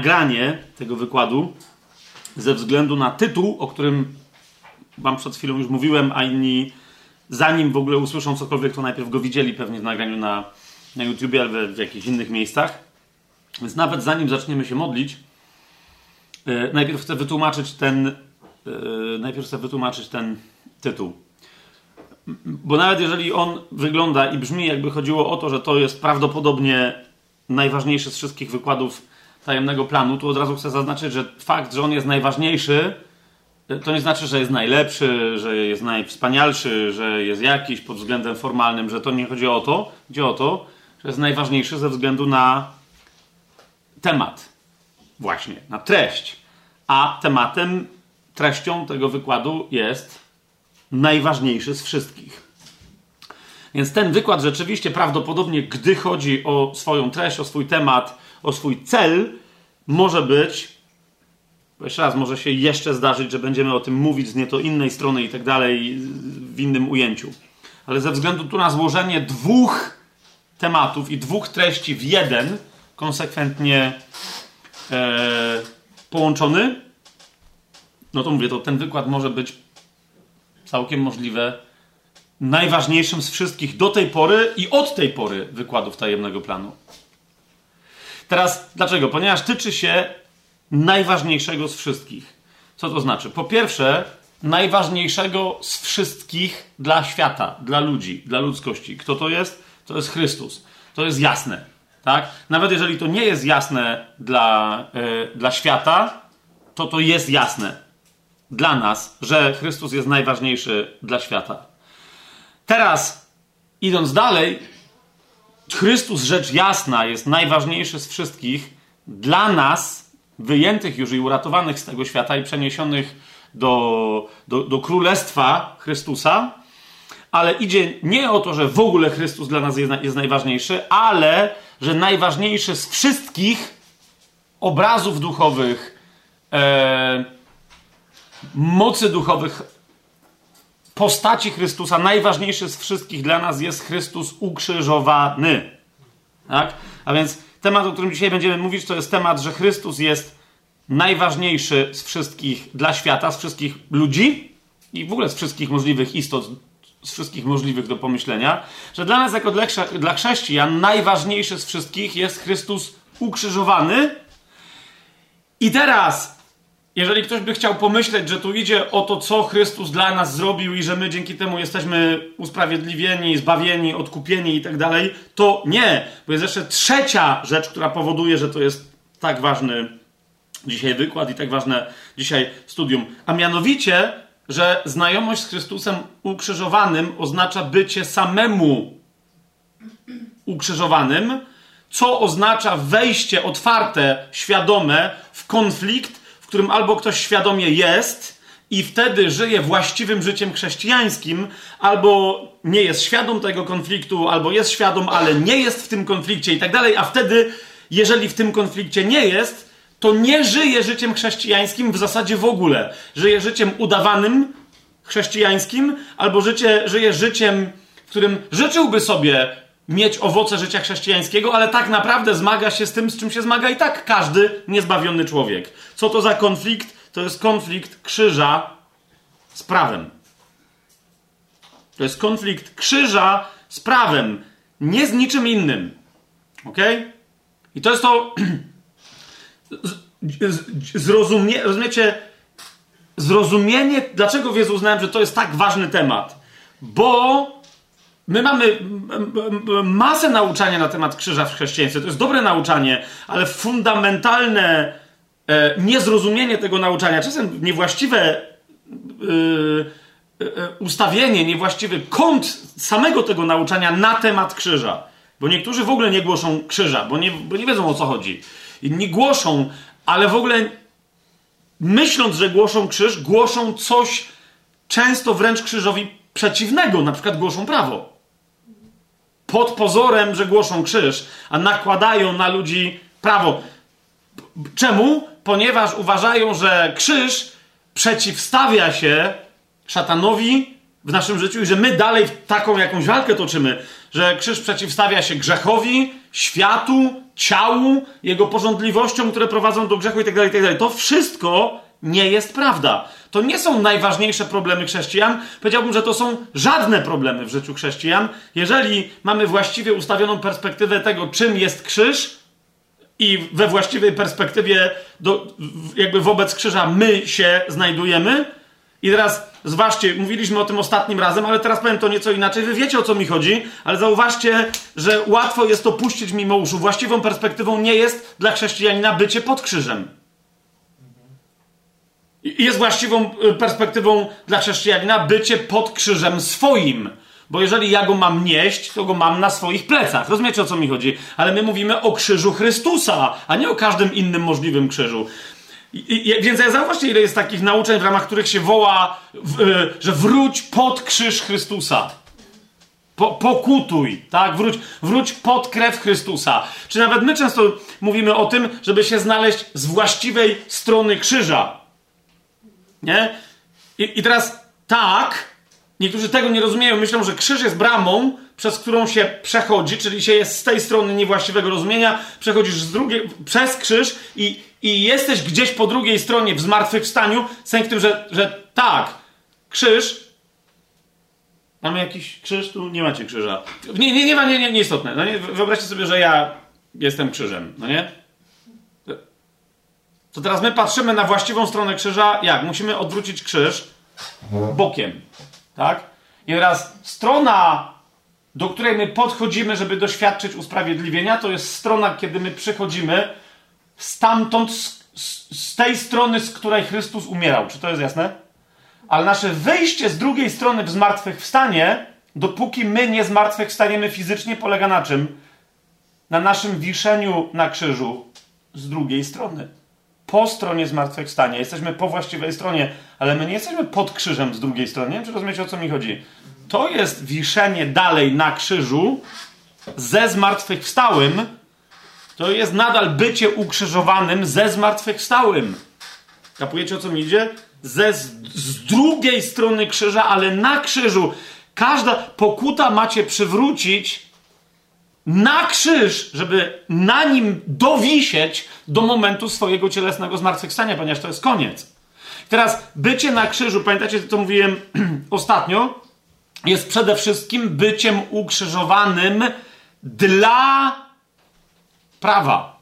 nagranie tego wykładu ze względu na tytuł, o którym Wam przed chwilą już mówiłem, a inni, zanim w ogóle usłyszą cokolwiek, to najpierw go widzieli pewnie w nagraniu na, na YouTubie albo w jakichś innych miejscach. Więc nawet zanim zaczniemy się modlić, yy, najpierw chcę wytłumaczyć ten, yy, najpierw chcę wytłumaczyć ten tytuł. Bo nawet jeżeli on wygląda i brzmi, jakby chodziło o to, że to jest prawdopodobnie najważniejszy z wszystkich wykładów tajemnego planu, tu od razu chcę zaznaczyć, że fakt, że on jest najważniejszy, to nie znaczy, że jest najlepszy, że jest najwspanialszy, że jest jakiś pod względem formalnym, że to nie chodzi o to. Chodzi o to, że jest najważniejszy ze względu na temat. Właśnie, na treść. A tematem, treścią tego wykładu jest najważniejszy z wszystkich. Więc ten wykład rzeczywiście prawdopodobnie, gdy chodzi o swoją treść, o swój temat, o swój cel, może być, jeszcze raz, może się jeszcze zdarzyć, że będziemy o tym mówić z nieco innej strony i tak dalej, w innym ujęciu. Ale ze względu tu na złożenie dwóch tematów i dwóch treści w jeden, konsekwentnie e, połączony, no to mówię, to ten wykład może być całkiem możliwe najważniejszym z wszystkich do tej pory i od tej pory wykładów tajemnego planu. Teraz dlaczego? Ponieważ tyczy się najważniejszego z wszystkich. Co to znaczy? Po pierwsze, najważniejszego z wszystkich dla świata, dla ludzi, dla ludzkości. Kto to jest? To jest Chrystus. To jest jasne. Tak? Nawet jeżeli to nie jest jasne dla, yy, dla świata, to to jest jasne dla nas, że Chrystus jest najważniejszy dla świata. Teraz, idąc dalej, Chrystus, rzecz jasna, jest najważniejszy z wszystkich dla nas, wyjętych już i uratowanych z tego świata i przeniesionych do, do, do królestwa Chrystusa. Ale idzie nie o to, że w ogóle Chrystus dla nas jest, jest najważniejszy, ale że najważniejszy z wszystkich obrazów duchowych, e, mocy duchowych, postaci Chrystusa, najważniejszy z wszystkich dla nas jest Chrystus ukrzyżowany. Tak? A więc temat, o którym dzisiaj będziemy mówić, to jest temat, że Chrystus jest najważniejszy z wszystkich dla świata, z wszystkich ludzi i w ogóle z wszystkich możliwych istot, z wszystkich możliwych do pomyślenia, że dla nas, jako dla, chrześcijan, najważniejszy z wszystkich jest Chrystus ukrzyżowany. I teraz jeżeli ktoś by chciał pomyśleć, że tu idzie o to, co Chrystus dla nas zrobił i że my dzięki temu jesteśmy usprawiedliwieni, zbawieni, odkupieni i tak dalej, to nie, bo jest jeszcze trzecia rzecz, która powoduje, że to jest tak ważny dzisiaj wykład i tak ważne dzisiaj studium. A mianowicie, że znajomość z Chrystusem ukrzyżowanym oznacza bycie samemu ukrzyżowanym, co oznacza wejście otwarte, świadome w konflikt którym albo ktoś świadomie jest i wtedy żyje właściwym życiem chrześcijańskim, albo nie jest świadom tego konfliktu, albo jest świadom, ale nie jest w tym konflikcie i tak dalej, a wtedy, jeżeli w tym konflikcie nie jest, to nie żyje życiem chrześcijańskim w zasadzie w ogóle. Żyje życiem udawanym chrześcijańskim, albo życie, żyje życiem, w którym życzyłby sobie mieć owoce życia chrześcijańskiego, ale tak naprawdę zmaga się z tym, z czym się zmaga i tak każdy niezbawiony człowiek. Co to za konflikt? To jest konflikt krzyża z prawem. To jest konflikt krzyża z prawem, nie z niczym innym. Ok? I to jest to. Zrozumie, rozumiecie? Zrozumienie, dlaczego w Jezu uznałem, że to jest tak ważny temat. Bo My mamy masę nauczania na temat krzyża w chrześcijaństwie. To jest dobre nauczanie, ale fundamentalne e, niezrozumienie tego nauczania, czasem niewłaściwe e, e, ustawienie, niewłaściwy kąt samego tego nauczania na temat krzyża. Bo niektórzy w ogóle nie głoszą krzyża, bo nie, bo nie wiedzą o co chodzi. Inni głoszą, ale w ogóle myśląc, że głoszą krzyż, głoszą coś często wręcz krzyżowi przeciwnego, na przykład głoszą prawo pod pozorem, że głoszą krzyż, a nakładają na ludzi prawo. Czemu? Ponieważ uważają, że krzyż przeciwstawia się szatanowi w naszym życiu i że my dalej taką jakąś walkę toczymy, że krzyż przeciwstawia się grzechowi, światu, ciału, jego porządliwościom, które prowadzą do grzechu itd., tak itd. Tak to wszystko nie jest prawda. To nie są najważniejsze problemy chrześcijan. Powiedziałbym, że to są żadne problemy w życiu chrześcijan. Jeżeli mamy właściwie ustawioną perspektywę tego, czym jest krzyż, i we właściwej perspektywie, do, jakby wobec krzyża, my się znajdujemy. I teraz, zważcie, mówiliśmy o tym ostatnim razem, ale teraz powiem to nieco inaczej. Wy wiecie o co mi chodzi, ale zauważcie, że łatwo jest to puścić mimo uszu. Właściwą perspektywą nie jest dla chrześcijanina bycie pod krzyżem. Jest właściwą y, perspektywą dla chrześcijanina bycie pod krzyżem swoim. Bo jeżeli ja go mam nieść, to go mam na swoich plecach. Rozumiecie o co mi chodzi? Ale my mówimy o krzyżu Chrystusa, a nie o każdym innym możliwym krzyżu. I, i, więc ja zauważcie, ile jest takich nauczeń, w ramach których się woła, w, y, że wróć pod krzyż Chrystusa. Po, pokutuj, tak? Wróć, wróć pod krew Chrystusa. Czy nawet my często mówimy o tym, żeby się znaleźć z właściwej strony krzyża. Nie? I, i teraz tak, Niektórzy tego nie rozumieją, myślą, że krzyż jest bramą, przez którą się przechodzi, czyli się jest z tej strony niewłaściwego rozumienia, przechodzisz z drugiej, przez krzyż i, i jesteś gdzieś po drugiej stronie w zmartwychwstaniu, sens w tym, że, że tak, krzyż. Mamy jakiś krzyż? Tu nie macie krzyża. Nie, nie, nie ma, nie, nie, nieistotne. No nie, wyobraźcie sobie, że ja jestem krzyżem, no nie? To teraz my patrzymy na właściwą stronę krzyża. Jak? Musimy odwrócić krzyż bokiem. Tak? I teraz strona, do której my podchodzimy, żeby doświadczyć usprawiedliwienia, to jest strona, kiedy my przychodzimy stamtąd, z, z, tej strony, z której Chrystus umierał. Czy to jest jasne? Ale nasze wyjście z drugiej strony w zmartwychwstanie, dopóki my nie zmartwychwstaniemy fizycznie, polega na czym? Na naszym wiszeniu na krzyżu z drugiej strony po stronie zmartwychwstania. Jesteśmy po właściwej stronie, ale my nie jesteśmy pod krzyżem z drugiej strony. Nie wiem, czy rozumiecie, o co mi chodzi. To jest wiszenie dalej na krzyżu ze zmartwychwstałym. To jest nadal bycie ukrzyżowanym ze zmartwychwstałym. Kapujecie, o co mi idzie? Ze, z, z drugiej strony krzyża, ale na krzyżu. Każda pokuta macie przywrócić na krzyż, żeby na nim dowisieć do momentu swojego cielesnego zmartwychwstania, ponieważ to jest koniec. Teraz bycie na krzyżu, pamiętacie, co mówiłem ostatnio, jest przede wszystkim byciem ukrzyżowanym dla prawa.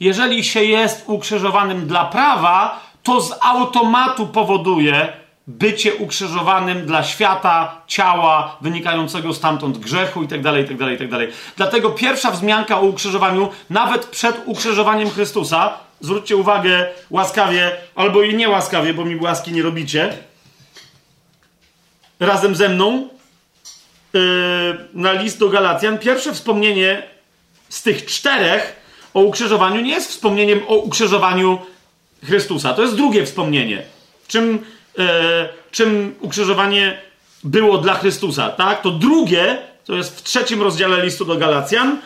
Jeżeli się jest ukrzyżowanym dla prawa, to z automatu powoduje, bycie ukrzyżowanym dla świata, ciała, wynikającego stamtąd grzechu itd., itd., itd. Dlatego pierwsza wzmianka o ukrzyżowaniu, nawet przed ukrzyżowaniem Chrystusa, zwróćcie uwagę łaskawie, albo i niełaskawie, bo mi łaski nie robicie, razem ze mną yy, na list do Galacjan, pierwsze wspomnienie z tych czterech o ukrzyżowaniu nie jest wspomnieniem o ukrzyżowaniu Chrystusa. To jest drugie wspomnienie. Czym czym ukrzyżowanie było dla Chrystusa, tak? To drugie, to jest w trzecim rozdziale listu do Galacjan,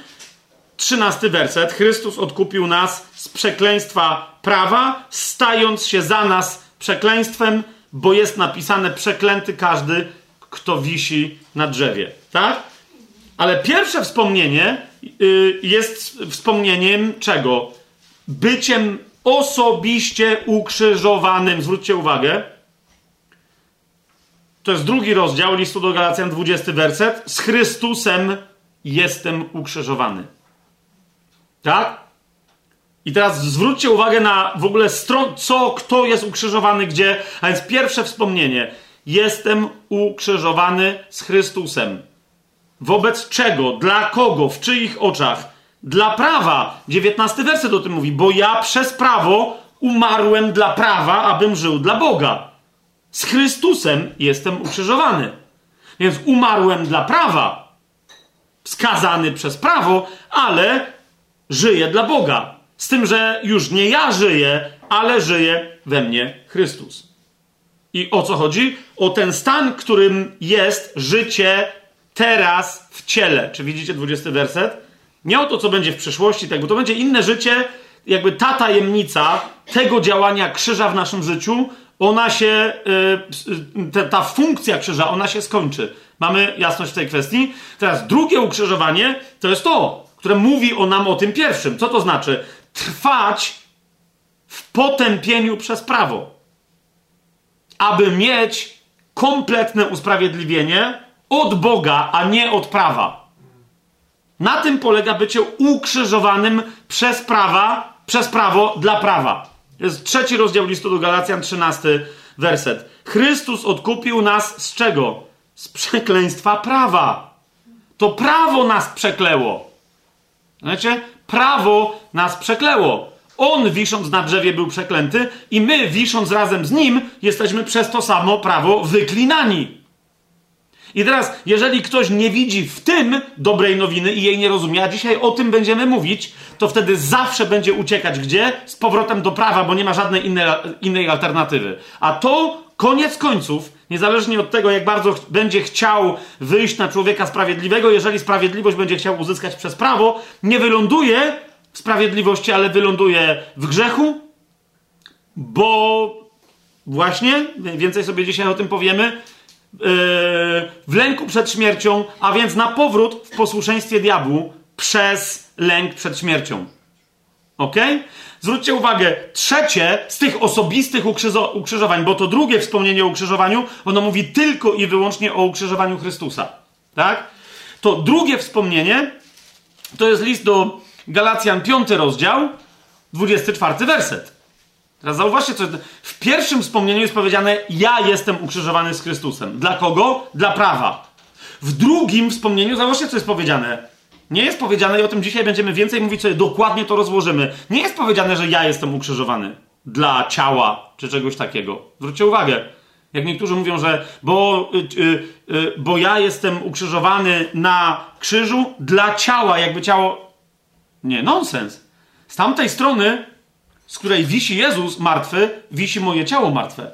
trzynasty werset. Chrystus odkupił nas z przekleństwa prawa, stając się za nas przekleństwem, bo jest napisane przeklęty każdy, kto wisi na drzewie, tak? Ale pierwsze wspomnienie y, jest wspomnieniem czego? Byciem osobiście ukrzyżowanym. Zwróćcie uwagę to jest drugi rozdział listu do Galacjan, 20 werset. Z Chrystusem jestem ukrzyżowany. Tak? I teraz zwróćcie uwagę na w ogóle stron, co, kto jest ukrzyżowany gdzie. A więc pierwsze wspomnienie. Jestem ukrzyżowany z Chrystusem. Wobec czego? Dla kogo? W czyich oczach? Dla prawa. 19 werset o tym mówi. Bo ja przez prawo umarłem dla prawa, abym żył dla Boga. Z Chrystusem jestem ukrzyżowany. Więc umarłem dla prawa, skazany przez prawo, ale żyję dla Boga. Z tym, że już nie ja żyję, ale żyje we mnie Chrystus. I o co chodzi? O ten stan, którym jest życie teraz w ciele. Czy widzicie 20 werset? Nie o to, co będzie w przyszłości, tak, bo to będzie inne życie, jakby ta tajemnica tego działania krzyża w naszym życiu ona się, ta, ta funkcja krzyża, ona się skończy. Mamy jasność w tej kwestii. Teraz drugie ukrzyżowanie to jest to, które mówi o nam o tym pierwszym. Co to znaczy? Trwać w potępieniu przez prawo, aby mieć kompletne usprawiedliwienie od Boga, a nie od prawa. Na tym polega bycie ukrzyżowanym przez prawa, przez prawo dla prawa. Jest trzeci rozdział listu do Galacjan, trzynasty werset. Chrystus odkupił nas z czego? Z przekleństwa prawa. To prawo nas przekleło. Znaczy, prawo nas przekleło. On, wisząc na drzewie, był przeklęty, i my, wisząc razem z nim, jesteśmy przez to samo prawo wyklinani. I teraz, jeżeli ktoś nie widzi w tym dobrej nowiny i jej nie rozumie, a dzisiaj o tym będziemy mówić, to wtedy zawsze będzie uciekać gdzie? Z powrotem do prawa, bo nie ma żadnej innej, innej alternatywy. A to koniec końców, niezależnie od tego, jak bardzo ch będzie chciał wyjść na człowieka sprawiedliwego, jeżeli sprawiedliwość będzie chciał uzyskać przez prawo, nie wyląduje w sprawiedliwości, ale wyląduje w grzechu, bo właśnie, więcej sobie dzisiaj o tym powiemy, w lęku przed śmiercią, a więc na powrót w posłuszeństwie diabłu przez lęk przed śmiercią. Ok? Zwróćcie uwagę, trzecie z tych osobistych ukrzyżowań, bo to drugie wspomnienie o ukrzyżowaniu, ono mówi tylko i wyłącznie o ukrzyżowaniu Chrystusa. Tak? To drugie wspomnienie to jest list do Galacjan, piąty rozdział, 24 werset. Teraz zauważcie, co w pierwszym wspomnieniu jest powiedziane: Ja jestem ukrzyżowany z Chrystusem. Dla kogo? Dla prawa. W drugim wspomnieniu, zauważcie, co jest powiedziane. Nie jest powiedziane, i o tym dzisiaj będziemy więcej mówić, sobie dokładnie to rozłożymy. Nie jest powiedziane, że ja jestem ukrzyżowany dla ciała czy czegoś takiego. Zwróćcie uwagę. Jak niektórzy mówią, że bo, yy, yy, bo ja jestem ukrzyżowany na krzyżu dla ciała, jakby ciało. Nie, nonsens. Z tamtej strony z której wisi Jezus martwy, wisi moje ciało martwe.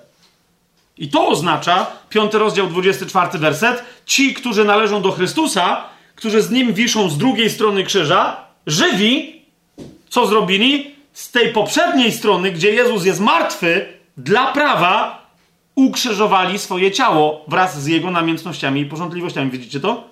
I to oznacza, piąty rozdział, 24 werset, ci, którzy należą do Chrystusa, którzy z Nim wiszą z drugiej strony krzyża, żywi, co zrobili? Z tej poprzedniej strony, gdzie Jezus jest martwy, dla prawa, ukrzyżowali swoje ciało wraz z Jego namiętnościami i porządliwościami. Widzicie to?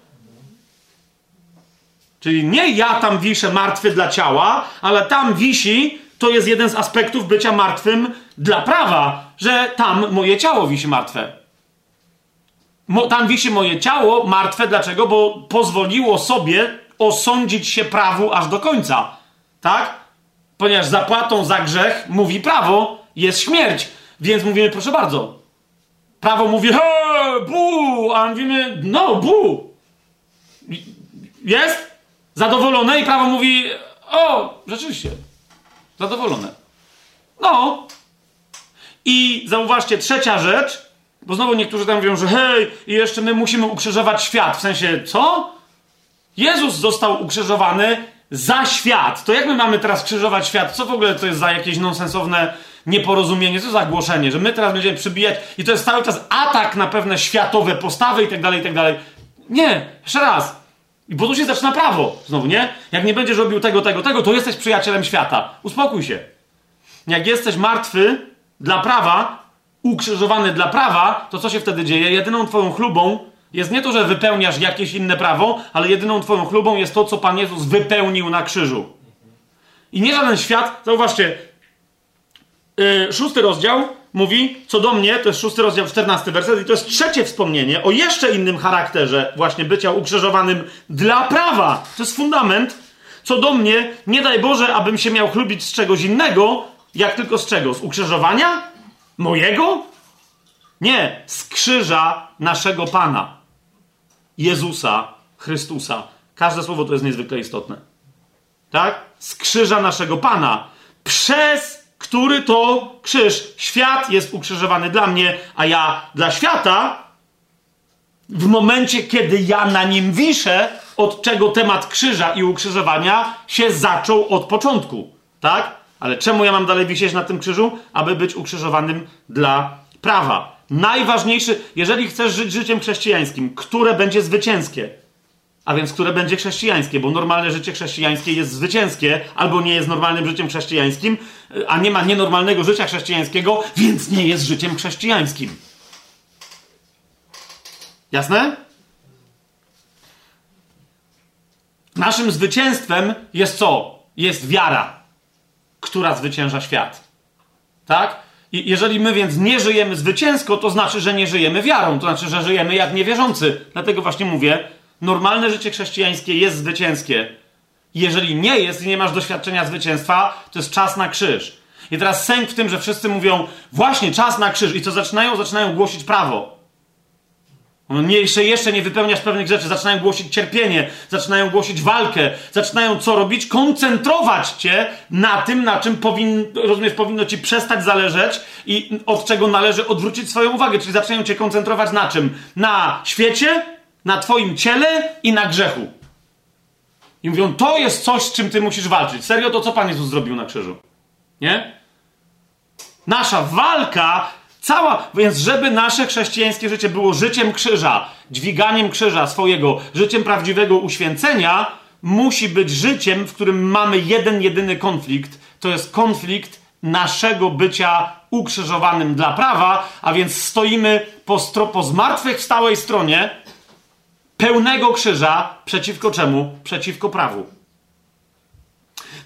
Czyli nie ja tam wiszę martwy dla ciała, ale tam wisi to jest jeden z aspektów bycia martwym dla prawa, że tam moje ciało wisi martwe. Mo, tam wisi moje ciało martwe, dlaczego? Bo pozwoliło sobie osądzić się prawu aż do końca. Tak? Ponieważ zapłatą za grzech, mówi prawo, jest śmierć. Więc mówimy, proszę bardzo. Prawo mówi, he, bu, a mówimy, no, bu. Jest? Zadowolone i prawo mówi, o, rzeczywiście. Zadowolone. No. I zauważcie, trzecia rzecz, bo znowu niektórzy tam mówią, że hej, i jeszcze my musimy ukrzyżować świat. W sensie, co? Jezus został ukrzyżowany za świat. To jak my mamy teraz krzyżować świat? Co w ogóle to jest za jakieś nonsensowne nieporozumienie? Co za głoszenie? Że my teraz będziemy przybijać i to jest cały czas atak na pewne światowe postawy i tak dalej, i tak dalej. Nie, jeszcze raz. I bo tu się zaczyna prawo. Znowu, nie? Jak nie będziesz robił tego, tego, tego, to jesteś przyjacielem świata. Uspokój się. Jak jesteś martwy dla prawa, ukrzyżowany dla prawa, to co się wtedy dzieje? Jedyną twoją chlubą jest nie to, że wypełniasz jakieś inne prawo, ale jedyną twoją chlubą jest to, co Pan Jezus wypełnił na krzyżu. I nie żaden świat, zauważcie, yy, szósty rozdział, mówi, co do mnie, to jest szósty rozdział, czternasty werset, i to jest trzecie wspomnienie o jeszcze innym charakterze właśnie bycia ukrzyżowanym dla prawa. To jest fundament. Co do mnie, nie daj Boże, abym się miał chlubić z czegoś innego, jak tylko z czego? Z ukrzyżowania? Mojego? Nie, z krzyża naszego Pana. Jezusa, Chrystusa. Każde słowo to jest niezwykle istotne. Tak? Z krzyża naszego Pana. Przez który to krzyż. Świat jest ukrzyżowany dla mnie, a ja dla świata. W momencie, kiedy ja na nim wiszę, od czego temat krzyża i ukrzyżowania się zaczął od początku. Tak? Ale czemu ja mam dalej wisieć na tym krzyżu? Aby być ukrzyżowanym dla prawa. Najważniejszy, jeżeli chcesz żyć życiem chrześcijańskim, które będzie zwycięskie, a więc które będzie chrześcijańskie, bo normalne życie chrześcijańskie jest zwycięskie, albo nie jest normalnym życiem chrześcijańskim, a nie ma nienormalnego życia chrześcijańskiego, więc nie jest życiem chrześcijańskim. Jasne? Naszym zwycięstwem jest co? Jest wiara, która zwycięża świat. Tak? I jeżeli my więc nie żyjemy zwycięsko, to znaczy, że nie żyjemy wiarą, to znaczy, że żyjemy jak niewierzący. Dlatego właśnie mówię, normalne życie chrześcijańskie jest zwycięskie. Jeżeli nie jest i nie masz doświadczenia zwycięstwa, to jest czas na krzyż. I teraz sęk w tym, że wszyscy mówią, właśnie czas na krzyż. I co zaczynają? Zaczynają głosić prawo. Nie, jeszcze, jeszcze nie wypełniasz pewnych rzeczy, zaczynają głosić cierpienie, zaczynają głosić walkę, zaczynają co robić? Koncentrować cię na tym, na czym powin, rozumiesz, powinno ci przestać zależeć i od czego należy odwrócić swoją uwagę. Czyli zaczynają cię koncentrować na czym? Na świecie, na twoim ciele i na grzechu. I mówią, to jest coś, z czym ty musisz walczyć. Serio, to co Pan Jezus zrobił na krzyżu? Nie? Nasza walka Cała, więc żeby nasze chrześcijańskie życie było życiem krzyża, dźwiganiem krzyża swojego, życiem prawdziwego uświęcenia, musi być życiem, w którym mamy jeden, jedyny konflikt. To jest konflikt naszego bycia ukrzyżowanym dla prawa, a więc stoimy po, stro, po zmartwychwstałej stronie pełnego krzyża przeciwko czemu? Przeciwko prawu.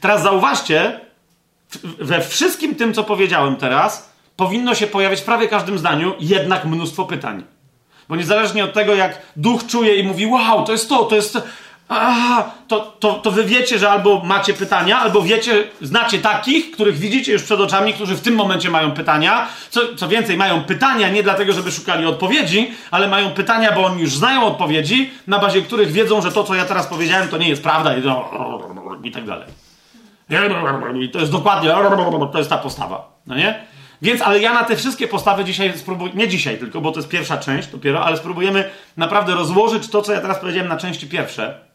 Teraz zauważcie, we wszystkim tym, co powiedziałem teraz, powinno się pojawiać w prawie każdym zdaniu jednak mnóstwo pytań. Bo niezależnie od tego, jak duch czuje i mówi, wow, to jest to, to jest to, to, to, to wy wiecie, że albo macie pytania, albo wiecie, znacie takich, których widzicie już przed oczami, którzy w tym momencie mają pytania. Co, co więcej, mają pytania nie dlatego, żeby szukali odpowiedzi, ale mają pytania, bo oni już znają odpowiedzi, na bazie których wiedzą, że to, co ja teraz powiedziałem, to nie jest prawda i, i tak dalej. I to jest dokładnie, to jest ta postawa. No nie? Więc, ale ja na te wszystkie postawy dzisiaj spróbuję, nie dzisiaj tylko, bo to jest pierwsza część dopiero, ale spróbujemy naprawdę rozłożyć to, co ja teraz powiedziałem na części pierwsze.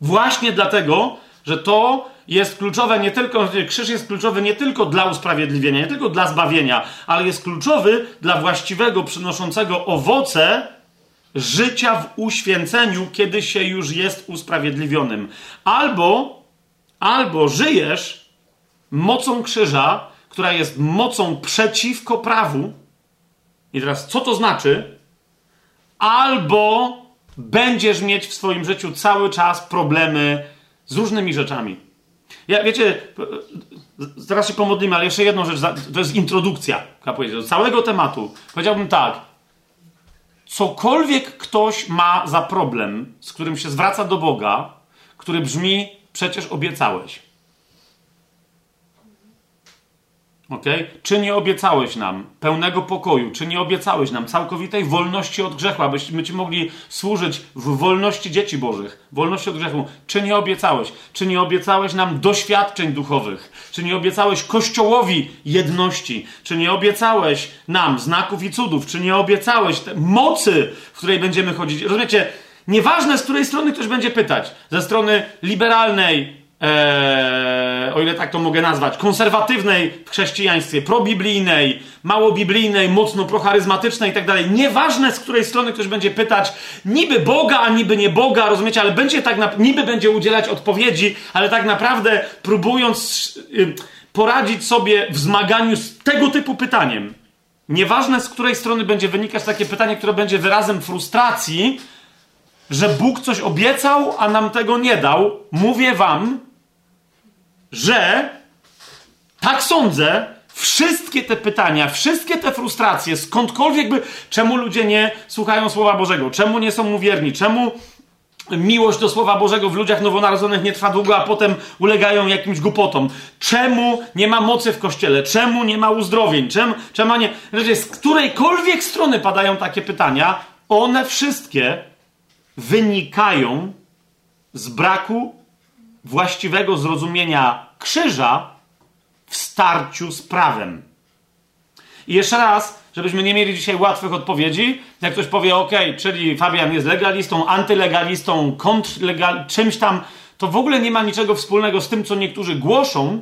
Właśnie dlatego, że to jest kluczowe nie tylko, krzyż jest kluczowy nie tylko dla usprawiedliwienia, nie tylko dla zbawienia, ale jest kluczowy dla właściwego, przynoszącego owoce życia w uświęceniu, kiedy się już jest usprawiedliwionym. Albo, albo żyjesz mocą krzyża, która jest mocą przeciwko prawu. I teraz, co to znaczy? Albo będziesz mieć w swoim życiu cały czas problemy z różnymi rzeczami. Ja, wiecie, zaraz się pomodlimy, ale jeszcze jedną rzecz, to jest introdukcja, do całego tematu. Powiedziałbym tak, cokolwiek ktoś ma za problem, z którym się zwraca do Boga, który brzmi, przecież obiecałeś. Okay? Czy nie obiecałeś nam pełnego pokoju? Czy nie obiecałeś nam całkowitej wolności od grzechu, abyśmy Ci mogli służyć w wolności dzieci Bożych, wolności od grzechu? Czy nie obiecałeś? Czy nie obiecałeś nam doświadczeń duchowych? Czy nie obiecałeś Kościołowi jedności? Czy nie obiecałeś nam znaków i cudów? Czy nie obiecałeś mocy, w której będziemy chodzić? Rozumiecie? Nieważne, z której strony ktoś będzie pytać. Ze strony liberalnej, Eee, o ile tak to mogę nazwać, konserwatywnej w chrześcijaństwie, probiblijnej, małobiblijnej, mocno procharyzmatycznej i tak dalej. Nieważne z której strony ktoś będzie pytać, niby Boga, a niby nie Boga, rozumiecie, ale będzie tak, na, niby będzie udzielać odpowiedzi, ale tak naprawdę próbując y, poradzić sobie w zmaganiu z tego typu pytaniem. Nieważne z której strony będzie wynikać takie pytanie, które będzie wyrazem frustracji, że Bóg coś obiecał, a nam tego nie dał, mówię wam, że tak sądzę, wszystkie te pytania, wszystkie te frustracje, skądkolwiek by, czemu ludzie nie słuchają Słowa Bożego, czemu nie są mu wierni, czemu miłość do Słowa Bożego w ludziach nowonarodzonych nie trwa długo, a potem ulegają jakimś głupotom. Czemu nie ma mocy w Kościele? Czemu nie ma uzdrowień? Czemu, czemu nie... Znaczy, z którejkolwiek strony padają takie pytania, one wszystkie wynikają z braku właściwego zrozumienia krzyża w starciu z prawem. I jeszcze raz, żebyśmy nie mieli dzisiaj łatwych odpowiedzi, jak ktoś powie, ok, czyli Fabian jest legalistą, antylegalistą, kontrlegal, czymś tam, to w ogóle nie ma niczego wspólnego z tym, co niektórzy głoszą.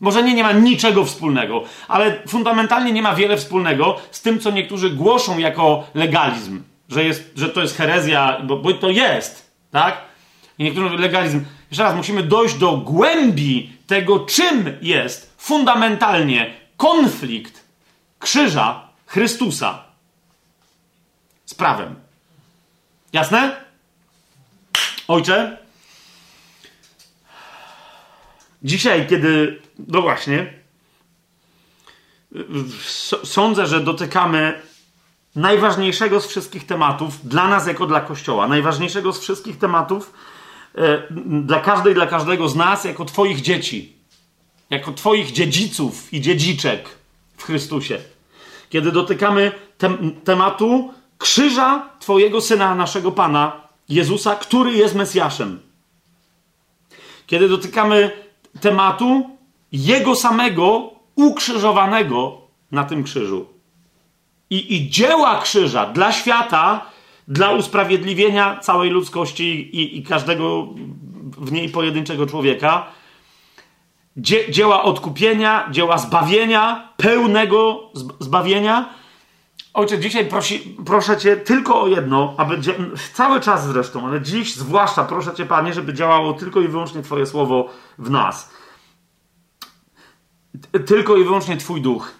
Może nie, nie ma niczego wspólnego, ale fundamentalnie nie ma wiele wspólnego z tym, co niektórzy głoszą jako legalizm. że, jest, że to jest herezja, bo, bo to jest, tak? I niektórzy mówią legalizm. Jeszcze raz, musimy dojść do głębi tego, czym jest fundamentalnie konflikt krzyża Chrystusa z prawem. Jasne? Ojcze, dzisiaj, kiedy, no właśnie, sądzę, że dotykamy najważniejszego z wszystkich tematów dla nas jako dla Kościoła, najważniejszego z wszystkich tematów dla każdej, dla każdego z nas jako Twoich dzieci, jako Twoich dziedziców i dziedziczek w Chrystusie. Kiedy dotykamy tem tematu krzyża Twojego Syna, naszego Pana, Jezusa, który jest Mesjaszem. Kiedy dotykamy tematu Jego samego ukrzyżowanego na tym krzyżu. I, I dzieła krzyża dla świata, dla usprawiedliwienia całej ludzkości i, i każdego w niej pojedynczego człowieka, Dzie, dzieła odkupienia, dzieła zbawienia, pełnego zbawienia. Ojcze, dzisiaj prosi, proszę Cię tylko o jedno, aby cały czas zresztą, ale dziś zwłaszcza proszę Cię, Panie, żeby działało tylko i wyłącznie Twoje słowo w nas tylko i wyłącznie Twój duch.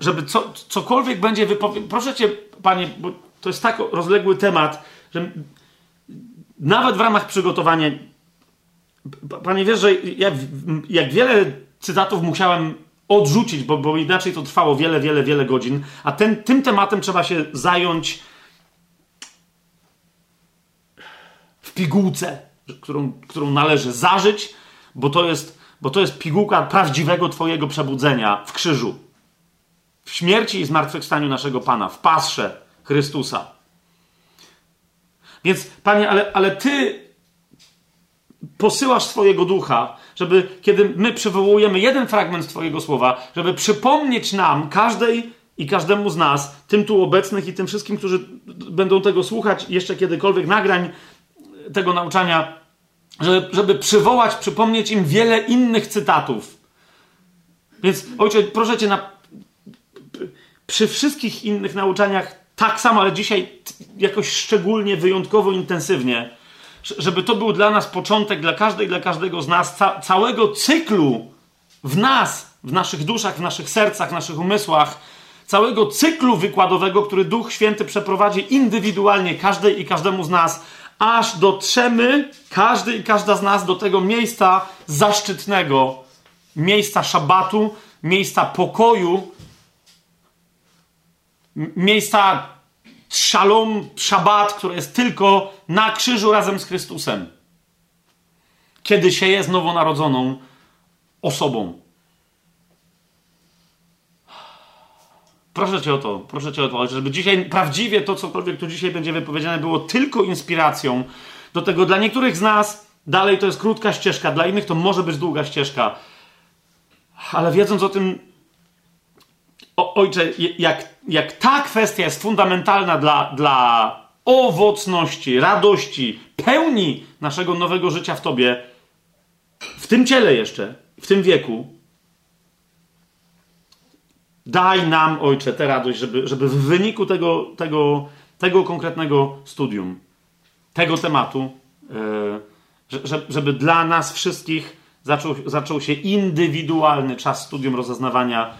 Żeby co, cokolwiek będzie wypowiedziane. Proszę Cię, Panie, bo to jest tak rozległy temat, że nawet w ramach przygotowania. Panie wiesz, że ja, jak wiele cytatów musiałem odrzucić, bo, bo inaczej to trwało wiele, wiele, wiele godzin, a ten, tym tematem trzeba się zająć w pigułce, którą, którą należy zażyć, bo to jest bo to jest pigułka prawdziwego Twojego przebudzenia w krzyżu, w śmierci i zmartwychwstaniu naszego Pana, w pasrze Chrystusa. Więc, Panie, ale, ale Ty posyłasz swojego ducha, żeby, kiedy my przywołujemy jeden fragment Twojego słowa, żeby przypomnieć nam, każdej i każdemu z nas, tym tu obecnych i tym wszystkim, którzy będą tego słuchać jeszcze kiedykolwiek nagrań tego nauczania, żeby, żeby przywołać, przypomnieć im wiele innych cytatów. Więc ojcze, proszę cię, na, przy wszystkich innych nauczaniach tak samo, ale dzisiaj jakoś szczególnie, wyjątkowo intensywnie, żeby to był dla nas początek, dla każdej, dla każdego z nas, ca całego cyklu w nas, w naszych duszach, w naszych sercach, w naszych umysłach, całego cyklu wykładowego, który Duch Święty przeprowadzi indywidualnie każdej i każdemu z nas, aż dotrzemy, każdy i każda z nas, do tego miejsca zaszczytnego, miejsca szabatu, miejsca pokoju, miejsca szalom, szabat, które jest tylko na krzyżu razem z Chrystusem. Kiedy się jest nowonarodzoną osobą. Proszę cię o to, proszę cię o to, żeby dzisiaj prawdziwie to, cokolwiek tu dzisiaj będzie wypowiedziane, było tylko inspiracją do tego. Dla niektórych z nas dalej to jest krótka ścieżka, dla innych to może być długa ścieżka. Ale wiedząc o tym, o, ojcze, jak, jak ta kwestia jest fundamentalna dla, dla owocności, radości, pełni naszego nowego życia w Tobie, w tym ciele jeszcze, w tym wieku, Daj nam, Ojcze, tę radość, żeby, żeby w wyniku tego, tego, tego konkretnego studium, tego tematu, yy, żeby dla nas wszystkich zaczął, zaczął się indywidualny czas studium rozeznawania,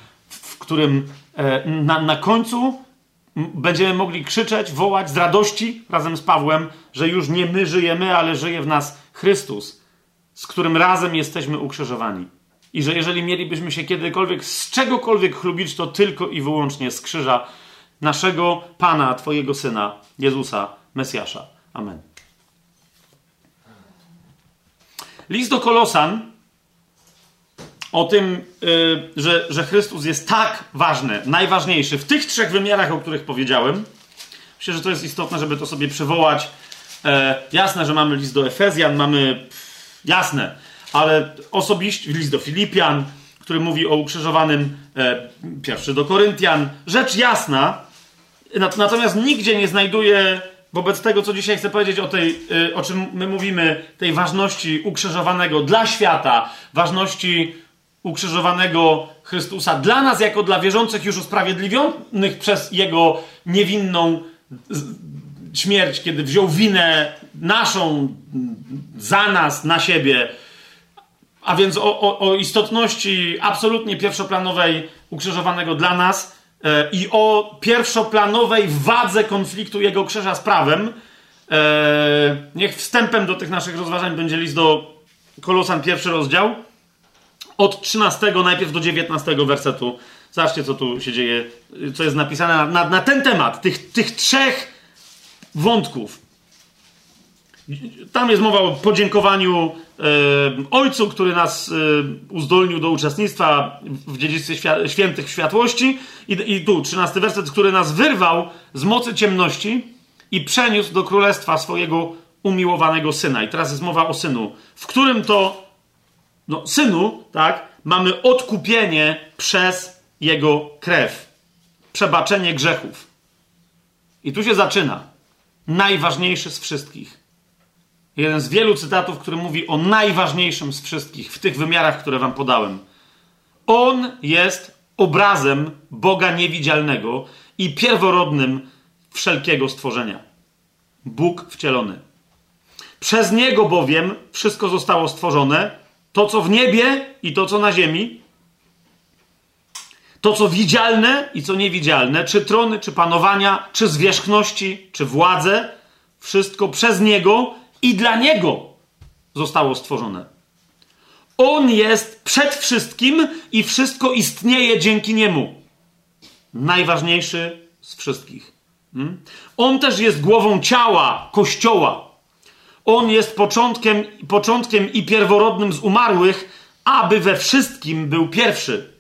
w którym yy, na, na końcu będziemy mogli krzyczeć, wołać z radości razem z Pawłem, że już nie my żyjemy, ale żyje w nas Chrystus, z którym razem jesteśmy ukrzyżowani. I że jeżeli mielibyśmy się kiedykolwiek z czegokolwiek chlubić, to tylko i wyłącznie z krzyża naszego Pana, Twojego Syna, Jezusa, Mesjasza. Amen. List do Kolosan o tym, yy, że, że Chrystus jest tak ważny, najważniejszy w tych trzech wymiarach, o których powiedziałem. Myślę, że to jest istotne, żeby to sobie przywołać. E, jasne, że mamy list do Efezjan, mamy. Jasne, ale osobiście list do Filipian, który mówi o ukrzyżowanym, e, pierwszy do Koryntian, rzecz jasna, natomiast nigdzie nie znajduje wobec tego, co dzisiaj chcę powiedzieć o tej, e, o czym my mówimy, tej ważności ukrzyżowanego dla świata, ważności ukrzyżowanego Chrystusa dla nas, jako dla wierzących już usprawiedliwionych przez Jego niewinną śmierć, kiedy wziął winę naszą za nas, na siebie, a więc o, o, o istotności absolutnie pierwszoplanowej ukrzyżowanego dla nas e, i o pierwszoplanowej wadze konfliktu jego krzyża z prawem. E, niech wstępem do tych naszych rozważań będzie list do Kolosan, pierwszy rozdział, od 13 najpierw do 19 wersetu. Zobaczcie, co tu się dzieje, co jest napisane na, na, na ten temat, tych, tych trzech wątków. Tam jest mowa o podziękowaniu e, Ojcu, który nas e, uzdolnił do uczestnictwa w dziedzictwie świa świętych światłości. I, I tu, 13 werset, który nas wyrwał z mocy ciemności i przeniósł do królestwa swojego umiłowanego syna. I teraz jest mowa o synu, w którym to no, synu, tak, mamy odkupienie przez jego krew, przebaczenie grzechów. I tu się zaczyna najważniejszy z wszystkich. Jeden z wielu cytatów, który mówi o najważniejszym z wszystkich w tych wymiarach, które wam podałem. On jest obrazem Boga niewidzialnego i pierworodnym wszelkiego stworzenia. Bóg wcielony. Przez niego bowiem wszystko zostało stworzone, to co w niebie i to co na ziemi, to co widzialne i co niewidzialne, czy trony, czy panowania, czy zwierzchności, czy władze, wszystko przez niego i dla niego zostało stworzone. On jest przed wszystkim i wszystko istnieje dzięki niemu. Najważniejszy z wszystkich. Hmm? On też jest głową ciała, kościoła. On jest początkiem, początkiem i pierworodnym z umarłych, aby we wszystkim był pierwszy.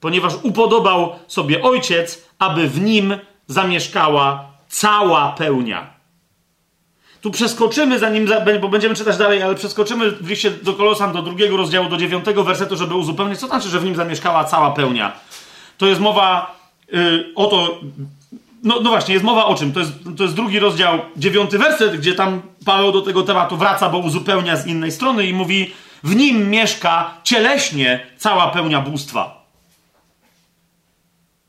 Ponieważ upodobał sobie ojciec, aby w nim zamieszkała cała pełnia. Tu przeskoczymy, zanim, bo będziemy czytać dalej, ale przeskoczymy w liście do Kolosan do drugiego rozdziału, do dziewiątego wersetu, żeby uzupełnić, co znaczy, że w nim zamieszkała cała pełnia. To jest mowa yy, o to, no, no, właśnie, jest mowa o czym? To jest, to jest drugi rozdział, dziewiąty werset, gdzie tam Paweł do tego tematu wraca, bo uzupełnia z innej strony i mówi, w nim mieszka cieleśnie cała pełnia bóstwa.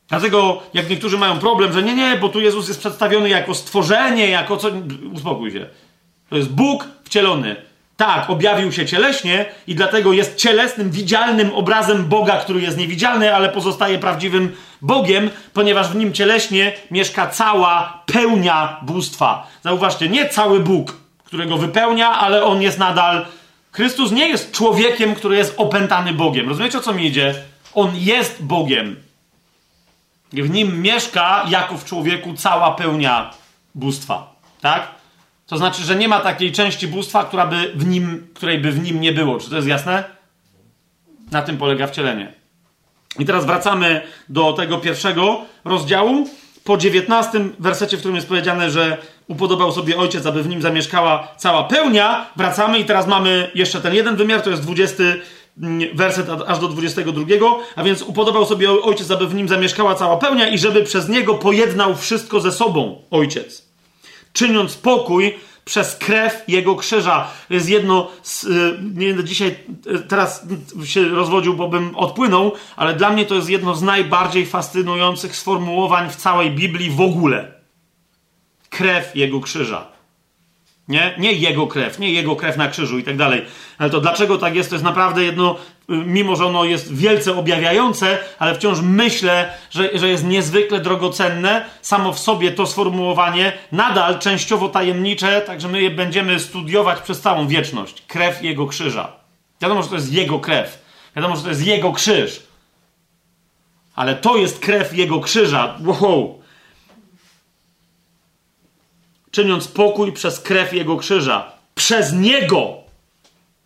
Dlatego, jak niektórzy mają problem, że nie, nie, bo tu Jezus jest przedstawiony jako stworzenie, jako co. Uspokój się. To jest Bóg wcielony. Tak, objawił się cieleśnie i dlatego jest cielesnym, widzialnym obrazem Boga, który jest niewidzialny, ale pozostaje prawdziwym Bogiem, ponieważ w nim cieleśnie mieszka cała pełnia bóstwa. Zauważcie, nie cały Bóg, którego wypełnia, ale on jest nadal. Chrystus nie jest człowiekiem, który jest opętany Bogiem. Rozumiecie o co mi idzie? On jest Bogiem. W nim mieszka jako w człowieku cała pełnia bóstwa. Tak? To znaczy, że nie ma takiej części bóstwa, która by w nim, której by w nim nie było. Czy to jest jasne? Na tym polega wcielenie. I teraz wracamy do tego pierwszego rozdziału. Po dziewiętnastym wersecie, w którym jest powiedziane, że upodobał sobie ojciec, aby w nim zamieszkała cała pełnia, wracamy i teraz mamy jeszcze ten jeden wymiar, to jest dwudziesty werset aż do 22, a więc upodobał sobie ojciec, aby w nim zamieszkała cała pełnia i żeby przez niego pojednał wszystko ze sobą ojciec, czyniąc pokój przez krew jego krzyża. Jest jedno, z, y, nie będę dzisiaj y, teraz się rozwodził, bo bym odpłynął, ale dla mnie to jest jedno z najbardziej fascynujących sformułowań w całej Biblii w ogóle. Krew jego krzyża. Nie? nie jego krew, nie jego krew na krzyżu i tak dalej. Ale to dlaczego tak jest, to jest naprawdę jedno, mimo że ono jest wielce objawiające, ale wciąż myślę, że, że jest niezwykle drogocenne. Samo w sobie to sformułowanie nadal częściowo tajemnicze, także my je będziemy studiować przez całą wieczność. Krew jego krzyża. Wiadomo, że to jest jego krew. Wiadomo, że to jest jego krzyż. Ale to jest krew jego krzyża. Wow czyniąc pokój przez krew Jego krzyża. Przez Niego!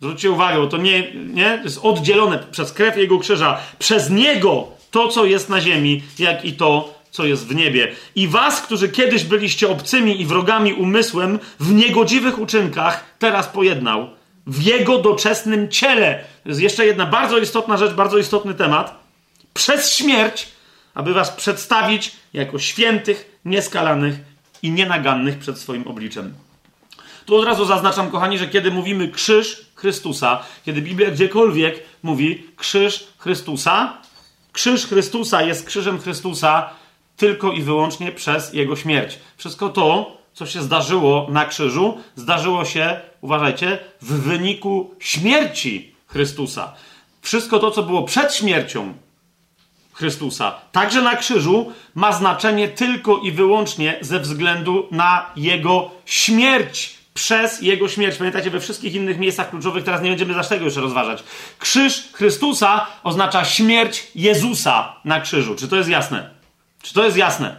Zwróćcie uwagę, bo to nie, nie jest oddzielone przez krew Jego krzyża. Przez Niego to, co jest na ziemi, jak i to, co jest w niebie. I was, którzy kiedyś byliście obcymi i wrogami umysłem, w niegodziwych uczynkach, teraz pojednał. W Jego doczesnym ciele. To jest jeszcze jedna bardzo istotna rzecz, bardzo istotny temat. Przez śmierć, aby was przedstawić jako świętych, nieskalanych i nienagannych przed swoim obliczem. Tu od razu zaznaczam, kochani, że kiedy mówimy krzyż Chrystusa, kiedy Biblia gdziekolwiek mówi krzyż Chrystusa, krzyż Chrystusa jest krzyżem Chrystusa tylko i wyłącznie przez Jego śmierć. Wszystko to, co się zdarzyło na krzyżu, zdarzyło się, uważajcie, w wyniku śmierci Chrystusa. Wszystko to, co było przed śmiercią Chrystusa, także na krzyżu, ma znaczenie tylko i wyłącznie ze względu na jego śmierć. Przez jego śmierć. Pamiętacie, we wszystkich innych miejscach kluczowych, teraz nie będziemy zaś tego jeszcze rozważać. Krzyż Chrystusa oznacza śmierć Jezusa na krzyżu. Czy to jest jasne? Czy to jest jasne?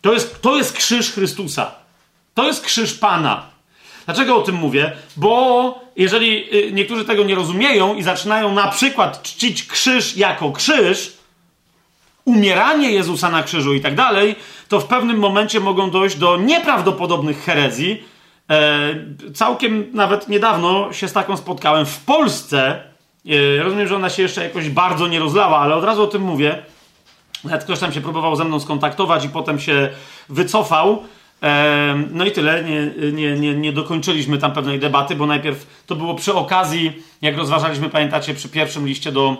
To jest, to jest krzyż Chrystusa. To jest krzyż Pana. Dlaczego o tym mówię? Bo jeżeli y, niektórzy tego nie rozumieją i zaczynają na przykład czcić krzyż jako krzyż, umieranie Jezusa na krzyżu i tak dalej, to w pewnym momencie mogą dojść do nieprawdopodobnych herezji. E, całkiem nawet niedawno się z taką spotkałem w Polsce. E, rozumiem, że ona się jeszcze jakoś bardzo nie rozlała, ale od razu o tym mówię. Nawet ktoś tam się próbował ze mną skontaktować i potem się wycofał. E, no i tyle. Nie, nie, nie, nie dokończyliśmy tam pewnej debaty, bo najpierw to było przy okazji, jak rozważaliśmy, pamiętacie, przy pierwszym liście do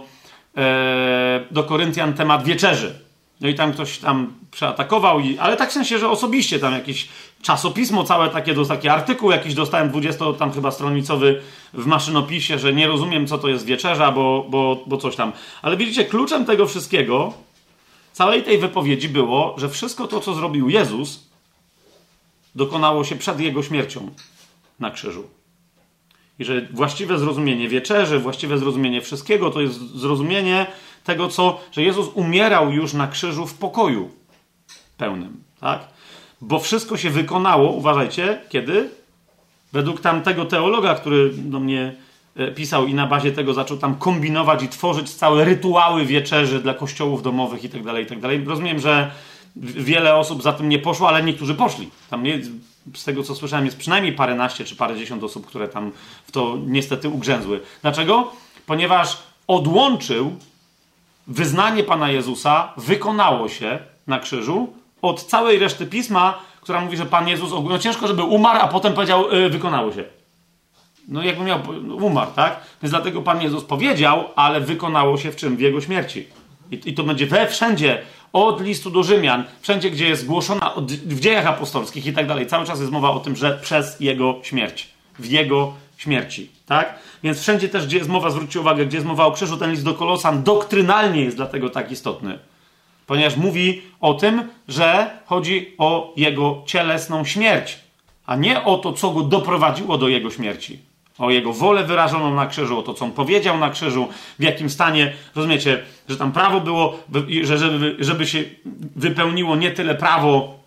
do Koryntian temat wieczerzy. No i tam ktoś tam przeatakował, i, ale tak w sensie, że osobiście tam jakieś czasopismo całe takie, taki artykuł jakiś dostałem 20 tam chyba stronicowy w maszynopisie, że nie rozumiem co to jest wieczerza, bo, bo, bo coś tam. Ale widzicie, kluczem tego wszystkiego, całej tej wypowiedzi było, że wszystko to, co zrobił Jezus, dokonało się przed Jego śmiercią na krzyżu. I że właściwe zrozumienie wieczerzy, właściwe zrozumienie wszystkiego to jest zrozumienie tego, co, że Jezus umierał już na krzyżu w pokoju pełnym, tak? Bo wszystko się wykonało, uważajcie, kiedy? Według tamtego teologa, który do mnie e, pisał i na bazie tego zaczął tam kombinować i tworzyć całe rytuały wieczerzy dla kościołów domowych i tak dalej, i tak dalej. Rozumiem, że wiele osób za tym nie poszło, ale niektórzy poszli. Tam nie, z tego co słyszałem, jest przynajmniej paręnaście czy parędziesiąt osób, które tam w to niestety ugrzęzły. Dlaczego? Ponieważ odłączył wyznanie Pana Jezusa, wykonało się na krzyżu od całej reszty pisma, która mówi, że Pan Jezus, no ciężko, żeby umarł, a potem powiedział, yy, wykonało się. No jakby miał, umarł, tak? Więc dlatego Pan Jezus powiedział, ale wykonało się w czym? W Jego śmierci. I, i to będzie we wszędzie od listu do Rzymian, wszędzie, gdzie jest głoszona od, w dziejach apostolskich i tak dalej, cały czas jest mowa o tym, że przez jego śmierć, w jego śmierci, tak? Więc wszędzie też, gdzie jest mowa, zwróćcie uwagę, gdzie jest mowa o krzyżu, ten list do Kolosan doktrynalnie jest dlatego tak istotny. Ponieważ mówi o tym, że chodzi o jego cielesną śmierć, a nie o to, co go doprowadziło do jego śmierci o jego wolę wyrażoną na krzyżu, o to, co on powiedział na krzyżu, w jakim stanie, rozumiecie, że tam prawo było, że żeby, żeby się wypełniło nie tyle prawo,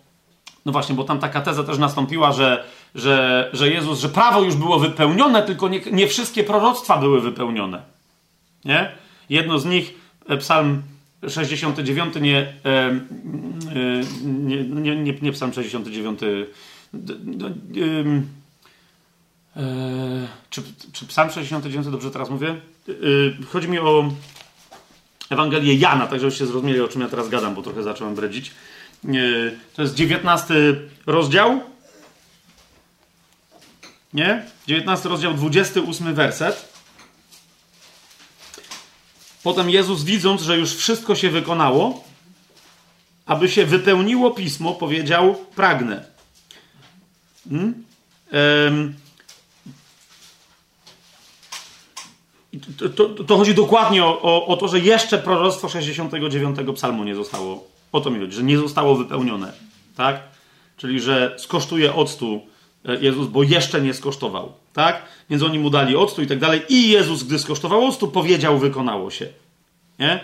no właśnie, bo tam taka teza też nastąpiła, że, że, że Jezus, że prawo już było wypełnione, tylko nie, nie wszystkie proroctwa były wypełnione. Nie? Jedno z nich, e, psalm 69, nie, e, e, nie, nie, nie, nie psalm 69, Eee, czy, czy Psalm 69 dobrze teraz mówię? Eee, chodzi mi o Ewangelię Jana, tak żebyście zrozumieli, o czym ja teraz gadam, bo trochę zacząłem bredzić. Eee, to jest 19 rozdział. Nie? 19 rozdział, 28 werset. Potem Jezus, widząc, że już wszystko się wykonało, aby się wypełniło pismo, powiedział: Pragnę. Hmm? To, to, to, chodzi dokładnie o, o, o, to, że jeszcze proroctwo 69 psalmu nie zostało. O to mi chodzi, że nie zostało wypełnione. Tak? Czyli, że skosztuje octu Jezus, bo jeszcze nie skosztował. Tak? Więc oni mu dali octu i tak dalej. I Jezus, gdy skosztował octu, powiedział, wykonało się. Nie?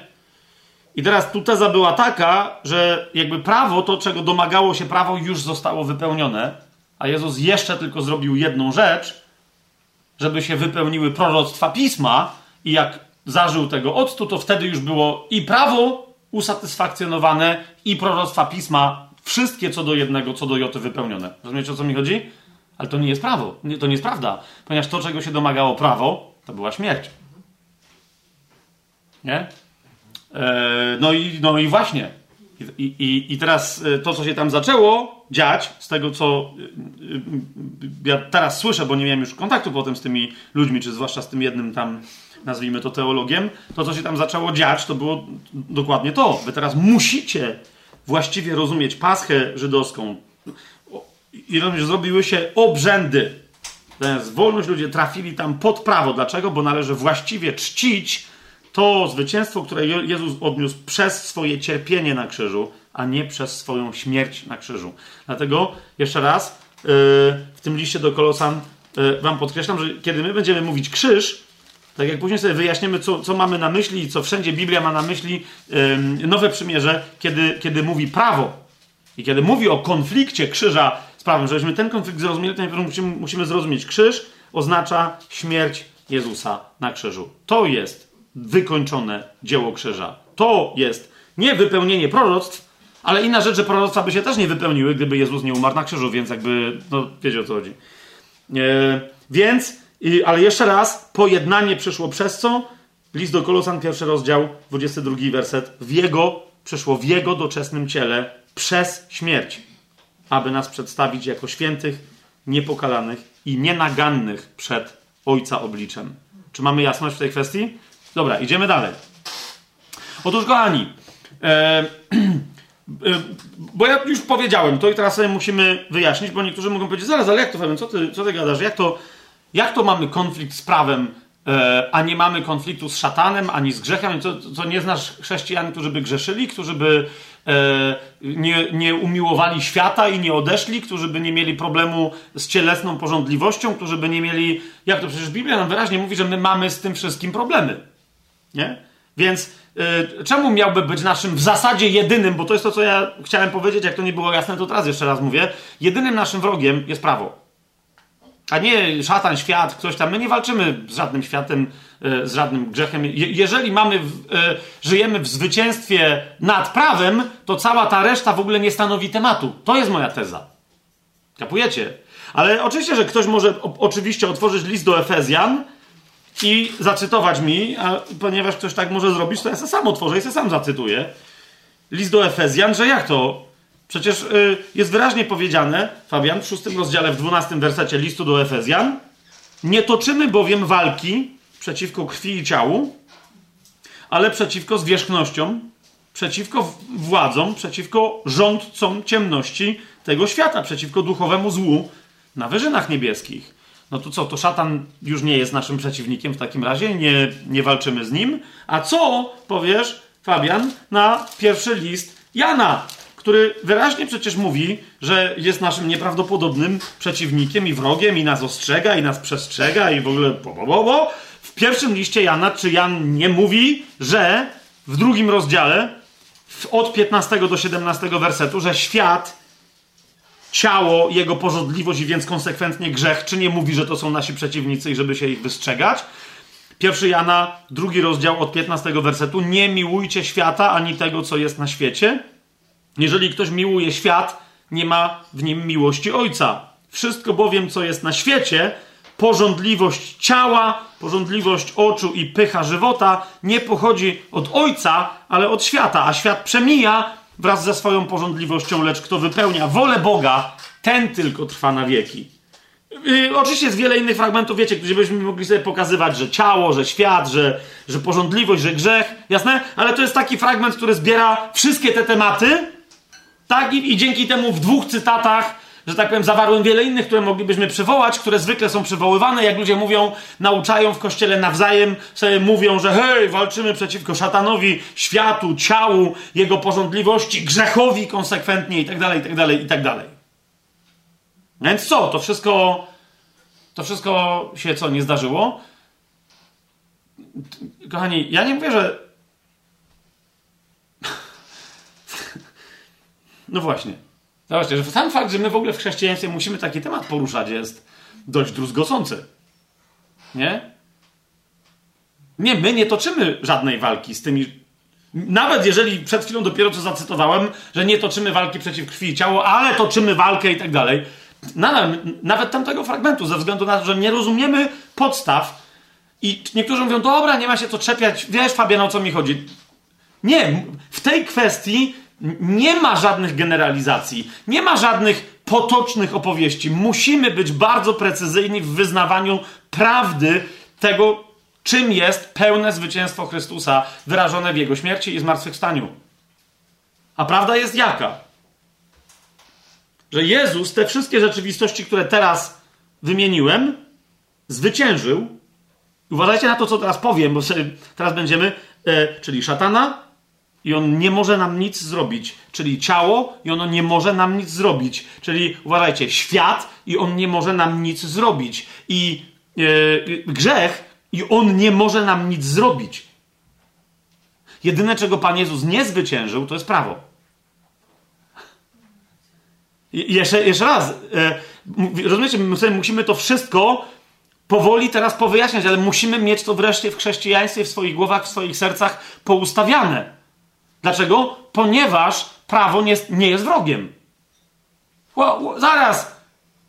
I teraz tu teza była taka, że jakby prawo, to czego domagało się prawo, już zostało wypełnione, a Jezus jeszcze tylko zrobił jedną rzecz, żeby się wypełniły proroctwa pisma i jak zażył tego octu, to wtedy już było i prawo usatysfakcjonowane, i proroctwa pisma, wszystkie co do jednego, co do joty wypełnione. Rozumiecie o co mi chodzi? Ale to nie jest prawo, to nie jest prawda, ponieważ to, czego się domagało prawo, to była śmierć. Nie? Eee, no, i, no i właśnie. I, i, I teraz e, to, co się tam zaczęło dziać, z tego co e, e, ja teraz słyszę, bo nie miałem już kontaktu potem z tymi ludźmi, czy zwłaszcza z tym jednym tam, nazwijmy to teologiem, to, co się tam zaczęło dziać, to było dokładnie to. Wy teraz musicie właściwie rozumieć paschę żydowską. I rozumiesz, zrobiły się obrzędy. Zamiast wolność ludzie trafili tam pod prawo. Dlaczego? Bo należy właściwie czcić to zwycięstwo, które Jezus odniósł przez swoje cierpienie na krzyżu, a nie przez swoją śmierć na krzyżu. Dlatego jeszcze raz yy, w tym liście do Kolosan yy, Wam podkreślam, że kiedy my będziemy mówić krzyż, tak jak później sobie wyjaśnimy, co, co mamy na myśli i co wszędzie Biblia ma na myśli, nowe przymierze, kiedy, kiedy mówi prawo i kiedy mówi o konflikcie krzyża z prawem, żebyśmy ten konflikt zrozumieli, to najpierw musimy, musimy zrozumieć, krzyż oznacza śmierć Jezusa na krzyżu. To jest wykończone dzieło krzyża. To jest nie wypełnienie proroctw, ale inna rzecz, że proroctwa by się też nie wypełniły, gdyby Jezus nie umarł na krzyżu, więc jakby, no wiecie o co chodzi. E, więc, i, ale jeszcze raz, pojednanie przyszło przez co? List do Kolosan, pierwszy rozdział, 22 werset. W Jego, przyszło w Jego doczesnym ciele przez śmierć, aby nas przedstawić jako świętych, niepokalanych i nienagannych przed Ojca obliczem. Czy mamy jasność w tej kwestii? Dobra, idziemy dalej. Otóż, kochani, e, e, bo ja już powiedziałem to i teraz sobie musimy wyjaśnić, bo niektórzy mogą powiedzieć, zaraz, ale jak to, Fabian, co ty, co ty gadasz? Jak to, jak to mamy konflikt z prawem, e, a nie mamy konfliktu z szatanem, ani z grzechem? Co, co nie znasz chrześcijan, którzy by grzeszyli, którzy by nie, nie umiłowali świata i nie odeszli, którzy by nie mieli problemu z cielesną porządliwością, którzy by nie mieli, jak to przecież Biblia nam wyraźnie mówi, że my mamy z tym wszystkim problemy. Nie? Więc y, czemu miałby być naszym w zasadzie jedynym, bo to jest to, co ja chciałem powiedzieć, jak to nie było jasne, to teraz jeszcze raz mówię, jedynym naszym wrogiem jest prawo. A nie szatan, świat, ktoś tam. My nie walczymy z żadnym światem, y, z żadnym grzechem. Je, jeżeli mamy, y, żyjemy w zwycięstwie nad prawem, to cała ta reszta w ogóle nie stanowi tematu. To jest moja teza. Kapujecie? Ale oczywiście, że ktoś może o, oczywiście otworzyć list do Efezjan i zacytować mi, a ponieważ ktoś tak może zrobić, to ja sobie sam otworzę i sobie sam zacytuję. List do Efezjan, że jak to? Przecież y, jest wyraźnie powiedziane, Fabian, w szóstym rozdziale, w dwunastym wersecie listu do Efezjan, nie toczymy bowiem walki przeciwko krwi i ciału, ale przeciwko zwierzchnościom, przeciwko władzom, przeciwko rządcom ciemności tego świata, przeciwko duchowemu złu na wyżynach niebieskich. No to co, to szatan już nie jest naszym przeciwnikiem w takim razie, nie, nie walczymy z nim. A co powiesz, Fabian, na pierwszy list Jana, który wyraźnie przecież mówi, że jest naszym nieprawdopodobnym przeciwnikiem i wrogiem, i nas ostrzega, i nas przestrzega, i w ogóle bo, bo, bo, bo. W pierwszym liście Jana, czy Jan nie mówi, że w drugim rozdziale, od 15 do 17 wersetu, że świat ciało, jego porządliwość i więc konsekwentnie grzech, czy nie mówi, że to są nasi przeciwnicy i żeby się ich wystrzegać? Pierwszy Jana, drugi rozdział od 15 wersetu. Nie miłujcie świata ani tego, co jest na świecie. Jeżeli ktoś miłuje świat, nie ma w nim miłości Ojca. Wszystko bowiem, co jest na świecie, porządliwość ciała, porządliwość oczu i pycha żywota, nie pochodzi od Ojca, ale od świata, a świat przemija, wraz ze swoją porządliwością, lecz kto wypełnia wolę Boga, ten tylko trwa na wieki. Oczywiście jest wiele innych fragmentów, wiecie, gdzie byśmy mogli sobie pokazywać, że ciało, że świat, że, że porządliwość, że grzech, jasne? Ale to jest taki fragment, który zbiera wszystkie te tematy, tak? I, i dzięki temu w dwóch cytatach że tak powiem, zawarłem wiele innych, które moglibyśmy przywołać, które zwykle są przywoływane, jak ludzie mówią, nauczają w kościele nawzajem, sobie mówią, że hej, walczymy przeciwko szatanowi, światu, ciału, jego porządliwości, grzechowi konsekwentnie i tak dalej, i tak dalej, i tak dalej. Więc co? To wszystko, to wszystko się co, nie zdarzyło? Kochani, ja nie mówię, że no właśnie. Zobaczcie, że sam fakt, że my w ogóle w chrześcijaństwie musimy taki temat poruszać, jest dość druzgocący. Nie? Nie, my nie toczymy żadnej walki z tymi. Nawet jeżeli przed chwilą dopiero co zacytowałem, że nie toczymy walki przeciw krwi i ciało, ale toczymy walkę i tak dalej. Nawet tamtego fragmentu, ze względu na to, że nie rozumiemy podstaw i niektórzy mówią, dobra, nie ma się co czepiać, wiesz Fabian, o co mi chodzi. Nie, w tej kwestii nie ma żadnych generalizacji, nie ma żadnych potocznych opowieści. Musimy być bardzo precyzyjni w wyznawaniu prawdy tego, czym jest pełne zwycięstwo Chrystusa wyrażone w Jego śmierci i zmartwychwstaniu. A prawda jest jaka? że Jezus te wszystkie rzeczywistości, które teraz wymieniłem, zwyciężył. Uważajcie na to, co teraz powiem, bo teraz będziemy, e, czyli szatana, i on nie może nam nic zrobić, czyli ciało, i ono nie może nam nic zrobić, czyli uważajcie, świat, i on nie może nam nic zrobić, i e, grzech, i on nie może nam nic zrobić. Jedyne, czego Pan Jezus nie zwyciężył, to jest prawo. Jeszcze, jeszcze raz, e, rozumiecie, my musimy to wszystko powoli teraz powyjaśniać, ale musimy mieć to wreszcie w chrześcijaństwie, w swoich głowach, w swoich sercach poustawiane. Dlaczego? Ponieważ prawo nie, nie jest wrogiem. zaraz!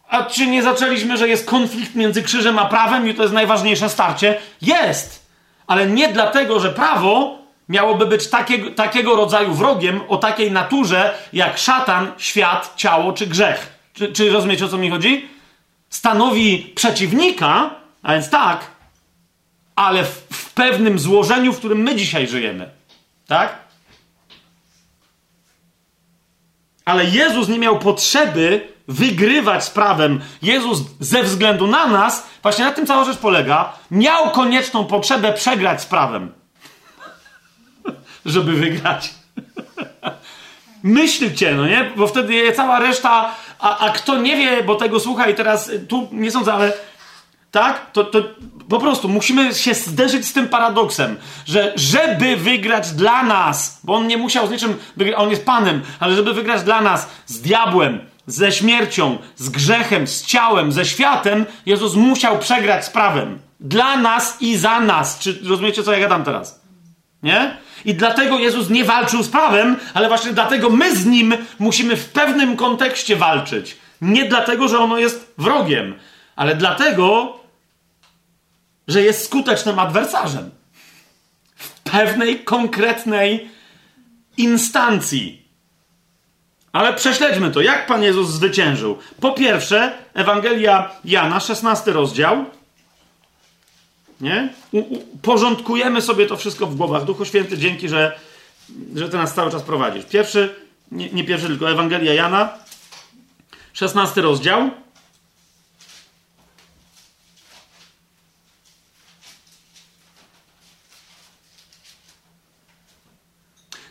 A czy nie zaczęliśmy, że jest konflikt między krzyżem a prawem i to jest najważniejsze starcie? Jest! Ale nie dlatego, że prawo miałoby być takiego, takiego rodzaju wrogiem o takiej naturze jak szatan, świat, ciało czy grzech. Czy, czy rozumiecie o co mi chodzi? Stanowi przeciwnika, a więc tak, ale w, w pewnym złożeniu, w którym my dzisiaj żyjemy. Tak? Ale Jezus nie miał potrzeby wygrywać z prawem. Jezus ze względu na nas, właśnie na tym cała rzecz polega, miał konieczną potrzebę przegrać z prawem żeby wygrać. Myślcie, no nie? Bo wtedy cała reszta, a, a kto nie wie, bo tego słucha i teraz tu nie sądzę, ale tak? To, to po prostu musimy się zderzyć z tym paradoksem, że żeby wygrać dla nas, bo on nie musiał z niczym wygrać, on jest Panem, ale żeby wygrać dla nas z diabłem, ze śmiercią, z grzechem, z ciałem, ze światem, Jezus musiał przegrać z prawem. Dla nas i za nas. Czy rozumiecie, co ja gadam teraz? Nie? I dlatego Jezus nie walczył z prawem, ale właśnie dlatego my z nim musimy w pewnym kontekście walczyć. Nie dlatego, że ono jest wrogiem, ale dlatego, że jest skutecznym adwersarzem. W pewnej konkretnej instancji. Ale prześledźmy to, jak Pan Jezus zwyciężył. Po pierwsze, Ewangelia Jana, 16 rozdział, nie? U, u, porządkujemy sobie to wszystko w głowach. Duchu Święty, dzięki, że, że Ty nas cały czas prowadzisz. Pierwszy, nie, nie pierwszy, tylko Ewangelia Jana, 16 rozdział.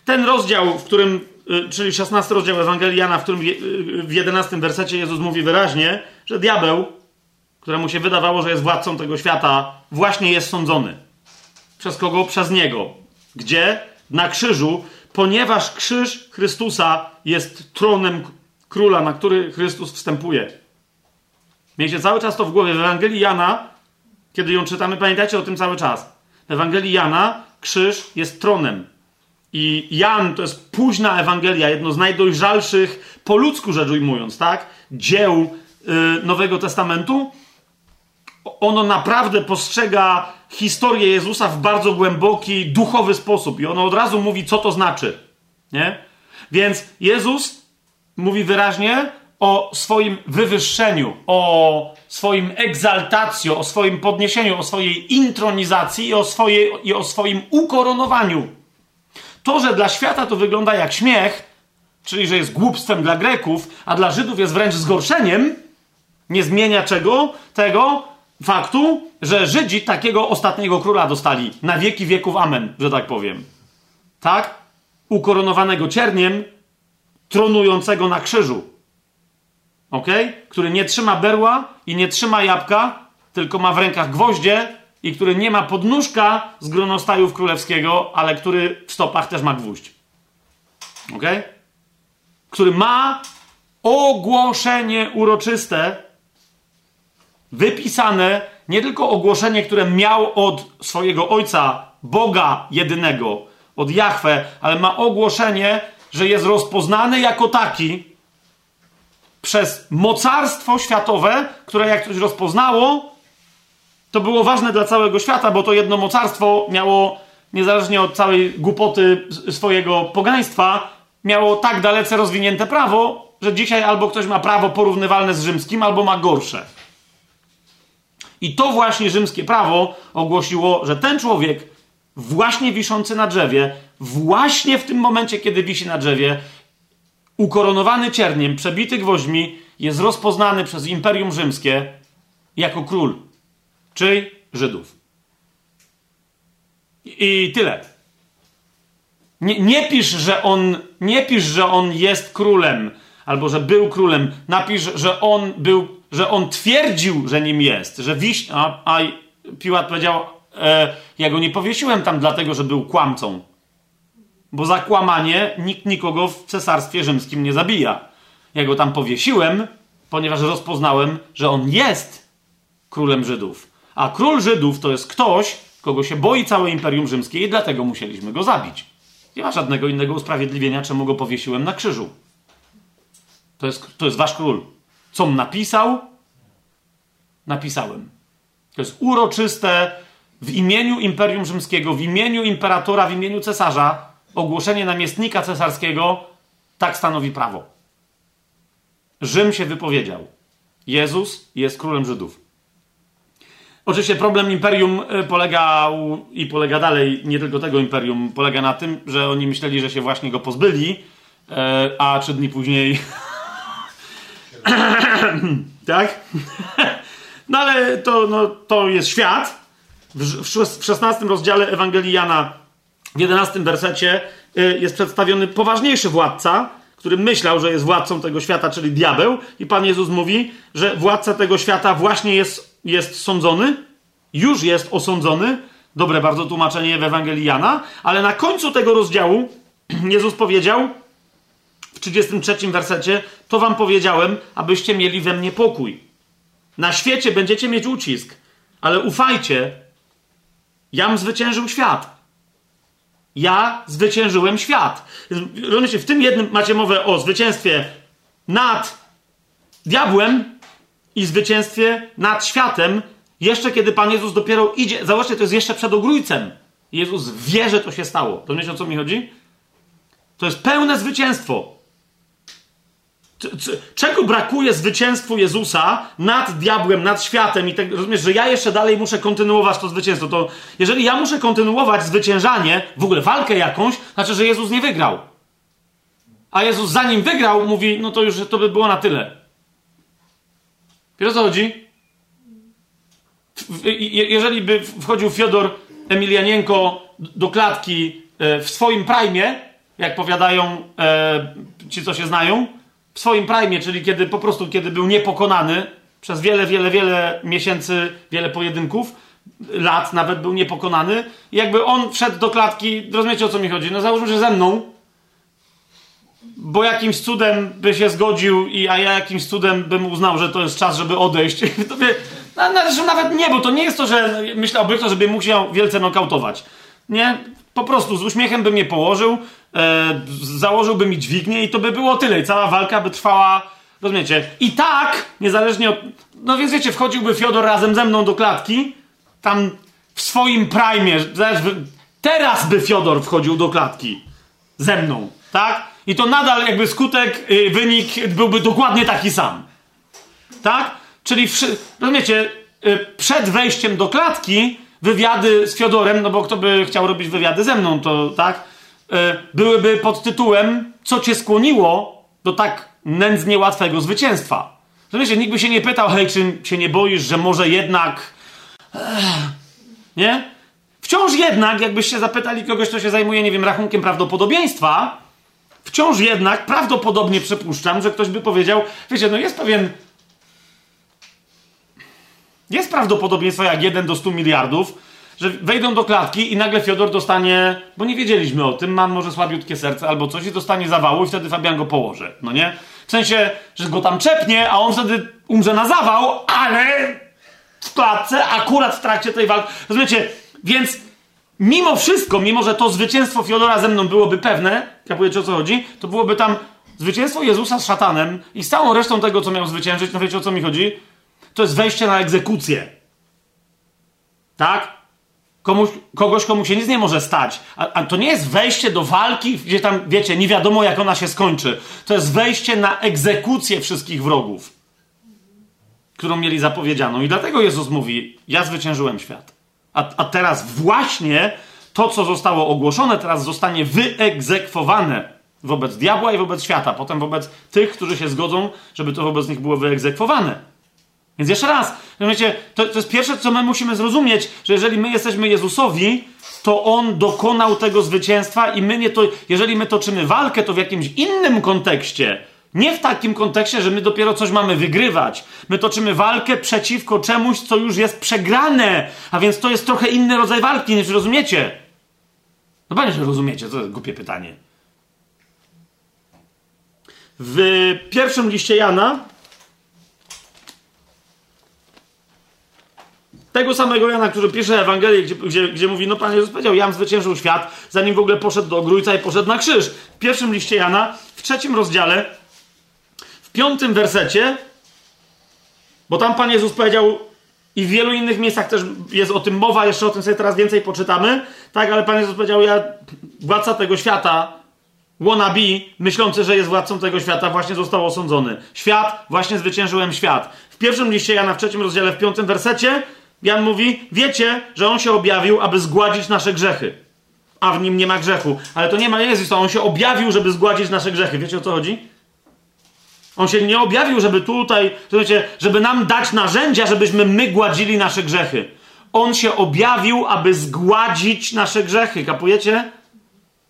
Ten rozdział, w którym, y, czyli 16 rozdział Ewangelii Jana, w którym y, w 11 wersecie Jezus mówi wyraźnie, że diabeł któremu się wydawało, że jest władcą tego świata, właśnie jest sądzony. Przez kogo? Przez niego. Gdzie? Na krzyżu, ponieważ krzyż Chrystusa jest tronem króla, na który Chrystus wstępuje. Miejcie cały czas to w głowie. W Ewangelii Jana, kiedy ją czytamy, pamiętajcie o tym cały czas. W Ewangelii Jana krzyż jest tronem. I Jan to jest późna Ewangelia, jedno z najdojrzalszych, po ludzku rzecz ujmując, tak? Dzieł yy, Nowego Testamentu ono naprawdę postrzega historię Jezusa w bardzo głęboki, duchowy sposób i ono od razu mówi, co to znaczy. Nie? Więc Jezus mówi wyraźnie o swoim wywyższeniu, o swoim egzaltacjo, o swoim podniesieniu, o swojej intronizacji i o, swojej, i o swoim ukoronowaniu. To, że dla świata to wygląda jak śmiech, czyli że jest głupstwem dla Greków, a dla Żydów jest wręcz zgorszeniem, nie zmienia czego? Tego, faktu, że Żydzi takiego ostatniego króla dostali. Na wieki wieków amen, że tak powiem. Tak? Ukoronowanego cierniem, tronującego na krzyżu. Ok? Który nie trzyma berła i nie trzyma jabłka, tylko ma w rękach gwoździe i który nie ma podnóżka z gronostajów królewskiego, ale który w stopach też ma gwóźdź. Ok? Który ma ogłoszenie uroczyste, wypisane nie tylko ogłoszenie, które miał od swojego ojca, Boga jedynego, od Jahwe, ale ma ogłoszenie, że jest rozpoznany jako taki przez mocarstwo światowe, które jak ktoś rozpoznało, to było ważne dla całego świata, bo to jedno mocarstwo miało, niezależnie od całej głupoty swojego pogaństwa, miało tak dalece rozwinięte prawo, że dzisiaj albo ktoś ma prawo porównywalne z rzymskim, albo ma gorsze. I to właśnie rzymskie prawo ogłosiło, że ten człowiek, właśnie wiszący na drzewie, właśnie w tym momencie, kiedy wisi na drzewie, ukoronowany cierniem, przebity gwoźdźmi, jest rozpoznany przez Imperium Rzymskie jako król. Czyj? Żydów. I tyle. Nie, nie, pisz, że on, nie pisz, że on jest królem, albo że był królem. Napisz, że on był, że on twierdził, że nim jest, że wiś, a, a Piłat powiedział, e, ja go nie powiesiłem tam dlatego, że był kłamcą. Bo za kłamanie nikt nikogo w cesarstwie rzymskim nie zabija. Ja go tam powiesiłem, ponieważ rozpoznałem, że on jest królem Żydów. A król Żydów to jest ktoś, kogo się boi całe Imperium Rzymskie i dlatego musieliśmy go zabić. Nie ma żadnego innego usprawiedliwienia, czemu go powiesiłem na krzyżu. To jest, to jest wasz król. Co napisał? Napisałem. To jest uroczyste w imieniu Imperium Rzymskiego, w imieniu imperatora, w imieniu cesarza, ogłoszenie namiestnika cesarskiego, tak stanowi prawo. Rzym się wypowiedział. Jezus jest królem Żydów. Oczywiście problem imperium e, polegał i polega dalej, nie tylko tego imperium, polega na tym, że oni myśleli, że się właśnie go pozbyli, e, a trzy dni później. tak? no ale to, no, to jest świat. W, w 16 rozdziale Ewangelii Jana, w 11 wersecie, e, jest przedstawiony poważniejszy władca, który myślał, że jest władcą tego świata, czyli diabeł, i Pan Jezus mówi, że władca tego świata właśnie jest, jest sądzony, już jest osądzony. Dobre bardzo tłumaczenie w Ewangelii Jana, ale na końcu tego rozdziału Jezus powiedział w 33 wersecie: To wam powiedziałem, abyście mieli we mnie pokój. Na świecie będziecie mieć ucisk, ale ufajcie, jam zwyciężył świat. Ja zwyciężyłem świat. W tym jednym macie mowę o zwycięstwie nad diabłem i zwycięstwie nad światem, jeszcze kiedy Pan Jezus dopiero idzie. Zobaczcie, to jest jeszcze przed ogrójcem. Jezus wie, że to się stało. Rozumiecie, o co mi chodzi? To jest pełne zwycięstwo. Czego brakuje zwycięstwu Jezusa nad diabłem, nad światem i tak, rozumiesz, że ja jeszcze dalej muszę kontynuować to zwycięstwo, to jeżeli ja muszę kontynuować zwyciężanie, w ogóle walkę jakąś, znaczy, że Jezus nie wygrał. A Jezus zanim wygrał, mówi, no to już to by było na tyle. Wiesz o co chodzi? Jeżeli by wchodził Fiodor Emilianienko do klatki e, w swoim prime, jak powiadają e, ci, co się znają, w swoim prime, czyli kiedy po prostu, kiedy był niepokonany przez wiele, wiele, wiele miesięcy, wiele pojedynków, lat nawet był niepokonany, jakby on wszedł do klatki, rozumiecie o co mi chodzi? No załóżmy, że ze mną, bo jakimś cudem by się zgodził, i, a ja jakimś cudem bym uznał, że to jest czas, żeby odejść. To by, no, no, nawet nie, bo to nie jest to, że myślałby to, żeby się wielce nokautować. Nie, po prostu z uśmiechem by mnie położył, e, założyłby mi dźwignię i to by było tyle. I cała walka by trwała, rozumiecie? I tak, niezależnie od... No więc wiecie, wchodziłby Fiodor razem ze mną do klatki, tam w swoim prime, teraz by Fiodor wchodził do klatki ze mną, tak? I to nadal jakby skutek, y, wynik byłby dokładnie taki sam. Tak? Czyli, rozumiecie, y, przed wejściem do klatki wywiady z Fiodorem, no bo kto by chciał robić wywiady ze mną, to tak, y, byłyby pod tytułem Co cię skłoniło do tak nędznie łatwego zwycięstwa? Rozumiecie, nikt by się nie pytał, hej, czy się nie boisz, że może jednak... Nie? Wciąż jednak, jakbyście zapytali kogoś, kto się zajmuje, nie wiem, rachunkiem prawdopodobieństwa, wciąż jednak prawdopodobnie przypuszczam, że ktoś by powiedział, wiecie, no jest pewien jest prawdopodobieństwo jak 1 do 100 miliardów, że wejdą do klatki i nagle Fiodor dostanie, bo nie wiedzieliśmy o tym, mam może słabiutkie serce albo coś i dostanie zawału i wtedy Fabian go położy, no nie? W sensie, że go tam czepnie, a on wtedy umrze na zawał, ale w klatce, akurat w trakcie tej walki. Rozumiecie? Więc mimo wszystko, mimo że to zwycięstwo Fiodora ze mną byłoby pewne, kapujecie o co chodzi, to byłoby tam zwycięstwo Jezusa z szatanem i z całą resztą tego, co miał zwyciężyć, no wiecie o co mi chodzi? to jest wejście na egzekucję. Tak? Komuś, kogoś, komu się nic nie może stać. A, a, to nie jest wejście do walki, gdzie tam, wiecie, nie wiadomo jak ona się skończy. To jest wejście na egzekucję wszystkich wrogów, którą mieli zapowiedzianą. I dlatego Jezus mówi: Ja zwyciężyłem świat. A, a teraz właśnie to, co zostało ogłoszone, teraz zostanie wyegzekwowane. Wobec diabła i wobec świata, potem wobec tych, którzy się zgodzą, żeby to wobec nich było wyegzekwowane. Więc jeszcze raz, wiecie, to, to jest pierwsze, co my musimy zrozumieć, że jeżeli my jesteśmy Jezusowi, to On dokonał tego zwycięstwa i my nie to, jeżeli my toczymy walkę, to w jakimś innym kontekście, nie w takim kontekście, że my dopiero coś mamy wygrywać. My toczymy walkę przeciwko czemuś, co już jest przegrane. A więc to jest trochę inny rodzaj walki, niż rozumiecie. No pewnie, że rozumiecie, to jest głupie pytanie. W pierwszym liście Jana, tego samego Jana, który pisze Ewangelię, gdzie, gdzie, gdzie mówi, no Pan Jezus powiedział, Jan zwyciężył świat, zanim w ogóle poszedł do ogrójca i poszedł na krzyż. W pierwszym liście Jana, w trzecim rozdziale, piątym wersecie, bo tam Pan Jezus powiedział, i w wielu innych miejscach też jest o tym mowa, jeszcze o tym sobie teraz więcej poczytamy, tak, ale Pan Jezus powiedział, ja, władca tego świata, wannabe, myślący, że jest władcą tego świata, właśnie został osądzony. Świat, właśnie zwyciężyłem świat. W pierwszym liście Jana, w trzecim rozdziale, w piątym wersecie, Jan mówi, wiecie, że On się objawił, aby zgładzić nasze grzechy. A w Nim nie ma grzechu. Ale to nie ma Jezus, to On się objawił, żeby zgładzić nasze grzechy. Wiecie o co chodzi? On się nie objawił, żeby tutaj, żeby nam dać narzędzia, żebyśmy my gładzili nasze grzechy. On się objawił, aby zgładzić nasze grzechy. Kapujecie?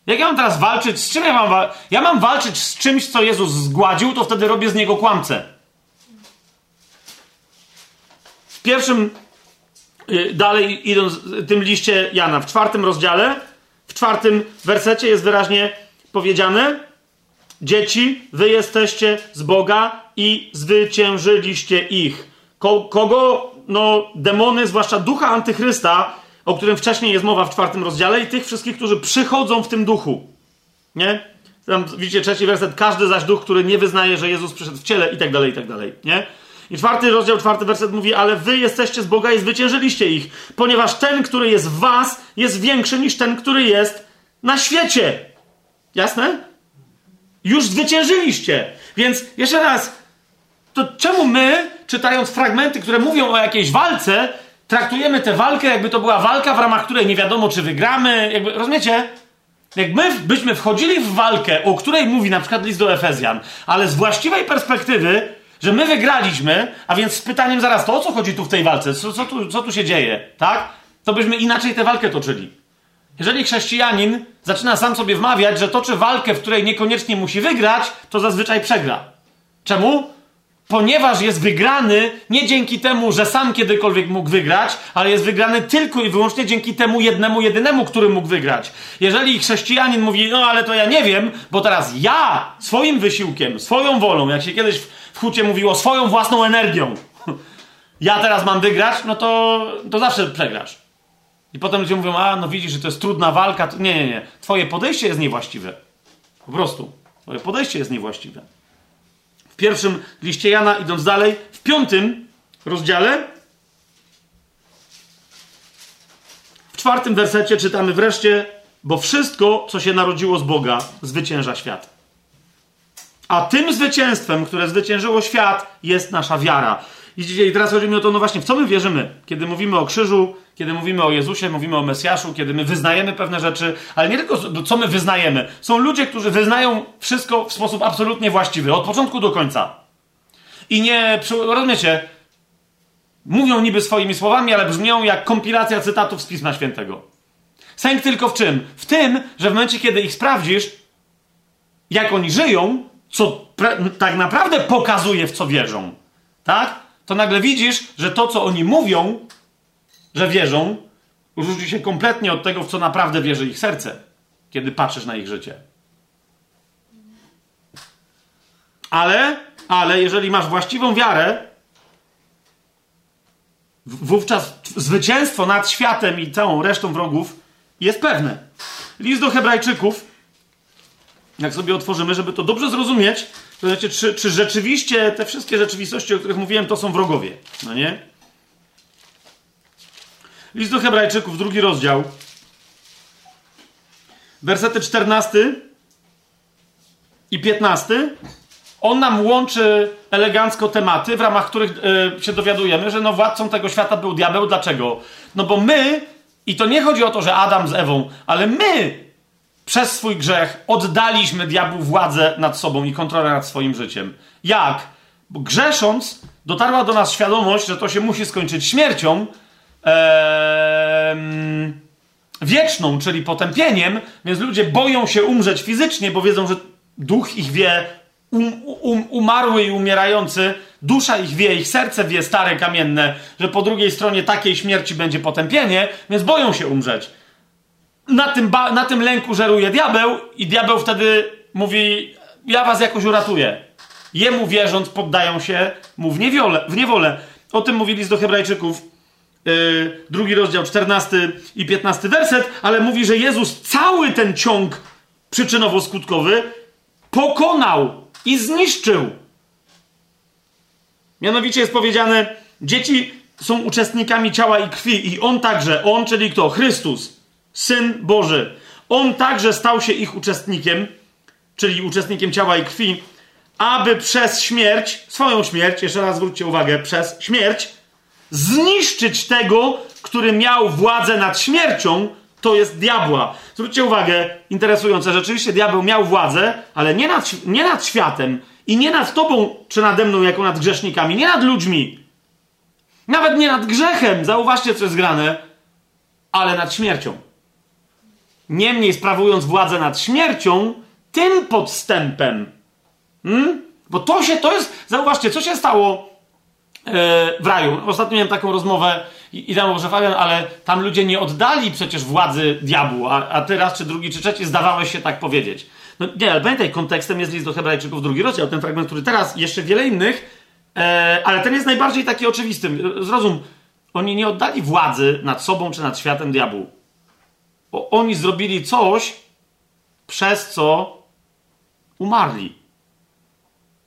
Jak ja mam teraz walczyć? Z czym ja mam walczyć? Ja mam walczyć z czymś, co Jezus zgładził, to wtedy robię z niego kłamcę. W pierwszym, y, dalej idąc tym liście Jana, w czwartym rozdziale, w czwartym wersecie jest wyraźnie powiedziane, Dzieci, wy jesteście z Boga i zwyciężyliście ich. Ko kogo? No, demony, zwłaszcza ducha antychrysta, o którym wcześniej jest mowa w czwartym rozdziale, i tych wszystkich, którzy przychodzą w tym duchu. Nie? Tam widzicie trzeci werset, każdy zaś duch, który nie wyznaje, że Jezus przyszedł w ciele, i tak dalej, i tak dalej. Nie? I czwarty rozdział, czwarty werset mówi, ale wy jesteście z Boga i zwyciężyliście ich, ponieważ ten, który jest w was, jest większy niż ten, który jest na świecie. Jasne? Już zwyciężyliście. Więc jeszcze raz, to czemu my, czytając fragmenty, które mówią o jakiejś walce, traktujemy tę walkę, jakby to była walka, w ramach której nie wiadomo, czy wygramy? Jakby, rozumiecie? Jak my byśmy wchodzili w walkę, o której mówi na przykład list do Efezjan, ale z właściwej perspektywy, że my wygraliśmy, a więc z pytaniem zaraz, to o co chodzi tu w tej walce? Co, co, tu, co tu się dzieje? Tak? To byśmy inaczej tę walkę toczyli. Jeżeli chrześcijanin zaczyna sam sobie wmawiać, że toczy walkę, w której niekoniecznie musi wygrać, to zazwyczaj przegra. Czemu? Ponieważ jest wygrany nie dzięki temu, że sam kiedykolwiek mógł wygrać, ale jest wygrany tylko i wyłącznie dzięki temu jednemu, jedynemu, który mógł wygrać. Jeżeli chrześcijanin mówi, no ale to ja nie wiem, bo teraz ja swoim wysiłkiem, swoją wolą, jak się kiedyś w hucie mówiło, swoją własną energią, ja teraz mam wygrać, no to, to zawsze przegrasz. I potem ludzie mówią, a no widzisz, że to jest trudna walka. Nie, nie, nie. Twoje podejście jest niewłaściwe. Po prostu. Twoje podejście jest niewłaściwe. W pierwszym liście Jana, idąc dalej, w piątym rozdziale, w czwartym wersecie czytamy wreszcie, bo wszystko, co się narodziło z Boga, zwycięża świat. A tym zwycięstwem, które zwyciężyło świat, jest nasza wiara. I teraz chodzi mi o to, no właśnie, w co my wierzymy? Kiedy mówimy o krzyżu, kiedy mówimy o Jezusie, mówimy o Mesjaszu, kiedy my wyznajemy pewne rzeczy, ale nie tylko co my wyznajemy. Są ludzie, którzy wyznają wszystko w sposób absolutnie właściwy, od początku do końca. I nie, rozumiecie, mówią niby swoimi słowami, ale brzmią jak kompilacja cytatów z Pisma Świętego. Sęk tylko w czym? W tym, że w momencie, kiedy ich sprawdzisz, jak oni żyją, co tak naprawdę pokazuje, w co wierzą, tak? To nagle widzisz, że to, co oni mówią, że wierzą, różni się kompletnie od tego, w co naprawdę wierzy ich serce, kiedy patrzysz na ich życie. Ale, ale jeżeli masz właściwą wiarę, wówczas zwycięstwo nad światem i całą resztą wrogów jest pewne. List do Hebrajczyków, jak sobie otworzymy, żeby to dobrze zrozumieć, to znaczy, czy, czy rzeczywiście te wszystkie rzeczywistości, o których mówiłem, to są wrogowie. No nie? List do Hebrajczyków, drugi rozdział. Wersety 14 i 15. On nam łączy elegancko tematy, w ramach których yy, się dowiadujemy, że no władcą tego świata był diabeł. Dlaczego? No bo my, i to nie chodzi o to, że Adam z Ewą, ale my przez swój grzech oddaliśmy diabłu władzę nad sobą i kontrolę nad swoim życiem. Jak? Bo grzesząc, dotarła do nas świadomość, że to się musi skończyć śmiercią wieczną, czyli potępieniem, więc ludzie boją się umrzeć fizycznie, bo wiedzą, że duch ich wie, um, um, umarły i umierający, dusza ich wie, ich serce wie, stare kamienne, że po drugiej stronie takiej śmierci będzie potępienie, więc boją się umrzeć. Na tym, na tym lęku żeruje diabeł i diabeł wtedy mówi, ja was jakoś uratuję. Jemu wierząc poddają się mu w niewolę. W niewolę. O tym mówi list do hebrajczyków, yy, drugi rozdział, 14 i 15 werset, ale mówi, że Jezus cały ten ciąg przyczynowo-skutkowy pokonał i zniszczył. Mianowicie jest powiedziane, dzieci są uczestnikami ciała i krwi i On także, On, czyli kto? Chrystus, Syn Boży. On także stał się ich uczestnikiem, czyli uczestnikiem ciała i krwi, aby przez śmierć, swoją śmierć, jeszcze raz zwróćcie uwagę, przez śmierć, zniszczyć tego, który miał władzę nad śmiercią, to jest diabła. Zwróćcie uwagę, interesujące, rzeczywiście diabeł miał władzę, ale nie nad, nie nad światem i nie nad tobą czy nade mną jako nad grzesznikami, nie nad ludźmi. Nawet nie nad grzechem, zauważcie co jest grane, ale nad śmiercią. Niemniej sprawując władzę nad śmiercią, tym podstępem. Hmm? Bo to się, to jest, zauważcie, co się stało w raju. Ostatnio miałem taką rozmowę i, tam może Fabian, ale tam ludzie nie oddali przecież władzy diabłu, a, a czy drugi, czy trzeci zdawałeś się tak powiedzieć. No nie, ale pamiętaj, kontekstem jest list do Hebrajczyków, drugi rozdział, ten fragment, który teraz, jeszcze wiele innych, e, ale ten jest najbardziej taki oczywisty. Zrozum, oni nie oddali władzy nad sobą czy nad światem diabłu. Oni zrobili coś, przez co umarli.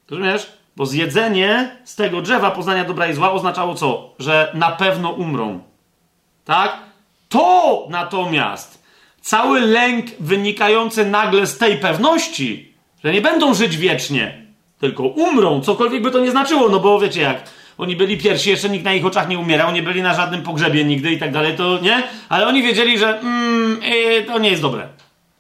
Rozumiesz? Bo zjedzenie z tego drzewa poznania dobra i zła oznaczało co? Że na pewno umrą. Tak? To natomiast cały lęk wynikający nagle z tej pewności, że nie będą żyć wiecznie, tylko umrą, cokolwiek by to nie znaczyło, no bo wiecie jak, oni byli pierwsi, jeszcze nikt na ich oczach nie umierał, nie byli na żadnym pogrzebie nigdy i tak dalej, to nie? Ale oni wiedzieli, że mm, yy, to nie jest dobre.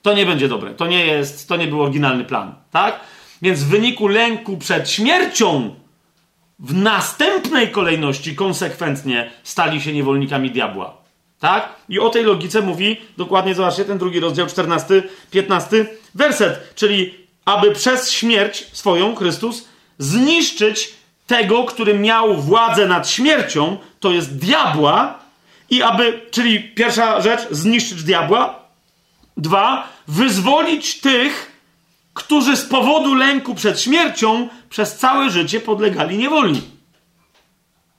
To nie będzie dobre. To nie jest, to nie był oryginalny plan, tak? Więc w wyniku lęku przed śmiercią w następnej kolejności konsekwentnie stali się niewolnikami diabła. Tak? I o tej logice mówi dokładnie, zobaczcie, ten drugi rozdział, 14, 15 werset. Czyli, aby przez śmierć swoją, Chrystus, zniszczyć tego, który miał władzę nad śmiercią, to jest diabła, i aby, czyli pierwsza rzecz, zniszczyć diabła. Dwa, wyzwolić tych, którzy z powodu lęku przed śmiercią przez całe życie podlegali niewoli.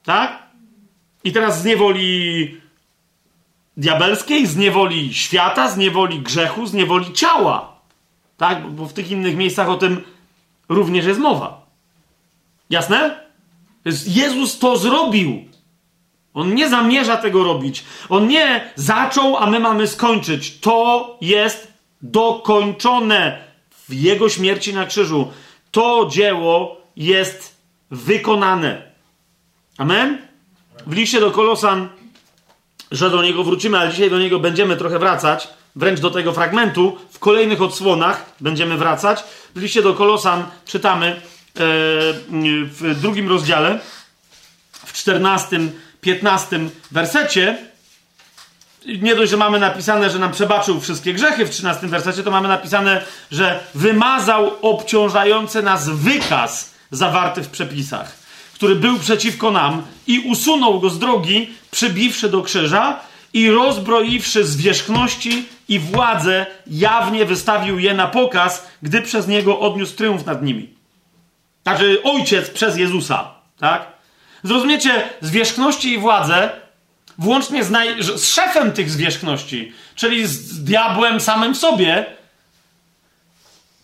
Tak? I teraz z niewoli diabelskiej, z niewoli świata, z niewoli grzechu, z niewoli ciała. Tak? Bo w tych innych miejscach o tym również jest mowa. Jasne? Jezus to zrobił. On nie zamierza tego robić. On nie zaczął, a my mamy skończyć. To jest dokończone w Jego śmierci na krzyżu. To dzieło jest wykonane. Amen? W liście do Kolosan, że do niego wrócimy, ale dzisiaj do niego będziemy trochę wracać, wręcz do tego fragmentu, w kolejnych odsłonach będziemy wracać. W liście do Kolosan czytamy e, w drugim rozdziale, w czternastym, piętnastym wersecie, nie dość, że mamy napisane, że nam przebaczył wszystkie grzechy w 13 wersecie, to mamy napisane, że wymazał obciążający nas wykaz zawarty w przepisach, który był przeciwko nam i usunął go z drogi, przybiwszy do krzyża i rozbroiwszy zwierzchności i władzę, jawnie wystawił je na pokaz, gdy przez niego odniósł triumf nad nimi. Także ojciec przez Jezusa, tak? Zrozumiecie, zwierzchności i władzę włącznie z, naj, z szefem tych zwierzchności, czyli z diabłem samym sobie,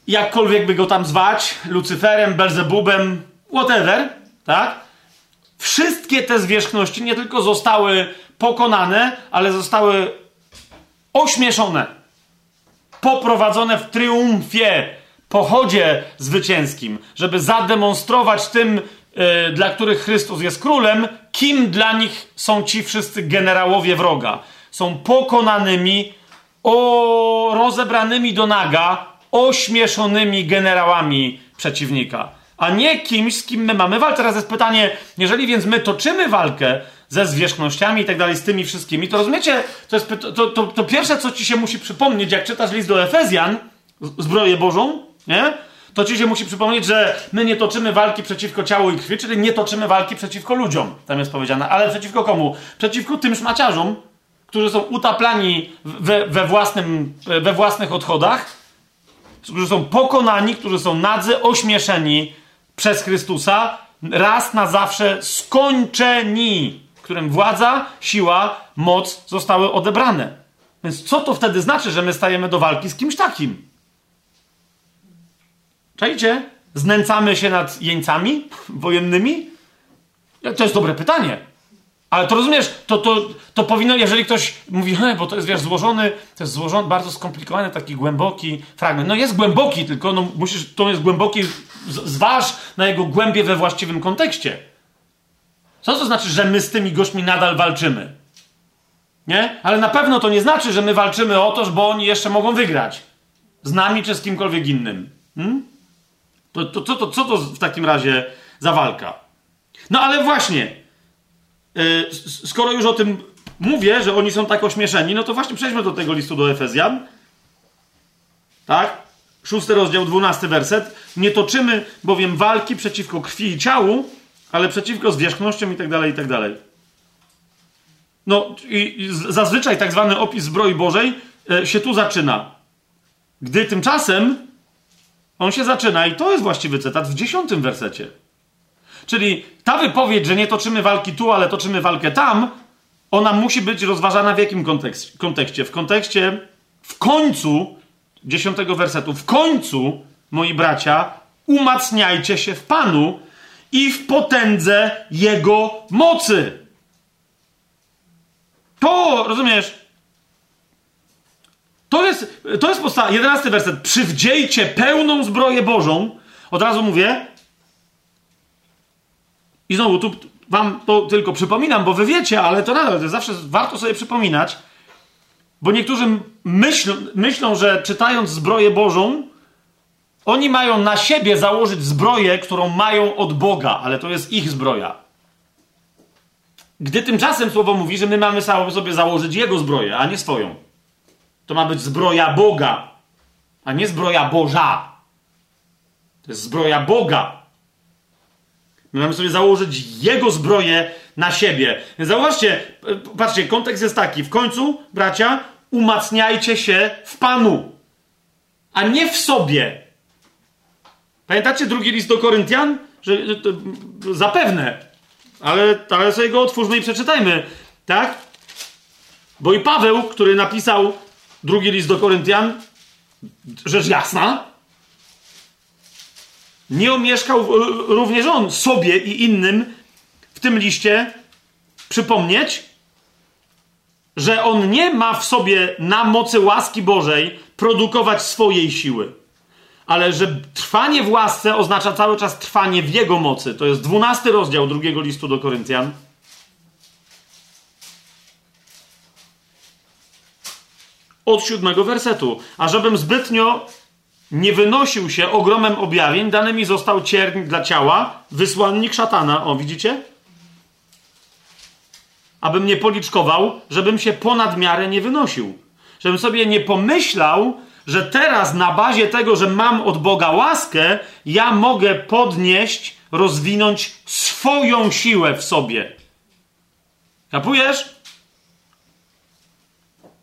jakkolwiek by go tam zwać, Lucyferem, Belzebubem, whatever, tak? Wszystkie te zwierzchności nie tylko zostały pokonane, ale zostały ośmieszone, poprowadzone w triumfie, pochodzie zwycięskim, żeby zademonstrować tym E, dla których Chrystus jest królem, kim dla nich są ci wszyscy generałowie wroga. Są pokonanymi o rozebranymi do naga, ośmieszonymi generałami przeciwnika, a nie kimś, z kim my mamy walkę. Teraz jest pytanie, jeżeli więc my toczymy walkę ze zwierzchnościami i tak dalej, z tymi wszystkimi, to rozumiecie, to, jest, to, to, to pierwsze, co ci się musi przypomnieć, jak czytasz list do Efezjan, zbroję Bożą, nie? To ci się musi przypomnieć, że my nie toczymy walki przeciwko ciału i krwi, czyli nie toczymy walki przeciwko ludziom, tam jest powiedziane. Ale przeciwko komu? Przeciwko tym szmaciarzom, którzy są utaplani we, we, własnym, we własnych odchodach, którzy są pokonani, którzy są nadzy, ośmieszeni przez Chrystusa, raz na zawsze skończeni, którym władza, siła, moc zostały odebrane. Więc co to wtedy znaczy, że my stajemy do walki z kimś takim? Czajcie? Znęcamy się nad jeńcami wojennymi? To jest dobre pytanie. Ale to rozumiesz, to, to, to powinno, jeżeli ktoś mówi, he, bo to jest, wiesz, złożony, to jest złożony, bardzo skomplikowany, taki głęboki fragment. No jest głęboki, tylko no, musisz, to jest głęboki, zważ na jego głębie we właściwym kontekście. Co to znaczy, że my z tymi gośćmi nadal walczymy? Nie? Ale na pewno to nie znaczy, że my walczymy o to, bo oni jeszcze mogą wygrać. Z nami czy z kimkolwiek innym. Hmm? To, to, to, to, co to w takim razie za walka? No ale właśnie, yy, skoro już o tym mówię, że oni są tak ośmieszeni, no to właśnie przejdźmy do tego listu do Efezjan. Tak? Szósty rozdział, dwunasty werset. Nie toczymy bowiem walki przeciwko krwi i ciału, ale przeciwko zwierzchnościom i tak dalej, i tak dalej. No i, zazwyczaj tak zwany opis zbroi Bożej yy, się tu zaczyna. Gdy tymczasem on się zaczyna i to jest właściwy cytat w dziesiątym wersecie. Czyli ta wypowiedź, że nie toczymy walki tu, ale toczymy walkę tam, ona musi być rozważana w jakim kontekście? W kontekście w końcu dziesiątego wersetu, w końcu, moi bracia, umacniajcie się w Panu i w potędze Jego mocy. To, rozumiesz, to jest, to jest podstawa. Jedenasty werset. Przywdziejcie pełną zbroję Bożą. Od razu mówię. I znowu, tu wam to tylko przypominam, bo wy wiecie, ale to nadal zawsze warto sobie przypominać. Bo niektórzy myśl, myślą, że czytając zbroję Bożą, oni mają na siebie założyć zbroję, którą mają od Boga, ale to jest ich zbroja. Gdy tymczasem słowo mówi, że my mamy sobie założyć jego zbroję, a nie swoją. To ma być zbroja Boga, a nie zbroja Boża. To jest zbroja Boga. My mamy sobie założyć Jego zbroję na siebie. Zauważcie, patrzcie, kontekst jest taki. W końcu, bracia, umacniajcie się w Panu, a nie w sobie. Pamiętacie drugi list do Koryntian? Że, że to, zapewne, ale, ale sobie go otwórzmy i przeczytajmy, tak? Bo i Paweł, który napisał Drugi list do Koryntian, rzecz jasna. Nie omieszkał również on sobie i innym w tym liście przypomnieć, że on nie ma w sobie na mocy łaski Bożej produkować swojej siły, ale że trwanie w łasce oznacza cały czas trwanie w jego mocy. To jest dwunasty rozdział drugiego listu do Koryntian. Od siódmego wersetu. A żebym zbytnio nie wynosił się ogromem objawień, dany mi został cierń dla ciała, wysłannik szatana. O, widzicie? Abym nie policzkował, żebym się ponad miarę nie wynosił. Żebym sobie nie pomyślał, że teraz na bazie tego, że mam od Boga łaskę, ja mogę podnieść, rozwinąć swoją siłę w sobie. Kapujesz?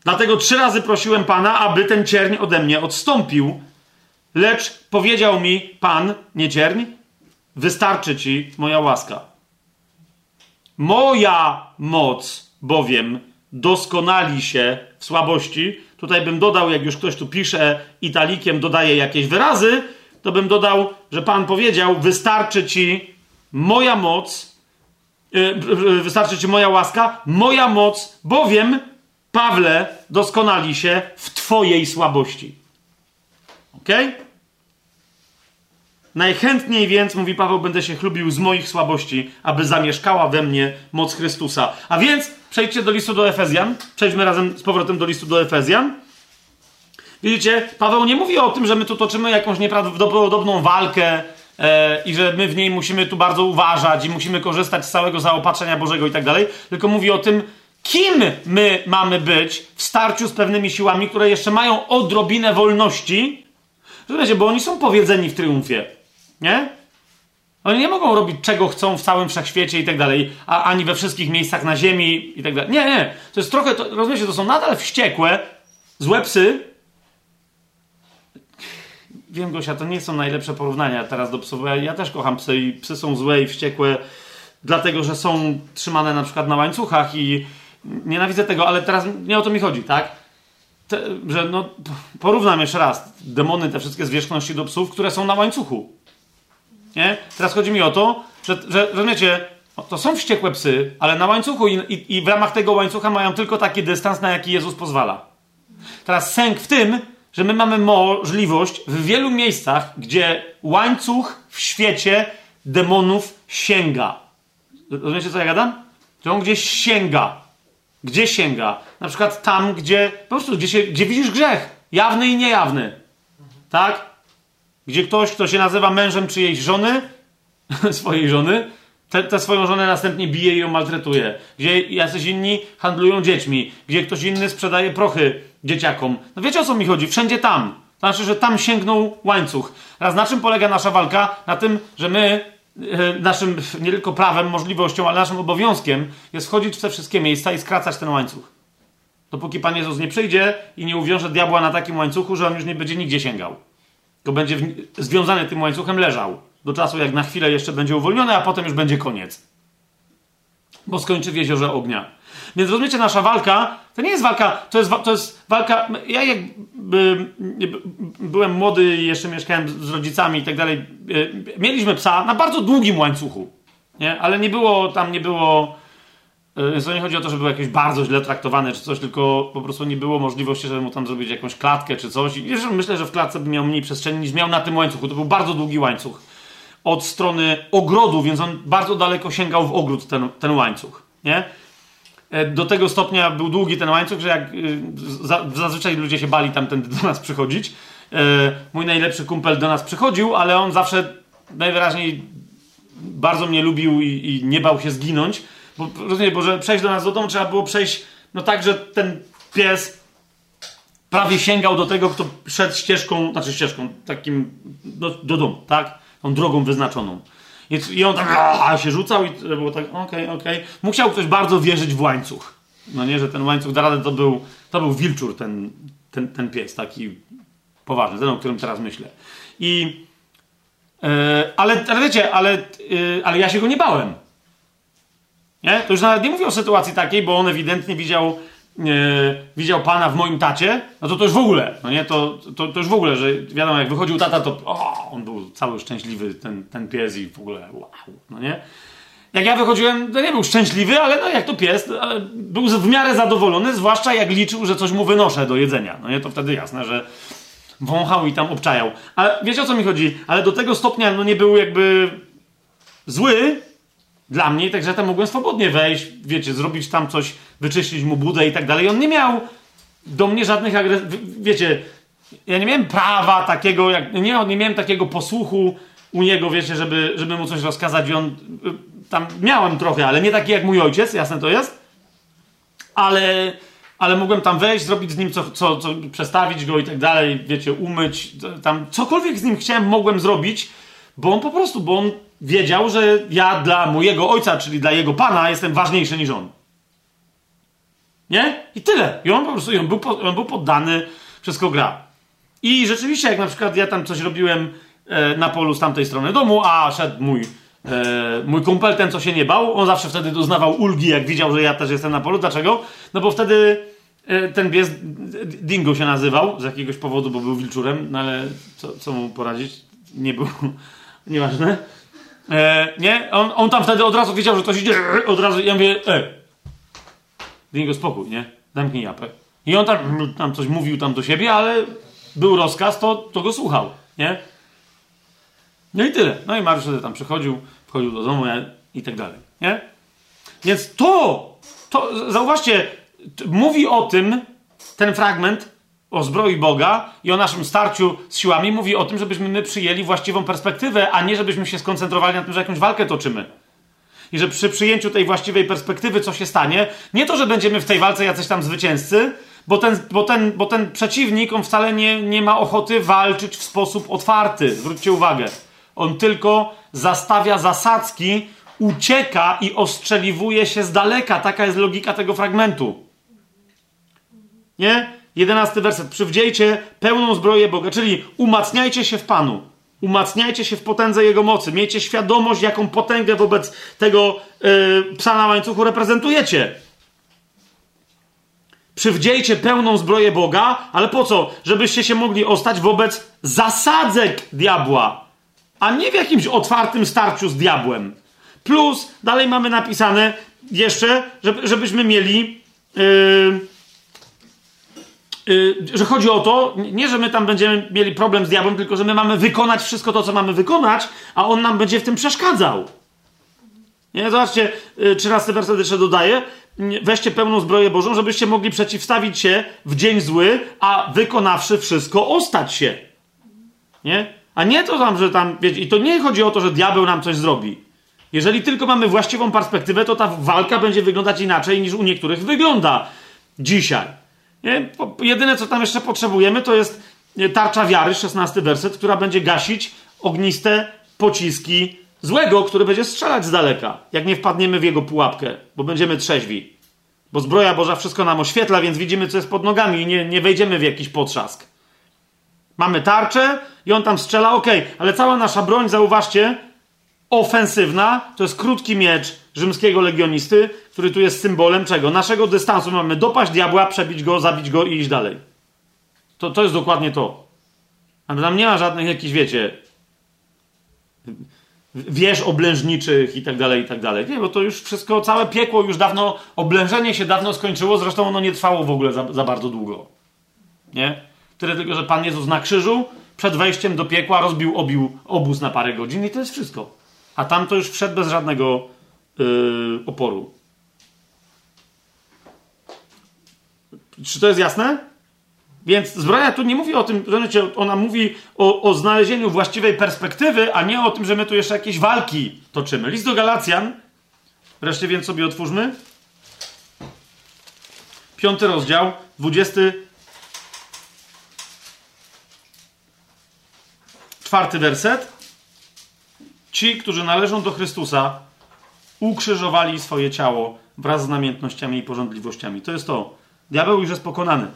Dlatego trzy razy prosiłem Pana, aby ten cierń ode mnie odstąpił. Lecz powiedział mi Pan, nie cierń, wystarczy ci moja łaska. Moja moc bowiem doskonali się w słabości. Tutaj bym dodał, jak już ktoś tu pisze italikiem, dodaje jakieś wyrazy, to bym dodał, że Pan powiedział: Wystarczy ci moja moc, yy, wystarczy ci moja łaska, moja moc, bowiem Pawle, doskonali się w Twojej słabości. Ok? Najchętniej więc, mówi Paweł, będę się chlubił z moich słabości, aby zamieszkała we mnie moc Chrystusa. A więc przejdźcie do listu do Efezjan. Przejdźmy razem z powrotem do listu do Efezjan. Widzicie, Paweł nie mówi o tym, że my tu toczymy jakąś nieprawdopodobną walkę e, i że my w niej musimy tu bardzo uważać i musimy korzystać z całego zaopatrzenia Bożego i tak dalej, tylko mówi o tym, kim my mamy być w starciu z pewnymi siłami, które jeszcze mają odrobinę wolności. Rozumiecie, bo oni są powiedzeni w triumfie. Nie? Oni nie mogą robić czego chcą w całym wszechświecie i tak dalej, a ani we wszystkich miejscach na ziemi i tak dalej. Nie, nie. To jest trochę, to, rozumiecie, to są nadal wściekłe, złe psy. Wiem, Gosia, to nie są najlepsze porównania teraz do psów. Ja, ja też kocham psy i psy są złe i wściekłe, dlatego że są trzymane na przykład na łańcuchach i nienawidzę tego, ale teraz nie o to mi chodzi, tak? Te, że no, porównam jeszcze raz demony, te wszystkie zwierzchności do psów, które są na łańcuchu. Nie? Teraz chodzi mi o to, że, że rozumiecie, to są wściekłe psy, ale na łańcuchu i, i, i w ramach tego łańcucha mają tylko taki dystans, na jaki Jezus pozwala. Teraz sęk w tym, że my mamy możliwość w wielu miejscach, gdzie łańcuch w świecie demonów sięga. Rozumiecie, co ja gadam? Że on gdzieś sięga. Gdzie sięga? Na przykład tam, gdzie po prostu, gdzie, się, gdzie widzisz grzech. Jawny i niejawny. Tak? Gdzie ktoś, kto się nazywa mężem czyjejś żony, swojej żony, tę swoją żonę następnie bije i ją maltretuje. Gdzie jacyś inni handlują dziećmi. Gdzie ktoś inny sprzedaje prochy dzieciakom. No wiecie o co mi chodzi? Wszędzie tam. To znaczy, że tam sięgnął łańcuch. Raz na czym polega nasza walka? Na tym, że my naszym nie tylko prawem, możliwością, ale naszym obowiązkiem jest wchodzić w te wszystkie miejsca i skracać ten łańcuch. Dopóki Pan Jezus nie przyjdzie i nie uwiąże diabła na takim łańcuchu, że on już nie będzie nigdzie sięgał. To będzie w, związany tym łańcuchem leżał. Do czasu, jak na chwilę jeszcze będzie uwolniony, a potem już będzie koniec. Bo skończy w jeziorze ognia. Więc rozumiecie, nasza walka to nie jest walka, to jest, to jest walka. Ja jak by, byłem młody i jeszcze mieszkałem z rodzicami i tak dalej, e, mieliśmy psa na bardzo długim łańcuchu. Nie? Ale nie było, tam nie było więc to nie chodzi o to, że był jakiś bardzo źle traktowany czy coś, tylko po prostu nie było możliwości, żeby mu tam zrobić jakąś klatkę czy coś. I myślę, że w klatce by miał mniej przestrzeni niż miał na tym łańcuchu. To był bardzo długi łańcuch. Od strony ogrodu, więc on bardzo daleko sięgał w ogród ten, ten łańcuch. Nie? E, do tego stopnia był długi ten łańcuch, że jak y, zazwyczaj ludzie się bali tamtędy do nas przychodzić. E, mój najlepszy kumpel do nas przychodził, ale on zawsze najwyraźniej bardzo mnie lubił i, i nie bał się zginąć bo, rozumiem, bo że przejść do nas do domu trzeba było przejść, no tak, że ten pies prawie sięgał do tego, kto szedł ścieżką, znaczy ścieżką, takim do, do domu, tak? Tą drogą wyznaczoną. I, on tak a, się rzucał i było tak, okej, okay, okej. Okay. Musiał ktoś bardzo wierzyć w łańcuch. No nie, że ten łańcuch da radę, to był, to był wilczur, ten, ten, ten pies, taki poważny, ten, o którym teraz myślę. I, yy, ale, ale wiecie, ale, yy, ale ja się go nie bałem. Nie? To już nawet nie mówię o sytuacji takiej, bo on ewidentnie widział, widział pana w moim tacie, no to to już w ogóle, no nie, to, to, to już w ogóle, że wiadomo, jak wychodził tata, to o, on był cały szczęśliwy, ten, ten pies i w ogóle wow, no nie. Jak ja wychodziłem, to nie był szczęśliwy, ale no jak to pies, był w miarę zadowolony, zwłaszcza jak liczył, że coś mu wynoszę do jedzenia, no nie, to wtedy jasne, że wąchał i tam obczajał. Ale wiecie o co mi chodzi? Ale do tego stopnia, no nie był jakby zły, dla mnie, także tam mogłem swobodnie wejść, wiecie, zrobić tam coś, wyczyścić mu budę i tak dalej. On nie miał do mnie żadnych agresji. Wiecie, ja nie miałem prawa takiego, jak, nie, nie miałem takiego posłuchu u niego, wiecie, żeby, żeby mu coś rozkazać i on y, tam miałem trochę, ale nie taki jak mój ojciec, jasne to jest. Ale, ale mogłem tam wejść, zrobić z nim co, co, co przestawić go i tak dalej, wiecie, umyć, tam cokolwiek z nim chciałem, mogłem zrobić, bo on po prostu, bo on wiedział, że ja dla mojego ojca, czyli dla jego pana, jestem ważniejszy niż on. Nie? I tyle. I on po prostu on był, on był poddany, wszystko gra. I rzeczywiście, jak na przykład ja tam coś robiłem e, na polu z tamtej strony domu, a szedł mój, e, mój kumpel, ten co się nie bał, on zawsze wtedy doznawał ulgi, jak widział, że ja też jestem na polu. Dlaczego? No bo wtedy e, ten pies Dingo się nazywał z jakiegoś powodu, bo był wilczurem, no ale co, co mu poradzić? Nie był, nieważne. E, nie? On, on tam wtedy od razu wiedział, że coś idzie, od razu, ja mówię, e, Dingo, spokój, nie? Zamknij japę. I on tam, tam coś mówił tam do siebie, ale był rozkaz, to, to go słuchał, nie? No i tyle. No i Mariusz tam przychodził, wchodził do domu i tak dalej, nie? Więc to, to, zauważcie, mówi o tym ten fragment, o zbroi Boga i o naszym starciu z siłami, mówi o tym, żebyśmy my przyjęli właściwą perspektywę, a nie żebyśmy się skoncentrowali na tym, że jakąś walkę toczymy. I że przy przyjęciu tej właściwej perspektywy, co się stanie, nie to, że będziemy w tej walce jacyś tam zwycięzcy, bo ten, bo ten, bo ten przeciwnik, on wcale nie, nie ma ochoty walczyć w sposób otwarty. Zwróćcie uwagę. On tylko zastawia zasadzki, ucieka i ostrzeliwuje się z daleka. Taka jest logika tego fragmentu. Nie? Jedenasty werset. Przywdziejcie pełną zbroję Boga, czyli umacniajcie się w Panu. Umacniajcie się w potędze Jego mocy. Miejcie świadomość, jaką potęgę wobec tego yy, psa na łańcuchu reprezentujecie. Przywdziejcie pełną zbroję Boga, ale po co? Żebyście się mogli ostać wobec zasadzek diabła, a nie w jakimś otwartym starciu z diabłem. Plus, dalej mamy napisane jeszcze, żebyśmy mieli. Yy, że chodzi o to, nie, że my tam będziemy mieli problem z diabłem, tylko że my mamy wykonać wszystko to, co mamy wykonać, a on nam będzie w tym przeszkadzał. Nie, zobaczcie, 13 y, werset jeszcze dodaje. Weźcie pełną zbroję Bożą, żebyście mogli przeciwstawić się w dzień zły, a wykonawszy wszystko, ostać się. Nie? A nie to tam, że tam, wiecie, i to nie chodzi o to, że diabeł nam coś zrobi. Jeżeli tylko mamy właściwą perspektywę, to ta walka będzie wyglądać inaczej niż u niektórych wygląda dzisiaj. Nie? Jedyne, co tam jeszcze potrzebujemy, to jest tarcza wiary, 16 werset, która będzie gasić ogniste pociski złego, który będzie strzelać z daleka, jak nie wpadniemy w jego pułapkę, bo będziemy trzeźwi. Bo zbroja Boża wszystko nam oświetla, więc widzimy, co jest pod nogami i nie, nie wejdziemy w jakiś potrzask. Mamy tarczę i on tam strzela, ok, ale cała nasza broń, zauważcie, ofensywna, to jest krótki miecz rzymskiego legionisty, który tu jest symbolem czego? Naszego dystansu. Mamy dopaść diabła, przebić go, zabić go i iść dalej. To, to jest dokładnie to. A tam nie ma żadnych jakichś, wiecie, wież oblężniczych i tak dalej, i tak dalej. Nie, bo to już wszystko, całe piekło już dawno, oblężenie się dawno skończyło, zresztą ono nie trwało w ogóle za, za bardzo długo. Nie? Tyle tylko, że Pan Jezus na krzyżu przed wejściem do piekła rozbił obił obóz na parę godzin i to jest wszystko. A tam to już wszedł bez żadnego yy, oporu. Czy to jest jasne? Więc zbroja tu nie mówi o tym, że ona mówi o, o, znalezieniu właściwej perspektywy, a nie o tym, że my tu jeszcze jakieś walki toczymy. List do Galacjan, wreszcie więc sobie otwórzmy. Piąty rozdział, dwudziesty czwarty werset. Ci, którzy należą do Chrystusa, ukrzyżowali swoje ciało wraz z namiętnościami i porządliwościami. To jest to. Diabeł już jest pokonany.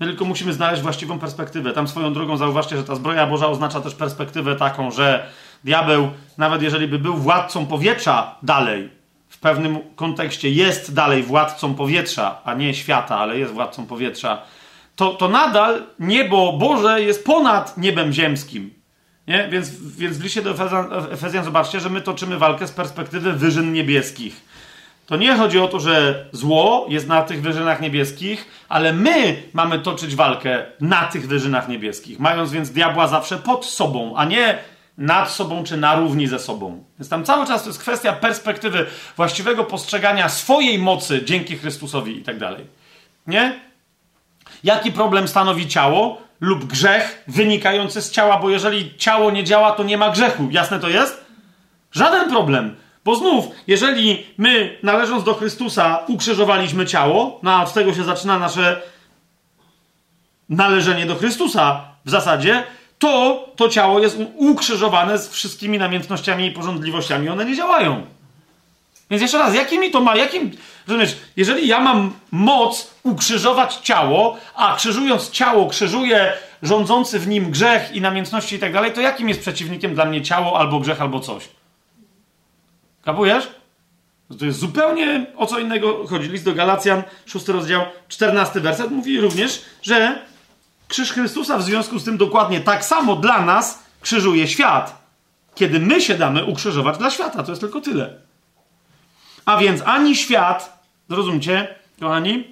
My tylko musimy znaleźć właściwą perspektywę. Tam swoją drogą zauważcie, że ta zbroja Boża oznacza też perspektywę taką, że diabeł, nawet jeżeli by był władcą powietrza dalej, w pewnym kontekście jest dalej władcą powietrza, a nie świata, ale jest władcą powietrza, to, to nadal niebo Boże jest ponad niebem ziemskim. Nie? Więc, więc w liście do Efezjan, Efezjan zobaczcie, że my toczymy walkę z perspektywy wyżyn niebieskich. To nie chodzi o to, że zło jest na tych wyżynach niebieskich, ale my mamy toczyć walkę na tych wyżynach niebieskich, mając więc diabła zawsze pod sobą, a nie nad sobą czy na równi ze sobą. Więc tam cały czas to jest kwestia perspektywy właściwego postrzegania swojej mocy dzięki Chrystusowi i tak dalej. Nie? Jaki problem stanowi ciało lub grzech wynikający z ciała? Bo jeżeli ciało nie działa, to nie ma grzechu. Jasne to jest? Żaden problem. Bo znów, jeżeli my, należąc do Chrystusa, ukrzyżowaliśmy ciało, no a od tego się zaczyna nasze należenie do Chrystusa w zasadzie, to to ciało jest ukrzyżowane z wszystkimi namiętnościami i porządliwościami. One nie działają. Więc jeszcze raz, jakimi to ma, jakim, rozumiesz, jeżeli ja mam moc ukrzyżować ciało, a krzyżując ciało krzyżuję rządzący w nim grzech i namiętności i tak dalej, to jakim jest przeciwnikiem dla mnie ciało albo grzech albo coś? Kapujesz? To jest zupełnie o co innego chodzi. List do Galacjan, szósty rozdział, czternasty werset mówi również, że krzyż Chrystusa w związku z tym dokładnie tak samo dla nas krzyżuje świat. Kiedy my się damy ukrzyżować dla świata. To jest tylko tyle. A więc ani świat, zrozumcie, kochani,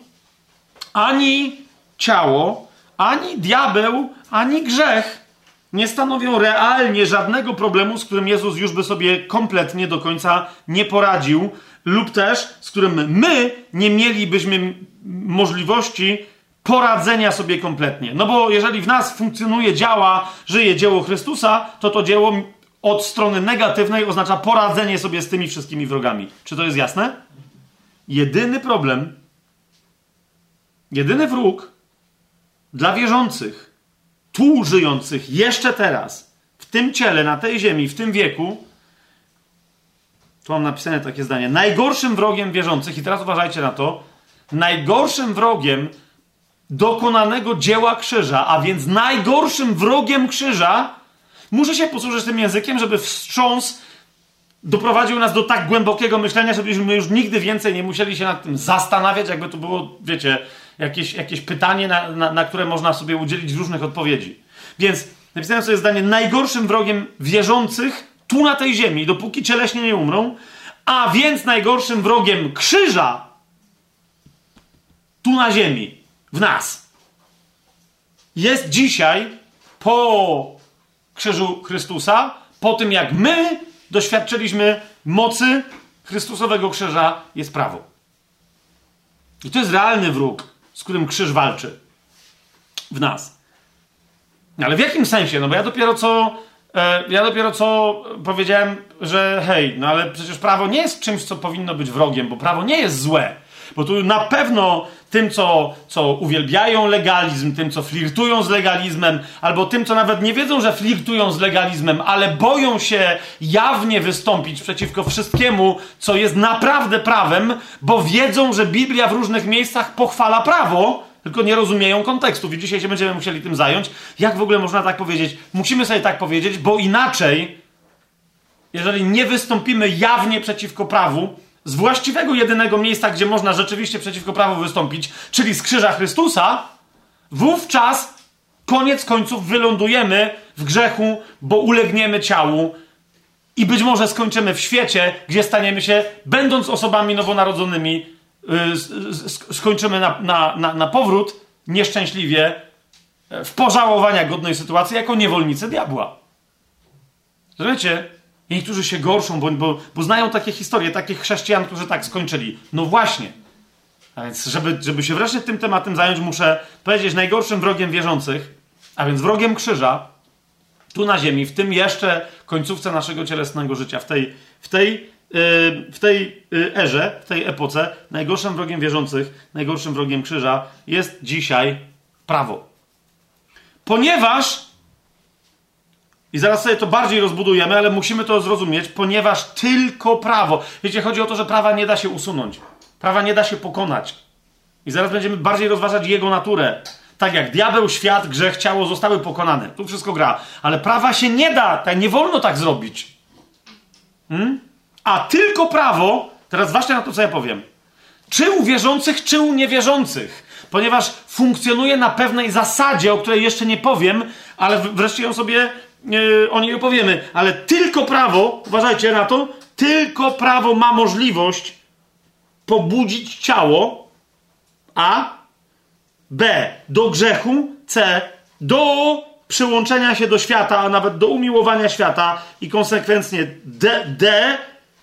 ani ciało, ani diabeł, ani grzech nie stanowią realnie żadnego problemu, z którym Jezus już by sobie kompletnie do końca nie poradził, lub też z którym my nie mielibyśmy możliwości poradzenia sobie kompletnie. No bo jeżeli w nas funkcjonuje, działa, żyje dzieło Chrystusa, to to dzieło od strony negatywnej oznacza poradzenie sobie z tymi wszystkimi wrogami. Czy to jest jasne? Jedyny problem, jedyny wróg dla wierzących, tu żyjących, jeszcze teraz, w tym ciele, na tej ziemi, w tym wieku, tu mam napisane takie zdanie, najgorszym wrogiem wierzących, i teraz uważajcie na to, najgorszym wrogiem dokonanego dzieła krzyża, a więc najgorszym wrogiem krzyża, muszę się posłużyć tym językiem, żeby wstrząs doprowadził nas do tak głębokiego myślenia, żebyśmy już nigdy więcej nie musieli się nad tym zastanawiać, jakby to było, wiecie, jakieś, jakieś pytanie, na, na, na które można sobie udzielić różnych odpowiedzi. Więc napisałem sobie zdanie, najgorszym wrogiem wierzących tu na tej ziemi, dopóki cieleśnie nie umrą, a więc najgorszym wrogiem krzyża tu na ziemi, w nas, jest dzisiaj po krzyżu Chrystusa, po tym jak my doświadczyliśmy mocy Chrystusowego krzyża, jest prawo. I to jest realny wróg, z którym krzyż walczy w nas. Ale w jakim sensie? No bo ja dopiero co e, ja dopiero co powiedziałem, że hej, no ale przecież prawo nie jest czymś, co powinno być wrogiem, bo prawo nie jest złe. Bo tu na pewno tym, co, co uwielbiają legalizm, tym, co flirtują z legalizmem, albo tym, co nawet nie wiedzą, że flirtują z legalizmem, ale boją się jawnie wystąpić przeciwko wszystkiemu, co jest naprawdę prawem, bo wiedzą, że Biblia w różnych miejscach pochwala prawo, tylko nie rozumieją kontekstów. I dzisiaj się będziemy musieli tym zająć. Jak w ogóle można tak powiedzieć? Musimy sobie tak powiedzieć, bo inaczej, jeżeli nie wystąpimy jawnie przeciwko prawu, z właściwego jedynego miejsca, gdzie można rzeczywiście przeciwko prawu wystąpić, czyli z krzyża Chrystusa, wówczas koniec końców wylądujemy w grzechu, bo ulegniemy ciału i być może skończymy w świecie, gdzie staniemy się, będąc osobami nowonarodzonymi, yy, skończymy na, na, na, na powrót nieszczęśliwie w pożałowania godnej sytuacji jako niewolnicy diabła. Rozumiecie? I niektórzy się gorszą, bo, bo, bo znają takie historie, takich chrześcijan, którzy tak skończyli. No właśnie. A więc, żeby, żeby się wreszcie tym tematem zająć, muszę powiedzieć najgorszym wrogiem wierzących, a więc wrogiem krzyża, tu na ziemi, w tym jeszcze końcówce naszego cielesnego życia, w tej, w tej, yy, w tej yy, erze, w tej epoce, najgorszym wrogiem wierzących, najgorszym wrogiem krzyża jest dzisiaj prawo. Ponieważ i zaraz sobie to bardziej rozbudujemy, ale musimy to zrozumieć, ponieważ tylko prawo. Wiecie, chodzi o to, że prawa nie da się usunąć. Prawa nie da się pokonać. I zaraz będziemy bardziej rozważać jego naturę. Tak jak diabeł, świat, grzech, ciało zostały pokonane. Tu wszystko gra. Ale prawa się nie da, tak nie wolno tak zrobić. Hmm? A tylko prawo, teraz właśnie na to, co ja powiem. Czy u wierzących, czy u niewierzących. Ponieważ funkcjonuje na pewnej zasadzie, o której jeszcze nie powiem, ale wreszcie ją sobie o niej opowiemy, ale tylko prawo, uważajcie na to, tylko prawo ma możliwość pobudzić ciało, a B do grzechu, C do przyłączenia się do świata, a nawet do umiłowania świata i konsekwencnie D, D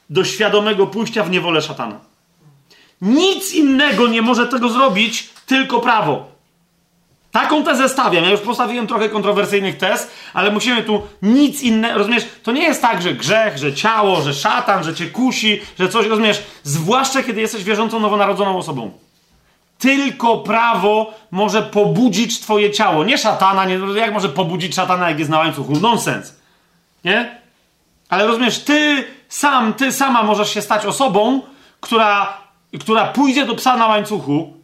do świadomego pójścia w niewolę szatana. Nic innego nie może tego zrobić, tylko prawo. Taką tezę stawiam. Ja już postawiłem trochę kontrowersyjnych tez, ale musimy tu nic innego. Rozumiesz? To nie jest tak, że grzech, że ciało, że szatan, że cię kusi, że coś, rozumiesz? Zwłaszcza kiedy jesteś wierzącą, nowonarodzoną osobą. Tylko prawo może pobudzić twoje ciało. Nie szatana, nie, jak może pobudzić szatana, jak jest na łańcuchu? Nonsens. Nie? Ale rozumiesz, ty sam, ty sama możesz się stać osobą, która, która pójdzie do psa na łańcuchu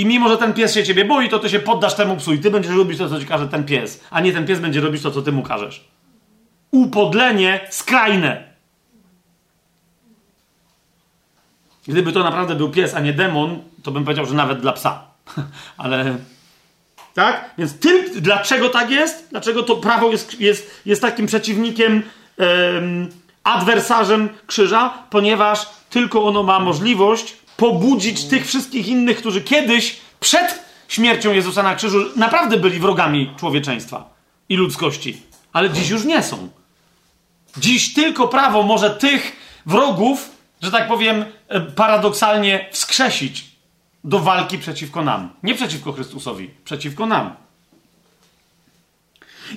i mimo, że ten pies się ciebie boi, to ty się poddasz temu psu i ty będziesz robić to, co ci każe ten pies, a nie ten pies będzie robić to, co ty mu każesz. Upodlenie skrajne. Gdyby to naprawdę był pies, a nie demon, to bym powiedział, że nawet dla psa. Ale tak? Więc tym, dlaczego tak jest? Dlaczego to prawo jest, jest, jest takim przeciwnikiem, um, adwersarzem krzyża? Ponieważ tylko ono ma możliwość pobudzić tych wszystkich innych, którzy kiedyś przed śmiercią Jezusa na krzyżu naprawdę byli wrogami człowieczeństwa i ludzkości, ale dziś już nie są. Dziś tylko prawo może tych wrogów, że tak powiem, e, paradoksalnie wskrzesić. do walki przeciwko nam. Nie przeciwko Chrystusowi, przeciwko nam.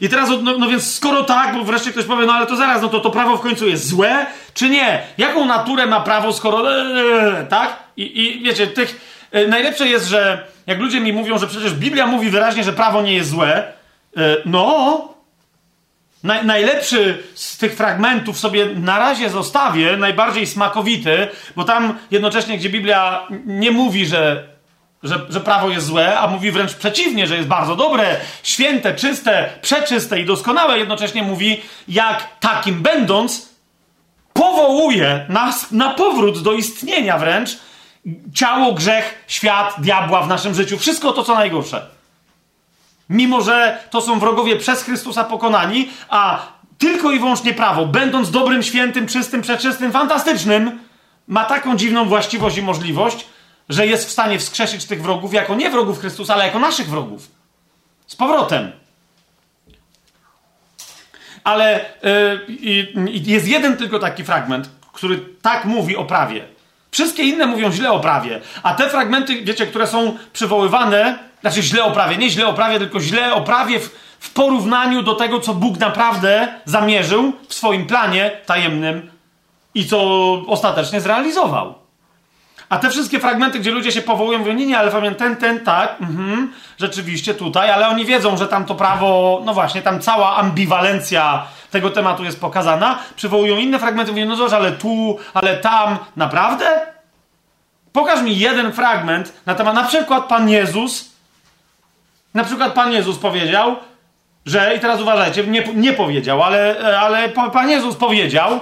I teraz, no, no, więc skoro tak, bo wreszcie ktoś powie, no ale to zaraz, no to to prawo w końcu jest złe, czy nie? Jaką naturę ma prawo, skoro, ee, tak? I, I wiecie, tych, e, najlepsze jest, że jak ludzie mi mówią, że przecież Biblia mówi wyraźnie, że prawo nie jest złe, e, no, Naj, najlepszy z tych fragmentów sobie na razie zostawię, najbardziej smakowity, bo tam jednocześnie, gdzie Biblia nie mówi, że, że, że prawo jest złe, a mówi wręcz przeciwnie, że jest bardzo dobre, święte, czyste, przeczyste i doskonałe, jednocześnie mówi, jak takim będąc, powołuje nas na powrót do istnienia wręcz ciało, grzech, świat, diabła w naszym życiu. Wszystko to, co najgorsze. Mimo, że to są wrogowie przez Chrystusa pokonani, a tylko i wyłącznie prawo, będąc dobrym, świętym, czystym, przeczystym, fantastycznym, ma taką dziwną właściwość i możliwość, że jest w stanie wskrzesić tych wrogów jako nie wrogów Chrystusa, ale jako naszych wrogów. Z powrotem. Ale yy, jest jeden tylko taki fragment, który tak mówi o prawie. Wszystkie inne mówią źle o prawie, a te fragmenty, wiecie, które są przywoływane, znaczy źle o prawie, nie źle o prawie, tylko źle o prawie w, w porównaniu do tego, co Bóg naprawdę zamierzył w swoim planie tajemnym i co ostatecznie zrealizował. A te wszystkie fragmenty, gdzie ludzie się powołują, mówią, nie, nie, ale pamiętam ten, ten, tak, mhm, rzeczywiście tutaj, ale oni wiedzą, że tam to prawo, no właśnie, tam cała ambiwalencja tego tematu jest pokazana, przywołują inne fragmenty, mówią, no zobacz, ale tu, ale tam, naprawdę? Pokaż mi jeden fragment na temat, na przykład Pan Jezus, na przykład Pan Jezus powiedział, że, i teraz uważajcie, nie, nie powiedział, ale, ale Pan Jezus powiedział,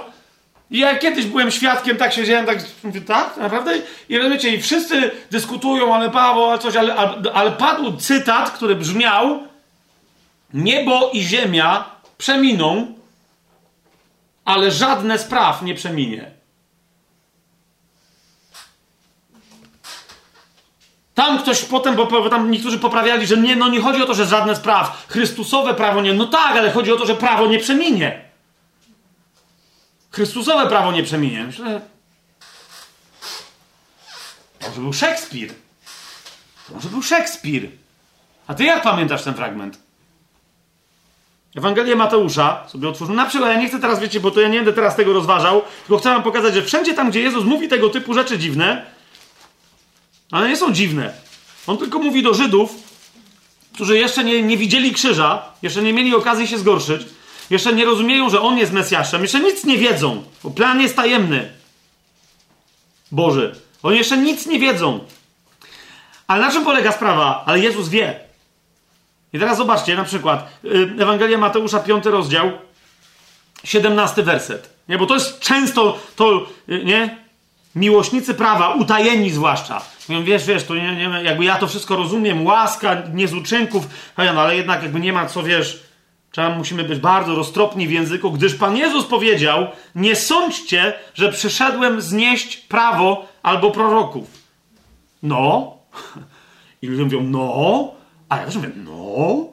i ja kiedyś byłem świadkiem, tak siedziałem, tak, mówię, tak, naprawdę? I rozumiecie, i wszyscy dyskutują, ale Paweł, ale coś, ale, ale, ale padł cytat, który brzmiał, niebo i ziemia przeminą, ale żadne spraw nie przeminie. Tam ktoś potem, bo tam niektórzy poprawiali, że nie, no nie chodzi o to, że żadne spraw, Chrystusowe prawo nie, no tak, ale chodzi o to, że prawo nie przeminie. Chrystusowe prawo nie przeminie. Myślę, może był Szekspir. Może był Szekspir. A ty jak pamiętasz ten fragment? Ewangelię Mateusza sobie otworzył. Na przykład, ja nie chcę teraz, wiecie, bo to ja nie będę teraz tego rozważał, tylko chcę wam pokazać, że wszędzie tam, gdzie Jezus mówi tego typu rzeczy dziwne, ale nie są dziwne. On tylko mówi do Żydów, którzy jeszcze nie, nie widzieli krzyża, jeszcze nie mieli okazji się zgorszyć, jeszcze nie rozumieją, że On jest Mesjaszem, jeszcze nic nie wiedzą, bo plan jest tajemny. Boży. Oni jeszcze nic nie wiedzą. Ale na czym polega sprawa? Ale Jezus wie. I teraz zobaczcie, na przykład y, Ewangelia Mateusza, 5 rozdział, 17 werset. Nie, bo to jest często to, y, nie? Miłośnicy prawa, utajeni zwłaszcza. Mówią, wiesz, wiesz, to nie, nie, jakby ja to wszystko rozumiem, łaska, nie z uczynków, no, ale jednak jakby nie ma co, wiesz, trzeba, musimy być bardzo roztropni w języku, gdyż Pan Jezus powiedział, nie sądźcie, że przyszedłem znieść prawo albo proroków. No. I ludzie mówią, no. A ja też mówię, no.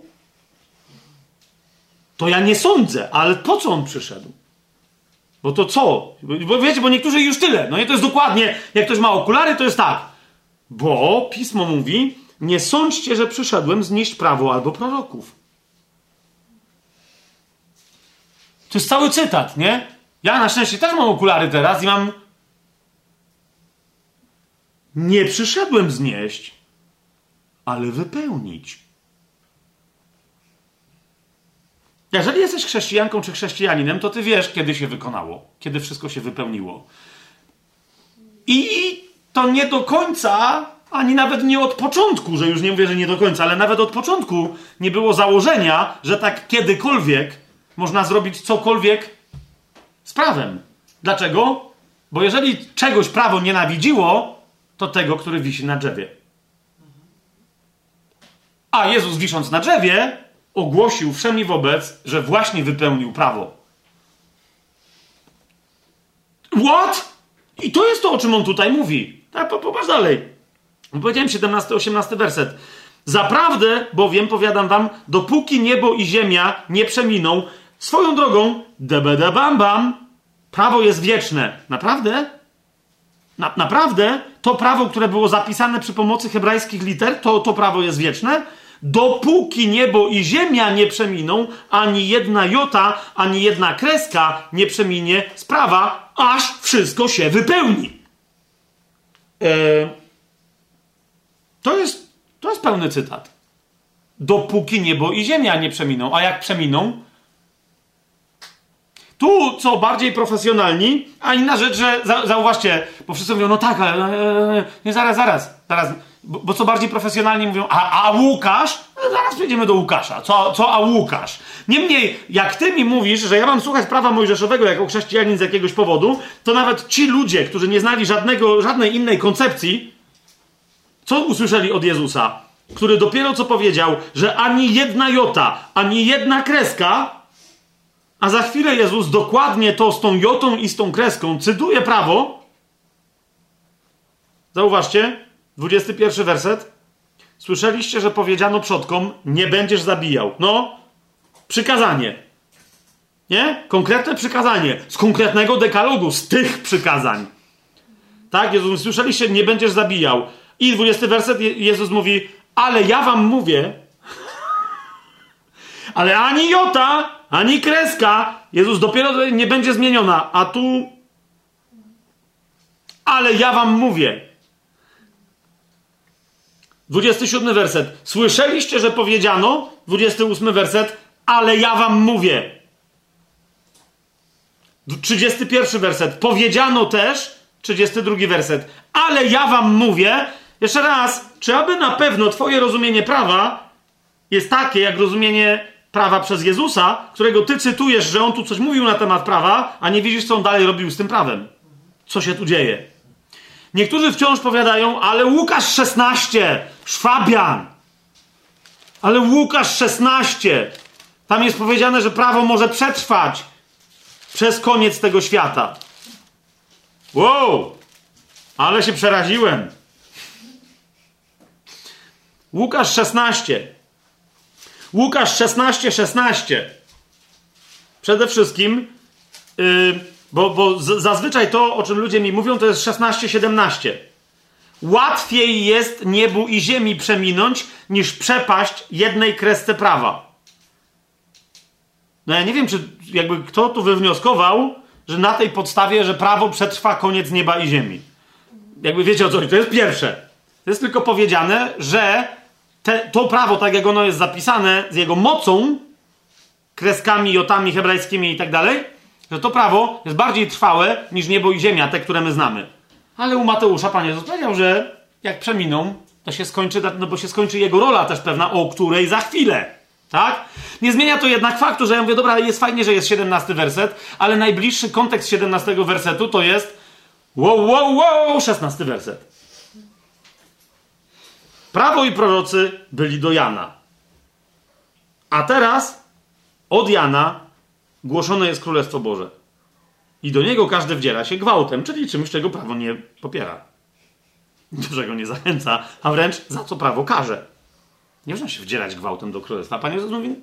To ja nie sądzę, ale po co on przyszedł? Bo to co? Bo wiecie, bo niektórzy już tyle. No i to jest dokładnie, jak ktoś ma okulary, to jest tak. Bo pismo mówi, nie sądźcie, że przyszedłem znieść prawo albo proroków. To jest cały cytat, nie? Ja na szczęście też mam okulary teraz i mam. Nie przyszedłem znieść, ale wypełnić. Jeżeli jesteś chrześcijanką czy chrześcijaninem, to ty wiesz, kiedy się wykonało, kiedy wszystko się wypełniło. I to nie do końca, ani nawet nie od początku, że już nie mówię, że nie do końca, ale nawet od początku nie było założenia, że tak kiedykolwiek można zrobić cokolwiek z prawem. Dlaczego? Bo jeżeli czegoś prawo nienawidziło, to tego, który wisi na drzewie. A Jezus wisząc na drzewie, ogłosił wszemi wobec, że właśnie wypełnił prawo. What? I to jest to, o czym on tutaj mówi. Tak, popatrz dalej. Powiedziałem 17-18 werset. Zaprawdę, bowiem, powiadam wam, dopóki niebo i ziemia nie przeminą, swoją drogą, debede bam bam, prawo jest wieczne. Naprawdę? Na, naprawdę to prawo, które było zapisane przy pomocy hebrajskich liter, to, to prawo jest wieczne, dopóki niebo i ziemia nie przeminą, ani jedna jota, ani jedna kreska nie przeminie sprawa, aż wszystko się wypełni. Eee, to, jest, to jest pełny cytat. Dopóki niebo i ziemia nie przeminą. A jak przeminą? Tu, co bardziej profesjonalni, a inna rzecz, że zauważcie, bo wszyscy mówią, no tak, ale nie, zaraz, zaraz, zaraz, bo, bo, co bardziej profesjonalni mówią, a, a Łukasz? No zaraz przejdziemy do Łukasza. Co, co a Łukasz? Niemniej, jak ty mi mówisz, że ja mam słuchać prawa mojżeszowego jako chrześcijanin z jakiegoś powodu, to nawet ci ludzie, którzy nie znali żadnego, żadnej innej koncepcji, co usłyszeli od Jezusa? Który dopiero co powiedział, że ani jedna jota, ani jedna kreska, a za chwilę Jezus dokładnie to z tą jotą i z tą kreską cytuje prawo. Zauważcie, 21 werset. Słyszeliście, że powiedziano przodkom, nie będziesz zabijał. No, przykazanie. Nie? Konkretne przykazanie. Z konkretnego dekalogu, z tych przykazań. Tak? Jezus, słyszeliście, nie będziesz zabijał. I 20 werset, Jezus mówi, ale ja wam mówię, ale ani jota, ani kreska, Jezus dopiero nie będzie zmieniona, a tu, ale ja wam mówię, 27 werset. Słyszeliście, że powiedziano, 28 werset, ale ja wam mówię. 31 werset. Powiedziano też, 32 werset, ale ja wam mówię. Jeszcze raz, czy aby na pewno Twoje rozumienie prawa jest takie, jak rozumienie prawa przez Jezusa, którego Ty cytujesz, że on tu coś mówił na temat prawa, a nie widzisz, co on dalej robił z tym prawem? Co się tu dzieje? Niektórzy wciąż powiadają, ale Łukasz 16, Szwabian. Ale Łukasz 16, tam jest powiedziane, że prawo może przetrwać przez koniec tego świata. Wow, ale się przeraziłem. Łukasz 16. Łukasz 16, 16. Przede wszystkim, yy, bo, bo zazwyczaj to, o czym ludzie mi mówią, to jest 16, 17. Łatwiej jest niebu i ziemi przeminąć, niż przepaść jednej kresce prawa. No ja nie wiem, czy jakby kto tu wywnioskował, że na tej podstawie, że prawo przetrwa koniec nieba i ziemi. Jakby wiecie o co chodzi. To jest pierwsze. To jest tylko powiedziane, że te, to prawo, tak jak ono jest zapisane, z jego mocą, kreskami, jotami hebrajskimi i tak dalej, że to prawo jest bardziej trwałe niż niebo i ziemia, te, które my znamy. Ale u Mateusza Pan Jezus powiedział, że jak przeminą, to się skończy, no bo się skończy jego rola też pewna, o której za chwilę. Tak? Nie zmienia to jednak faktu, że ja mówię, dobra, jest fajnie, że jest 17 werset, ale najbliższy kontekst 17 wersetu to jest wow, wow, wow, 16 werset. Prawo i prorocy byli do Jana. A teraz od Jana głoszone jest Królestwo Boże. I do niego każdy wdziera się gwałtem, czyli czymś, czego prawo nie popiera. Do czego nie zachęca, a wręcz za co prawo każe. Nie można się wdzierać gwałtem do królestwa. Panie Jezus mówi.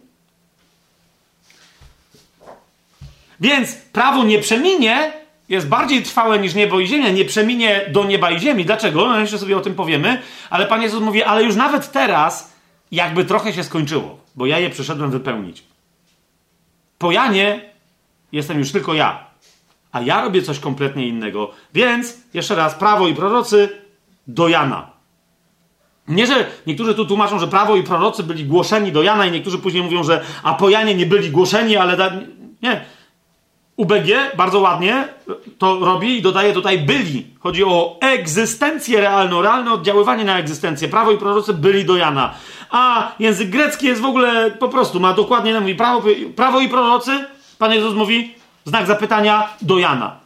Więc prawo nie przeminie jest bardziej trwałe niż niebo i ziemia. Nie przeminie do nieba i ziemi. Dlaczego? No jeszcze sobie o tym powiemy. Ale Pan Jezus mówi, ale już nawet teraz jakby trochę się skończyło, bo ja je przyszedłem wypełnić. Po Janie jestem już tylko ja. A ja robię coś kompletnie innego. Więc, jeszcze raz, prawo i prorocy do Jana. Nie, że niektórzy tu tłumaczą, że prawo i prorocy byli głoszeni do Jana i niektórzy później mówią, że a po Janie nie byli głoszeni, ale... Da... Nie. UBG bardzo ładnie to robi i dodaje tutaj byli. Chodzi o egzystencję realną, realne oddziaływanie na egzystencję. Prawo i prorocy byli do Jana. A język grecki jest w ogóle po prostu, ma dokładnie, mówi prawo, prawo i prorocy, Pan Jezus mówi, znak zapytania do Jana.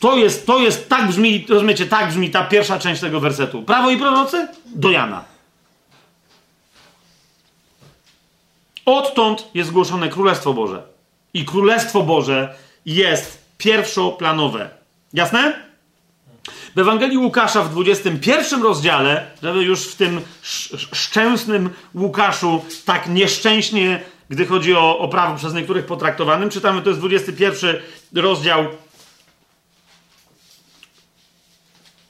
To jest, to jest, tak brzmi, rozumiecie, tak brzmi ta pierwsza część tego wersetu. Prawo i prorocy? Do Jana. Odtąd jest zgłoszone Królestwo Boże. I Królestwo Boże jest pierwszoplanowe. Jasne? W Ewangelii Łukasza w 21 rozdziale, żeby już w tym szczęsnym Łukaszu tak nieszczęśnie, gdy chodzi o, o prawo przez niektórych potraktowanym, czytamy, to jest 21 rozdział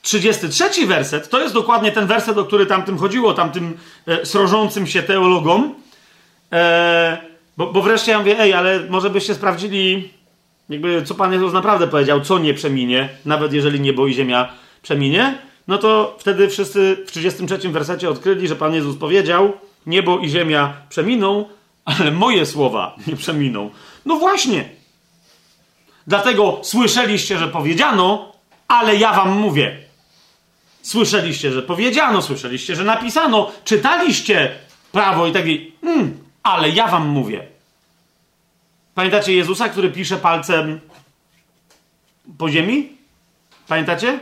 33 werset to jest dokładnie ten werset, o który tamtym chodziło, tamtym e, srożącym się teologom. E, bo, bo wreszcie ja mówię, ej, ale może byście sprawdzili, jakby co Pan Jezus naprawdę powiedział, co nie przeminie, nawet jeżeli niebo i ziemia przeminie. No to wtedy wszyscy w 33 wersecie odkryli, że Pan Jezus powiedział, niebo i ziemia przeminą, ale moje słowa nie przeminą. No właśnie. Dlatego słyszeliście, że powiedziano, ale ja wam mówię. Słyszeliście, że powiedziano, słyszeliście, że napisano, czytaliście prawo i tak dalej. Mm, ale ja wam mówię. Pamiętacie Jezusa, który pisze palcem po ziemi? Pamiętacie?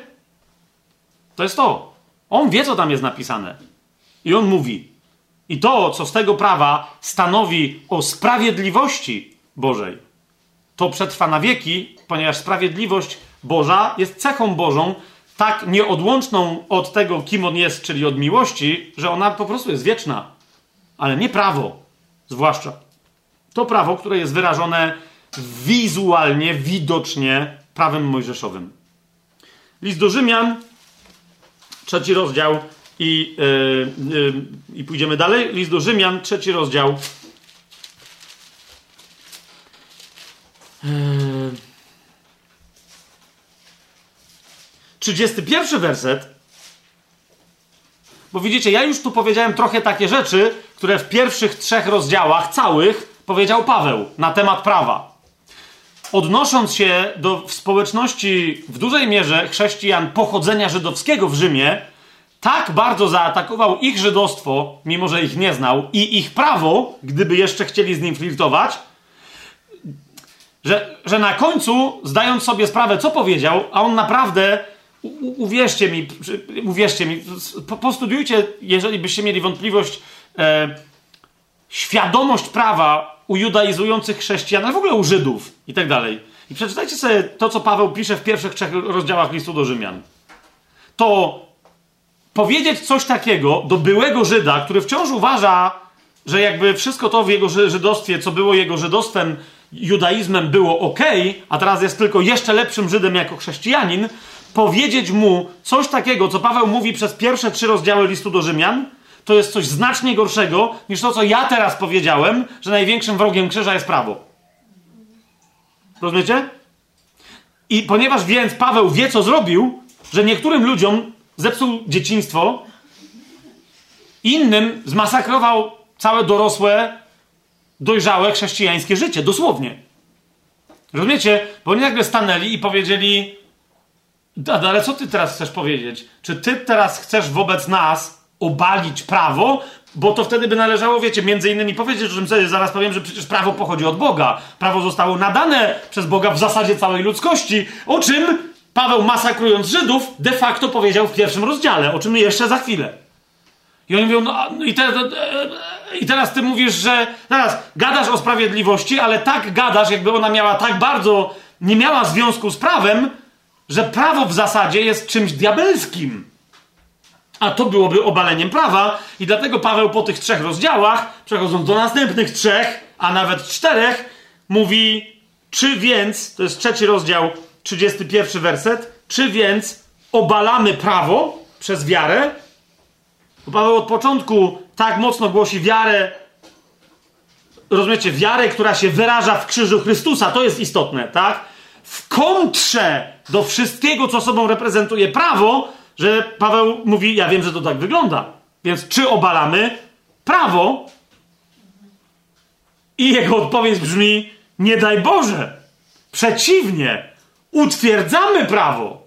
To jest to. On wie, co tam jest napisane. I on mówi. I to, co z tego prawa stanowi o sprawiedliwości Bożej, to przetrwa na wieki, ponieważ sprawiedliwość Boża jest cechą Bożą, tak nieodłączną od tego, kim on jest, czyli od miłości, że ona po prostu jest wieczna. Ale nie prawo, zwłaszcza. To prawo, które jest wyrażone wizualnie, widocznie prawem mojżeszowym. List do Rzymian, trzeci rozdział i, yy, yy, i pójdziemy dalej. List do Rzymian, trzeci rozdział. Yy. 31 werset. Bo widzicie, ja już tu powiedziałem trochę takie rzeczy, które w pierwszych trzech rozdziałach całych powiedział Paweł na temat prawa. Odnosząc się do społeczności w dużej mierze chrześcijan pochodzenia żydowskiego w Rzymie, tak bardzo zaatakował ich żydostwo, mimo że ich nie znał, i ich prawo, gdyby jeszcze chcieli z nim flirtować, że, że na końcu, zdając sobie sprawę, co powiedział, a on naprawdę U, uwierzcie mi, uwierzcie mi, postudiujcie, jeżeli byście mieli wątpliwość, e, świadomość prawa u judaizujących chrześcijan, ale w ogóle u Żydów i tak dalej. I przeczytajcie sobie to, co Paweł pisze w pierwszych trzech rozdziałach listu do Rzymian. To powiedzieć coś takiego do byłego Żyda, który wciąż uważa, że jakby wszystko to w jego żydostwie, co było jego żydostwem, judaizmem było ok, a teraz jest tylko jeszcze lepszym Żydem jako chrześcijanin, powiedzieć mu coś takiego, co Paweł mówi przez pierwsze trzy rozdziały listu do Rzymian, to jest coś znacznie gorszego niż to, co ja teraz powiedziałem, że największym wrogiem krzyża jest prawo. Rozumiecie? I ponieważ więc Paweł wie, co zrobił, że niektórym ludziom zepsuł dzieciństwo, innym zmasakrował całe dorosłe, dojrzałe chrześcijańskie życie. Dosłownie. Rozumiecie? Bo oni nagle stanęli i powiedzieli: Ale co ty teraz chcesz powiedzieć? Czy ty teraz chcesz wobec nas obalić prawo? Bo to wtedy by należało, wiecie, między innymi powiedzieć, że sobie zaraz powiem, że przecież prawo pochodzi od Boga. Prawo zostało nadane przez Boga w zasadzie całej ludzkości, o czym Paweł masakrując Żydów de facto powiedział w pierwszym rozdziale, o czym jeszcze za chwilę. I oni mówią, no, no i, te, e, i teraz ty mówisz, że teraz gadasz o sprawiedliwości, ale tak gadasz, jakby ona miała tak bardzo, nie miała związku z prawem, że prawo w zasadzie jest czymś diabelskim. A to byłoby obaleniem prawa, i dlatego Paweł po tych trzech rozdziałach, przechodząc do następnych trzech, a nawet czterech, mówi, czy więc, to jest trzeci rozdział, 31 werset, czy więc obalamy prawo przez wiarę? Bo Paweł od początku tak mocno głosi wiarę, rozumiecie, wiarę, która się wyraża w krzyżu Chrystusa, to jest istotne, tak? W kontrze do wszystkiego, co sobą reprezentuje prawo, że Paweł mówi: Ja wiem, że to tak wygląda. Więc czy obalamy prawo? I jego odpowiedź brzmi: Nie daj Boże. Przeciwnie, utwierdzamy prawo.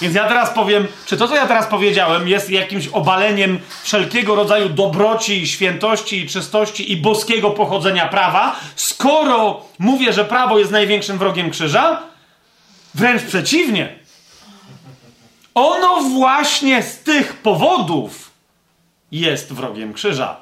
Więc ja teraz powiem, czy to, co ja teraz powiedziałem, jest jakimś obaleniem wszelkiego rodzaju dobroci, i świętości, i czystości i boskiego pochodzenia prawa, skoro mówię, że prawo jest największym wrogiem krzyża? Wręcz przeciwnie. Ono właśnie z tych powodów jest wrogiem krzyża.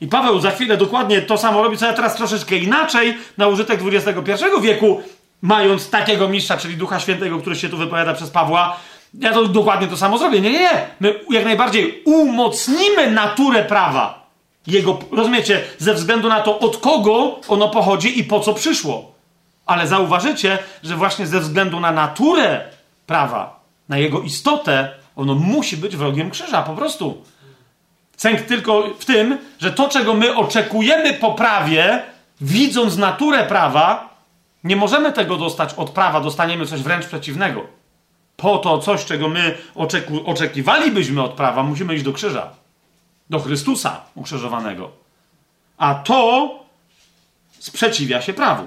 I Paweł za chwilę dokładnie to samo robi, co ja teraz troszeczkę inaczej, na użytek XXI wieku, mając takiego mistrza, czyli Ducha Świętego, który się tu wypowiada przez Pawła, ja to dokładnie to samo zrobię. Nie, nie, nie. My jak najbardziej umocnimy naturę prawa. Jego, rozumiecie, ze względu na to, od kogo ono pochodzi i po co przyszło. Ale zauważycie, że właśnie ze względu na naturę prawa, na jego istotę, ono musi być wrogiem krzyża, po prostu. Cęk tylko w tym, że to, czego my oczekujemy po prawie, widząc naturę prawa, nie możemy tego dostać od prawa, dostaniemy coś wręcz przeciwnego. Po to coś, czego my oczeku- oczekiwalibyśmy od prawa, musimy iść do krzyża. Do Chrystusa ukrzyżowanego. A to sprzeciwia się prawu.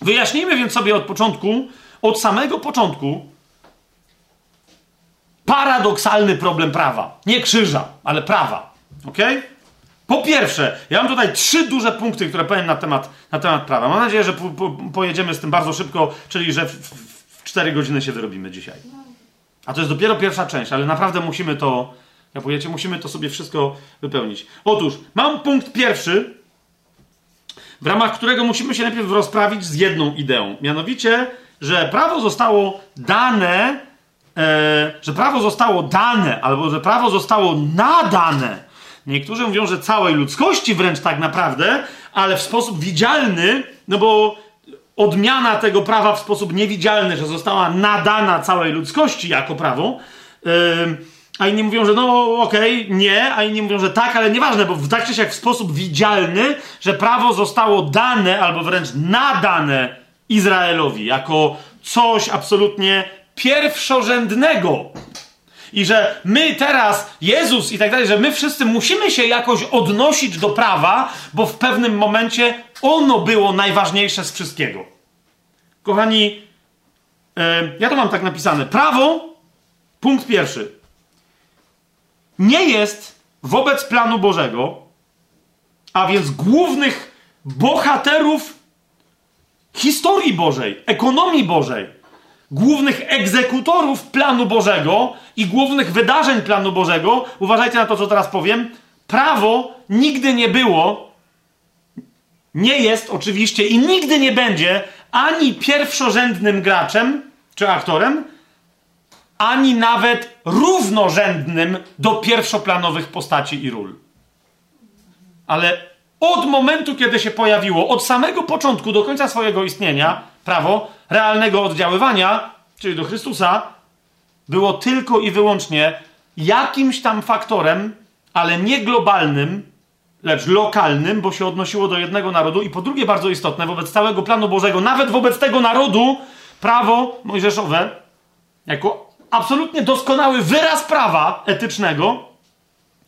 Wyjaśnijmy więc sobie od początku, od samego początku, paradoksalny problem prawa. Nie krzyża, ale prawa. Ok? Po pierwsze, ja mam tutaj trzy duże punkty, które powiem na temat, na temat prawa. Mam nadzieję, że po, po, pojedziemy z tym bardzo szybko, czyli że w, w, w 4 godziny się wyrobimy dzisiaj. A to jest dopiero pierwsza część, ale naprawdę musimy to, ja powiecie, musimy to sobie wszystko wypełnić. Otóż, mam punkt pierwszy, w ramach którego musimy się najpierw rozprawić z jedną ideą. Mianowicie, że prawo zostało dane, że prawo zostało dane, albo że prawo zostało nadane. Niektórzy mówią, że całej ludzkości wręcz tak naprawdę, ale w sposób widzialny, no bo odmiana tego prawa w sposób niewidzialny, że została nadana całej ludzkości jako prawo. Yy, a inni mówią, że no okej, okay, nie, a inni mówią, że tak, ale nieważne, bo w tak czy siak w sposób widzialny, że prawo zostało dane albo wręcz nadane Izraelowi jako coś absolutnie pierwszorzędnego. I że my teraz, Jezus i tak dalej, że my wszyscy musimy się jakoś odnosić do prawa, bo w pewnym momencie ono było najważniejsze z wszystkiego. Kochani, yy, ja to mam tak napisane. Prawo, punkt pierwszy nie jest wobec planu Bożego, a więc głównych bohaterów historii Bożej, ekonomii Bożej, głównych egzekutorów planu Bożego i głównych wydarzeń planu Bożego, uważajcie na to, co teraz powiem, prawo nigdy nie było, nie jest oczywiście i nigdy nie będzie ani pierwszorzędnym graczem czy aktorem, ani nawet równorzędnym do pierwszoplanowych postaci i ról. Ale od momentu, kiedy się pojawiło, od samego początku do końca swojego istnienia, prawo realnego oddziaływania, czyli do Chrystusa, było tylko i wyłącznie jakimś tam faktorem, ale nie globalnym, lecz lokalnym, bo się odnosiło do jednego narodu i po drugie bardzo istotne, wobec całego planu Bożego, nawet wobec tego narodu, prawo mojżeszowe, jako absolutnie doskonały wyraz prawa etycznego,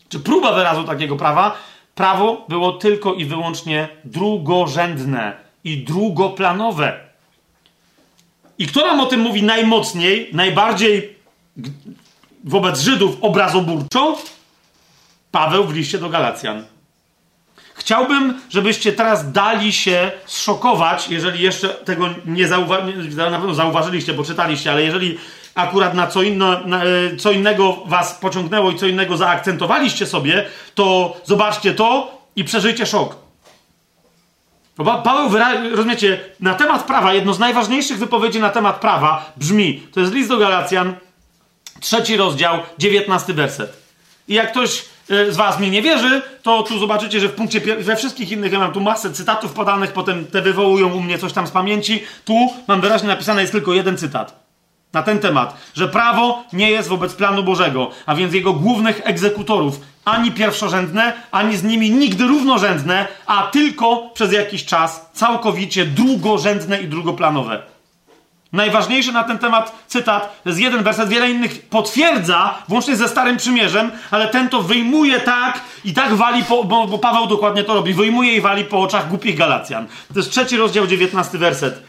czy próba wyrazu takiego prawa, prawo było tylko i wyłącznie drugorzędne i drugoplanowe. I kto nam o tym mówi najmocniej, najbardziej wobec Żydów obrazoburczo? Paweł w liście do Galacjan. Chciałbym, żebyście teraz dali się zszokować, jeżeli jeszcze tego nie zauważyliście, na pewno zauważyliście, bo czytaliście, ale jeżeli akurat na co, inno, na, e, co innego was pociągnęło i co innego zaakcentowaliście sobie, to zobaczcie to i przeżyjcie szok. Paweł, rozumiecie, na temat prawa, jedno z najważniejszych wypowiedzi na temat prawa brzmi, to jest list do Galacjan, trzeci rozdział, dziewiętnasty werset. I jak ktoś e, z was mi nie wierzy, to tu zobaczycie, że w punkcie we wszystkich innych ja mam tu masę cytatów podanych, potem te wywołują u mnie coś tam z pamięci. Tu mam wyraźnie napisane jest tylko jeden cytat na ten temat, że prawo nie jest wobec planu Bożego, a więc jego głównych egzekutorów ani pierwszorzędne, ani z nimi nigdy równorzędne, a tylko przez jakiś czas całkowicie drugorzędne i drugoplanowe. Najważniejszy na ten temat cytat, jest jeden werset, wiele innych potwierdza, włącznie ze Starym Przymierzem, ale ten to wyjmuje tak i tak wali, po, bo, bo Paweł dokładnie to robi, wyjmuje i wali po oczach głupich Galacjan. To jest trzeci rozdział, dziewiętnasty werset.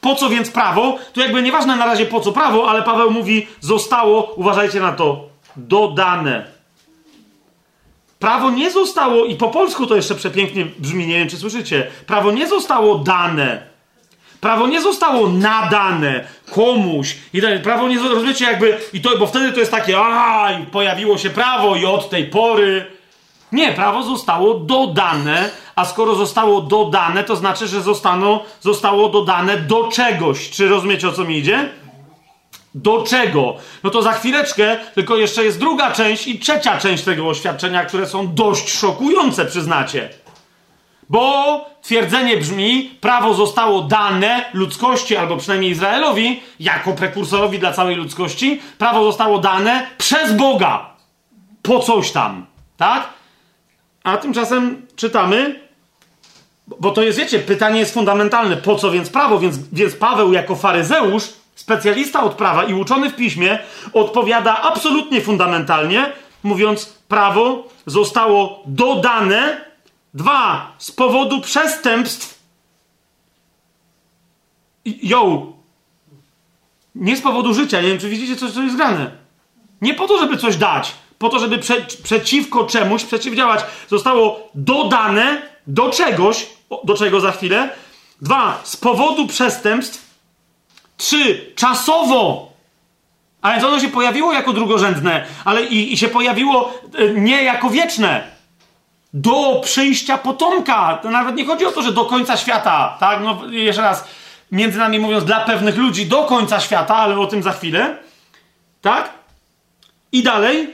Po co więc prawo? To jakby nieważne na razie po co prawo, ale Paweł mówi, zostało, uważajcie na to, dodane. Prawo nie zostało, i po polsku to jeszcze przepięknie brzmi, nie wiem czy słyszycie. Prawo nie zostało dane. Prawo nie zostało nadane komuś. I tak, prawo nie rozumiecie jakby, i to, bo wtedy to jest takie, a pojawiło się prawo i od tej pory. Nie, prawo zostało dodane a skoro zostało dodane, to znaczy, że zostaną, zostało dodane do czegoś. Czy rozumiecie o co mi idzie? Do czego? No to za chwileczkę, tylko jeszcze jest druga część i trzecia część tego oświadczenia, które są dość szokujące, przyznacie. Bo twierdzenie brzmi, prawo zostało dane ludzkości, albo przynajmniej Izraelowi, jako prekursorowi dla całej ludzkości, prawo zostało dane przez Boga. Po coś tam. Tak? A tymczasem czytamy, bo to jest, wiecie, pytanie jest fundamentalne. Po co więc prawo? Więc, więc Paweł, jako faryzeusz, specjalista od prawa i uczony w piśmie, odpowiada absolutnie fundamentalnie, mówiąc: prawo zostało dodane, dwa, z powodu przestępstw. Jo, nie z powodu życia. Nie wiem, czy widzicie, co, co jest grane. Nie po to, żeby coś dać, po to, żeby prze, przeciwko czemuś przeciwdziałać. Zostało dodane do czegoś, do czego za chwilę. Dwa, z powodu przestępstw. Trzy, czasowo. A więc ono się pojawiło jako drugorzędne, ale i, i się pojawiło e, nie jako wieczne. Do przyjścia potomka. To nawet nie chodzi o to, że do końca świata, tak? No, jeszcze raz, między nami mówiąc, dla pewnych ludzi do końca świata, ale o tym za chwilę. Tak? I dalej,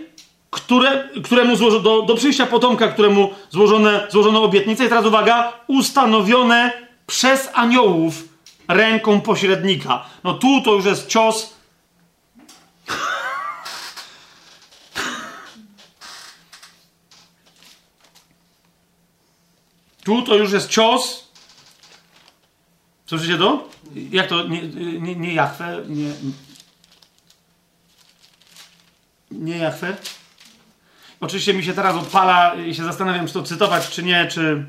które, któremu złożo, do, do przyjścia potomka, któremu złożone, złożono obietnicę. I teraz uwaga, ustanowione przez aniołów ręką pośrednika. No tu to już jest cios. Tu to już jest cios. Słyszycie to? Jak to? Nie, nie, nie Jachwę? Nie, nie Jachwę? Oczywiście mi się teraz odpala i się zastanawiam, czy to cytować, czy nie, czy.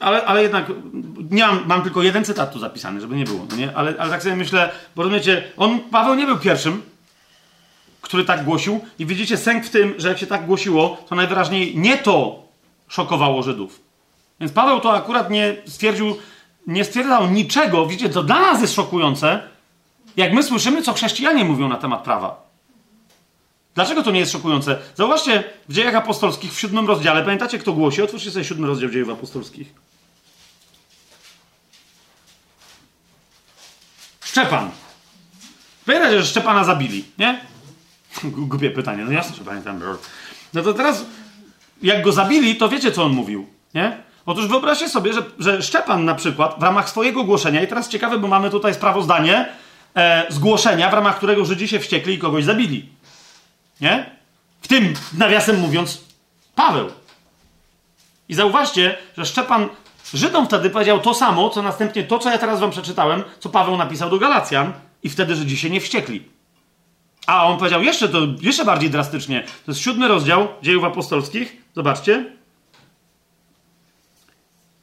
Ale, ale jednak nie mam, mam tylko jeden cytat tu zapisany, żeby nie było, nie? Ale, ale tak sobie myślę, bo rozumiecie, on, Paweł nie był pierwszym, który tak głosił i widzicie sęk w tym, że jak się tak głosiło, to najwyraźniej nie to szokowało Żydów. Więc Paweł to akurat nie stwierdził, nie stwierdzał niczego, widzicie, to dla nas jest szokujące, jak my słyszymy, co chrześcijanie mówią na temat prawa. Dlaczego to nie jest szokujące? Zauważcie w dziejach apostolskich w siódmym rozdziale, pamiętacie kto głosi? Otwórzcie sobie siódmy rozdział dziejów apostolskich. Szczepan. Pamiętacie, że Szczepana zabili, nie? Głupie pytanie, no jasne, że pamiętam. No to teraz, jak go zabili, to wiecie, co on mówił, nie? Otóż wyobraźcie sobie, że, że Szczepan na przykład w ramach swojego głoszenia, i teraz ciekawe, bo mamy tutaj sprawozdanie e, zgłoszenia, w ramach którego Żydzi się wściekli i kogoś zabili. Nie? W tym, nawiasem mówiąc, Paweł. I zauważcie, że Szczepan Żydom wtedy powiedział to samo, co następnie to, co ja teraz wam przeczytałem, co Paweł napisał do Galacjan, i wtedy Żydzi się nie wściekli. A on powiedział jeszcze to, jeszcze bardziej drastycznie. To jest siódmy rozdział dziejów apostolskich. Zobaczcie.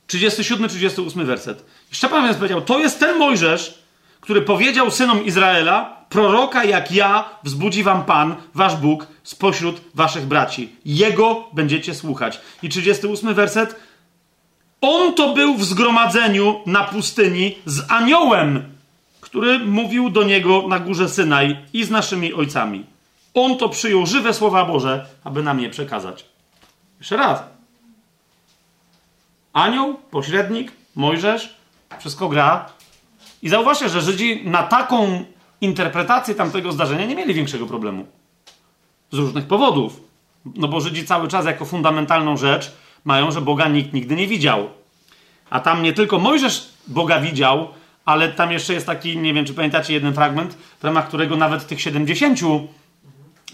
37-38 werset. Szczepan więc powiedział, to jest ten Mojżesz, który powiedział synom Izraela, proroka jak ja wzbudzi wam Pan, wasz Bóg, spośród waszych braci. Jego będziecie słuchać. I 38 werset. On to był w zgromadzeniu na pustyni z aniołem, który mówił do niego na górze Synaj i z naszymi ojcami. On to przyjął żywe słowa Boże, aby nam je przekazać. Jeszcze raz. Anioł, pośrednik, Mojżesz, wszystko gra. I zauważcie, że Żydzi na taką interpretację tamtego zdarzenia nie mieli większego problemu. Z różnych powodów. No bo Żydzi cały czas jako fundamentalną rzecz mają, że Boga nikt nigdy nie widział. A tam nie tylko Mojżesz Boga widział, ale tam jeszcze jest taki, nie wiem czy pamiętacie jeden fragment, w ramach którego nawet tych 70,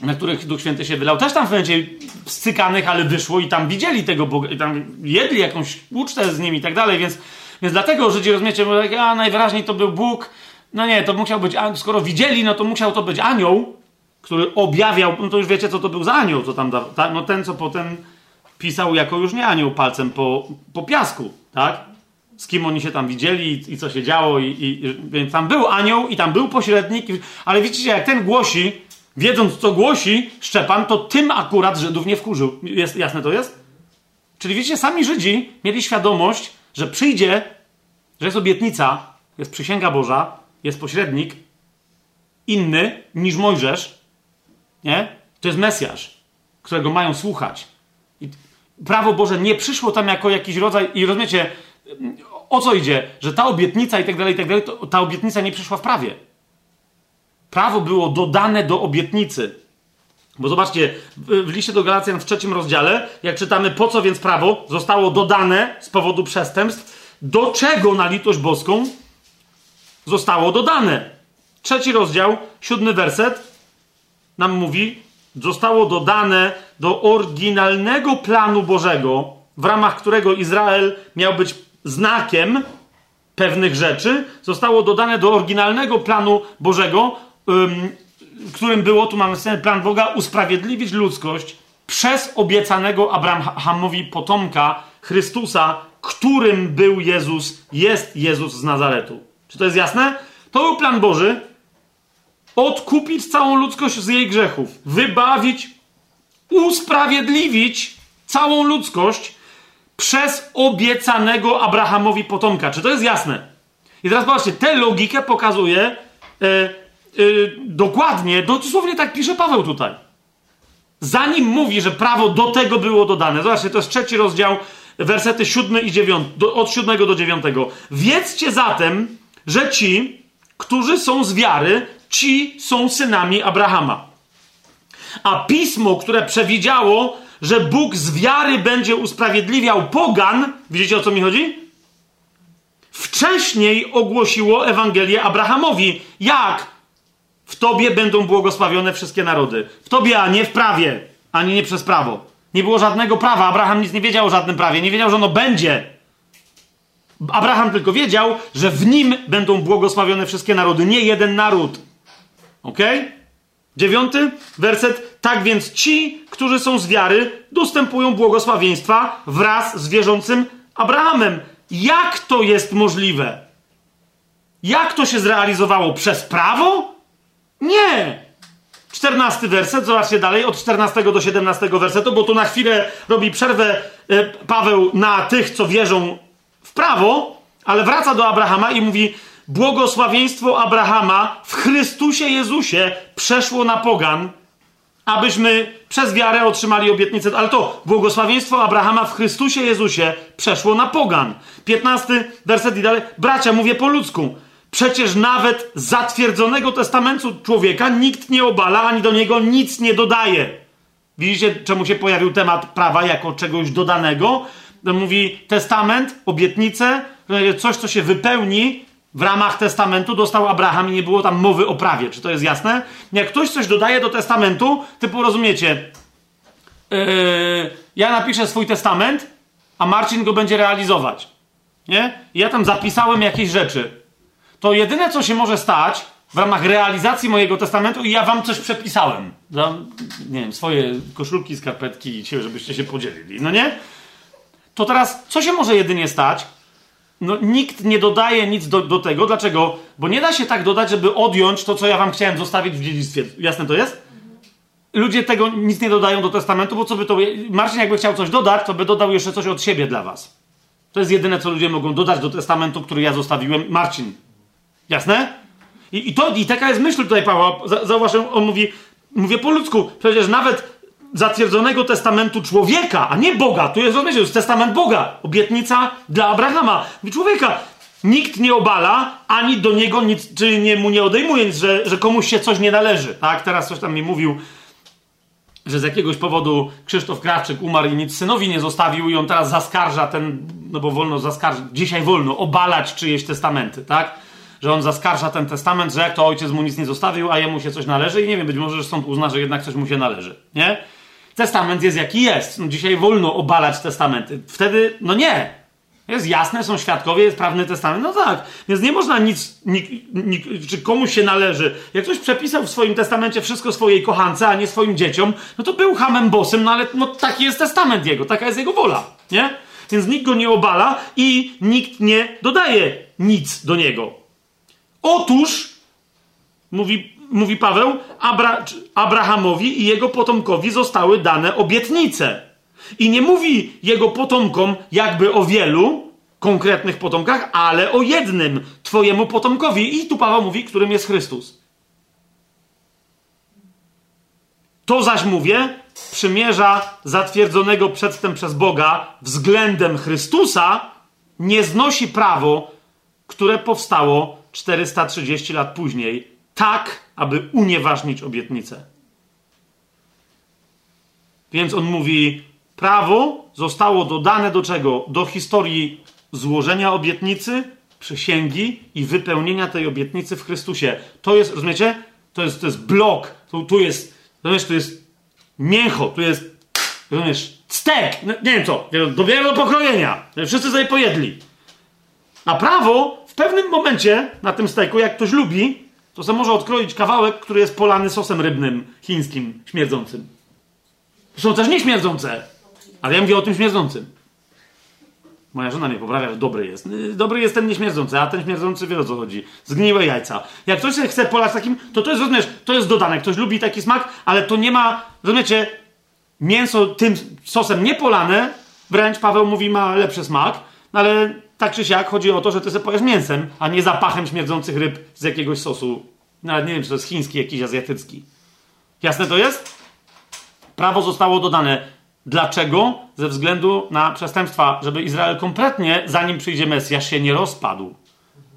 na których Duch Święty się wylał, też tam w momencie stykanych, ale wyszło i tam widzieli tego Boga, i tam jedli jakąś ucztę z nim i tak dalej, więc, więc dlatego Żydzi, rozumiecie, mówią, a najwyraźniej to był Bóg, no nie, to musiał być, skoro widzieli, no to musiał to być anioł, który objawiał, no to już wiecie, co to był za anioł, co tam dał, no ten, co potem pisał jako już nie anioł palcem po, po piasku, tak? Z kim oni się tam widzieli i, i co się działo, i, i, więc tam był anioł i tam był pośrednik, ale widzicie, jak ten głosi, wiedząc co głosi Szczepan, to tym akurat Żydów nie wkurzył. Jest, jasne to jest? Czyli widzicie, sami Żydzi mieli świadomość, że przyjdzie, że jest obietnica, jest przysięga Boża, jest pośrednik inny niż Mojżesz, nie? To jest Mesjasz, którego mają słuchać. Prawo Boże nie przyszło tam jako jakiś rodzaj, i rozumiecie, o co idzie? Że ta obietnica i tak dalej, i tak dalej, ta obietnica nie przyszła w prawie. Prawo było dodane do obietnicy. Bo zobaczcie, w liście do Galacjan w trzecim rozdziale, jak czytamy, po co więc prawo zostało dodane z powodu przestępstw, do czego na litość boską zostało dodane. Trzeci rozdział, siódmy werset nam mówi, zostało dodane do oryginalnego planu Bożego, w ramach którego Izrael miał być znakiem pewnych rzeczy, zostało dodane do oryginalnego planu Bożego, którym było, tu mamy ten plan Boga, usprawiedliwić ludzkość przez obiecanego Abrahamowi potomka Chrystusa, którym był Jezus, jest Jezus z Nazaretu. Czy to jest jasne? To był plan Boży. Odkupić całą ludzkość z jej grzechów, wybawić, usprawiedliwić całą ludzkość przez obiecanego Abrahamowi potomka. Czy to jest jasne? I teraz zobaczcie, tę logikę pokazuje yy, yy, dokładnie, dosłownie tak pisze Paweł tutaj. Zanim mówi, że prawo do tego było dodane, zobaczcie, to jest trzeci rozdział, wersety siódmy i dziewiąty, od siódmego do dziewiątego. Wiedzcie zatem, że ci, którzy są z wiary, ci są synami Abrahama. A pismo, które przewidziało, że Bóg z wiary będzie usprawiedliwiał pogan, widzicie o co mi chodzi? Wcześniej ogłosiło Ewangelię Abrahamowi. Jak? W tobie będą błogosławione wszystkie narody. W tobie, a nie w prawie, ani nie przez prawo. Nie było żadnego prawa. Abraham nic nie wiedział o żadnym prawie. Nie wiedział, że ono będzie. Abraham tylko wiedział, że w nim będą błogosławione wszystkie narody, nie jeden naród. Ok? Dziewiąty werset. Tak więc ci, którzy są z wiary, dostępują błogosławieństwa wraz z wierzącym Abrahamem. Jak to jest możliwe? Jak to się zrealizowało? Przez prawo? Nie. Czternasty werset, zobaczcie dalej, od 14 do 17 wersetu, bo tu na chwilę robi przerwę e, Paweł na tych, co wierzą w prawo, ale wraca do Abrahama i mówi: Błogosławieństwo Abrahama w Chrystusie Jezusie przeszło na pogan, abyśmy przez wiarę otrzymali obietnicę. Ale to błogosławieństwo Abrahama w Chrystusie Jezusie przeszło na pogan. 15 werset i dalej. Bracia, mówię po ludzku. Przecież nawet zatwierdzonego testamentu człowieka nikt nie obala, ani do niego nic nie dodaje. Widzicie, czemu się pojawił temat prawa jako czegoś dodanego? mówi testament, obietnicę, coś, co się wypełni w ramach testamentu, dostał Abraham i nie było tam mowy o prawie. Czy to jest jasne? Jak ktoś coś dodaje do testamentu, typu rozumiecie, yy, ja napiszę swój testament, a Marcin go będzie realizować. Nie? I ja tam zapisałem jakieś rzeczy. To jedyne, co się może stać w ramach realizacji mojego testamentu, i ja wam coś przepisałem. Za, nie wiem, swoje koszulki, skarpetki, żebyście się podzielili. No nie? to teraz co się może jedynie stać? No, nikt nie dodaje nic do, do tego. Dlaczego? Bo nie da się tak dodać, żeby odjąć to, co ja wam chciałem zostawić w dziedzictwie. Jasne to jest? Ludzie tego nic nie dodają do testamentu, bo co by to. Marcin, jakby chciał coś dodać, to by dodał jeszcze coś od siebie dla was. To jest jedyne, co ludzie mogą dodać do testamentu, który ja zostawiłem. Marcin. Jasne? I, i, to, i taka jest myśl tutaj Pawła. Zauważ, on mówi, mówię po ludzku, przecież nawet zatwierdzonego testamentu człowieka, a nie Boga. Tu jest, rozumiecie, to jest testament Boga. Obietnica dla Abrahama. Człowieka. Nikt nie obala, ani do niego nic, czy nie, mu nie odejmuje że, że komuś się coś nie należy. Tak, teraz coś tam mi mówił, że z jakiegoś powodu Krzysztof Krawczyk umarł i nic synowi nie zostawił i on teraz zaskarża ten, no bo wolno zaskarżyć, dzisiaj wolno obalać czyjeś testamenty, tak? Że on zaskarża ten testament, że jak to ojciec mu nic nie zostawił, a jemu się coś należy i nie wiem, być może że sąd uzna, że jednak coś mu się należy, nie? Testament jest jaki jest. No, dzisiaj wolno obalać testamenty. Wtedy, no nie. Jest jasne, są świadkowie, jest prawny testament. No tak. Więc nie można nic, nik, nik, czy komuś się należy. Jak ktoś przepisał w swoim testamencie wszystko swojej kochance, a nie swoim dzieciom, no to był hamem bosem, no ale no, taki jest testament jego, taka jest jego wola. Nie? Więc nikt go nie obala i nikt nie dodaje nic do niego. Otóż, mówi mówi Paweł, Abra Abrahamowi i jego potomkowi zostały dane obietnice. I nie mówi jego potomkom jakby o wielu konkretnych potomkach, ale o jednym, twojemu potomkowi. I tu Paweł mówi, którym jest Chrystus. To zaś mówię, przymierza zatwierdzonego przedtem przez Boga względem Chrystusa nie znosi prawo, które powstało 430 lat później tak, aby unieważnić obietnicę. Więc on mówi: Prawo zostało dodane do czego? Do historii złożenia obietnicy, przysięgi i wypełnienia tej obietnicy w Chrystusie. To jest, rozumiecie? To jest, to jest blok. Tu, tu jest, rozumiesz, tu jest mięcho, tu jest, rozumiesz, stek. No, nie wiem co, dobiera do pokrojenia. Wszyscy sobie pojedli. A prawo w pewnym momencie na tym steku, jak ktoś lubi, to sobie może odkroić kawałek, który jest polany sosem rybnym chińskim, śmierdzącym. Są też nieśmierdzące, ale ja mówię o tym śmierdzącym. Moja żona mnie poprawia, że dobry jest. Dobry jest ten nieśmierdzący, a ten śmierdzący wie o co chodzi. Zgniłe jajca. Jak ktoś chce polać takim, to to jest, rozumiesz, to jest dodane. Ktoś lubi taki smak, ale to nie ma, rozumiecie, mięso tym sosem nie polane, wręcz Paweł mówi, ma lepszy smak, ale tak czy siak chodzi o to, że ty sobie pojesz mięsem, a nie zapachem śmierdzących ryb z jakiegoś sosu. Nawet nie wiem, czy to jest chiński, jakiś azjatycki. Jasne to jest? Prawo zostało dodane. Dlaczego? Ze względu na przestępstwa, żeby Izrael kompletnie, zanim przyjdzie Mesjasz, się nie rozpadł.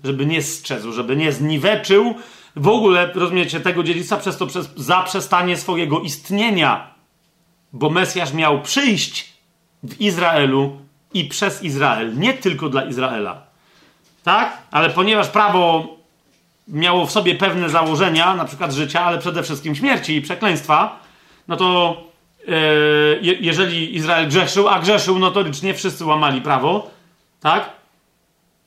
Żeby nie strzezł, żeby nie zniweczył w ogóle, rozumiecie, tego dziedzictwa przez to przez zaprzestanie swojego istnienia. Bo Mesjasz miał przyjść w Izraelu i przez Izrael, nie tylko dla Izraela. Tak? Ale ponieważ prawo miało w sobie pewne założenia, na przykład życia, ale przede wszystkim śmierci i przekleństwa, no to e, jeżeli Izrael grzeszył, a grzeszył notorycznie, wszyscy łamali prawo, tak?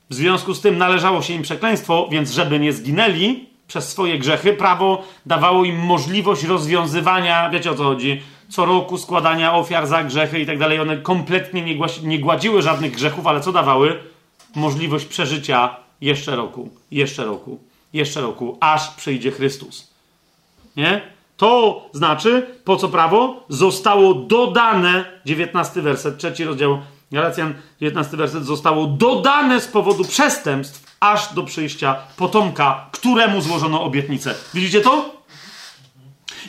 W związku z tym należało się im przekleństwo, więc żeby nie zginęli przez swoje grzechy, prawo dawało im możliwość rozwiązywania, wiecie o co chodzi, co roku składania ofiar za grzechy i tak dalej. One kompletnie nie, nie gładziły żadnych grzechów, ale co dawały? Możliwość przeżycia jeszcze roku, jeszcze roku, jeszcze roku, aż przyjdzie Chrystus. Nie? To znaczy, po co prawo? Zostało dodane, 19 werset, trzeci rozdział Galacjan, 19 werset, zostało dodane z powodu przestępstw aż do przyjścia potomka, któremu złożono obietnicę. Widzicie to?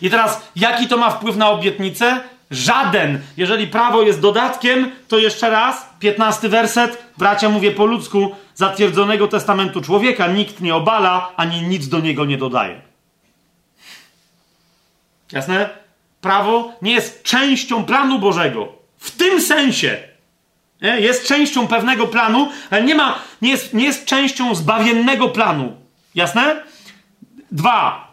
I teraz, jaki to ma wpływ na obietnicę? Żaden. Jeżeli prawo jest dodatkiem, to jeszcze raz, 15 werset, bracia mówię po ludzku, zatwierdzonego testamentu człowieka nikt nie obala, ani nic do niego nie dodaje. Jasne? Prawo nie jest częścią planu Bożego. W tym sensie. Nie? Jest częścią pewnego planu, ale nie, ma, nie, jest, nie jest częścią zbawiennego planu. Jasne? Dwa.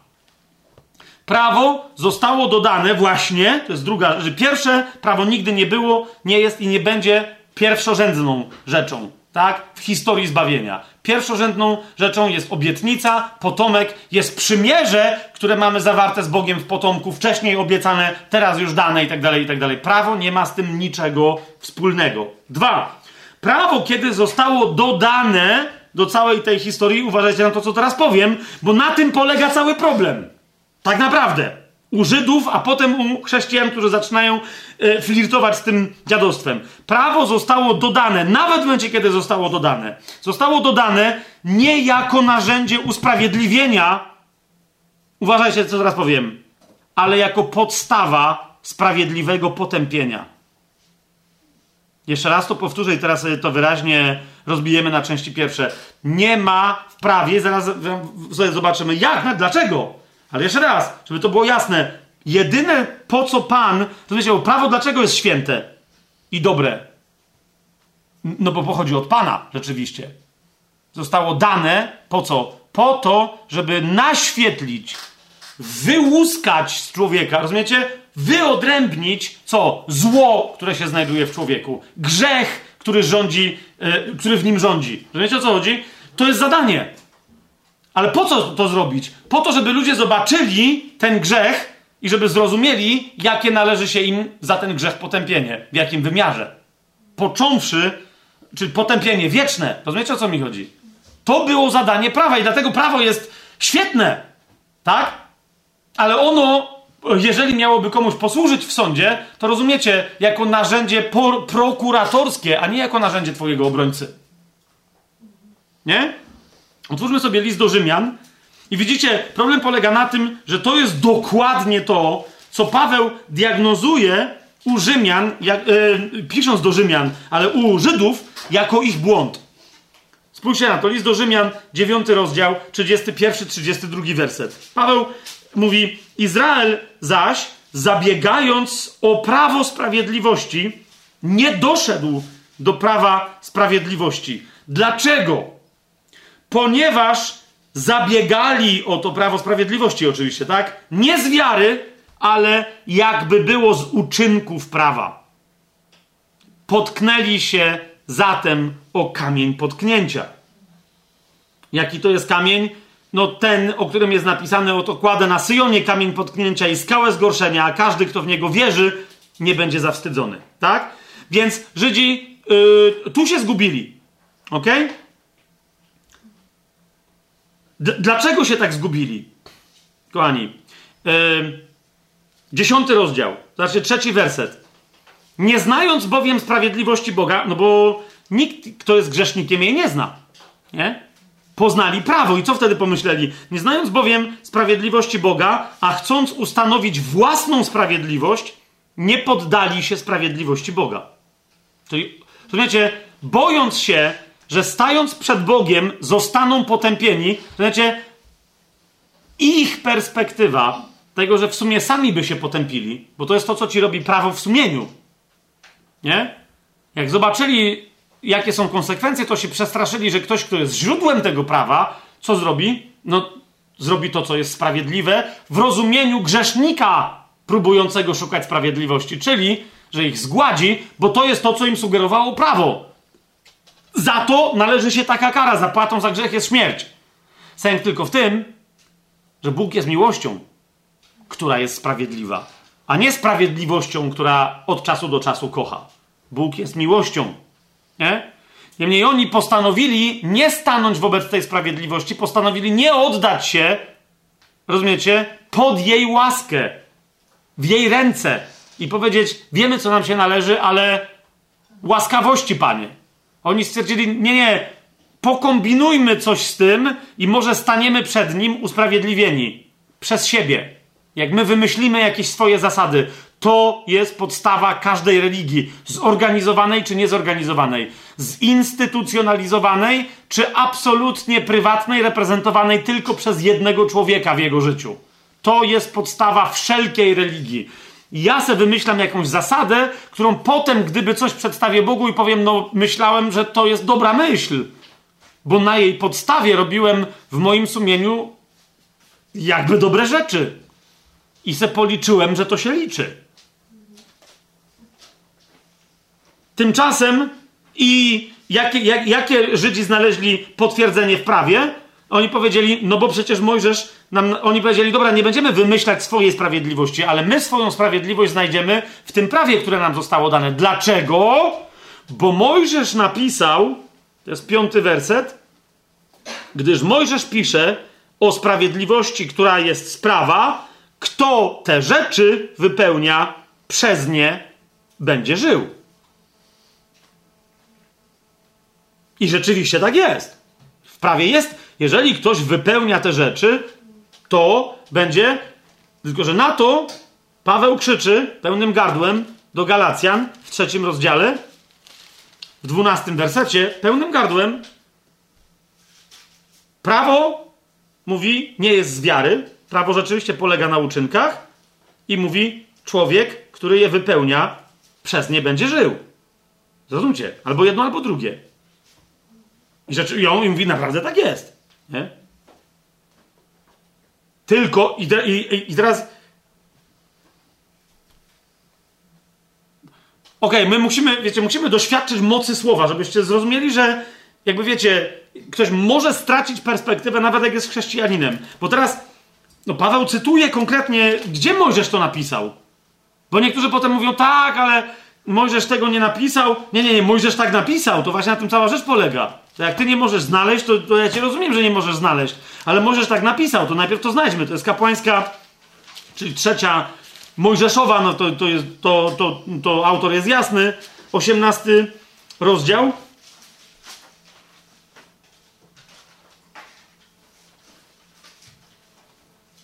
Prawo zostało dodane właśnie, to jest druga, że pierwsze prawo nigdy nie było, nie jest i nie będzie pierwszorzędną rzeczą, tak? W historii zbawienia. Pierwszorzędną rzeczą jest obietnica, potomek, jest przymierze, które mamy zawarte z Bogiem w potomku, wcześniej obiecane, teraz już dane i tak dalej, i tak dalej. Prawo nie ma z tym niczego wspólnego. Dwa. Prawo, kiedy zostało dodane do całej tej historii, uważajcie na to, co teraz powiem, bo na tym polega cały problem. Tak naprawdę. U Żydów, a potem u chrześcijan, którzy zaczynają e, flirtować z tym dziadostwem. Prawo zostało dodane, nawet w momencie, kiedy zostało dodane. Zostało dodane nie jako narzędzie usprawiedliwienia, uważajcie, co teraz powiem, ale jako podstawa sprawiedliwego potępienia. Jeszcze raz to powtórzę i teraz to wyraźnie rozbijemy na części pierwsze. Nie ma w prawie, zaraz zobaczymy jak, dlaczego ale jeszcze raz, żeby to było jasne, jedyne po co Pan, to wiecie, prawo dlaczego jest święte i dobre? No bo pochodzi od Pana, rzeczywiście. Zostało dane po co? Po to, żeby naświetlić, wyłuskać z człowieka, rozumiecie? Wyodrębnić co? Zło, które się znajduje w człowieku. Grzech, który rządzi, yy, który w nim rządzi. Rozumiecie o co chodzi? To jest zadanie. Ale po co to zrobić? Po to, żeby ludzie zobaczyli ten grzech i żeby zrozumieli, jakie należy się im za ten grzech potępienie, w jakim wymiarze. Począwszy, czy potępienie wieczne. Rozumiecie, o co mi chodzi? To było zadanie prawa i dlatego prawo jest świetne, tak? Ale ono, jeżeli miałoby komuś posłużyć w sądzie, to rozumiecie, jako narzędzie prokuratorskie, a nie jako narzędzie twojego obrońcy. Nie? Otwórzmy sobie list do Rzymian i widzicie, problem polega na tym, że to jest dokładnie to, co Paweł diagnozuje u Rzymian, jak, e, pisząc do Rzymian, ale u Żydów, jako ich błąd. Spójrzcie na to, list do Rzymian, 9 rozdział, 31-32 werset. Paweł mówi, Izrael zaś, zabiegając o prawo sprawiedliwości, nie doszedł do prawa sprawiedliwości. Dlaczego? Ponieważ zabiegali o to prawo sprawiedliwości, oczywiście, tak? Nie z wiary, ale jakby było z uczynków prawa. Potknęli się zatem o kamień potknięcia. Jaki to jest kamień? No ten, o którym jest napisane, oto kładę na Syjonie kamień potknięcia i skałę zgorszenia, a każdy, kto w niego wierzy, nie będzie zawstydzony. Tak? Więc Żydzi yy, tu się zgubili. Ok? D dlaczego się tak zgubili? Kochani. Yy, dziesiąty rozdział, znaczy trzeci werset. Nie znając bowiem sprawiedliwości Boga, no bo nikt, kto jest grzesznikiem, jej nie zna. Nie? Poznali prawo i co wtedy pomyśleli? Nie znając bowiem sprawiedliwości Boga, a chcąc ustanowić własną sprawiedliwość, nie poddali się sprawiedliwości Boga. Czyli, rozumiecie, bojąc się, że stając przed Bogiem zostaną potępieni, rozumiecie, ich perspektywa tego, że w sumie sami by się potępili, bo to jest to, co ci robi prawo w sumieniu. Nie? Jak zobaczyli, jakie są konsekwencje, to się przestraszyli, że ktoś, kto jest źródłem tego prawa, co zrobi? No, zrobi to, co jest sprawiedliwe w rozumieniu grzesznika próbującego szukać sprawiedliwości, czyli, że ich zgładzi, bo to jest to, co im sugerowało prawo. Za to należy się taka kara, zapłatą za grzech jest śmierć. Sęk tylko w tym, że Bóg jest miłością, która jest sprawiedliwa, a nie sprawiedliwością, która od czasu do czasu kocha. Bóg jest miłością. Nie? Niemniej oni postanowili nie stanąć wobec tej sprawiedliwości, postanowili nie oddać się, rozumiecie, pod jej łaskę, w jej ręce i powiedzieć: Wiemy, co nam się należy, ale łaskawości, panie. Oni stwierdzili: Nie, nie, pokombinujmy coś z tym i może staniemy przed nim usprawiedliwieni przez siebie. Jak my wymyślimy jakieś swoje zasady, to jest podstawa każdej religii, zorganizowanej czy niezorganizowanej, zinstytucjonalizowanej czy absolutnie prywatnej, reprezentowanej tylko przez jednego człowieka w jego życiu. To jest podstawa wszelkiej religii. Ja se wymyślam jakąś zasadę, którą potem, gdyby coś przedstawię Bogu i powiem, no myślałem, że to jest dobra myśl, bo na jej podstawie robiłem w moim sumieniu jakby dobre rzeczy. I se policzyłem, że to się liczy. Tymczasem i jakie, jak, jakie Żydzi znaleźli potwierdzenie w prawie? Oni powiedzieli, no bo przecież Mojżesz, nam, oni powiedzieli, dobra, nie będziemy wymyślać swojej sprawiedliwości, ale my swoją sprawiedliwość znajdziemy w tym prawie, które nam zostało dane. Dlaczego? Bo Mojżesz napisał, to jest piąty werset, gdyż Mojżesz pisze o sprawiedliwości, która jest sprawa, kto te rzeczy wypełnia, przez nie będzie żył. I rzeczywiście tak jest. W prawie jest, jeżeli ktoś wypełnia te rzeczy, to będzie. Tylko, że na to Paweł krzyczy pełnym gardłem do Galacjan w trzecim rozdziale, w dwunastym wersecie, pełnym gardłem. Prawo mówi, nie jest z wiary. Prawo rzeczywiście polega na uczynkach i mówi, człowiek, który je wypełnia, przez nie będzie żył. Zrozumcie, albo jedno, albo drugie. I, rzeczy, i on mówi, naprawdę tak jest. Nie? Tylko, i, i, i teraz. Okej, okay, my musimy, wiecie, musimy doświadczyć mocy słowa, żebyście zrozumieli, że jakby wiecie, ktoś może stracić perspektywę, nawet jak jest chrześcijaninem. Bo teraz, no Paweł cytuje konkretnie, gdzie Mojżesz to napisał. Bo niektórzy potem mówią, tak, ale Mojżesz tego nie napisał. Nie, nie, nie, Mojżesz tak napisał, to właśnie na tym cała rzecz polega. To jak ty nie możesz znaleźć, to, to ja cię rozumiem, że nie możesz znaleźć, ale Mojżesz tak napisał, to najpierw to znajdźmy. To jest kapłańska, czyli trzecia Mojżeszowa, no to, to, jest, to, to, to autor jest jasny. Osiemnasty rozdział.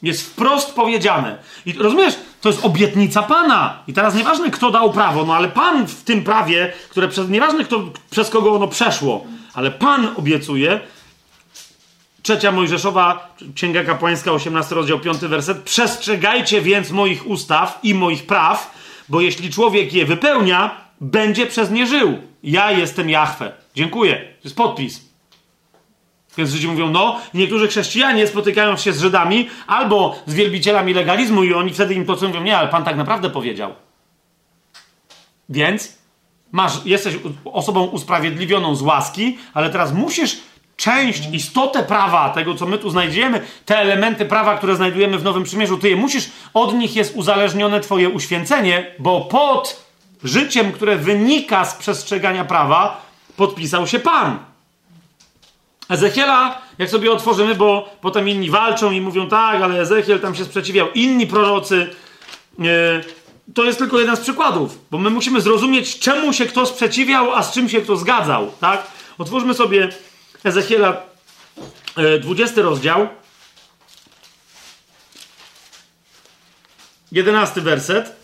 Jest wprost powiedziane. I rozumiesz, to jest obietnica Pana. I teraz nieważne, kto dał prawo, no ale Pan w tym prawie, które przez, nieważne, kto, przez kogo ono przeszło, Ale Pan obiecuje, Trzecia Mojżeszowa, Księga Kapłańska, 18 rozdział, 5 werset. Przestrzegajcie więc moich ustaw i moich praw, bo jeśli człowiek je wypełnia, będzie przez nie żył. Ja jestem Jahwe. Dziękuję. To jest podpis. Więc Żydzi mówią, no, niektórzy chrześcijanie spotykają się z Żydami albo z wielbicielami legalizmu i oni wtedy im to co mówią, nie, ale Pan tak naprawdę powiedział. Więc masz, jesteś osobą usprawiedliwioną z łaski, ale teraz musisz część, istotę prawa, tego co my tu znajdziemy, te elementy prawa, które znajdujemy w Nowym Przymierzu, ty je musisz, od nich jest uzależnione twoje uświęcenie, bo pod życiem, które wynika z przestrzegania prawa, podpisał się Pan. Ezechiela, jak sobie otworzymy, bo potem inni walczą i mówią tak, ale Ezechiel tam się sprzeciwiał. Inni prorocy, yy, to jest tylko jeden z przykładów, bo my musimy zrozumieć, czemu się kto sprzeciwiał, a z czym się kto zgadzał, tak? Otwórzmy sobie Ezechiela, yy, 20 rozdział, 11 werset.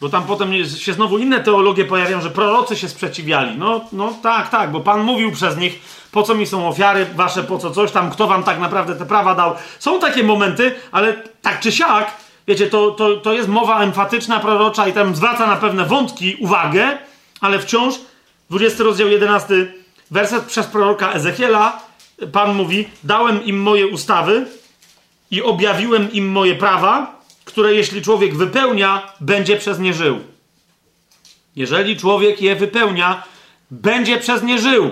Bo tam potem się znowu inne teologie pojawiają, że prorocy się sprzeciwiali. No, no tak, tak, bo Pan mówił przez nich, po co mi są ofiary wasze, po co coś tam, kto wam tak naprawdę te prawa dał. Są takie momenty, ale tak czy siak, wiecie, to, to, to jest mowa emfatyczna, prorocza i tam zwraca na pewne wątki uwagę, ale wciąż 20 rozdział 11 werset przez proroka Ezechiela Pan mówi, dałem im moje ustawy i objawiłem im moje prawa, które jeśli człowiek wypełnia, będzie przez nie żył. Jeżeli człowiek je wypełnia, będzie przez nie żył.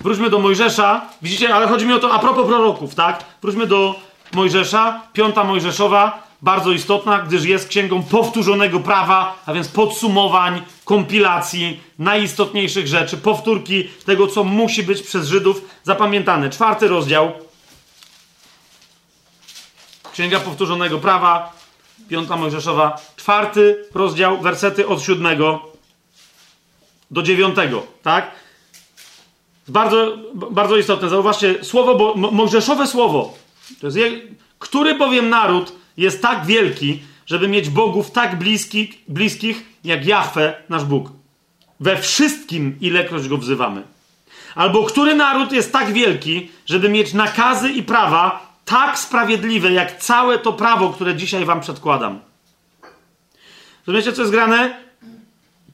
Wróćmy do Mojżesza. Widzicie, ale chodzi mi o to a propos proroków, tak? Wróćmy do Mojżesza, piąta Mojżeszowa, bardzo istotna, gdyż jest księgą powtórzonego prawa, a więc podsumowań, kompilacji najistotniejszych rzeczy, powtórki tego, co musi być przez Żydów zapamiętane. Czwarty rozdział. Księga powtórzonego prawa, piąta Mojżeszowa, czwarty rozdział, wersety od siódmego do dziewiątego, tak? Bardzo, bardzo istotne. Zauważcie, słowo, bo, mojżeszowe słowo. To jest je, który bowiem naród jest tak wielki, żeby mieć bogów tak bliskich, bliskich jak Jahwe, nasz Bóg. We wszystkim, ilekroć go wzywamy. Albo który naród jest tak wielki, żeby mieć nakazy i prawa tak sprawiedliwe, jak całe to prawo, które dzisiaj wam przedkładam. Rozumiecie, co jest grane?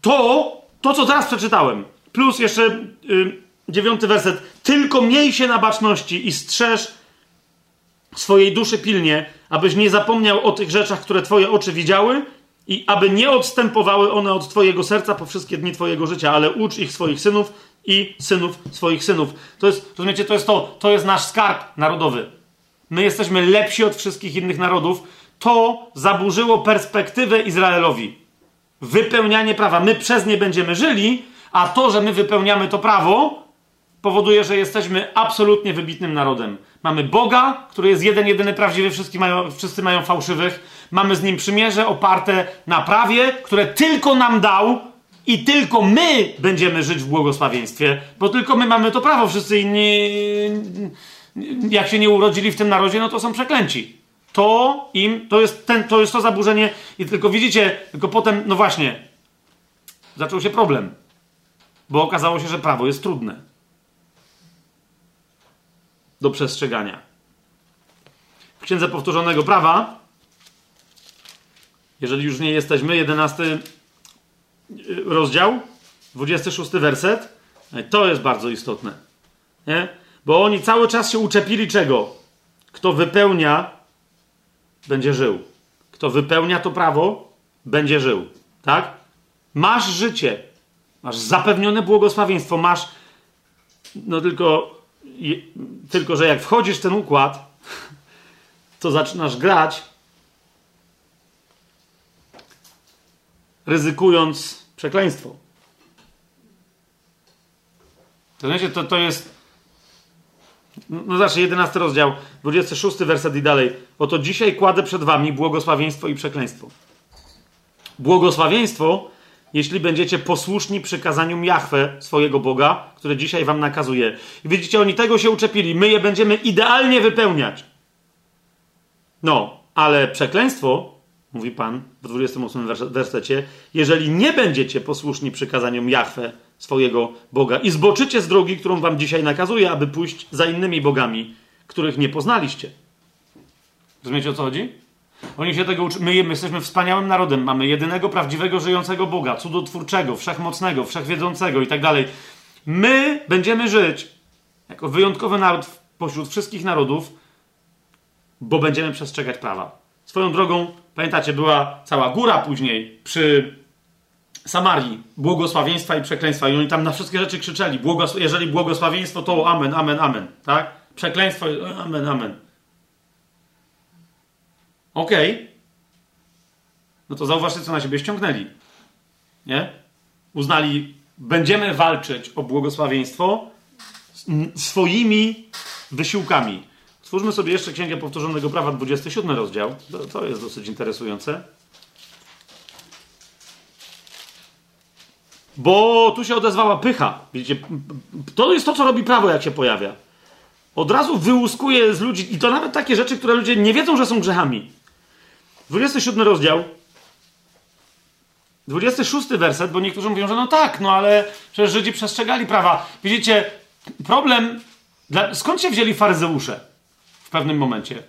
To, to co teraz przeczytałem, plus jeszcze... Yy, dziewiąty werset. Tylko miej się na baczności i strzeż swojej duszy pilnie, abyś nie zapomniał o tych rzeczach, które twoje oczy widziały i aby nie odstępowały one od twojego serca po wszystkie dni twojego życia, ale ucz ich swoich synów i synów swoich synów. To jest, rozumiecie, to jest to, to jest nasz skarb narodowy. My jesteśmy lepsi od wszystkich innych narodów. To zaburzyło perspektywę Izraelowi. Wypełnianie prawa. My przez nie będziemy żyli, a to, że my wypełniamy to prawo, powoduje, że jesteśmy absolutnie wybitnym narodem. Mamy Boga, który jest jeden, jedyny prawdziwy, wszyscy mają, wszyscy mają fałszywych. Mamy z nim przymierze oparte na prawie, które tylko nam dał i tylko my będziemy żyć w błogosławieństwie, bo tylko my mamy to prawo. Wszyscy inni, jak się nie urodzili w tym narodzie, no to są przeklęci. To im, to jest, ten, to jest to zaburzenie i tylko widzicie, tylko potem, no właśnie, zaczął się problem, bo okazało się, że prawo jest trudne do przestrzegania. W Księdze Powtórzonego Prawa, jeżeli już nie jesteśmy, 11 y, rozdział, 26 werset, to jest bardzo istotne. Nie? Bo oni cały czas się uczepili czego? Kto wypełnia, będzie żył. Kto wypełnia to prawo, będzie żył. Tak? Masz życie. Masz zapewnione błogosławieństwo. Masz, no tylko tylko, że jak wchodzisz w ten układ, to zaczynasz grać, ryzykując przekleństwo. To, wiecie, to, to jest. No zawsze 11 rozdział, 26 werset i dalej. Oto dzisiaj kładę przed wami błogosławieństwo i przekleństwo. Błogosławieństwo jeśli będziecie posłuszni przykazaniom Jahwe, swojego Boga, które dzisiaj wam nakazuje. I widzicie, oni tego się uczepili. My je będziemy idealnie wypełniać. No, ale przekleństwo, mówi Pan w 28 wersecie, jeżeli nie będziecie posłuszni przykazaniom Jahwe, swojego Boga i zboczycie z drogi, którą wam dzisiaj nakazuję, aby pójść za innymi bogami, których nie poznaliście. Rozumiecie o co chodzi? Oni się tego uczą. My, my jesteśmy wspaniałym narodem. Mamy jedynego prawdziwego, żyjącego Boga, cudotwórczego, wszechmocnego, wszechwiedzącego i tak dalej. My będziemy żyć jako wyjątkowy naród pośród wszystkich narodów, bo będziemy przestrzegać prawa. Swoją drogą, pamiętacie, była cała góra później przy Samarii, błogosławieństwa i przekleństwa. I oni tam na wszystkie rzeczy krzyczeli. Błogos jeżeli błogosławieństwo, to amen, amen, amen. Tak? Przekleństwo, amen, amen. Okej. Okay. No to zauważcie, co na siebie ściągnęli. Nie? Uznali, będziemy walczyć o błogosławieństwo swoimi wysiłkami. Stwórzmy sobie jeszcze Księgę Powtórzonego Prawa, 27 rozdział. To, to jest dosyć interesujące. Bo tu się odezwała pycha. Widzicie, to jest to, co robi prawo, jak się pojawia. Od razu wyłuskuje z ludzi, i to nawet takie rzeczy, które ludzie nie wiedzą, że są grzechami. 27 rozdział, 26 werset, bo niektórzy mówią, że no tak, no ale przecież Żydzi przestrzegali prawa. Widzicie, problem, dla... skąd się wzięli faryzeusze w pewnym momencie?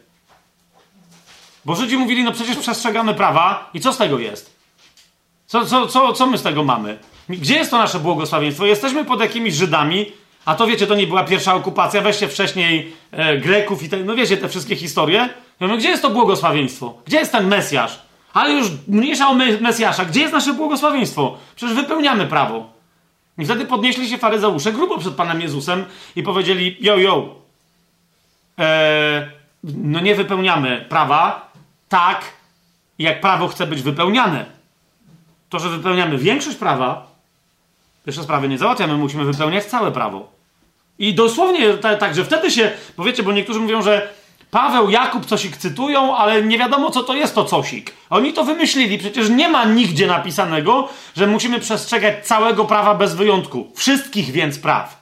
Bo Żydzi mówili, no przecież przestrzegamy prawa i co z tego jest? Co, co, co, co my z tego mamy? Gdzie jest to nasze błogosławieństwo? Jesteśmy pod jakimiś Żydami, a to wiecie, to nie była pierwsza okupacja, weźcie wcześniej e, Greków i te, no wiecie, te wszystkie historie. Ja mówię, gdzie jest to błogosławieństwo? Gdzie jest ten Mesjasz? Ale już mniejsza o Mesjasza. Gdzie jest nasze błogosławieństwo? Przecież wypełniamy prawo. I wtedy podnieśli się faryzeusze grubo przed Panem Jezusem i powiedzieli, yo, yo, e, no nie wypełniamy prawa tak, jak prawo chce być wypełniane. To, że wypełniamy większość prawa, jeszcze sprawy nie załatwiamy, musimy wypełniać całe prawo. I dosłownie tak, że wtedy się, powiecie, bo niektórzy mówią, że Paweł, Jakub cosik cytują, ale nie wiadomo, co to jest to cosik. Oni to wymyślili. Przecież nie ma nigdzie napisanego, że musimy przestrzegać całego prawa bez wyjątku. Wszystkich więc praw.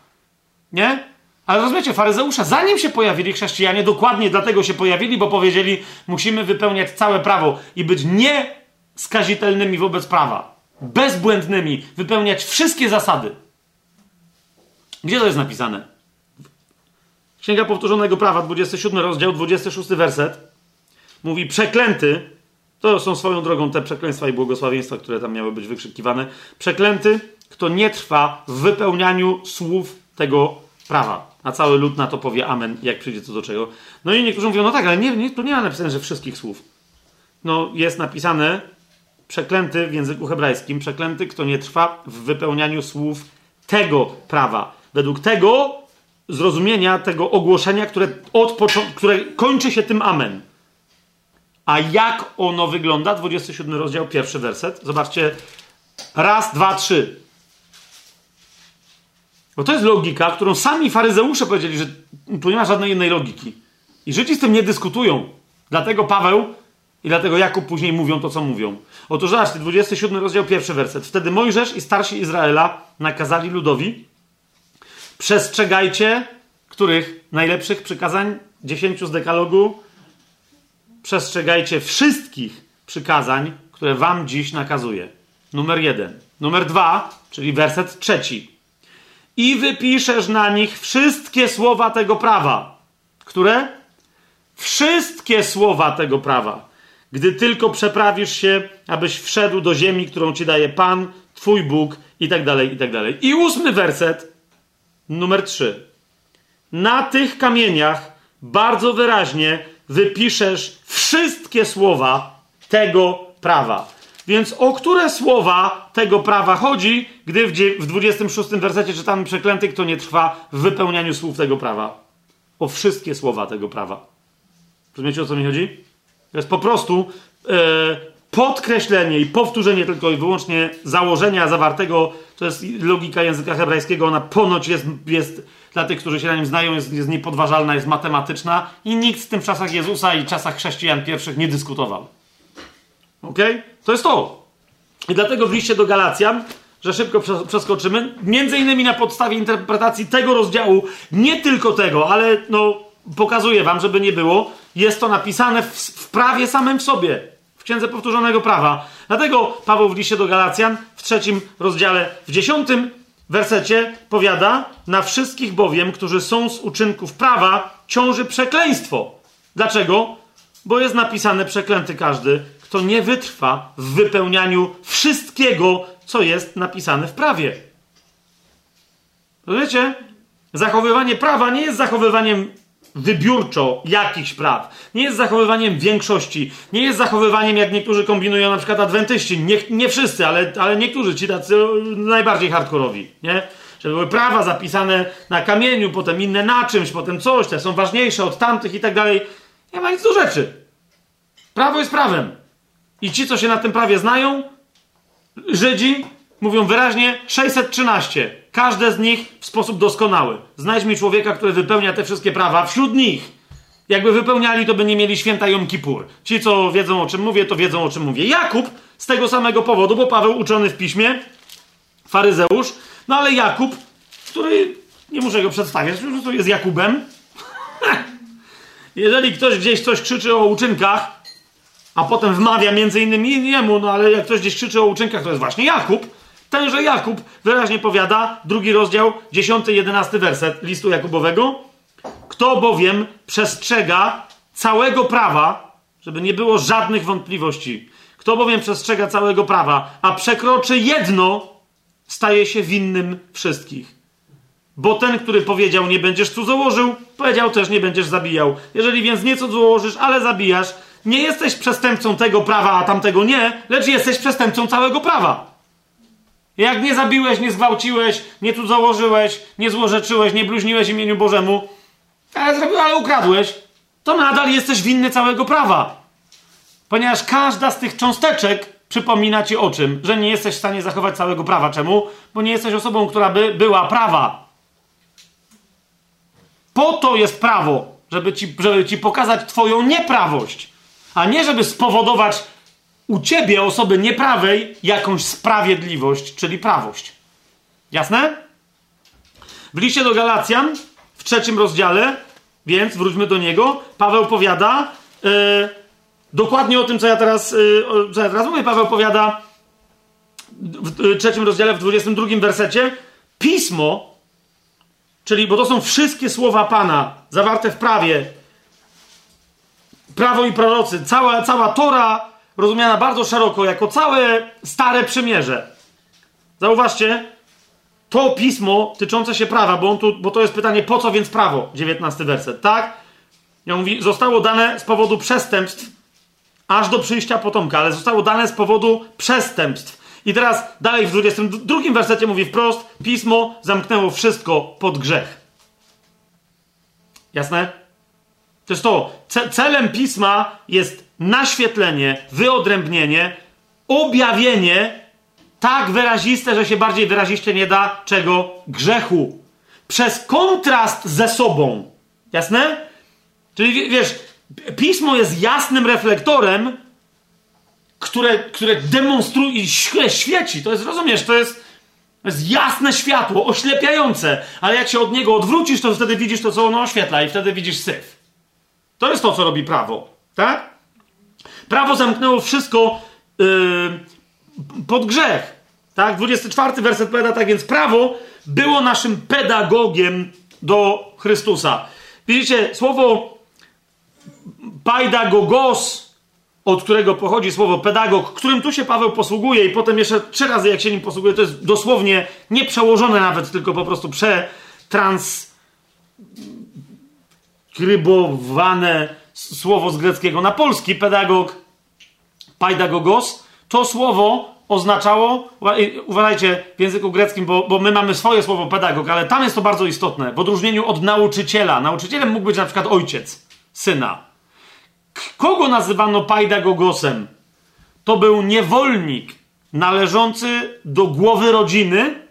Nie? Ale rozumiecie, faryzeusze, zanim się pojawili chrześcijanie, dokładnie dlatego się pojawili, bo powiedzieli, musimy wypełniać całe prawo i być nieskazitelnymi wobec prawa. Bezbłędnymi. Wypełniać wszystkie zasady. Gdzie to jest napisane? Księga Powtórzonego Prawa, 27 rozdział, 26 werset. Mówi, przeklęty, to są swoją drogą te przekleństwa i błogosławieństwa, które tam miały być wykrzykiwane. Przeklęty, kto nie trwa w wypełnianiu słów tego prawa. A cały lud na to powie amen, jak przyjdzie co do czego. No i niektórzy mówią, no tak, ale nie, nie, tu nie ma napisane, że wszystkich słów. No jest napisane, przeklęty w języku hebrajskim, przeklęty, kto nie trwa w wypełnianiu słów tego prawa. Według tego zrozumienia tego ogłoszenia, które, od które kończy się tym amen. A jak ono wygląda? 27 rozdział, pierwszy werset. Zobaczcie. Raz, dwa, trzy. Bo to jest logika, którą sami faryzeusze powiedzieli, że tu nie ma żadnej innej logiki. I Żydzi z tym nie dyskutują. Dlatego Paweł i dlatego Jakub później mówią to, co mówią. Otóż zobaczcie, 27 rozdział, pierwszy werset. Wtedy Mojżesz i starsi Izraela nakazali ludowi, Przestrzegajcie których najlepszych przykazań? Dziesięciu z dekalogu. Przestrzegajcie wszystkich przykazań, które wam dziś nakazuję. Numer jeden. Numer dwa, czyli werset trzeci. I wypiszesz na nich wszystkie słowa tego prawa. Które? Wszystkie słowa tego prawa. Gdy tylko przeprawisz się, abyś wszedł do ziemi, którą ci daje Pan, Twój Bóg, i tak dalej, i tak dalej. I ósmy werset Numer 3. Na tych kamieniach bardzo wyraźnie wypiszesz wszystkie słowa tego prawa. Więc o które słowa tego prawa chodzi, gdy w 26 wersecie czytamy przeklęty, kto nie trwa w wypełnianiu słów tego prawa? O wszystkie słowa tego prawa. Rozumiecie o co mi chodzi? To jest po prostu e, podkreślenie i powtórzenie tylko i wyłącznie założenia zawartego, to jest logika języka hebrajskiego, ona ponoć jest, jest dla tych, którzy się na nim znają, jest, jest niepodważalna, jest matematyczna i nikt w tym czasach Jezusa i czasach chrześcijan pierwszych nie dyskutował. Ok? To jest to. I dlatego w liście do Galacjan, że szybko przeskoczymy, między innymi na podstawie interpretacji tego rozdziału, nie tylko tego, ale no, pokazuję wam, żeby nie było, jest to napisane w, w prawie samym w sobie Księdze Powtórzonego Prawa. Dlatego Paweł w liście do Galacjan w trzecim rozdziale, w dziesiątym wersecie powiada: Na wszystkich bowiem, którzy są z uczynków prawa, ciąży przekleństwo. Dlaczego? Bo jest napisane przeklęty każdy, kto nie wytrwa w wypełnianiu wszystkiego, co jest napisane w prawie. Rozumiecie? Zachowywanie prawa nie jest zachowywaniem wybiórczo jakichś praw. Nie jest zachowywaniem większości. Nie jest zachowywaniem, jak niektórzy kombinują, na przykład adwentyści. Nie, nie wszyscy, ale, ale niektórzy, ci tacy najbardziej hardkorowi, nie? Że były prawa zapisane na kamieniu, potem inne na czymś, potem coś, te są ważniejsze od tamtych i tak dalej. Nie ma nic do rzeczy. Prawo jest prawem. I ci, co się na tym prawie znają, Żydzi, mówią wyraźnie 613. Każde z nich w sposób doskonały. Znajdź mi człowieka, który wypełnia te wszystkie prawa wśród nich. Jakby wypełniali, to by nie mieli święta Jom Kippur. Ci, co wiedzą o czym mówię, to wiedzą o czym mówię. Jakub z tego samego powodu, bo Paweł uczony w piśmie, faryzeusz, no ale Jakub, który, nie muszę go przedstawiać, po prostu jest Jakubem. Jeżeli ktoś gdzieś coś krzyczy o uczynkach, a potem wmawia między innymi jemu, no ale jak ktoś gdzieś krzyczy o uczynkach, to jest właśnie Jakub. Tenże Jakub wyraźnie powiada, drugi rozdział, 10-11 werset listu Jakubowego. Kto bowiem przestrzega całego prawa, żeby nie było żadnych wątpliwości, kto bowiem przestrzega całego prawa, a przekroczy jedno, staje się winnym wszystkich. Bo ten, który powiedział, nie będziesz cudzołożył, powiedział też, nie będziesz zabijał. Jeżeli więc nie cudzołożysz, ale zabijasz, nie jesteś przestępcą tego prawa, a tamtego nie, lecz jesteś przestępcą całego prawa. Jak nie zabiłeś, nie zgwałciłeś, nie tu założyłeś, nie złorzeczyłeś, nie bluźniłeś imieniu Bożemu, ale, ale ukradłeś, to nadal jesteś winny całego prawa. Ponieważ każda z tych cząsteczek przypomina ci o czym? Że nie jesteś w stanie zachować całego prawa. Czemu? Bo nie jesteś osobą, która by była prawa. Po to jest prawo, żeby ci, żeby ci pokazać twoją nieprawość a nie żeby spowodować u ciebie, osoby nieprawej, jakąś sprawiedliwość, czyli prawość. Jasne? W liście do Galacjan, w trzecim rozdziale, więc wróćmy do niego, Paweł powiada yy, dokładnie o tym, co ja, teraz, yy, co ja teraz mówię. Paweł powiada w trzecim rozdziale, w 22 wersecie, pismo, czyli, bo to są wszystkie słowa Pana zawarte w prawie, prawo i prorocy, cała, cała Tora rozumiana bardzo szeroko jako całe Stare Przymierze. Zauważcie, to pismo tyczące się prawa, bo, tu, bo to jest pytanie, po co więc prawo? 19 werset, tak? Ja mówi, zostało dane z powodu przestępstw aż do przyjścia potomka, ale zostało dane z powodu przestępstw. I teraz dalej w 22 wersecie mówi wprost, pismo zamknęło wszystko pod grzech. Jasne? To jest to. celem pisma jest naświetlenie, wyodrębnienie, objawienie tak wyraziste, że się bardziej wyraziście nie da czego? Grzechu. Przez kontrast ze sobą. Jasne? Czyli wiesz, pismo jest jasnym reflektorem, które, które demonstruje i świeci. To jest, rozumiesz, to jest, to jest jasne światło, oślepiające, ale jak się od niego odwrócisz, to wtedy widzisz to, co ono oświetla i wtedy widzisz syf. To jest to, co robi prawo. Tak? Prawo zamknęło wszystko yy, pod grzech. Tak? 24 werset powiada tak, więc prawo było naszym pedagogiem do Chrystusa. Widzicie, słowo paidagogos, od którego pochodzi słowo pedagog, którym tu się Paweł posługuje i potem jeszcze trzy razy jak się nim posługuje, to jest dosłownie nie przełożone nawet, tylko po prostu przetrans skrybowane słowo z greckiego na polski, pedagog, paidagogos, to słowo oznaczało, uważajcie w języku greckim, bo, bo my mamy swoje słowo pedagog, ale tam jest to bardzo istotne, w odróżnieniu od nauczyciela. Nauczycielem mógł być na przykład ojciec syna. Kogo nazywano paidagogosem? To był niewolnik należący do głowy rodziny,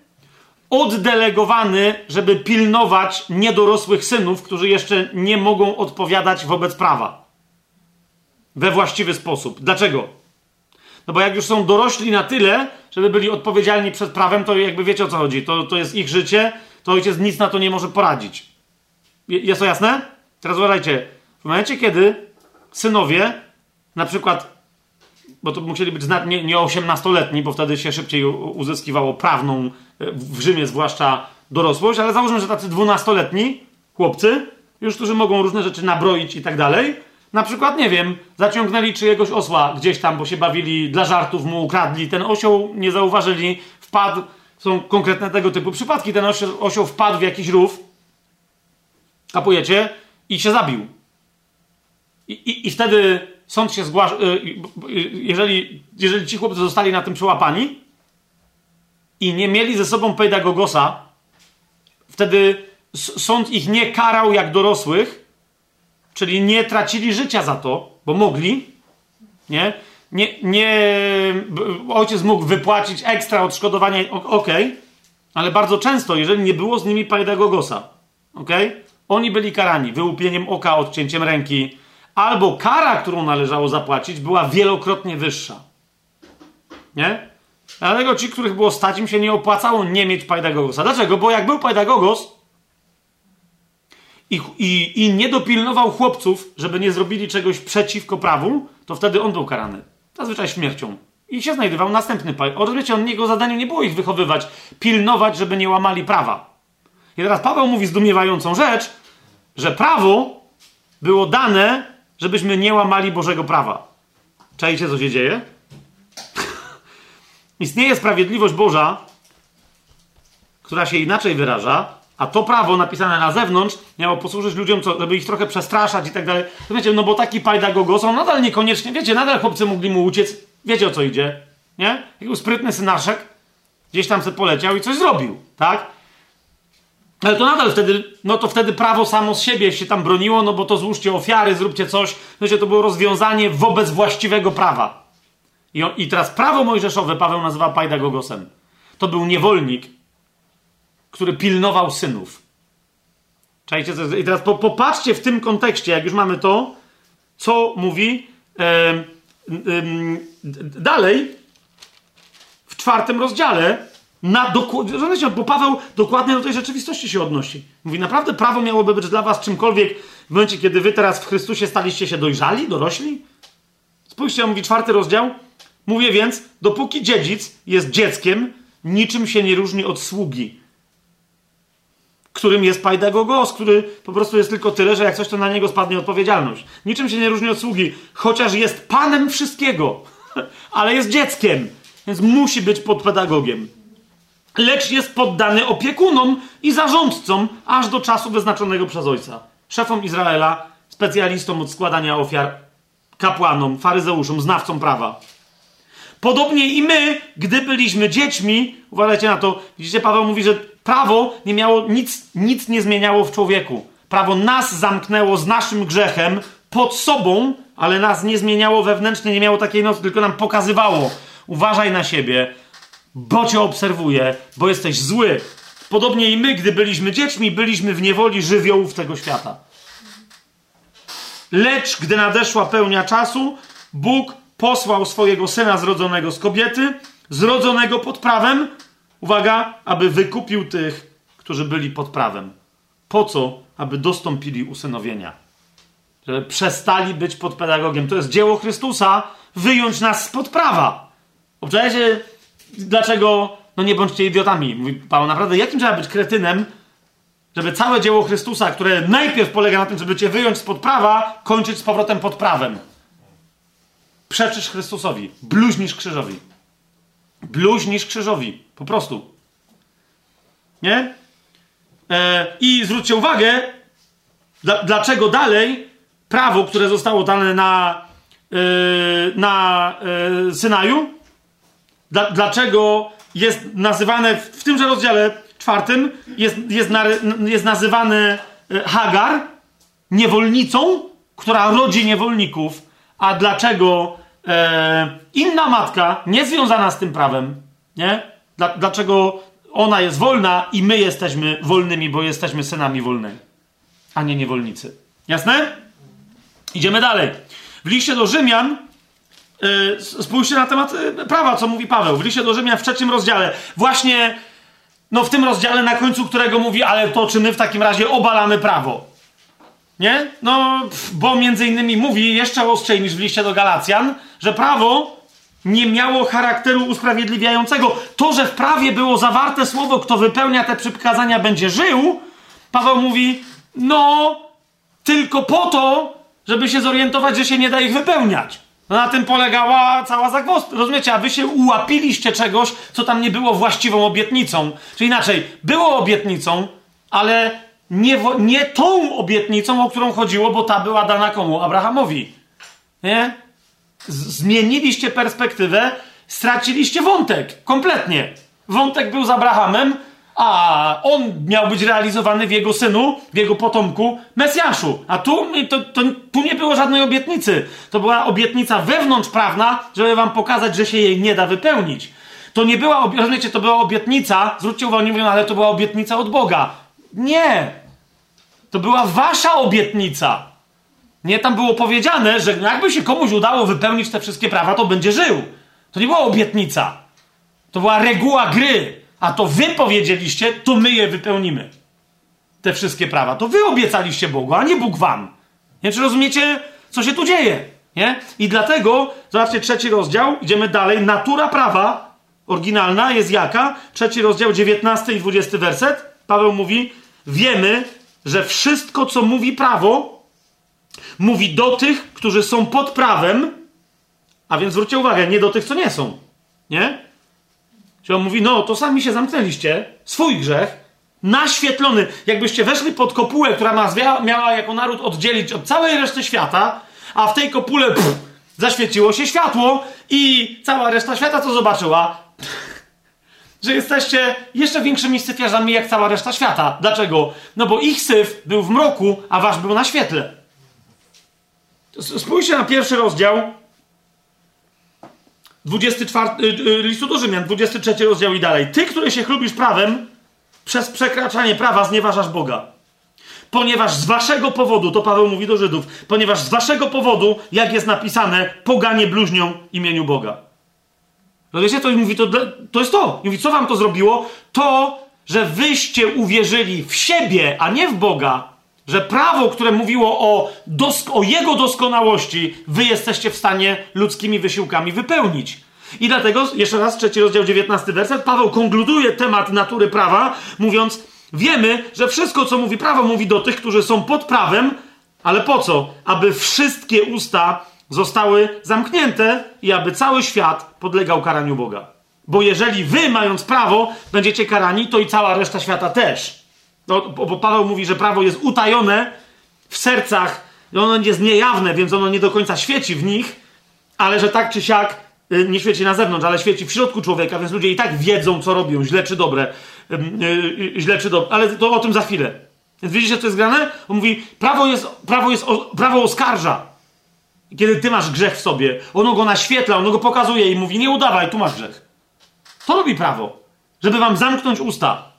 oddelegowany, żeby pilnować niedorosłych synów, którzy jeszcze nie mogą odpowiadać wobec prawa we właściwy sposób. Dlaczego? No bo jak już są dorośli na tyle, żeby byli odpowiedzialni przed prawem, to jakby wiecie o co chodzi. To, to jest ich życie, to ojciec nic na to nie może poradzić. Jest to jasne? Teraz uważajcie. W momencie, kiedy synowie na przykład bo to musieli być nie, nie 18-letni, bo wtedy się szybciej uzyskiwało prawną, e, w Rzymie zwłaszcza dorosłość, ale załóżmy, że tacy 12-letni chłopcy, już którzy mogą różne rzeczy nabroić i tak dalej, na przykład, nie wiem, zaciągnęli czyjegoś osła gdzieś tam, bo się bawili, dla żartów mu ukradli, ten osioł nie zauważyli, wpadł, są konkretne tego typu przypadki, ten osioł, osioł wpadł w jakiś rów, kapujecie, i się zabił. I, i, i wtedy sąd się zgłasza, y, y, y, jeżeli, jeżeli ci chłopcy zostali na tym przełapani i nie mieli ze sobą pedagogosa, wtedy sąd ich nie karał jak dorosłych, czyli nie tracili życia za to, bo mogli, nie? Nie, nie ojciec mógł wypłacić ekstra odszkodowanie, ok, ale bardzo często, jeżeli nie było z nimi pedagogosa, ok, oni byli karani wyłupieniem oka, odcięciem ręki, albo kara, którą należało zapłacić, była wielokrotnie wyższa. Nie? Dlatego ci, których było stać, im się nie opłacało nie mieć pedagogosa. Dlaczego? Bo jak był pedagogos i, i, i nie dopilnował chłopców, żeby nie zrobili czegoś przeciwko prawu, to wtedy on był karany. Zazwyczaj śmiercią. I się znajdował następny pedagog. Rozumiecie, on, jego zadaniem nie było ich wychowywać, pilnować, żeby nie łamali prawa. I teraz Paweł mówi zdumiewającą rzecz, że prawo było dane żebyśmy nie łamali Bożego prawa. Czajcie, co się dzieje? Istnieje sprawiedliwość Boża, która się inaczej wyraża, a to prawo napisane na zewnątrz miało posłużyć ludziom, co, żeby ich trochę przestraszać i tak dalej. To wiecie, no bo taki pajdagogos, on nadal niekoniecznie, wiecie, nadal chłopcy mogli mu uciec. Wiecie, o co idzie, nie? Jakiś sprytny synaszek gdzieś tam se poleciał i coś zrobił, tak? Ale to nadal wtedy, no to wtedy prawo samo z siebie się tam broniło, no bo to złóżcie ofiary, zróbcie coś. Wiecie, to było rozwiązanie wobec właściwego prawa. I, I teraz prawo mojżeszowe Paweł nazywa pajdagogosem. To był niewolnik, który pilnował synów. Czajcie, I teraz po, popatrzcie w tym kontekście, jak już mamy to, co mówi e, e, dalej w czwartym rozdziale na dokładnie, bo Paweł dokładnie do tej rzeczywistości się odnosi. Mówi, naprawdę prawo miałoby być dla was czymkolwiek w momencie, kiedy wy teraz w Chrystusie staliście się dojrzali, dorośli? Spójrzcie, mówi czwarty rozdział. Mówię więc, dopóki dziedzic jest dzieckiem, niczym się nie różni od sługi, którym jest pajdagogos, który po prostu jest tylko tyle, że jak coś, to na niego spadnie odpowiedzialność. Niczym się nie różni od sługi, chociaż jest panem wszystkiego, ale jest dzieckiem, więc musi być pod pedagogiem lecz jest poddany opiekunom i zarządcom aż do czasu wyznaczonego przez ojca. Szefom Izraela, specjalistom od składania ofiar, kapłanom, faryzeuszom, znawcom prawa. Podobnie i my, gdy byliśmy dziećmi, uważajcie na to, widzicie, Paweł mówi, że prawo nie miało, nic, nic nie zmieniało w człowieku. Prawo nas zamknęło z naszym grzechem pod sobą, ale nas nie zmieniało wewnętrznie, nie miało takiej nocy, tylko nam pokazywało. Uważaj na siebie, bo cię obserwuję, bo jesteś zły. Podobnie i my, gdy byliśmy dziećmi, byliśmy w niewoli żywiołów tego świata. Lecz gdy nadeszła pełnia czasu, Bóg posłał swojego syna zrodzonego z kobiety, zrodzonego pod prawem, uwaga, aby wykupił tych, którzy byli pod prawem. Po co? Aby dostąpili usynowienia. Żeby przestali być pod pedagogiem. To jest dzieło Chrystusa, wyjąć nas spod prawa. Obczajcie, dlaczego, no nie bądźcie idiotami, mówi Paweł, naprawdę, jakim trzeba być kretynem, żeby całe dzieło Chrystusa, które najpierw polega na tym, żeby cię wyjąć spod prawa, kończyć z powrotem pod prawem. Przeczysz Chrystusowi, bluźnisz krzyżowi. Bluźnisz krzyżowi, po prostu. Nie? E, I zwróćcie uwagę, dla, dlaczego dalej prawo, które zostało dane na, e, na e, Synaju, dla, dlaczego jest nazywane w, w tymże rozdziale czwartym jest, jest, na, jest nazywany e, Hagar niewolnicą, która rodzi niewolników, a dlaczego e, inna matka, niezwiązana z tym prawem, nie? Dla, dlaczego ona jest wolna i my jesteśmy wolnymi, bo jesteśmy synami wolnej, a nie niewolnicy. Jasne? Idziemy dalej. W liście do Rzymian spójrzcie na temat yy, prawa, co mówi Paweł. W liście do Rzymian w trzecim rozdziale. Właśnie, no w tym rozdziale, na końcu którego mówi, ale to czy my w takim razie obalamy prawo? Nie? No, bo między innymi mówi jeszcze ostrzej niż w liście do Galacjan, że prawo nie miało charakteru usprawiedliwiającego. To, że w prawie było zawarte słowo, kto wypełnia te przykazania, będzie żył, Paweł mówi, no, tylko po to, żeby się zorientować, że się nie da ich wypełniać. Na tym polegała cała zagwozdka. Rozumiecie, a wy się ułapiliście czegoś, co tam nie było właściwą obietnicą. Czyli inaczej, było obietnicą, ale nie, nie tą obietnicą, o którą chodziło, bo ta była dana komu? Abrahamowi. Nie? zmieniliście perspektywę, straciliście wątek. Kompletnie. Wątek był z Abrahamem, a on miał być realizowany w jego synu, w jego potomku, Mesjaszu. A tu, to, to, tu nie było żadnej obietnicy. To była obietnica wewnątrzprawna, żeby wam pokazać, że się jej nie da wypełnić. To nie była, rozumiecie, to była obietnica, zwróćcie uwagę, nie ale to była obietnica od Boga. Nie. To była wasza obietnica. Nie, tam było powiedziane, że jakby się komuś udało wypełnić te wszystkie prawa, to będzie żył. To nie była obietnica. To była reguła gry. A to wy powiedzieliście, to my je wypełnimy. Te wszystkie prawa. To wy obiecaliście Bogu, a nie Bóg wam. Nie, czy rozumiecie, co się tu dzieje? Nie? I dlatego, zobaczcie, trzeci rozdział, idziemy dalej. Natura prawa oryginalna jest jaka? Trzeci rozdział, 19 i 20 werset. Paweł mówi, wiemy, że wszystko, co mówi prawo, Mówi do tych, którzy są pod prawem, a więc zwróćcie uwagę, nie do tych, co nie są. Nie? Czyli on mówi, no to sami się zamknęliście, swój grzech, naświetlony, jakbyście weszli pod kopułę, która nas miała jako naród oddzielić od całej reszty świata, a w tej kopule pff, zaświeciło się światło i cała reszta świata co zobaczyła? że jesteście jeszcze większymi syfiarzami jak cała reszta świata. Dlaczego? No bo ich syf był w mroku, a wasz był na świetle. Spójrzcie na pierwszy rozdział 24, y, y, listu do Rzymian, 23 rozdział i dalej. Ty, który się chlubisz prawem, przez przekraczanie prawa znieważasz Boga. Ponieważ z waszego powodu, to Paweł mówi do Żydów, ponieważ z waszego powodu, jak jest napisane, poganie bluźnią imieniu Boga. No wiecie, to mówi, to, to jest to. I mówi, co wam to zrobiło? To, że wyście uwierzyli w siebie, a nie w Boga, że prawo, które mówiło o, o jego doskonałości, wy jesteście w stanie ludzkimi wysiłkami wypełnić. I dlatego, jeszcze raz, trzeci rozdział, dziewiętnasty werset, Paweł konkluduje temat natury prawa, mówiąc, wiemy, że wszystko, co mówi prawo, mówi do tych, którzy są pod prawem, ale po co? Aby wszystkie usta zostały zamknięte i aby cały świat podlegał karaniu Boga. Bo jeżeli wy, mając prawo, będziecie karani, to i cała reszta świata też. No, bo Paweł mówi, że prawo jest utajone w sercach, ono jest niejawne, więc ono nie do końca świeci w nich, ale że tak czy siak y, nie świeci na zewnątrz, ale świeci w środku człowieka, więc ludzie i tak wiedzą, co robią, źle czy dobre, y, y, źle czy dobre, ale to o tym za chwilę. Więc widzicie, co jest grane? On mówi, prawo, jest, prawo, jest, prawo oskarża. Kiedy ty masz grzech w sobie, ono go naświetla, ono go pokazuje i mówi, nie udawaj, tu masz grzech. To robi prawo, żeby wam zamknąć usta.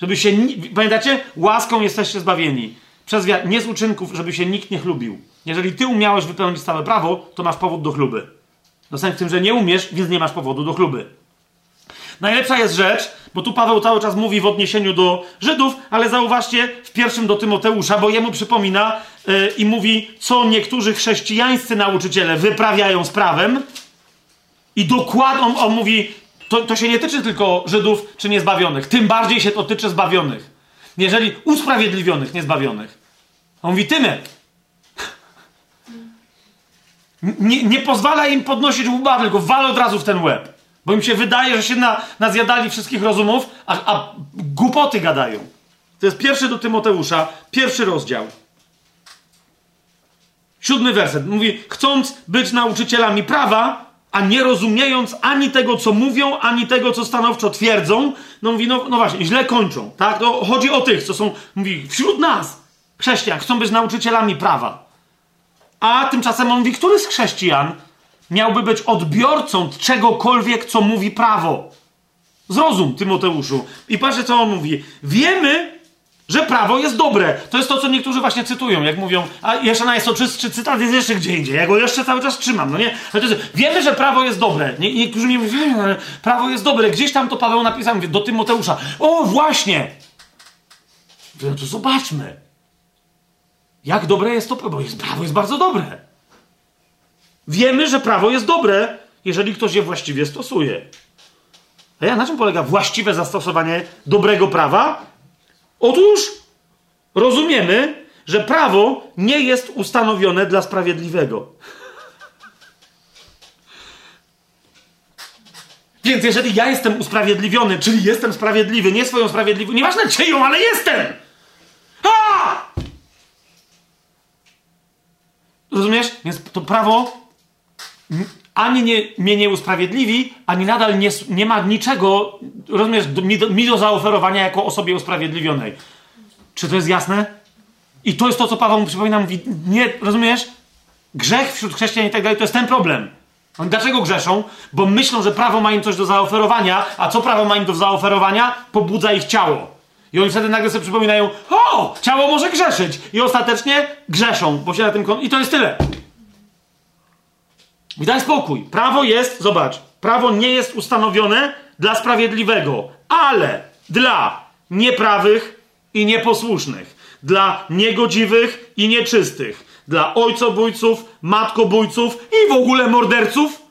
Żeby się. Pamiętacie? Łaską jesteście zbawieni. Przez wiarę, nie z uczynków, żeby się nikt nie chlubił. Jeżeli ty umiałeś wypełnić całe prawo, to masz powód do chluby. No sens w tym, że nie umiesz, więc nie masz powodu do chluby. Najlepsza jest rzecz, bo tu Paweł cały czas mówi w odniesieniu do Żydów, ale zauważcie w pierwszym do Tymoteusza, bo jemu przypomina yy, i mówi, co niektórzy chrześcijańscy nauczyciele wyprawiają z prawem. I dokładnie on, on mówi, to, to się nie tyczy tylko Żydów czy niezbawionych. Tym bardziej się to tyczy zbawionych. Jeżeli usprawiedliwionych, niezbawionych. On mówi, Tymek, nie, nie pozwala im podnosić łba, tylko wale od razu w ten łeb. Bo im się wydaje, że się na, nazjadali wszystkich rozumów, a, a głupoty gadają. To jest pierwszy do Tymoteusza, pierwszy rozdział. Siódmy werset. Mówi, chcąc być nauczycielami prawa, a nie rozumiejąc ani tego, co mówią, ani tego, co stanowczo twierdzą, no mówi, no, no właśnie, źle kończą, tak? No, chodzi o tych, co są, mówi, wśród nas, chrześcijan, chcą być nauczycielami prawa. A tymczasem on mówi, który z chrześcijan miałby być odbiorcą czegokolwiek, co mówi prawo? Zrozum, Tymoteuszu. I patrzcie, co on mówi. Wiemy, że prawo jest dobre. To jest to, co niektórzy właśnie cytują, jak mówią, a jeszcze najsoczystszy cytat jest jeszcze gdzie indziej. Ja go jeszcze cały czas trzymam, no nie? wiemy, że prawo jest dobre. Nie, niektórzy mi mówią, ale prawo jest dobre. Gdzieś tam to Paweł napisał, mówię, do Tymoteusza. O, właśnie! No to zobaczmy. Jak dobre jest to prawo? Jest, prawo jest bardzo dobre. Wiemy, że prawo jest dobre, jeżeli ktoś je właściwie stosuje. A ja na czym polega właściwe zastosowanie dobrego prawa? Otóż rozumiemy, że prawo nie jest ustanowione dla sprawiedliwego. Więc jeżeli ja jestem usprawiedliwiony, czyli jestem sprawiedliwy, nie swoją sprawiedliwość, nieważne czyją, ale jestem! Rozumiesz? Więc to prawo ani nie, mnie nie usprawiedliwi, ani nadal nie, nie ma niczego, rozumiesz, mi do, mi do zaoferowania jako osobie usprawiedliwionej. Czy to jest jasne? I to jest to, co Paweł mu przypomina, mówi, nie, rozumiesz? Grzech wśród chrześcijan i tak dalej, to jest ten problem. Dlaczego grzeszą? Bo myślą, że prawo ma im coś do zaoferowania, a co prawo ma im do zaoferowania? Pobudza ich ciało. I oni wtedy nagle sobie przypominają, o, ciało może grzeszyć. I ostatecznie grzeszą, bo się na tym... Kon- I to jest tyle. Daj spokój. Prawo jest, zobacz, prawo nie jest ustanowione dla sprawiedliwego, ale dla nieprawych i nieposłusznych, dla niegodziwych i nieczystych, dla ojcobójców, matkobójców i w ogóle morderców,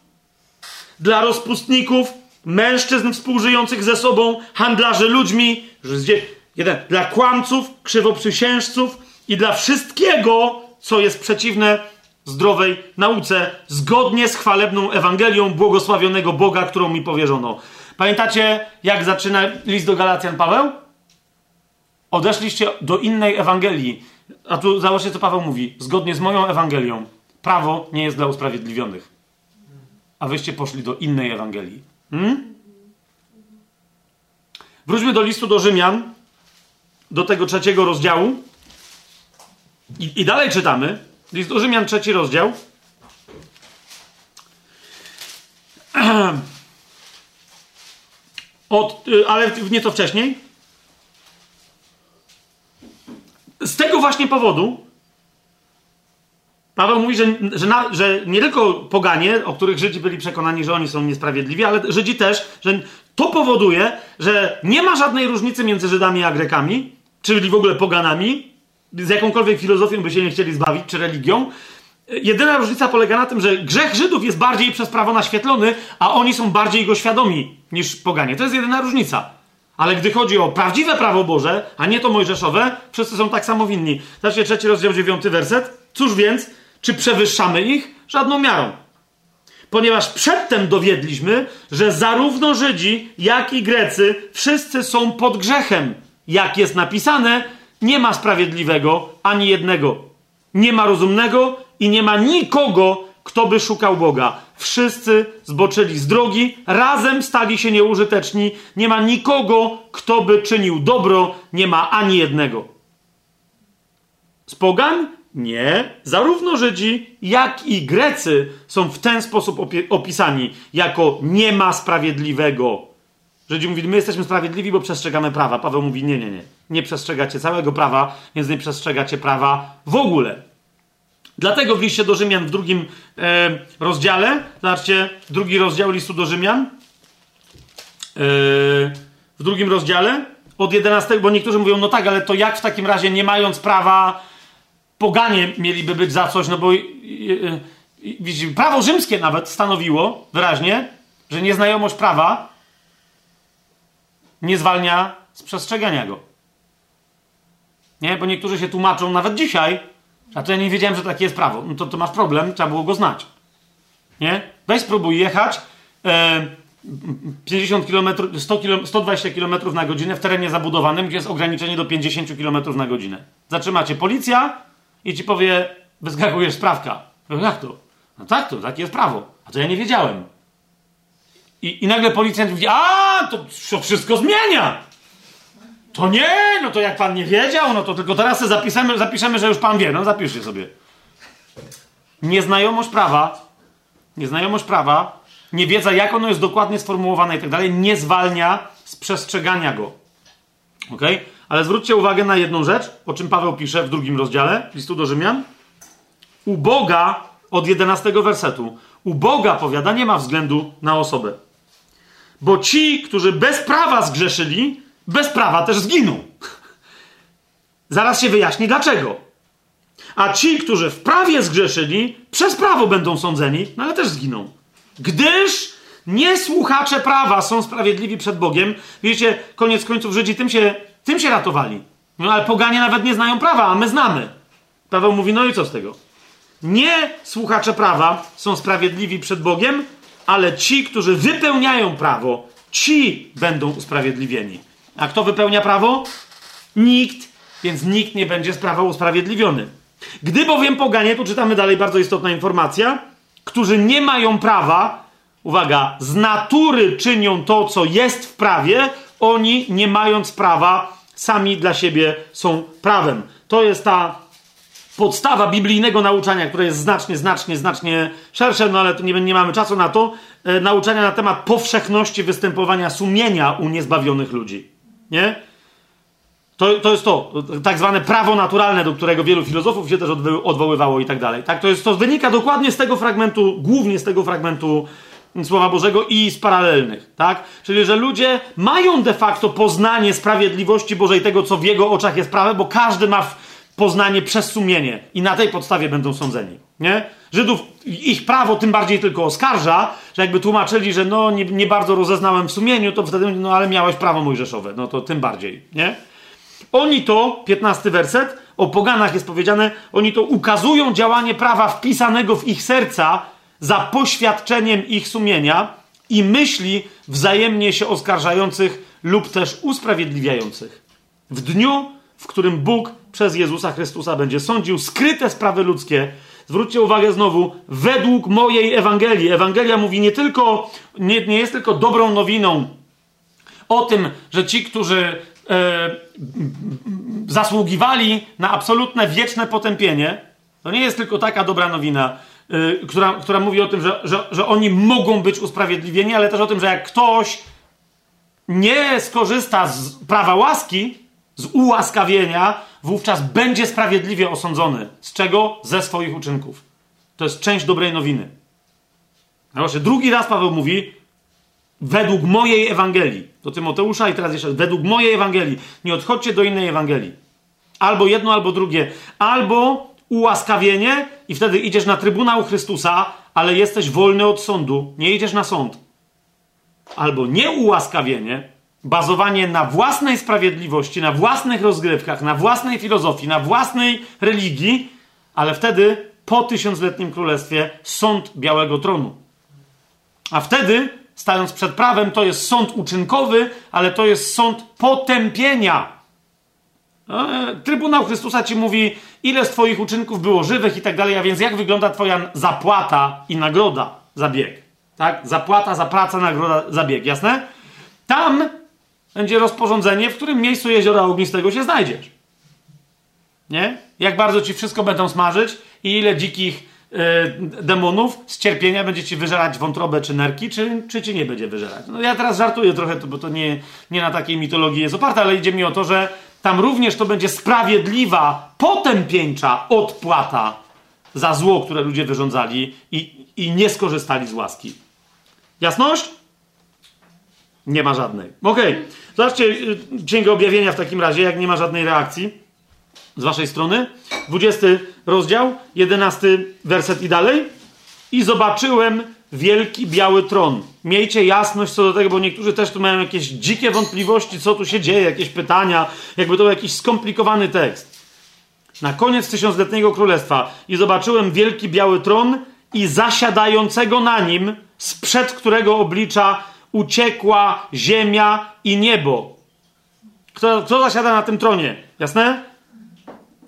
dla rozpustników, mężczyzn współżyjących ze sobą, handlarzy ludźmi, jeden, dla kłamców, krzywoprzysiężców i dla wszystkiego, co jest przeciwne zdrowej nauce, zgodnie z chwalebną Ewangelią błogosławionego Boga, którą mi powierzono. Pamiętacie, jak zaczyna list do Galacjan Paweł? Odeszliście do innej Ewangelii. A tu założcie, co Paweł mówi. Zgodnie z moją Ewangelią. Prawo nie jest dla usprawiedliwionych. A wyście poszli do innej Ewangelii. Hmm? Wróćmy do listu do Rzymian, do tego trzeciego rozdziału. I, i dalej czytamy. List do Rzymian, trzeci rozdział. Od, y, ale nieco wcześniej. Z tego właśnie powodu Paweł mówi, że, że, na, że, nie tylko poganie, o których Żydzi byli przekonani, że oni są niesprawiedliwi, ale Żydzi też, że to powoduje, że nie ma żadnej różnicy między Żydami a Grekami, czyli w ogóle poganami, z jakąkolwiek filozofią by się nie chcieli zbawić, czy religią. Jedyna różnica polega na tym, że grzech Żydów jest bardziej przez prawo naświetlony, a oni są bardziej go świadomi niż poganie. To jest jedyna różnica. Ale gdy chodzi o prawdziwe prawo Boże, a nie to mojżeszowe, wszyscy są tak samo winni. Zobaczcie trzeci rozdział, dziewiąty werset. Cóż więc, czy przewyższamy ich? Żadną miarą. Ponieważ przedtem dowiedliśmy, że zarówno Żydzi, jak i Grecy wszyscy są pod grzechem. Jak jest napisane, nie ma sprawiedliwego ani jednego. Nie ma rozumnego i nie ma nikogo, kto by szukał Boga. Wszyscy zboczyli z drogi, razem stali się nieużyteczni. Nie ma nikogo, kto by czynił dobro, nie ma ani jednego. Z pogan? Nie. Zarówno Żydzi, jak i Grecy są w ten sposób opisani jako nie ma sprawiedliwego. Żydzi mówili, my jesteśmy sprawiedliwi, bo przestrzegamy prawa. Paweł mówi, nie, nie, nie. Nie przestrzegacie całego prawa, więc nie przestrzegacie prawa w ogóle. Dlatego w liście do Rzymian w drugim e, rozdziale, zobaczcie, drugi rozdział listu do Rzymian, e, w drugim rozdziale, od 11, bo niektórzy mówią, no tak, ale to jak w takim razie, nie mając prawa, poganie mieliby być za coś, no bo e, widzicie, prawo rzymskie nawet stanowiło wyraźnie, że nieznajomość prawa nie zwalnia z przestrzegania go. Nie, bo niektórzy się tłumaczą nawet dzisiaj, a to ja nie wiedziałem, że takie jest prawo. No to, to masz problem, trzeba było go znać. Nie? Weź spróbuj jechać e, 50 km, 100 km, 120 km na godzinę w terenie zabudowanym, gdzie jest ograniczenie do 50 km na godzinę. Zatrzymacie policja i ci powie, wyskakujesz sprawka. No jak to? No tak to, takie jest prawo. A to ja nie wiedziałem. I, i nagle policjant mówi, a to, to wszystko zmienia. To nie, no to jak pan nie wiedział, no to tylko teraz zapiszemy, zapiszemy, że już pan wie. No zapiszcie sobie. Nieznajomość prawa, nieznajomość prawa, niewiedza jak ono jest dokładnie sformułowane i tak dalej, nie zwalnia z przestrzegania go. Ok? Ale zwróćcie uwagę na jedną rzecz, o czym Paweł pisze w drugim rozdziale listu do Rzymian. U Boga, od 11 wersetu, u Boga, powiada, nie ma względu na osobę. Bo ci, którzy bez prawa zgrzeszyli, bez prawa też zginą. Zaraz się wyjaśni dlaczego. A ci, którzy w prawie zgrzeszyli, przez prawo będą sądzeni, no ale też zginą. Gdyż nie słuchacze prawa są sprawiedliwi przed Bogiem. Wiecie, koniec końców Żydzi tym się, tym się ratowali. No ale poganie nawet nie znają prawa, a my znamy. Paweł mówi, no i co z tego? Nie słuchacze prawa są sprawiedliwi przed Bogiem, ale ci, którzy wypełniają prawo, ci będą usprawiedliwieni. A kto wypełnia prawo? Nikt, więc nikt nie będzie z prawa usprawiedliwiony. Gdy bowiem poganie, tu czytamy dalej bardzo istotna informacja, którzy nie mają prawa, uwaga, z natury czynią to, co jest w prawie, oni nie mając prawa, sami dla siebie są prawem. To jest ta podstawa biblijnego nauczania, które jest znacznie, znacznie, znacznie szersze, no ale tu nie, nie mamy czasu na to, e, nauczania na temat powszechności występowania sumienia u niezbawionych ludzi. Nie? To, to jest to, tak zwane prawo naturalne, do którego wielu filozofów się też odwoływało i tak dalej. Tak, to, jest, to wynika dokładnie z tego fragmentu, głównie z tego fragmentu Słowa Bożego i z paralelnych, tak? Czyli, że ludzie mają de facto poznanie sprawiedliwości Bożej, tego, co w jego oczach jest prawe, bo każdy ma poznanie przez sumienie i na tej podstawie będą sądzeni, nie? Żydów, ich prawo tym bardziej tylko oskarża, że jakby tłumaczyli, że no nie, nie bardzo rozeznałem w sumieniu, to wtedy, no ale miałeś prawo mojżeszowe, no to tym bardziej, nie? Oni to, 15 werset, o poganach jest powiedziane, oni to ukazują działanie prawa wpisanego w ich serca za poświadczeniem ich sumienia i myśli wzajemnie się oskarżających lub też usprawiedliwiających. W dniu, w którym Bóg przez Jezusa Chrystusa będzie sądził skryte sprawy ludzkie, zwróćcie uwagę znowu, według mojej Ewangelii. Ewangelia mówi nie tylko, nie, nie jest tylko dobrą nowiną o tym, że ci, którzy e, zasługiwali na absolutne wieczne potępienie, to nie jest tylko taka dobra nowina, e, która, która mówi o tym, że, że, że oni mogą być usprawiedliwieni, ale też o tym, że jak ktoś nie skorzysta z prawa łaski, z ułaskawienia, wówczas będzie sprawiedliwie osądzony. Z czego? Ze swoich uczynków. To jest część dobrej nowiny. Proszę, drugi raz Paweł mówi, według mojej Ewangelii, do Tymoteusza i teraz jeszcze, według mojej Ewangelii, nie odchodźcie do innej Ewangelii. Albo jedno, albo drugie. Albo ułaskawienie i wtedy idziesz na Trybunał Chrystusa, ale jesteś wolny od sądu, nie idziesz na sąd. Albo nieułaskawienie, bazowanie na własnej sprawiedliwości, na własnych rozgrywkach, na własnej filozofii, na własnej religii, ale wtedy po tysiącletnim królestwie sąd Białego Tronu. A wtedy, stając przed prawem, to jest sąd uczynkowy, ale to jest sąd potępienia. E, Trybunał Chrystusa ci mówi, ile z Twoich uczynków było żywych i tak dalej, a więc jak wygląda Twoja zapłata i nagroda za bieg. Tak? Zapłata za pracę, nagroda za bieg, jasne? Tam będzie rozporządzenie, w którym miejscu jeziora ognistego się znajdziesz. Nie? Jak bardzo ci wszystko będą smażyć i ile dzikich yy, demonów z cierpienia będzie ci wyżerać wątrobę czy nerki, czy, czy ci nie będzie wyżerać. No ja teraz żartuję trochę, bo to nie, nie na takiej mitologii jest oparte, ale idzie mi o to, że tam również to będzie sprawiedliwa, potępieńcza odpłata za zło, które ludzie wyrządzali i, i nie skorzystali z łaski. Jasność? Nie ma żadnej. Okej. Okay. Zobaczcie y, Księgę Objawienia w takim razie, jak nie ma żadnej reakcji z waszej strony. 20 rozdział, 11 werset i dalej. I zobaczyłem wielki biały tron. Miejcie jasność co do tego, bo niektórzy też tu mają jakieś dzikie wątpliwości, co tu się dzieje, jakieś pytania, jakby to był jakiś skomplikowany tekst. Na koniec tysiącletniego królestwa i zobaczyłem wielki biały tron i zasiadającego na nim, sprzed którego oblicza uciekła ziemia i niebo. Kto, kto zasiada na tym tronie? Jasne?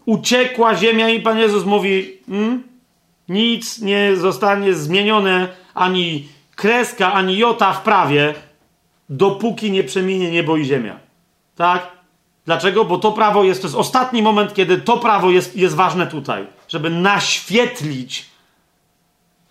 Uciekła ziemia i Pan Jezus mówi: hmm? Nic nie zostanie zmienione, ani kreska, ani jota w prawie, dopóki nie przeminie niebo i ziemia. Tak? Dlaczego? Bo to prawo jest, to jest ostatni moment, kiedy to prawo jest, jest ważne tutaj, żeby naświetlić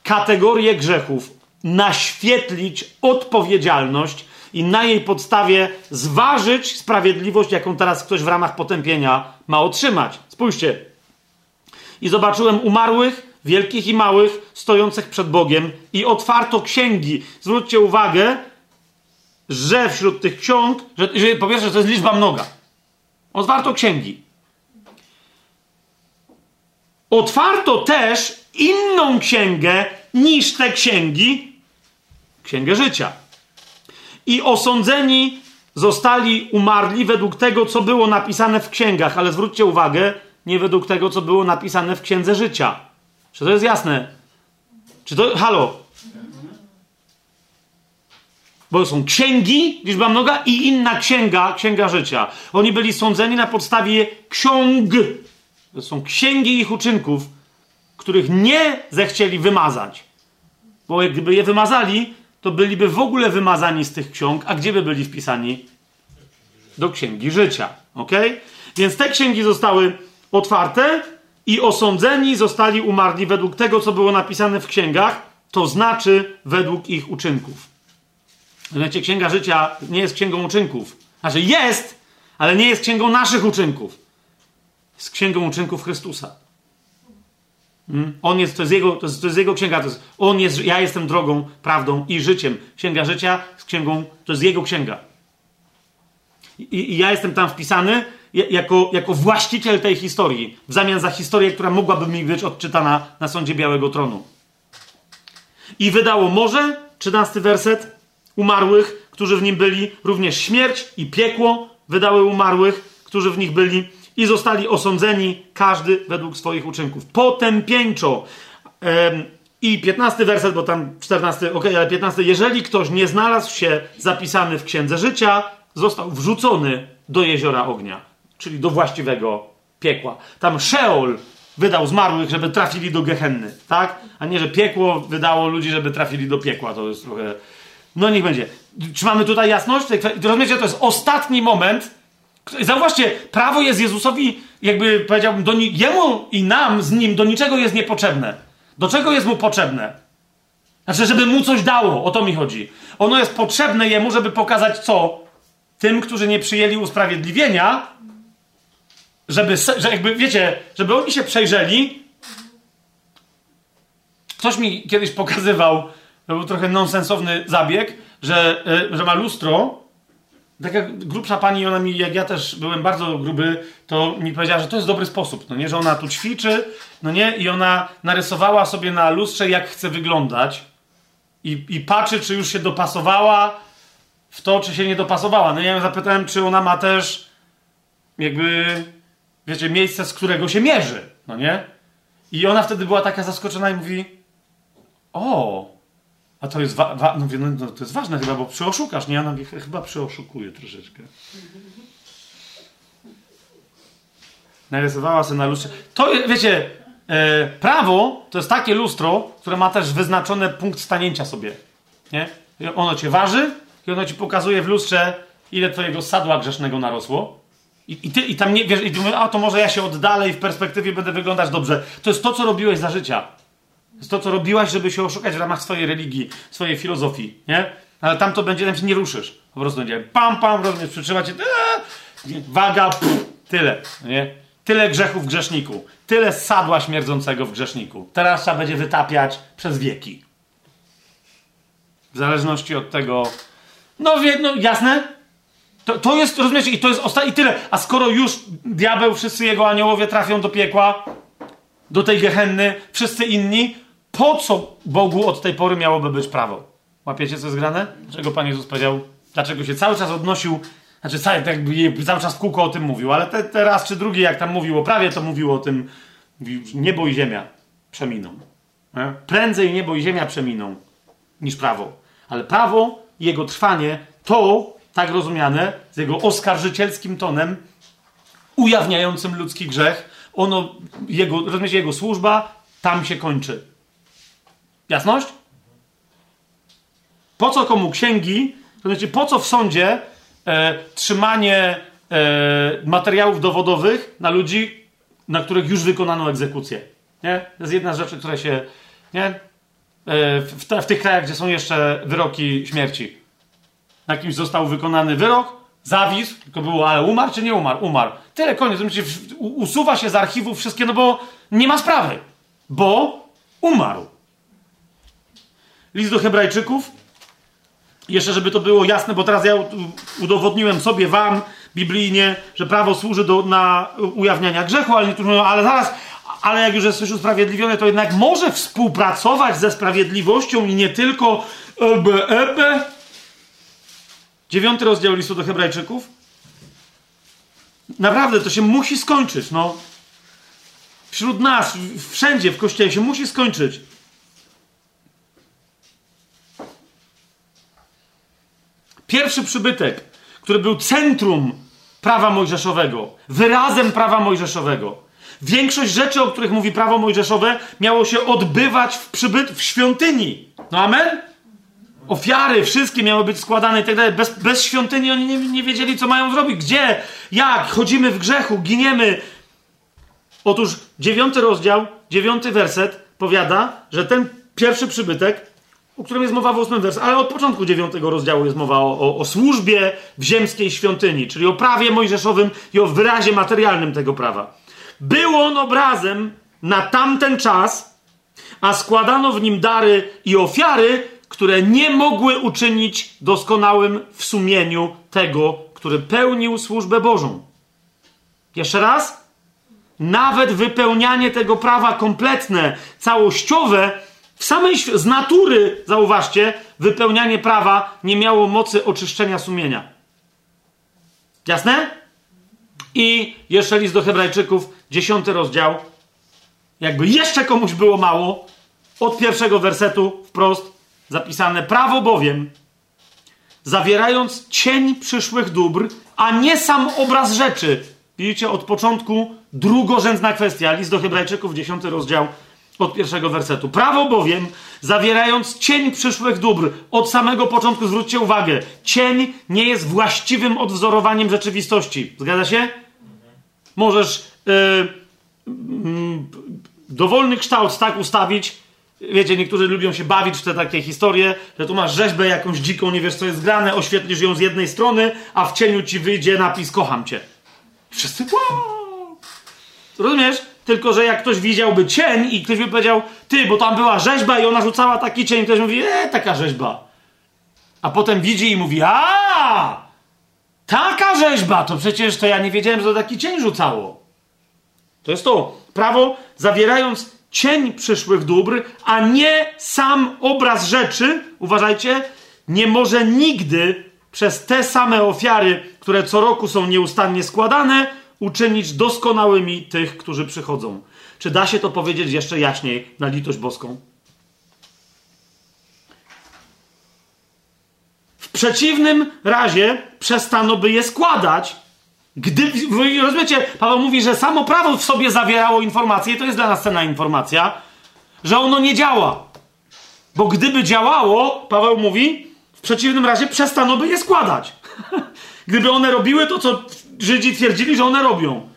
kategorię grzechów, naświetlić odpowiedzialność i na jej podstawie zważyć sprawiedliwość, jaką teraz ktoś w ramach potępienia ma otrzymać. Spójrzcie. I zobaczyłem umarłych, wielkich i małych, stojących przed Bogiem, i otwarto księgi. Zwróćcie uwagę, że wśród tych ksiąg, że, że po pierwsze, to jest liczba mnoga. Otwarto księgi. Otwarto też inną księgę niż te księgi, księgę życia. I osądzeni zostali umarli według tego, co było napisane w księgach, ale zwróćcie uwagę, nie według tego, co było napisane w księdze życia. Czy to jest jasne? Czy to. Halo? Bo są księgi, liczba mnoga, i inna księga, księga życia. Oni byli sądzeni na podstawie ksiąg. To są księgi ich uczynków, których nie zechcieli wymazać. Bo gdyby je wymazali, to byliby w ogóle wymazani z tych ksiąg, a gdzie by byli wpisani? Do księgi życia. Ok? Więc te księgi zostały otwarte i osądzeni zostali umarli według tego, co było napisane w księgach, to znaczy według ich uczynków. Wiecie, księga życia nie jest księgą uczynków. Znaczy jest, ale nie jest księgą naszych uczynków. Jest księgą uczynków Chrystusa. Hmm? On jest, to jest, jego, to jest, to jest jego księga. To jest, on jest, ja jestem drogą, prawdą i życiem. Księga życia z księgą, to jest jego księga. I, I, ja jestem tam wpisany jako, jako właściciel tej historii, w zamian za historię, która mogłaby mi być odczytana na sądzie Białego Tronu. I wydało morze, 13 werset, umarłych, którzy w nim byli, również śmierć i piekło wydały umarłych, którzy w nich byli, i zostali osądzeni, każdy według swoich uczynków. Potępieńczo. I 15 werset, bo tam 14, ok, ale 15. Jeżeli ktoś nie znalazł się zapisany w księdze życia, został wrzucony do jeziora ognia, czyli do właściwego piekła. Tam Szeol wydał zmarłych, żeby trafili do Gehenny, tak? A nie, że piekło wydało ludzi, żeby trafili do piekła. To jest trochę. No niech będzie. Czy mamy tutaj jasność? Rozumiecie, to jest ostatni moment, Zauważcie, prawo jest Jezusowi, jakby powiedziałbym, do ni- jemu i nam z nim do niczego jest niepotrzebne. Do czego jest mu potrzebne? Znaczy, żeby mu coś dało, o to mi chodzi. Ono jest potrzebne jemu, żeby pokazać co? Tym, którzy nie przyjęli usprawiedliwienia, żeby, że jakby, wiecie, żeby oni się przejrzeli. Ktoś mi kiedyś pokazywał, to był trochę nonsensowny zabieg, że, e, że ma lustro tak jak grubsza pani, ona mi, jak ja też byłem bardzo gruby, to mi powiedziała, że to jest dobry sposób, no nie, że ona tu ćwiczy, no nie, i ona narysowała sobie na lustrze, jak chce wyglądać i, i patrzy, czy już się dopasowała w to, czy się nie dopasowała. No ja ją zapytałem, czy ona ma też jakby, wiecie, miejsce, z którego się mierzy, no nie? I ona wtedy była taka zaskoczona i mówi, o, a to jest, wa- wa- no, no, no, to jest ważne chyba, bo przyoszukasz, nie? Ja mówię, chyba przyoszukuję troszeczkę. Narysowała sobie na lustrze. To, wiecie, e, prawo to jest takie lustro, które ma też wyznaczony punkt stanięcia sobie. Nie? I ono cię waży i ono ci pokazuje w lustrze, ile twojego sadła grzesznego narosło. I, i, ty, i tam nie wiesz, i ty mówisz, a to może ja się oddalę i w perspektywie będę wyglądać dobrze. To jest to, co robiłeś za życia to, co robiłaś, żeby się oszukać w ramach swojej religii, swojej filozofii, nie? Ale tam to będzie, tam się nie ruszysz. Po prostu będzie pam, pam, rozumiesz, przytrzyma cię, eee, waga, pff, tyle, nie? Tyle grzechów w grzeszniku, tyle sadła śmierdzącego w grzeszniku. Teraz trzeba będzie wytapiać przez wieki. W zależności od tego, no, wie, no jasne? To, to jest, rozumiecie, i to jest ostatnie, i tyle. A skoro już diabeł, wszyscy jego aniołowie trafią do piekła, do tej gehenny, wszyscy inni, po co Bogu od tej pory miałoby być prawo? Łapiecie, co jest grane? Dlaczego Pan Jezus powiedział, dlaczego się cały czas odnosił, znaczy cały, tak cały czas w kółko o tym mówił, ale te, te raz czy drugi, jak tam mówił o prawie, to mówił o tym, niebo i ziemia przeminą. Nie? Prędzej niebo i ziemia przeminą niż prawo. Ale prawo, jego trwanie, to, tak rozumiane, z jego oskarżycielskim tonem, ujawniającym ludzki grzech, ono, jego, rozumiecie, jego służba tam się kończy. Jasność? Po co komu księgi? To znaczy, po co w sądzie e, trzymanie e, materiałów dowodowych na ludzi, na których już wykonano egzekucję? Nie? To jest jedna z rzeczy, które się. Nie? E, w, te, w tych krajach, gdzie są jeszcze wyroki śmierci. Na kimś został wykonany wyrok, zawisł, tylko było, ale umarł czy nie umarł? Umarł. Tyle, koniec. Znaczy, usuwa się z archiwów wszystkie, no bo nie ma sprawy. Bo umarł. List do Hebrajczyków. Jeszcze, żeby to było jasne, bo teraz ja udowodniłem sobie, wam, biblijnie, że prawo służy do, na ujawniania grzechu, ale niektórzy mówią, ale zaraz, ale jak już jest coś usprawiedliwione, to jednak może współpracować ze sprawiedliwością i nie tylko ebe, ebe. Dziewiąty rozdział listu do Hebrajczyków. Naprawdę, to się musi skończyć, no. Wśród nas, wszędzie w kościele się musi skończyć. Pierwszy przybytek, który był centrum prawa mojżeszowego, wyrazem prawa mojżeszowego. Większość rzeczy, o których mówi prawo mojżeszowe, miało się odbywać w, przybyt, w świątyni. No amen? Ofiary, wszystkie miały być składane i tak dalej. Bez, bez świątyni oni nie, nie wiedzieli, co mają zrobić. Gdzie? Jak? Chodzimy w grzechu, giniemy. Otóż dziewiąty rozdział, dziewiąty werset powiada, że ten pierwszy przybytek o którym jest mowa w ósmym wersie, ale od początku dziewiątego rozdziału jest mowa o, o, o, służbie w ziemskiej świątyni, czyli o prawie mojżeszowym i o wyrazie materialnym tego prawa. Był on obrazem na tamten czas, a składano w nim dary i ofiary, które nie mogły uczynić doskonałym w sumieniu tego, który pełnił służbę Bożą. Jeszcze raz? Nawet wypełnianie tego prawa kompletne, całościowe, w samej, z natury, zauważcie, wypełnianie prawa nie miało mocy oczyszczenia sumienia. Jasne? I jeszcze list do Hebrajczyków, dziesiąty rozdział. Jakby jeszcze komuś było mało, od pierwszego wersetu wprost zapisane: Prawo bowiem, zawierając cień przyszłych dóbr, a nie sam obraz rzeczy. Widzicie, od początku drugorzędna kwestia. List do Hebrajczyków, dziesiąty rozdział, od pierwszego wersetu. Prawo bowiem, zawierając cień przyszłych dóbr, od samego początku zwróćcie uwagę, cień nie jest właściwym odwzorowaniem rzeczywistości. Zgadza się? Możesz yy, yy, dowolny kształt tak ustawić. Wiecie, niektórzy lubią się bawić w te takie historie, że tu masz rzeźbę jakąś dziką, nie wiesz co jest grane, oświetlisz ją z jednej strony, a w cieniu ci wyjdzie napis kocham cię. Wszyscy wow! Rozumiesz? Tylko, że jak ktoś widziałby cień i ktoś by powiedział, ty, bo tam była rzeźba i ona rzucała taki cień, ktoś mówi, e, taka rzeźba. A potem widzi i mówi, a, taka rzeźba, to przecież to ja nie wiedziałem, że to taki cień rzucało. To jest to. Prawo zawierając cień przyszłych dóbr, a nie sam obraz rzeczy, uważajcie, nie może nigdy przez te same ofiary, które co roku są nieustannie składane, uczynić doskonałymi tych, którzy przychodzą. Czy da się to powiedzieć jeszcze jaśniej na litość boską? W przeciwnym razie przestano by je składać, gdy, rozumiecie, Paweł mówi, że samo prawo w sobie zawierało informację, to jest dla nas cenna informacja, że ono nie działa. Bo gdyby działało, Paweł mówi, w przeciwnym razie przestano by je składać. Gdyby one robiły to, co Żydzi twierdzili, że one robią.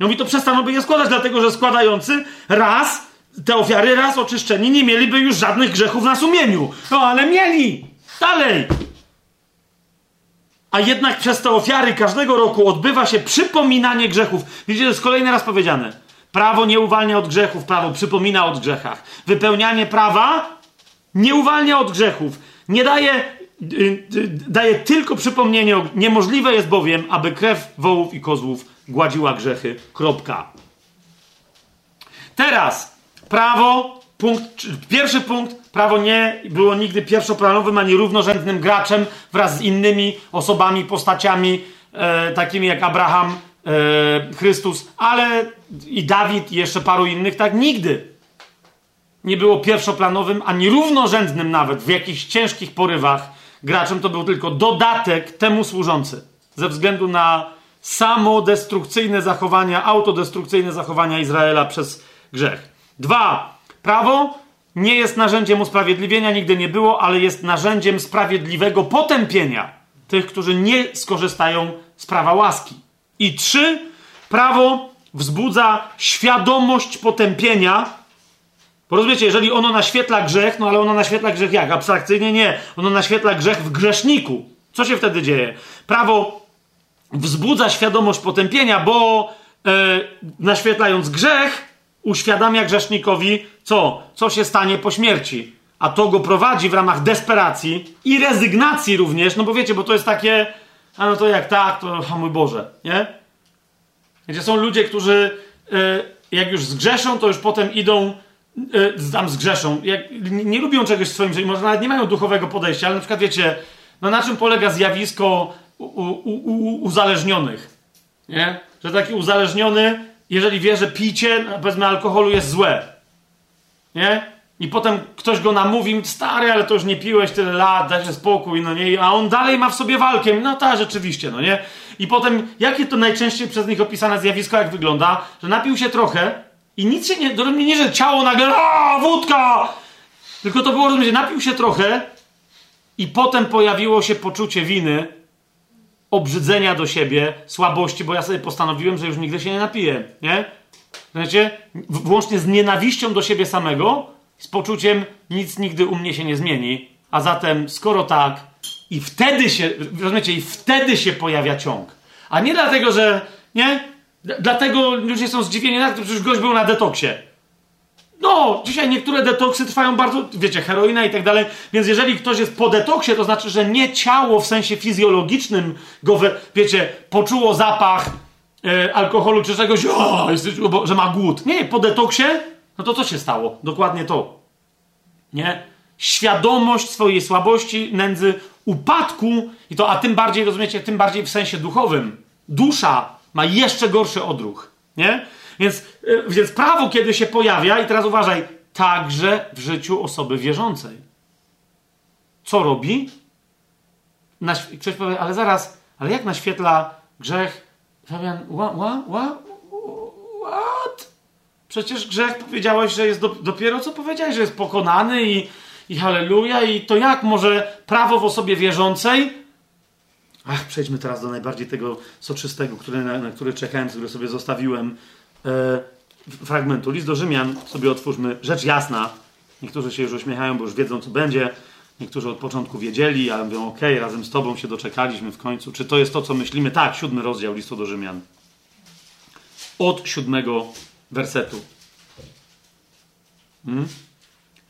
No i to przestaną by je składać, dlatego że składający raz te ofiary, raz oczyszczeni, nie mieliby już żadnych grzechów na sumieniu. No ale mieli! Dalej! A jednak przez te ofiary każdego roku odbywa się przypominanie grzechów. Widzicie, to jest kolejny raz powiedziane. Prawo nie uwalnia od grzechów, prawo przypomina o grzechach. Wypełnianie prawa nie uwalnia od grzechów. Nie daje daje tylko przypomnienie. Niemożliwe jest bowiem, aby krew wołów i kozłów gładziła grzechy. Kropka. Teraz prawo, punkt, pierwszy punkt, prawo nie było nigdy pierwszoplanowym ani równorzędnym graczem wraz z innymi osobami, postaciami, e, takimi jak Abraham, e, Chrystus, ale i Dawid i jeszcze paru innych, tak nigdy nie było pierwszoplanowym ani równorzędnym nawet w jakichś ciężkich porywach graczem to był tylko dodatek temu służący. Ze względu na samodestrukcyjne zachowania, autodestrukcyjne zachowania Izraela przez grzech. Dwa. Prawo nie jest narzędziem usprawiedliwienia, nigdy nie było, ale jest narzędziem sprawiedliwego potępienia tych, którzy nie skorzystają z prawa łaski. I trzy. Prawo wzbudza świadomość potępienia bo rozumiecie, jeżeli ono naświetla grzech, no ale ono naświetla grzech jak? Abstrakcyjnie nie. Ono naświetla grzech w grzeszniku. Co się wtedy dzieje? Prawo wzbudza świadomość potępienia, bo e, naświetlając grzech, uświadamia grzesznikowi, co? Co się stanie po śmierci. A to go prowadzi w ramach desperacji i rezygnacji również, no bo wiecie, bo to jest takie, a no to jak tak, to o mój Boże, nie? Gdzie są ludzie, którzy e, jak już zgrzeszą, to już potem idą tam zgrzeszą. Jak nie, lubią czegoś w swoim życiu, może nawet nie mają duchowego podejścia, ale na przykład wiecie, no na czym polega zjawisko u, u, u, uzależnionych? Nie? Że taki uzależniony, jeżeli wie, że picie, powiedzmy, alkoholu jest złe, nie? I potem ktoś go namówi, stary, ale to już nie piłeś tyle lat, daj się spokój, no nie? A on dalej ma w sobie walkę. No tak, rzeczywiście, no nie? I potem, jakie to najczęściej przez nich opisane zjawisko, jak wygląda? Że napił się trochę i nic się nie, do mnie nie, że ciało nagle, a wódka! Tylko to było, że napił się trochę i potem pojawiło się poczucie winy, obrzydzenia do siebie, słabości, bo ja sobie postanowiłem, że już nigdy się nie napiję, nie? Znacie? Włącznie z nienawiścią do siebie samego, z poczuciem nic nigdy u mnie się nie zmieni, a zatem skoro tak, i wtedy się, rozumiecie, i wtedy się pojawia ciąg. A nie dlatego, że, nie? Dlatego ludzie są zdziwieni, tak, przecież gość był na detoksie. No, dzisiaj niektóre detoksy trwają bardzo, wiecie, heroina i tak dalej, więc jeżeli ktoś jest po detoksie, to znaczy, że nie ciało w sensie fizjologicznym go, we, wiecie, poczuło zapach e, alkoholu czy czegoś, o, że ma głód. Nie, po detoksie, no to co się stało? Dokładnie to. Nie? Świadomość swojej słabości, nędzy, upadku, i to, a tym bardziej, rozumiecie, tym bardziej w sensie duchowym. Dusza ma jeszcze gorszy odruch. Nie? Więc, yy, więc prawo, kiedy się pojawia, i teraz uważaj, także w życiu osoby wierzącej. Co robi? Naś- ktoś powie, ale zaraz, ale jak naświetla grzech? Fabian, what? What? What? Przecież grzech powiedziałeś, że jest do, dopiero co powiedziałeś, że jest pokonany i, i halleluja, i to jak może prawo w osobie wierzącej? Ach, przejdźmy teraz do najbardziej tego soczystego, który, na, na który czekałem, który sobie zostawiłem. E, fragmentu. List do Rzymian sobie otwórzmy. Rzecz jasna. Niektórzy się już uśmiechają, bo już wiedzą, co będzie. Niektórzy od początku wiedzieli, ale mówią, ok, razem z tobą się doczekaliśmy w końcu. Czy to jest to, co myślimy? Tak, siódmy rozdział listu do Rzymian. Od siódmego wersetu. Hmm?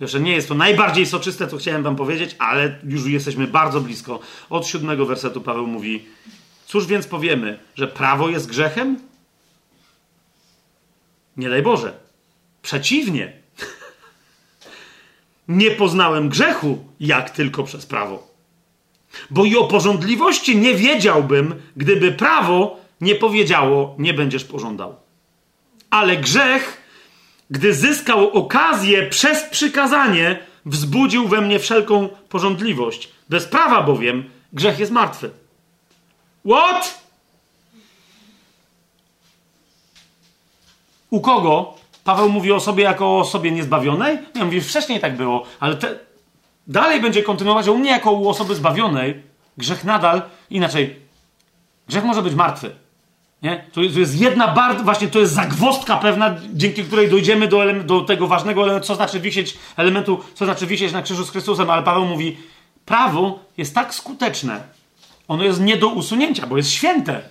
Jeszcze nie jest to najbardziej soczyste, co chciałem wam powiedzieć, ale już jesteśmy bardzo blisko. Od siódmego wersetu Paweł mówi: Cóż więc powiemy, że prawo jest grzechem? Nie daj Boże. Przeciwnie. nie poznałem grzechu, jak tylko przez prawo. Bo i o porządliwości nie wiedziałbym, gdyby prawo nie powiedziało, nie będziesz pożądał. Ale grzech, gdy zyskał okazję przez przykazanie, wzbudził we mnie wszelką porządliwość. Bez prawa bowiem grzech jest martwy. What? U kogo? Paweł mówi o sobie jako o osobie niezbawionej? Nie, mówi, wcześniej tak było, ale te... dalej będzie kontynuować, u mnie jako u osoby zbawionej grzech nadal, inaczej, grzech może być martwy. Nie? To, jest, to jest jedna bardzo, właśnie to jest zagwostka pewna, dzięki której dojdziemy do, do tego ważnego elementu, co znaczy wisieć, elementu, co znaczy wisieć na krzyżu z Chrystusem, ale Paweł mówi, prawo jest tak skuteczne, ono jest nie do usunięcia, bo jest święte.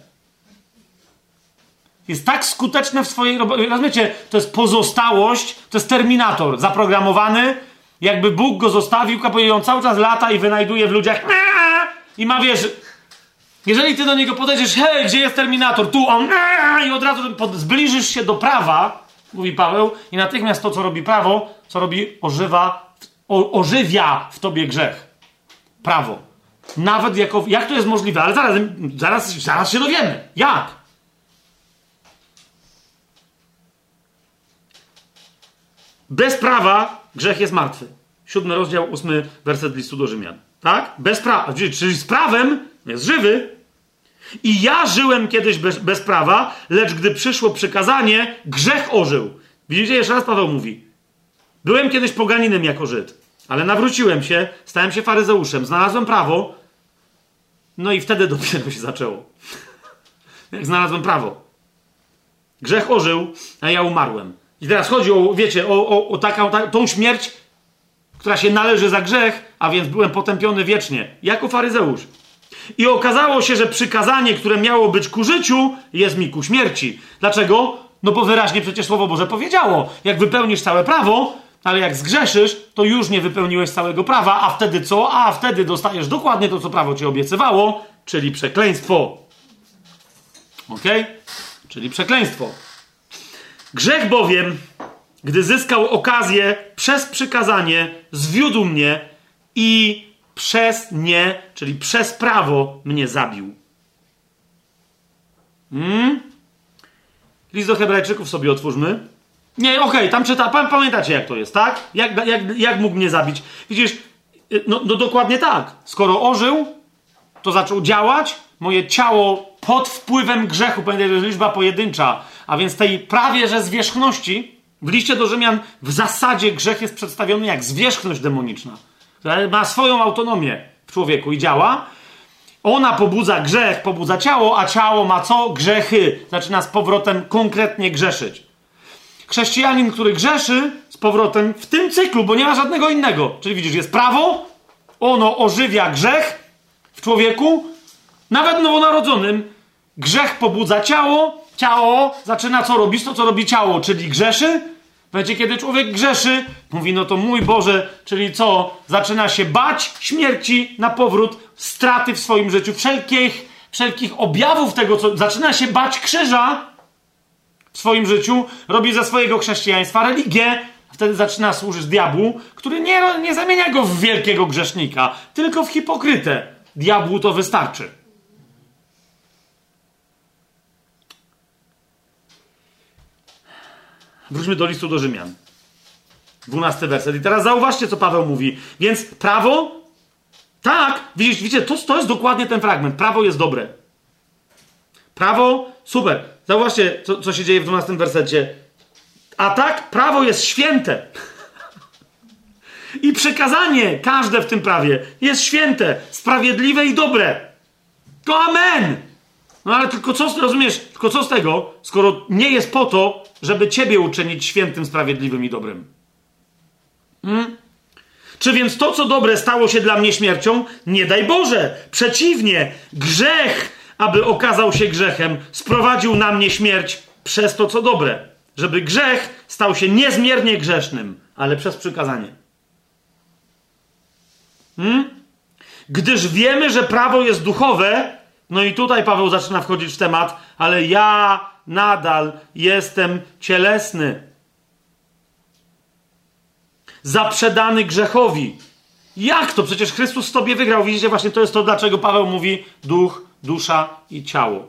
Jest tak skuteczne w swojej robocie. Rozumiecie, to jest pozostałość, to jest terminator zaprogramowany, jakby Bóg go zostawił, kapuje on cały czas lata i wynajduje w ludziach i ma, wiesz, jeżeli ty do niego podejdziesz, hej, gdzie jest terminator? Tu on, i od razu zbliżysz się do prawa, mówi Paweł, i natychmiast to, co robi prawo, co robi, ożywa, o, ożywia w tobie grzech. Prawo. Nawet jako, jak to jest możliwe? Ale zaraz, zaraz, zaraz się dowiemy. Jak? Bez prawa grzech jest martwy. Siódmy rozdział, ósmy werset listu do Rzymian. Tak? Bez prawa, czyli z prawem jest żywy. I ja żyłem kiedyś bez, bez prawa, lecz gdy przyszło przykazanie, grzech ożył. Widzicie, jeszcze raz Paweł mówi. Byłem kiedyś poganinem jako Żyd, ale nawróciłem się, stałem się faryzeuszem, znalazłem prawo, no i wtedy dopiero się zaczęło. Jak znalazłem prawo. Grzech ożył, a ja umarłem. I teraz chodzi o, wiecie, o, o, o taką, ta, tą śmierć, która się należy za grzech, a więc byłem potępiony wiecznie, jako faryzeusz. I okazało się, że przykazanie, które miało być ku życiu, jest mi ku śmierci. Dlaczego? No bo wyraźnie przecież Słowo Boże powiedziało, jak wypełnisz całe prawo, ale jak zgrzeszysz, to już nie wypełniłeś całego prawa, a wtedy co? A wtedy dostajesz dokładnie to, co prawo ci obiecywało, czyli przekleństwo. Ok? Czyli przekleństwo. Grzech bowiem, gdy zyskał okazję przez przykazanie, zwiódł mnie i przez nie, czyli przez prawo mnie zabił. Hmm? List do Hebrajczyków sobie otwórzmy. Nie, okej, okay, tam czyta, pamiętacie jak to jest, tak? Jak, jak, jak mógł mnie zabić? Widzisz, y, no, no dokładnie tak. Skoro ożył, to zaczął działać, moje ciało pod wpływem grzechu, pamiętajcie, to jest liczba pojedyncza, a więc tej prawie że zwierzchności, w liście do Rzymian w zasadzie grzech jest przedstawiony jak zwierzchność demoniczna, ma swoją autonomię w człowieku i działa. Ona pobudza grzech, pobudza ciało, a ciało ma co? Grzechy. Zaczyna z powrotem konkretnie grzeszyć. Chrześcijanin, który grzeszy z powrotem w tym cyklu, bo nie ma żadnego innego. Czyli widzisz, jest prawo, ono ożywia grzech w człowieku, nawet nowonarodzonym. Grzech pobudza ciało, ciało zaczyna co robić? To, co robi ciało, czyli grzeszy. Będzie, kiedy człowiek grzeszy, mówi, no to mój Boże, czyli co? Zaczyna się bać śmierci na powrót, straty w swoim życiu, wszelkich, wszelkich objawów tego, co. Zaczyna się bać krzyża, w swoim życiu, robi ze swojego chrześcijaństwa religię, wtedy zaczyna służyć diabłu, który nie, nie zamienia go w wielkiego grzesznika, tylko w hipokrytę. Diabłu to wystarczy. Wróćmy do listu do Rzymian. Dwunasty werset. I teraz zauważcie, co Paweł mówi. Więc prawo, tak, widzicie, widzicie to, to jest dokładnie ten fragment. Prawo jest dobre. Prawo, super. Zauważcie, co, co się dzieje w 12 wersecie. A tak, prawo jest święte. I przekazanie, każde w tym prawie, jest święte, sprawiedliwe i dobre. To amen. No ale tylko co, rozumiesz, tylko co z tego, skoro nie jest po to, żeby ciebie uczynić świętym, sprawiedliwym i dobrym? Hmm? Czy więc to, co dobre, stało się dla mnie śmiercią? Nie daj Boże! Przeciwnie, grzech aby okazał się grzechem, sprowadził na mnie śmierć przez to, co dobre, żeby grzech stał się niezmiernie grzesznym, ale przez przykazanie. Hmm? Gdyż wiemy, że prawo jest duchowe, no i tutaj Paweł zaczyna wchodzić w temat, ale ja nadal jestem cielesny. Zaprzedany grzechowi. Jak to? Przecież Chrystus tobie wygrał. Widzicie, właśnie to jest to, dlaczego Paweł mówi duch dusza i ciało.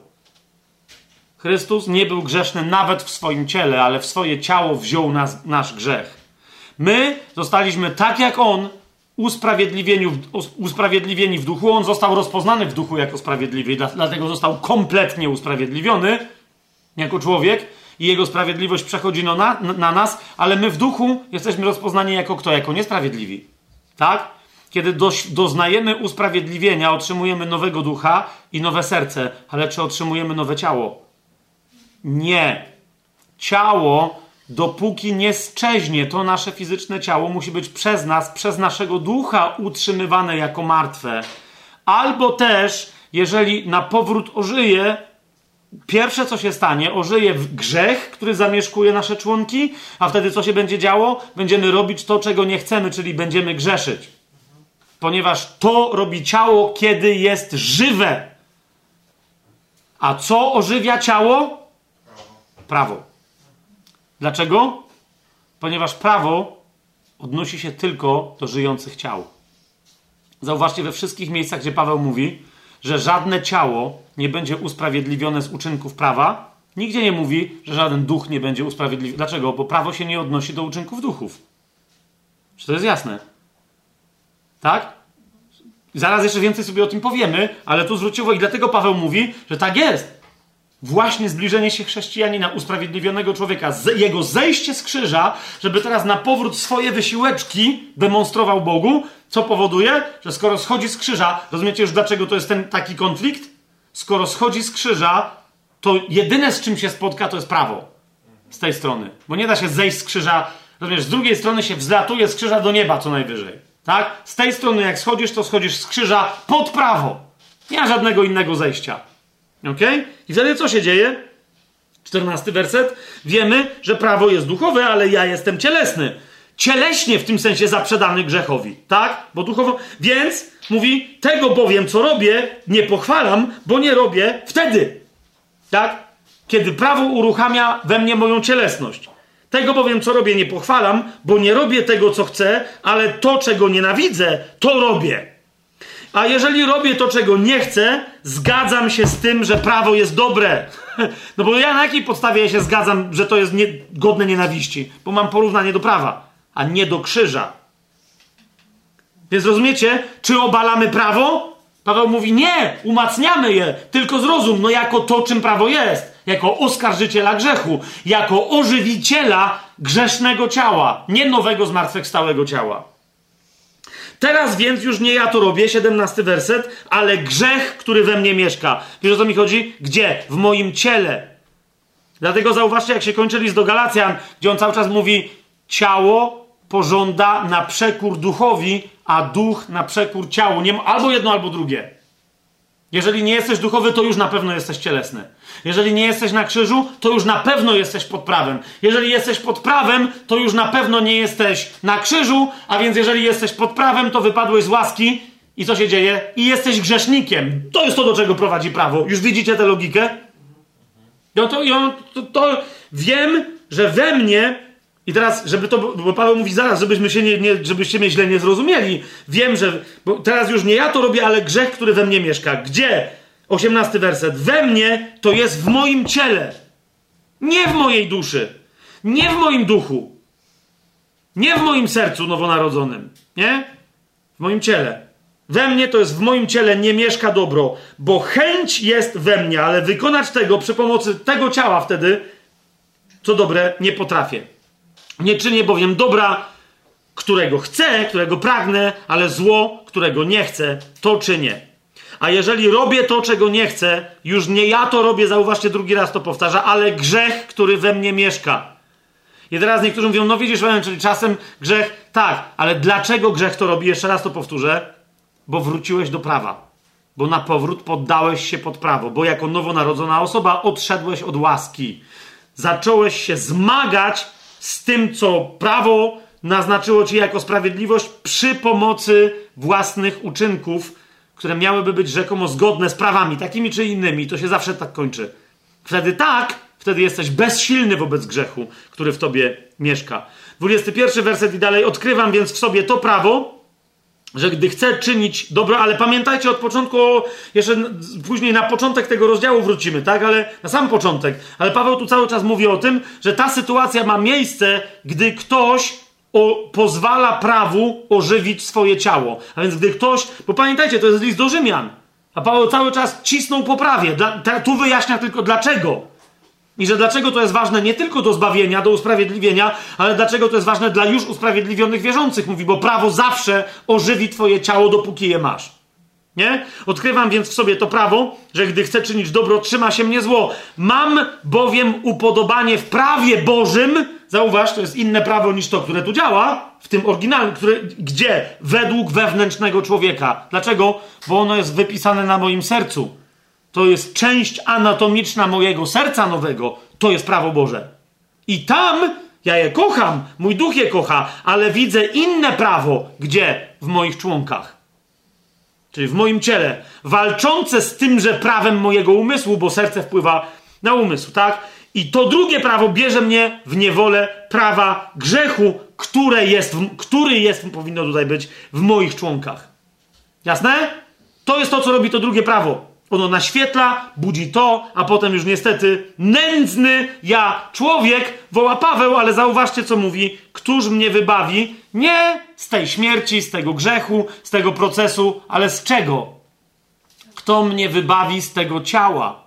Chrystus nie był grzeszny nawet w swoim ciele, ale w swoje ciało wziął nas, nasz grzech. My zostaliśmy tak jak On, usprawiedliwieni w duchu. On został rozpoznany w duchu jako sprawiedliwy, dlatego został kompletnie usprawiedliwiony jako człowiek i jego sprawiedliwość przechodzi na, na nas, ale my w duchu jesteśmy rozpoznani jako kto? Jako niesprawiedliwi. Tak? Kiedy doznajemy usprawiedliwienia, otrzymujemy nowego ducha i nowe serce, ale czy otrzymujemy nowe ciało? Nie. Ciało, dopóki nie szczeźnie, to nasze fizyczne ciało musi być przez nas, przez naszego ducha utrzymywane jako martwe. Albo też, jeżeli na powrót ożyje, pierwsze co się stanie, ożyje grzech, który zamieszkuje nasze członki, a wtedy co się będzie działo? Będziemy robić to, czego nie chcemy, czyli będziemy grzeszyć ponieważ to robi ciało, kiedy jest żywe. A co ożywia ciało? Prawo. Dlaczego? Ponieważ prawo odnosi się tylko do żyjących ciał. Zauważcie we wszystkich miejscach, gdzie Paweł mówi, że żadne ciało nie będzie usprawiedliwione z uczynków prawa. Nigdzie nie mówi, że żaden duch nie będzie usprawiedliwiony. Dlaczego? Bo prawo się nie odnosi do uczynków duchów. Czy to jest jasne? Tak? Zaraz jeszcze więcej sobie o tym powiemy, ale tu uwagę, i dlatego Paweł mówi, że tak jest. Właśnie zbliżenie się chrześcijanina, usprawiedliwionego człowieka, jego zejście z krzyża, żeby teraz na powrót swoje wysiłeczki demonstrował Bogu, co powoduje, że skoro schodzi z krzyża, rozumiecie już dlaczego to jest ten taki konflikt? Skoro schodzi z krzyża, to jedyne z czym się spotka to jest prawo. Z tej strony. Bo nie da się zejść z krzyża, rozumiesz, z drugiej strony się wzlatuje z krzyża do nieba co najwyżej. Tak? Z tej strony, jak schodzisz, to schodzisz z krzyża pod prawo. Nie ma żadnego innego zejścia. Ok? I wtedy co się dzieje? Czternasty werset. Wiemy, że prawo jest duchowe, ale ja jestem cielesny. Cieleśnie w tym sensie zaprzedany grzechowi. Tak? Bo duchowo. Więc mówi, tego bowiem, co robię, nie pochwalam, bo nie robię wtedy. Tak? kiedy prawo uruchamia we mnie moją cielesność. Tego bowiem, co robię, nie pochwalam, bo nie robię tego, co chcę, ale to, czego nienawidzę, to robię. A jeżeli robię to, czego nie chcę, zgadzam się z tym, że prawo jest dobre. No bo ja na jakiej podstawie ja się zgadzam, że to jest nie, godne nienawiści? Bo mam porównanie do prawa, a nie do krzyża. Więc rozumiecie, czy obalamy prawo? Paweł mówi, nie, umacniamy je, tylko zrozum, no jako to, czym prawo jest, jako oskarżyciela grzechu, jako ożywiciela grzesznego ciała, nie nowego, zmartwychwstałego ciała. Teraz więc już nie ja to robię, 17 werset, ale grzech, który we mnie mieszka. Wiesz o co mi chodzi? Gdzie? W moim ciele. Dlatego zauważcie, jak się kończy list do Galacjan, gdzie on cały czas mówi, ciało pożąda na przekór duchowi, a duch na przekór ciału. Nie, albo jedno, albo drugie. Jeżeli nie jesteś duchowy, to już na pewno jesteś cielesny. Jeżeli nie jesteś na krzyżu, to już na pewno jesteś pod prawem. Jeżeli jesteś pod prawem, to już na pewno nie jesteś na krzyżu, a więc jeżeli jesteś pod prawem, to wypadłeś z łaski i co się dzieje? I jesteś grzesznikiem. To jest to, do czego prowadzi prawo. Już widzicie tę logikę? Ja to, ja to, to wiem, że we mnie i teraz, żeby to, bo Paweł mówi zaraz, żebyśmy się nie, nie, żebyście mnie źle nie zrozumieli. Wiem, że, bo teraz już nie ja to robię, ale grzech, który we mnie mieszka. Gdzie? 18 werset. We mnie to jest w moim ciele. Nie w mojej duszy. Nie w moim duchu. Nie w moim sercu nowonarodzonym. Nie? W moim ciele. We mnie to jest w moim ciele nie mieszka dobro, bo chęć jest we mnie, ale wykonać tego przy pomocy tego ciała wtedy, co dobre, nie potrafię. Nie czynię bowiem dobra, którego chcę, którego pragnę, ale zło, którego nie chcę, to czynię. A jeżeli robię to, czego nie chcę, już nie ja to robię, zauważcie, drugi raz to powtarza, ale grzech, który we mnie mieszka. I teraz niektórzy mówią, no widzisz, czyli czasem grzech, tak, ale dlaczego grzech to robi? Jeszcze raz to powtórzę, bo wróciłeś do prawa. Bo na powrót poddałeś się pod prawo, bo jako nowonarodzona osoba odszedłeś od łaski. Zacząłeś się zmagać z tym, co prawo naznaczyło ci jako sprawiedliwość przy pomocy własnych uczynków, które miałyby być rzekomo zgodne z prawami, takimi czy innymi. To się zawsze tak kończy. Wtedy tak, wtedy jesteś bezsilny wobec grzechu, który w tobie mieszka. 21 werset i dalej. Odkrywam więc w sobie to prawo, że gdy chcę czynić dobro, ale pamiętajcie od początku, jeszcze później na początek tego rozdziału wrócimy, tak? Ale na sam początek. Ale Paweł tu cały czas mówi o tym, że ta sytuacja ma miejsce, gdy ktoś o, pozwala prawu ożywić swoje ciało. A więc gdy ktoś, bo pamiętajcie, to jest list do Rzymian. A Paweł cały czas cisnął po prawie. Dla, tu wyjaśnia tylko dlaczego. I że dlaczego to jest ważne nie tylko do zbawienia, do usprawiedliwienia, ale dlaczego to jest ważne dla już usprawiedliwionych wierzących. Mówi, bo prawo zawsze ożywi twoje ciało, dopóki je masz. Nie? Odkrywam więc w sobie to prawo, że gdy chcę czynić dobro, trzyma się mnie zło. Mam bowiem upodobanie w prawie Bożym. Zauważ, to jest inne prawo niż to, które tu działa, w tym oryginalnym, które, gdzie? Według wewnętrznego człowieka. Dlaczego? Bo ono jest wypisane na moim sercu to jest część anatomiczna mojego serca nowego, to jest prawo Boże. I tam ja je kocham, mój duch je kocha, ale widzę inne prawo, gdzie? W moich członkach. Czyli w moim ciele, walczące z tymże prawem mojego umysłu, bo serce wpływa na umysł, tak? I to drugie prawo bierze mnie w niewolę prawa grzechu, które jest, który jest, powinno tutaj być, w moich członkach. Jasne? To jest to, co robi to drugie prawo. Ono naświetla, budzi to, a potem już niestety nędzny ja, człowiek, woła Paweł, ale zauważcie, co mówi. Któż mnie wybawi? Nie z tej śmierci, z tego grzechu, z tego procesu, ale z czego? Kto mnie wybawi z tego ciała?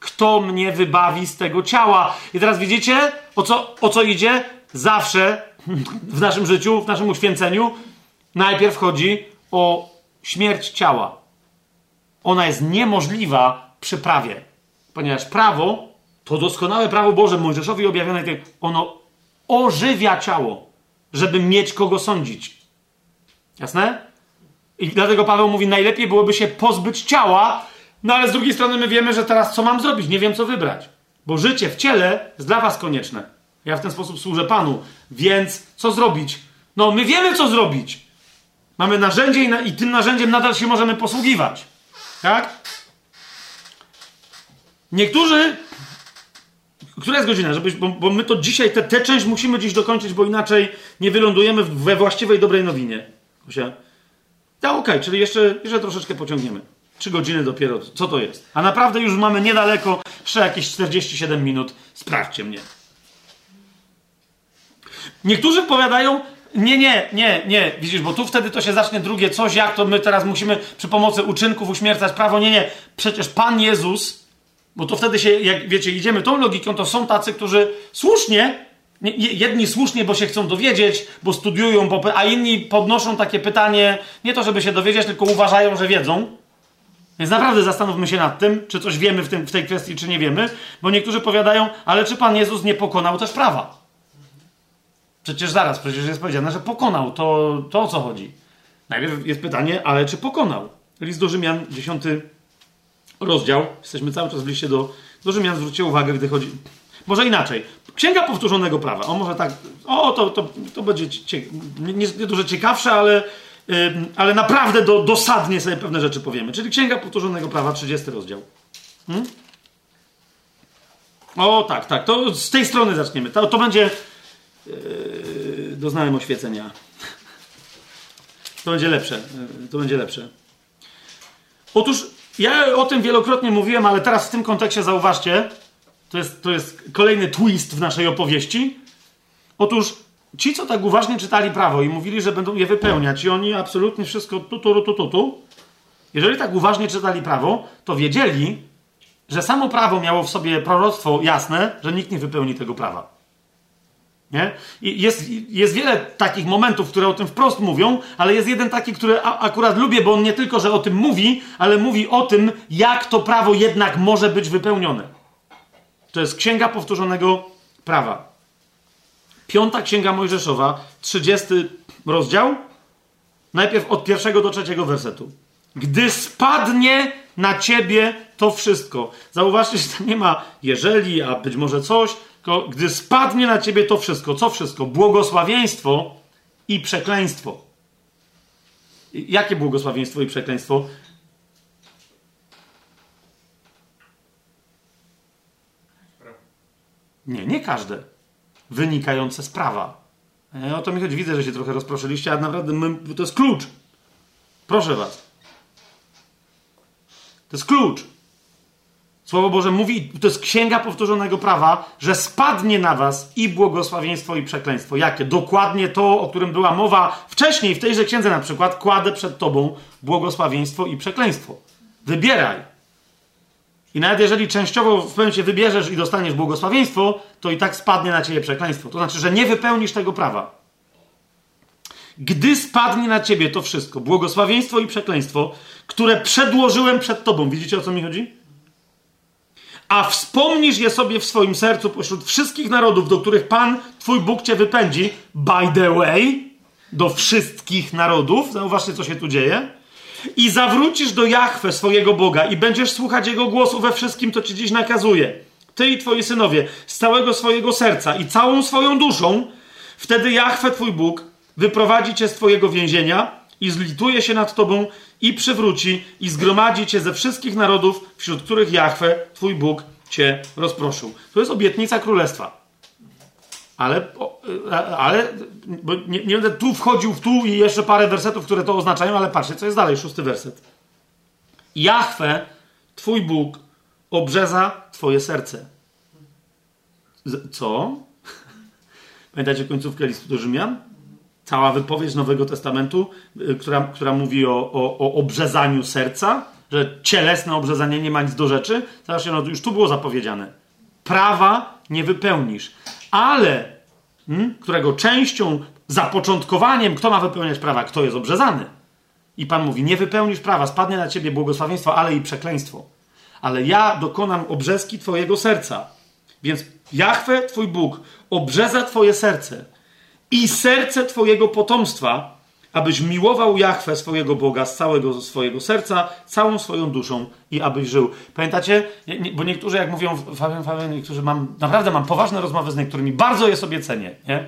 Kto mnie wybawi z tego ciała? I teraz widzicie, o co, o co idzie? Zawsze w naszym życiu, w naszym uświęceniu, najpierw chodzi o śmierć ciała ona jest niemożliwa przy prawie. Ponieważ prawo, to doskonałe prawo Boże Mojżeszowi objawione, ono ożywia ciało, żeby mieć kogo sądzić. Jasne? I dlatego Paweł mówi, najlepiej byłoby się pozbyć ciała, no ale z drugiej strony my wiemy, że teraz co mam zrobić? Nie wiem, co wybrać. Bo życie w ciele jest dla was konieczne. Ja w ten sposób służę Panu. Więc co zrobić? No, my wiemy, co zrobić. Mamy narzędzie i, na, i tym narzędziem nadal się możemy posługiwać. Tak? Niektórzy. Która jest godzina? Żebyś, bo, bo my to dzisiaj, tę część musimy dziś dokończyć, bo inaczej nie wylądujemy we właściwej, dobrej nowinie. Osia. Tak, okej, okay, czyli jeszcze, jeszcze troszeczkę pociągniemy. Trzy godziny dopiero. Co to jest? A naprawdę już mamy niedaleko, jeszcze jakieś 47 minut. Sprawdźcie mnie. Niektórzy powiadają, nie, nie, nie, nie, widzisz, bo tu wtedy to się zacznie drugie coś, jak to my teraz musimy przy pomocy uczynków uśmiercać prawo. Nie, nie, przecież Pan Jezus, bo to wtedy się, jak wiecie, idziemy tą logiką, to są tacy, którzy słusznie, jedni słusznie, bo się chcą dowiedzieć, bo studiują, bo, a inni podnoszą takie pytanie, nie to, żeby się dowiedzieć, tylko uważają, że wiedzą. Więc naprawdę zastanówmy się nad tym, czy coś wiemy w, tym, w tej kwestii, czy nie wiemy, bo niektórzy powiadają, ale czy Pan Jezus nie pokonał też prawa? Przecież zaraz, przecież jest powiedziane, że pokonał. To, to o co chodzi? Najpierw jest pytanie, ale czy pokonał? List do Rzymian, 10 rozdział. Jesteśmy cały czas w liście do, do Rzymian. Zwróćcie uwagę, gdy chodzi... Może inaczej. Księga powtórzonego prawa. O, może tak... O, to, to, to będzie cie... nie, dużo ciekawsze, ale, yy, ale naprawdę do, dosadnie sobie pewne rzeczy powiemy. Czyli Księga powtórzonego prawa, 30 rozdział. Hmm? O, tak, tak. To z tej strony zaczniemy. To, to będzie Yy, doznałem oświecenia. To będzie lepsze. Yy, to będzie lepsze. Otóż ja o tym wielokrotnie mówiłem, ale teraz w tym kontekście zauważcie, to jest, to jest kolejny twist w naszej opowieści. Otóż ci, co tak uważnie czytali prawo i mówili, że będą je wypełniać, i oni absolutnie wszystko tu, tu, tu, tu, tu, jeżeli tak uważnie czytali prawo, to wiedzieli, że samo prawo miało w sobie proroctwo jasne, że nikt nie wypełni tego prawa. Nie? I jest, jest wiele takich momentów, które o tym wprost mówią, ale jest jeden taki, który a, akurat lubię, bo on nie tylko, że o tym mówi, ale mówi o tym, jak to prawo jednak może być wypełnione. To jest Księga Powtórzonego Prawa. Piąta Księga Mojżeszowa, 30 rozdział, najpierw od pierwszego do trzeciego wersetu. Gdy spadnie na ciebie to wszystko. Zauważcie, że tam nie ma jeżeli, a być może coś, gdy spadnie na ciebie to wszystko, co wszystko? Błogosławieństwo i przekleństwo. Jakie błogosławieństwo i przekleństwo? Nie, nie każde. Wynikające z prawa. E, o to mi chodzi. Widzę, że się trochę rozproszyliście, a naprawdę my, to jest klucz. Proszę was. To jest klucz. Słowo Boże mówi, to jest księga powtórzonego prawa, że spadnie na was i błogosławieństwo, i przekleństwo. Jakie? Dokładnie to, o którym była mowa wcześniej, w tejże księdze na przykład. Kładę przed tobą błogosławieństwo i przekleństwo. Wybieraj. I nawet jeżeli częściowo w pewnym momencie wybierzesz i dostaniesz błogosławieństwo, to i tak spadnie na ciebie przekleństwo. To znaczy, że nie wypełnisz tego prawa. Gdy spadnie na ciebie to wszystko, błogosławieństwo i przekleństwo, które przedłożyłem przed tobą, widzicie o co mi chodzi? A wspomnisz je sobie w swoim sercu pośród wszystkich narodów, do których Pan, Twój Bóg Cię wypędzi, by the way, do wszystkich narodów, zauważcie, co się tu dzieje, i zawrócisz do Jachwę, swojego Boga, i będziesz słuchać Jego głosu we wszystkim, co Ci dziś nakazuje, Ty i Twoi synowie, z całego swojego serca i całą swoją duszą, wtedy Jachwę, Twój Bóg, wyprowadzi Cię z Twojego więzienia i zlituje się nad Tobą i przywróci i zgromadzi cię ze wszystkich narodów, wśród których Jahwe, twój Bóg, cię rozproszył. To jest obietnica królestwa. Ale, ale bo nie, nie będę tu wchodził w tu i jeszcze parę wersetów, które to oznaczają, ale patrzcie, co jest dalej, szósty werset. Jahwe, twój Bóg, obrzeza twoje serce. Co? Pamiętacie końcówkę listu do Rzymian? Cała wypowiedź Nowego Testamentu, y, która, która mówi o, o, o obrzezaniu serca, że cielesne obrzezanie nie ma nic do rzeczy. Zobaczcie, no już tu było zapowiedziane. Prawa nie wypełnisz, ale hmm, którego częścią, zapoczątkowaniem, kto ma wypełniać prawa, kto jest obrzezany. I Pan mówi, nie wypełnisz prawa, spadnie na ciebie błogosławieństwo, ale i przekleństwo. Ale ja dokonam obrzeski twojego serca. Więc Jahwe, twój Bóg, obrzeza twoje serce i serce Twojego potomstwa, abyś miłował Jachwę swojego Boga z całego swojego serca, całą swoją duszą i abyś żył. Pamiętacie? bo niektórzy, jak mówią, Fabian, Fabian, niektórzy mam, naprawdę mam poważne rozmowy z niektórymi, bardzo je sobie cenię, nie?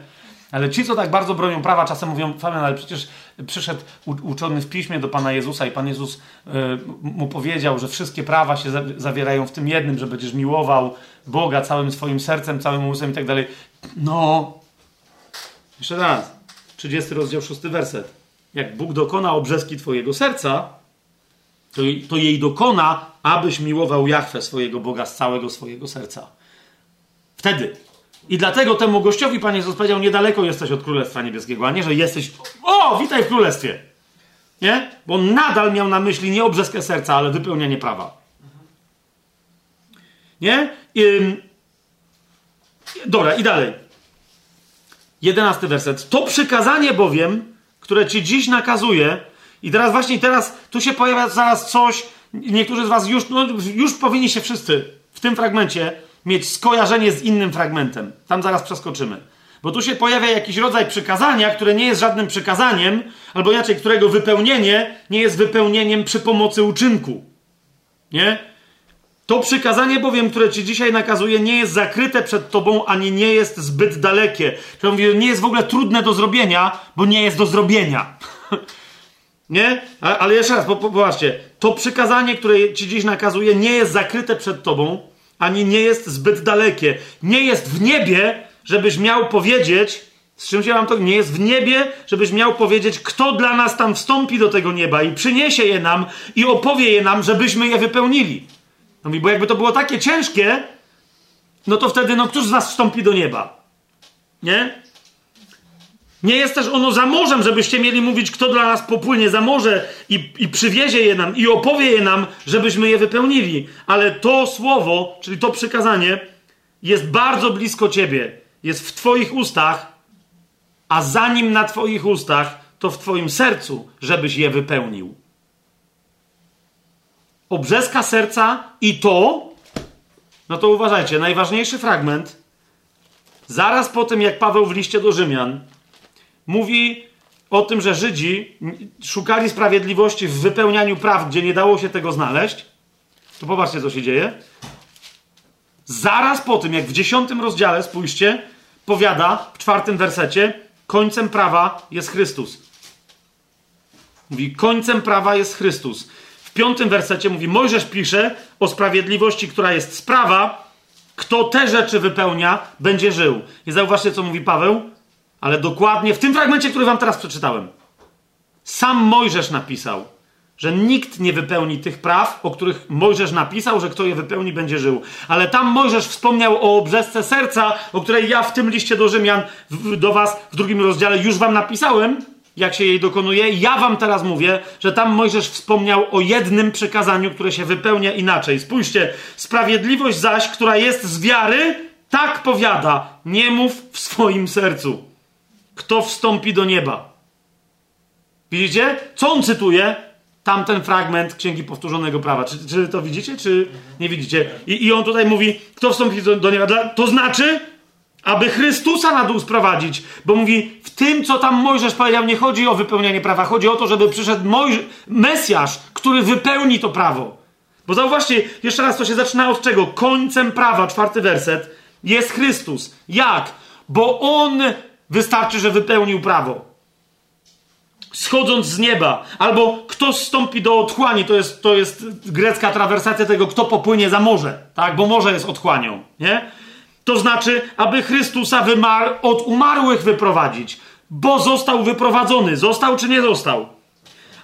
Ale ci, co tak bardzo bronią prawa, czasem mówią, Fabian, ale przecież przyszedł uczony w piśmie do Pana Jezusa i Pan Jezus y, mu powiedział, że wszystkie prawa się zawierają w tym jednym, że będziesz miłował Boga całym swoim sercem, całym umysłem i tak dalej. No, jeszcze raz, 30 rozdział, 6 werset. Jak Bóg dokona obrzeski twojego serca, to, to jej dokona, abyś miłował Jachwę, swojego Boga, z całego swojego serca. Wtedy i dlatego temu gościowi Pan Jezus powiedział, niedaleko jesteś od Królestwa Niebieskiego, a nie, że jesteś, o, witaj w Królestwie. Nie? Bo nadal miał na myśli nie obrzeskę serca, ale wypełnianie prawa. Nie? I, dobra, i dalej. Jedenasty werset. To przykazanie bowiem, które ci dziś nakazuje, i teraz właśnie teraz tu się pojawia zaraz coś, niektórzy z was już, no, już powinni się wszyscy w tym fragmencie mieć skojarzenie z innym fragmentem. Tam zaraz przeskoczymy. Bo tu się pojawia jakiś rodzaj przykazania, które nie jest żadnym przykazaniem, albo inaczej, którego wypełnienie nie jest wypełnieniem przy pomocy uczynku. Nie? To przykazanie bowiem, które ci dzisiaj nakazuje, nie jest zakryte przed tobą, ani nie jest zbyt dalekie. To mówię, nie jest w ogóle trudne do zrobienia, bo nie jest do zrobienia. nie? Ale jeszcze raz, popatrzcie. To przykazanie, które ci dziś nakazuje, nie jest zakryte przed tobą, ani nie jest zbyt dalekie. Nie jest w niebie, żebyś miał powiedzieć, z czym się wam to nie jest w niebie, żebyś miał powiedzieć, kto dla nas tam wstąpi do tego nieba i przyniesie je nam i opowie je nam, żebyśmy je wypełnili. No bo jakby to było takie ciężkie, no to wtedy, no któż z nas wstąpi do nieba? Nie? Nie jest też ono za morzem, żebyście mieli mówić, kto dla nas popłynie za morze i, i przywiezie je nam i opowie je nam, żebyśmy je wypełnili. Ale to słowo, czyli to przykazanie, jest bardzo blisko ciebie, jest w Twoich ustach, a zanim na Twoich ustach, to w Twoim sercu, żebyś je wypełnił. Obrzeska serca i to, no to uważajcie, najważniejszy fragment, zaraz po tym, jak Paweł w liście do Rzymian mówi o tym, że Żydzi szukali sprawiedliwości w wypełnianiu praw, gdzie nie dało się tego znaleźć, to popatrzcie, co się dzieje. Zaraz po tym, jak w dziesiątym rozdziale, spójrzcie, powiada w czwartym wersecie, końcem prawa jest Chrystus. Mówi, końcem prawa jest Chrystus. W piątym wersecie mówi, Mojżesz pisze o sprawiedliwości, która jest sprawa, kto te rzeczy wypełnia, będzie żył. I zauważcie, co mówi Paweł. Ale dokładnie w tym fragmencie, który wam teraz przeczytałem, sam Mojżesz napisał, że nikt nie wypełni tych praw, o których Mojżesz napisał, że kto je wypełni, będzie żył. Ale tam Mojżesz wspomniał o obrzesce serca, o której ja w tym liście do Rzymian, do was w drugim rozdziale już wam napisałem, jak się jej dokonuje. Ja wam teraz mówię, że tam Mojżesz wspomniał o jednym przekazaniu, które się wypełnia inaczej. Spójrzcie, sprawiedliwość zaś, która jest z wiary, tak powiada, nie mów w swoim sercu kto wstąpi do nieba. Widzicie? Co on cytuje? Tamten fragment Księgi Powtórzonego Prawa. Czy, czy to widzicie, czy nie widzicie? I, I, on tutaj mówi, kto wstąpi do, do nieba. To znaczy, aby Chrystusa na dół sprowadzić. Bo mówi, w tym, co tam Mojżesz powiedział, nie chodzi o wypełnianie prawa. Chodzi o to, żeby przyszedł Mojż Mesjasz, który wypełni to prawo. Bo zauważcie, jeszcze raz to się zaczyna od czego? Końcem prawa, czwarty werset, jest Chrystus. Jak? Bo On Wystarczy, że wypełnił prawo. Schodząc z nieba, albo kto zstąpi do otchłani, to jest, to jest grecka trawersacja tego, kto popłynie za morze, tak? Bo morze jest otchłanią, nie? To znaczy, aby Chrystusa wymar od umarłych wyprowadzić, bo został wyprowadzony. Został czy nie został?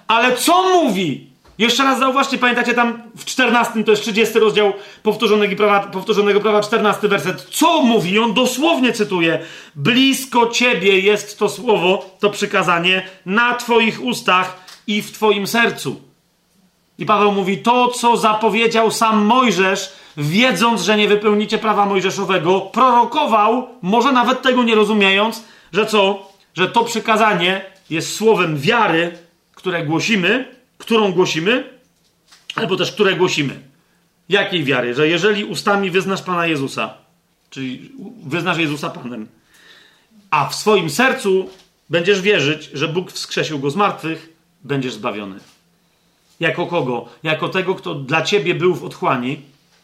Ale co mówi jeszcze raz zauważcie, pamiętacie tam w 14, to jest 30 rozdział powtórzonego prawa, powtórzonego prawa 14 werset. Co mówi? On dosłownie cytuje. Blisko ciebie jest to słowo, to przykazanie na twoich ustach i w twoim sercu. I Paweł mówi, to co zapowiedział sam Mojżesz, wiedząc, że nie wypełnicie prawa mojżeszowego, prorokował, może nawet tego nie rozumiejąc, że co? Że to przykazanie jest słowem wiary, które głosimy, którą głosimy, albo też które głosimy. Jakiej wiary? Że jeżeli ustami wyznasz Pana Jezusa, czyli wyznasz Jezusa Panem, a w swoim sercu będziesz wierzyć, że Bóg wskrzesił go z martwych, będziesz zbawiony. Jako kogo? Jako tego, kto dla ciebie był w otchłani,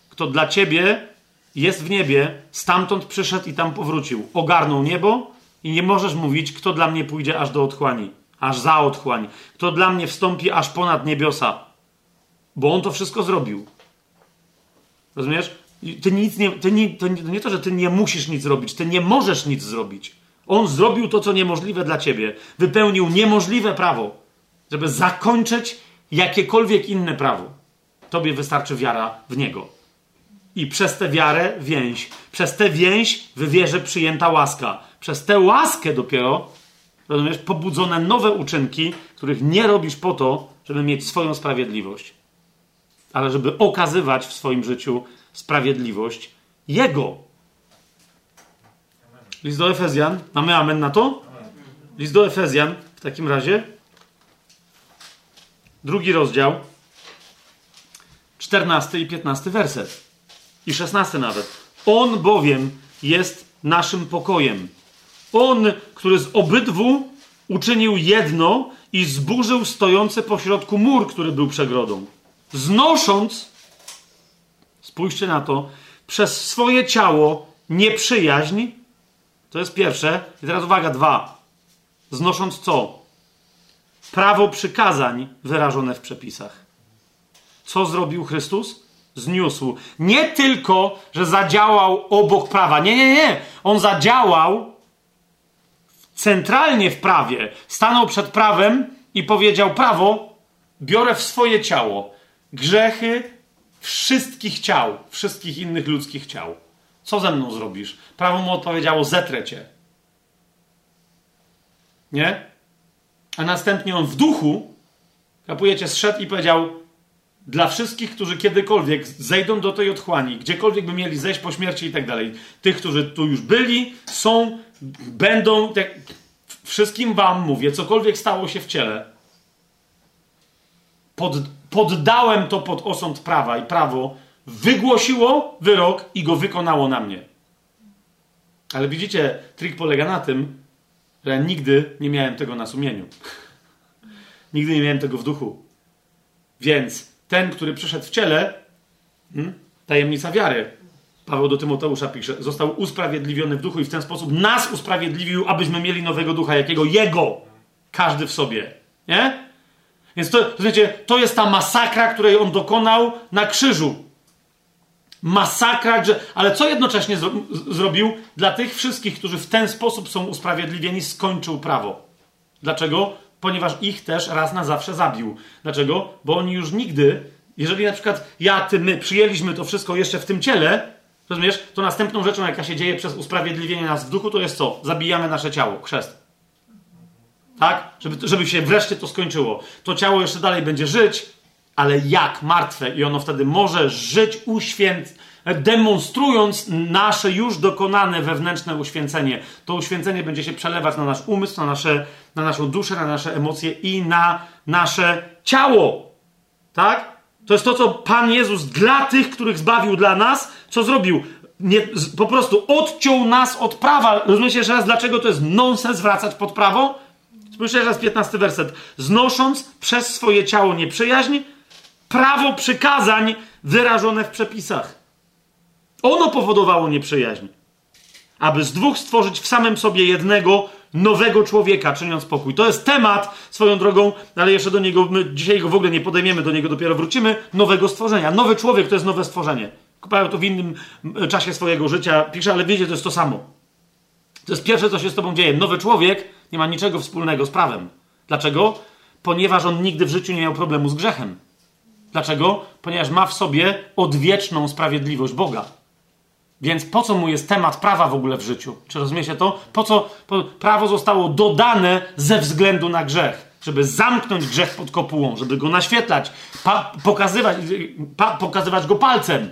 kto dla ciebie jest w niebie, stamtąd przyszedł i tam powrócił. Ogarnął niebo I nie możesz mówić, kto dla mnie pójdzie aż do otchłani, aż za otchłań, kto dla mnie wstąpi aż ponad niebiosa, bo on to wszystko zrobił. Rozumiesz? Ty nic nie, ty nie, to nie to, że ty nie musisz nic zrobić, ty nie możesz nic zrobić. On zrobił to, co niemożliwe dla ciebie. Wypełnił niemożliwe prawo, żeby zakończyć jakiekolwiek inne prawo. Tobie wystarczy wiara w Niego. I przez tę wiarę więź. Przez tę więź w wierze przyjęta łaska. Przez tę łaskę dopiero, rozumiesz, pobudzone nowe uczynki, których nie robisz po to, żeby mieć swoją sprawiedliwość, ale żeby okazywać w swoim życiu sprawiedliwość Jego. List do Efezjan. Mamy amen na to? List do Efezjan w takim razie. Drugi rozdział. 14 i 15 werset. I 16 nawet. On bowiem jest naszym pokojem. On, który z obydwu uczynił jedno i zburzył stojący pośrodku mur, który był przegrodą. Znosząc, spójrzcie na to, przez swoje ciało nieprzyjaźń, to jest pierwsze. I teraz uwaga, dwa. Znosząc co? Prawo przykazań wyrażone w przepisach. Co zrobił Chrystus? Zniósł. Nie tylko, że zadziałał obok prawa. Nie, nie, nie. On zadziałał centralnie w prawie. Stanął przed prawem i powiedział: Prawo, biorę w swoje ciało grzechy wszystkich ciał, wszystkich innych ludzkich ciał. Co ze mną zrobisz? Prawo mu odpowiedziało: Zetrę cię. Nie? A następnie on w duchu, kapujecie, zszedł i powiedział: Dla wszystkich, którzy kiedykolwiek zejdą do tej otchłani, gdziekolwiek by mieli zejść po śmierci i tak dalej, tych, którzy tu już byli, są, będą, tak, wszystkim wam mówię, cokolwiek stało się w ciele, pod, poddałem to pod osąd prawa i prawo wygłosiło wyrok i go wykonało na mnie. Ale widzicie, trik polega na tym, że ja nigdy nie miałem tego na sumieniu. nigdy nie miałem tego w duchu. Więc ten, który przyszedł w ciele, hmm, tajemnica wiary, Paweł do Tymoteusza pisze, został usprawiedliwiony w duchu i w ten sposób nas usprawiedliwił, abyśmy mieli nowego ducha, jakiego jego, każdy w sobie. Nie? Więc to, to, znaczy, to jest ta masakra, której on dokonał na krzyżu. Masakra, ale co jednocześnie zro, zrobił dla tych wszystkich, którzy w ten sposób są usprawiedliwieni, skończył prawo. Dlaczego? Ponieważ ich też raz na zawsze zabił. Dlaczego? Bo oni już nigdy, jeżeli na przykład ja, ty, my przyjęliśmy to wszystko jeszcze w tym ciele, rozumiesz, to następną rzeczą, jaka się dzieje przez usprawiedliwienie nas w duchu, to jest co? Zabijamy nasze ciało, chrzest. Tak? Żeby, żeby się wreszcie to skończyło. To ciało jeszcze dalej będzie żyć, ale jak martwe i ono wtedy może żyć uświęc, demonstrując nasze już dokonane wewnętrzne uświęcenie. To uświęcenie będzie się przelewać na nasz umysł, na, nasze, na naszą duszę, na nasze emocje i na nasze ciało. Tak? To jest to, co Pan Jezus dla tych, których zbawił dla nas, co zrobił? Nie, po prostu odciął nas od prawa. Rozumiecie jeszcze raz, dlaczego to jest nonsens wracać pod prawo? Spójrzcie raz 15 werset. Znosząc przez swoje ciało nieprzyjaźń, prawo przykazań wyrażone w przepisach. Ono powodowało nieprzyjaźń. Aby z dwóch stworzyć w samym sobie jednego nowego człowieka, czyniąc pokój. To jest temat swoją drogą, ale jeszcze do niego, my dzisiaj go w ogóle nie podejmiemy, do niego dopiero wrócimy. Nowego stworzenia. Nowy człowiek to jest nowe stworzenie. Kupają to w innym czasie swojego życia, pisze, ale wiecie, to jest to samo. To jest pierwsze, co się z tobą dzieje. Nowy człowiek nie ma niczego wspólnego z prawem. Dlaczego? Ponieważ on nigdy w życiu nie miał problemu z grzechem. Dlaczego? Ponieważ ma w sobie odwieczną sprawiedliwość Boga. Więc po co mu jest temat prawa w ogóle w życiu? Czy rozumiecie to? Po co po, prawo zostało dodane ze względu na grzech? Żeby zamknąć grzech pod kopułą, żeby go naświetlać, pa, pokazywać, pa, pokazywać go palcem.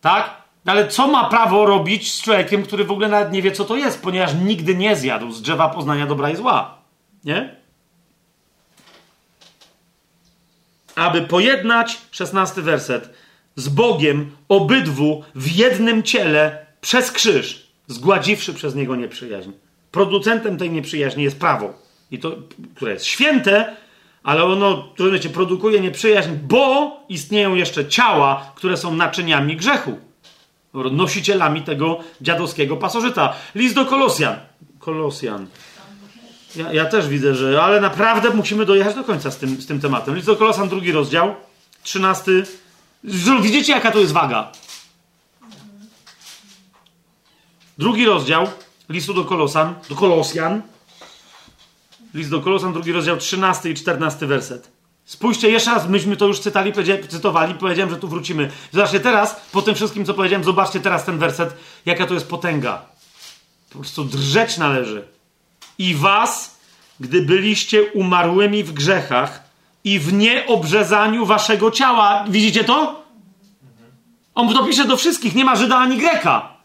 Tak? Ale co ma prawo robić z człowiekiem, który w ogóle nawet nie wie, co to jest, ponieważ nigdy nie zjadł z drzewa poznania dobra i zła? Nie? Aby pojednać, szesnasty werset, z Bogiem obydwu w jednym ciele przez krzyż, zgładziwszy przez niego nieprzyjaźń. Producentem tej nieprzyjaźni jest prawo. I to, które jest święte, ale ono, rozumiecie, produkuje nieprzyjaźń, bo istnieją jeszcze ciała, które są naczyniami grzechu nosicielami tego dziadowskiego pasożyta. List do Kolosjan. Kolosjan. Ja, ja, też widzę, że. Ale naprawdę musimy dojechać do końca z tym, z tym tematem. List do Kolosan, drugi rozdział, trzynasty. Widzicie, jaka to jest waga? Drugi rozdział listu do Kolosan, do Kolosjan. List do Kolosan, drugi rozdział, trzynasty i czternasty werset. Spójrzcie, jeszcze raz, myśmy to już cytali, cytowali, powiedziałem, że tu wrócimy. Zobaczcie teraz, po tym wszystkim, co powiedziałem, zobaczcie teraz ten werset, jaka to jest potęga. Po prostu drżeć należy. I was, gdy byliście umarłymi w grzechach i w nieobrzezaniu waszego ciała. Widzicie to? On to pisze do wszystkich, nie ma Żyda ani Greka.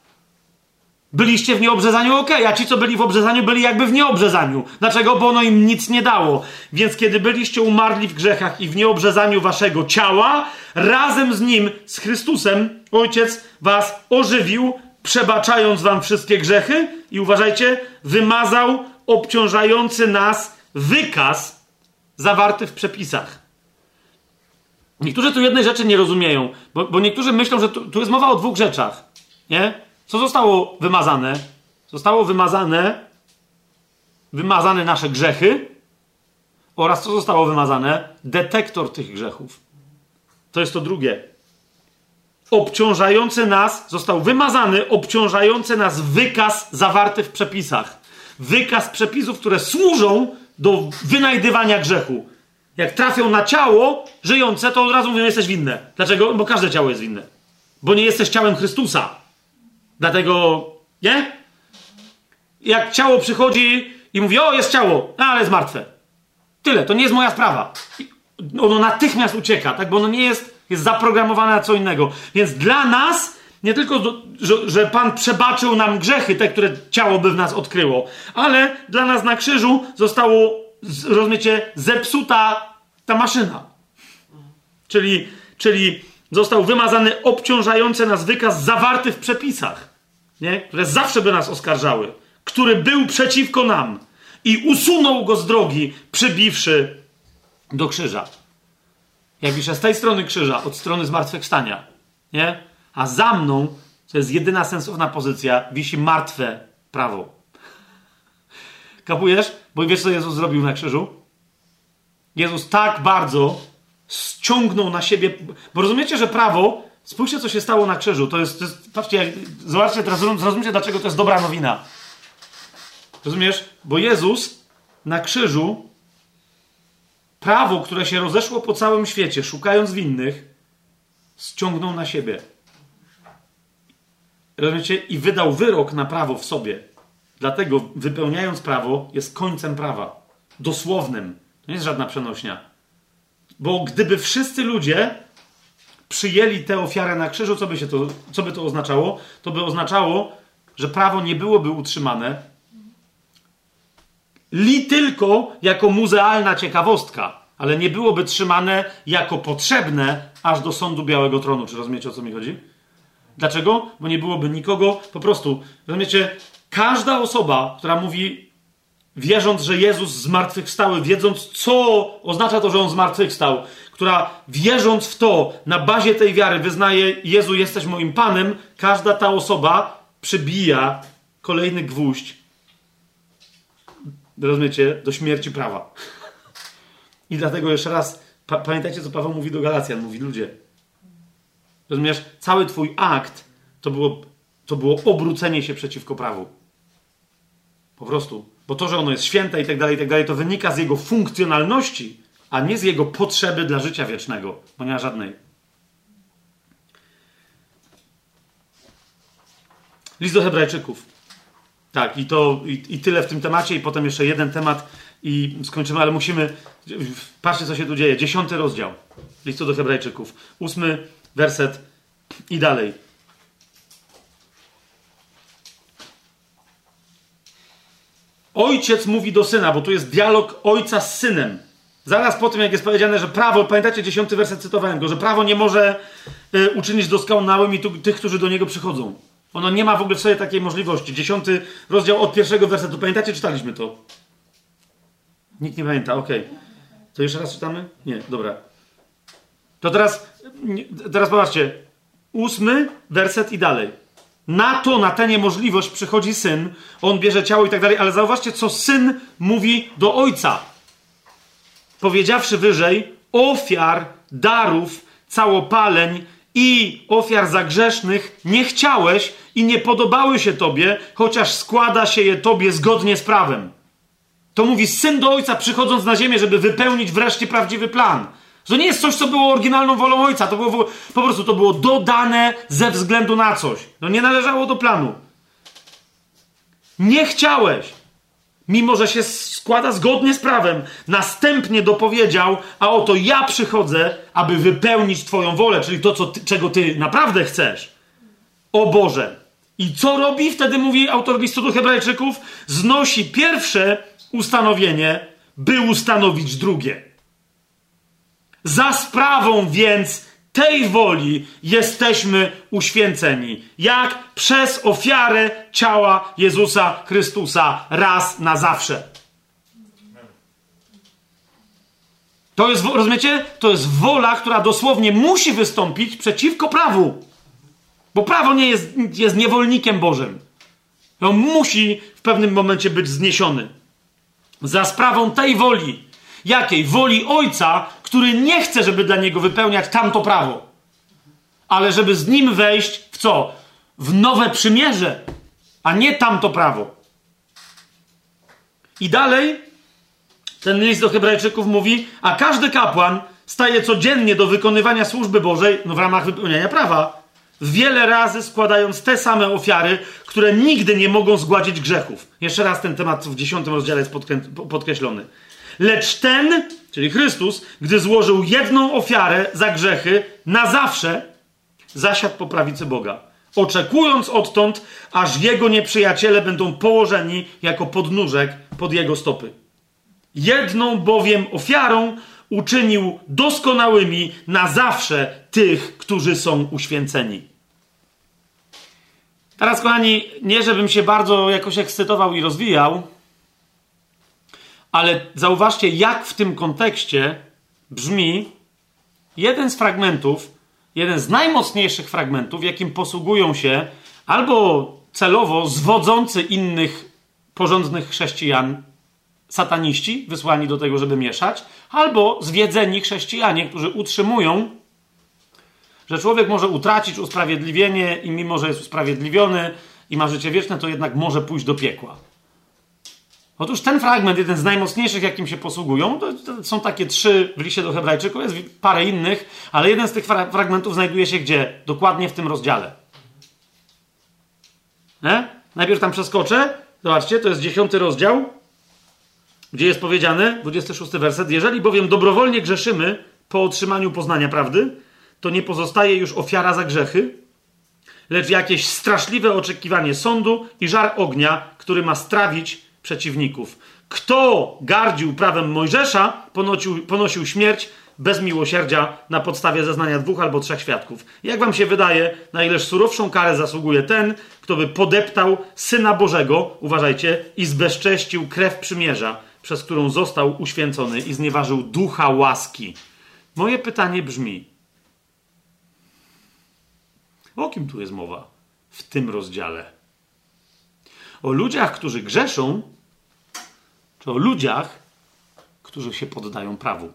Byliście w nieobrzezaniu, ok, a ci, co byli w obrzezaniu, byli jakby w nieobrzezaniu. Dlaczego? Bo ono im nic nie dało. Więc kiedy byliście umarli w grzechach i w nieobrzezaniu waszego ciała, razem z nim, z Chrystusem, Ojciec was ożywił, przebaczając wam wszystkie grzechy i uważajcie, wymazał obciążający nas wykaz zawarty w przepisach. Niektórzy tu jednej rzeczy nie rozumieją, bo, bo niektórzy myślą, że tu, tu jest mowa o dwóch rzeczach. Nie? Co zostało wymazane? Zostało wymazane, wymazane nasze grzechy oraz co zostało wymazane? Detektor tych grzechów. To jest to drugie. Obciążający nas, został wymazany, obciążający nas wykaz zawarty w przepisach. Wykaz przepisów, które służą do wynajdywania grzechu. Jak trafią na ciało żyjące, to od razu mówią, jesteś winne. Dlaczego? Bo każde ciało jest winne. Bo nie jesteś ciałem Chrystusa. Dlatego, nie? Jak ciało przychodzi i mówi, o, jest ciało, no, ale jest martwe. Tyle, to nie jest moja sprawa. Ono natychmiast ucieka, tak? Bo ono nie jest, jest zaprogramowane na co innego. Więc dla nas, nie tylko, że, że Pan przebaczył nam grzechy, te, które ciało by w nas odkryło, ale dla nas na krzyżu zostało, rozumiecie, zepsuta ta maszyna. Czyli, czyli został wymazany obciążający nas wykaz zawarty w przepisach nie? które zawsze by nas oskarżały, który był przeciwko nam i usunął go z drogi, przybiwszy do krzyża. Jak piszę, z tej strony krzyża, od strony zmartwychwstania, nie? A za mną, to jest jedyna sensowna pozycja, wisi martwe prawo. Kapujesz? Bo wiesz, co Jezus zrobił na krzyżu? Jezus tak bardzo ściągnął na siebie, bo rozumiecie, że prawo Spójrzcie, co się stało na krzyżu. To jest, to jest patrzcie, jak, zobaczcie teraz, zrozumiecie, dlaczego to jest dobra nowina. Rozumiesz? Bo Jezus na krzyżu prawo, które się rozeszło po całym świecie, szukając winnych, ściągnął na siebie. Rozumiecie? I wydał wyrok na prawo w sobie. Dlatego, wypełniając prawo, jest końcem prawa. Dosłownym. To nie jest żadna przenośnia. Bo gdyby wszyscy ludzie przyjęli tę ofiarę na krzyżu, co by, się to, co by to oznaczało? To by oznaczało, że prawo nie byłoby utrzymane li tylko jako muzealna ciekawostka, ale nie byłoby trzymane jako potrzebne aż do sądu Białego Tronu. Czy rozumiecie, o co mi chodzi? Dlaczego? Bo nie byłoby nikogo, po prostu, rozumiecie, każda osoba, która mówi, wierząc, że Jezus zmartwychwstały, wiedząc, co oznacza to, że On zmartwychwstał, która wierząc w to, na bazie tej wiary wyznaje Jezu, jesteś moim Panem, każda ta osoba przybija kolejny gwóźdź, rozumiecie, do śmierci prawa. I dlatego jeszcze raz, pa pamiętajcie, co Paweł mówi do Galacjan. Mówi, ludzie, rozumiesz, cały twój akt to było, to było obrócenie się przeciwko prawu. Po prostu. Bo to, że ono jest święte i tak dalej, i tak dalej, to wynika z jego funkcjonalności, a nie z jego potrzeby dla życia wiecznego, bo nie ma żadnej. List do Hebrajczyków. Tak, i to i, i, tyle w tym temacie, i potem jeszcze jeden temat i skończymy, ale musimy. Patrzcie, co się tu dzieje. Dziesiąty rozdział listu do Hebrajczyków. Ósmy werset i dalej. Ojciec mówi do syna, bo tu jest dialog ojca z synem. Zaraz po tym, jak jest powiedziane, że prawo, pamiętacie, dziesiąty werset cytowałem go, że prawo nie może y, uczynić doskonałym i tu, tych, którzy do niego przychodzą. Ono nie ma w ogóle w sobie takiej możliwości. Dziesiąty rozdział od pierwszego wersetu. Pamiętacie, czytaliśmy to? Nikt nie pamięta, okej. Okay. To jeszcze raz czytamy? Nie, dobra. To teraz, teraz popatrzcie. Ósmy werset i dalej. Na to, na tę niemożliwość przychodzi syn, on bierze ciało i tak dalej, ale zauważcie, co syn mówi do ojca. Powiedziawszy wyżej, ofiar, darów, całopaleń i ofiar za grzesznych nie chciałeś i nie podobały się tobie, chociaż składa się je tobie zgodnie z prawem. To mówi syn do ojca, przychodząc na ziemię, żeby wypełnić wreszcie prawdziwy plan. To nie jest coś, co było oryginalną wolą ojca. To było po prostu to było dodane ze względu na coś. No nie należało do planu. Nie chciałeś, mimo że się składa zgodnie z prawem. Następnie dopowiedział, a oto ja przychodzę, aby wypełnić Twoją wolę, czyli to, co ty, czego Ty naprawdę chcesz. O Boże. I co robi? Wtedy mówi autor listu do Hebrajczyków: znosi pierwsze ustanowienie, by ustanowić drugie. Za sprawą więc tej woli jesteśmy uświęceni. Jak? Przez ofiarę ciała Jezusa Chrystusa raz na zawsze. To jest, rozumiecie? To jest wola, która dosłownie musi wystąpić przeciwko prawu. Bo prawo nie jest, jest niewolnikiem Bożym. On musi w pewnym momencie być zniesiony. Za sprawą tej woli. Jakiej? Woli Ojca, który nie chce, żeby dla niego wypełniać tamto prawo, ale żeby z nim wejść w co? W nowe przymierze, a nie tamto prawo. I dalej ten list do Hebrajczyków mówi, a każdy kapłan staje codziennie do wykonywania służby Bożej, no w ramach wypełniania prawa, wiele razy składając te same ofiary, które nigdy nie mogą zgładzić grzechów. Jeszcze raz ten temat w dziesiątym rozdziale jest podkreślony. Lecz ten, czyli Chrystus, gdy złożył jedną ofiarę za grzechy, na zawsze zasiadł po prawicy Boga, oczekując odtąd, aż jego nieprzyjaciele będą położeni jako podnóżek pod jego stopy. Jedną bowiem ofiarą uczynił doskonałymi na zawsze tych, którzy są uświęceni. Teraz, kochani, nie żebym się bardzo jakoś ekscytował i rozwijał, ale zauważcie, jak w tym kontekście brzmi jeden z fragmentów, jeden z najmocniejszych fragmentów, jakim posługują się albo celowo zwodzący innych porządnych chrześcijan sataniści, wysłani do tego, żeby mieszać, albo zwiedzeni chrześcijanie, którzy utrzymują, że człowiek może utracić usprawiedliwienie i mimo, że jest usprawiedliwiony i ma życie wieczne, to jednak może pójść do piekła. Otóż ten fragment, jeden z najmocniejszych, jakim się posługują, to, to są takie trzy w liście do Hebrajczyków, jest parę innych, ale jeden z tych fra fragmentów znajduje się gdzie? Dokładnie w tym rozdziale. Nie? Najpierw tam przeskoczę. Zobaczcie, to jest dziesiąty rozdział, gdzie jest powiedziane, 26 werset, jeżeli bowiem dobrowolnie grzeszymy po otrzymaniu poznania prawdy, to nie pozostaje już ofiara za grzechy, lecz jakieś straszliwe oczekiwanie sądu i żar ognia, który ma strawić przeciwników. Kto gardził prawem Mojżesza, ponosił, ponosił śmierć bez miłosierdzia na podstawie zeznania dwóch albo trzech świadków. Jak wam się wydaje, na ileż surowszą karę zasługuje ten, kto by podeptał Syna Bożego, uważajcie, i zbezcześcił krew przymierza, przez którą został uświęcony i znieważył ducha łaski. Moje pytanie brzmi: o kim tu jest mowa w tym rozdziale? O ludziach, którzy grzeszą, czy o ludziach, którzy się poddają prawu?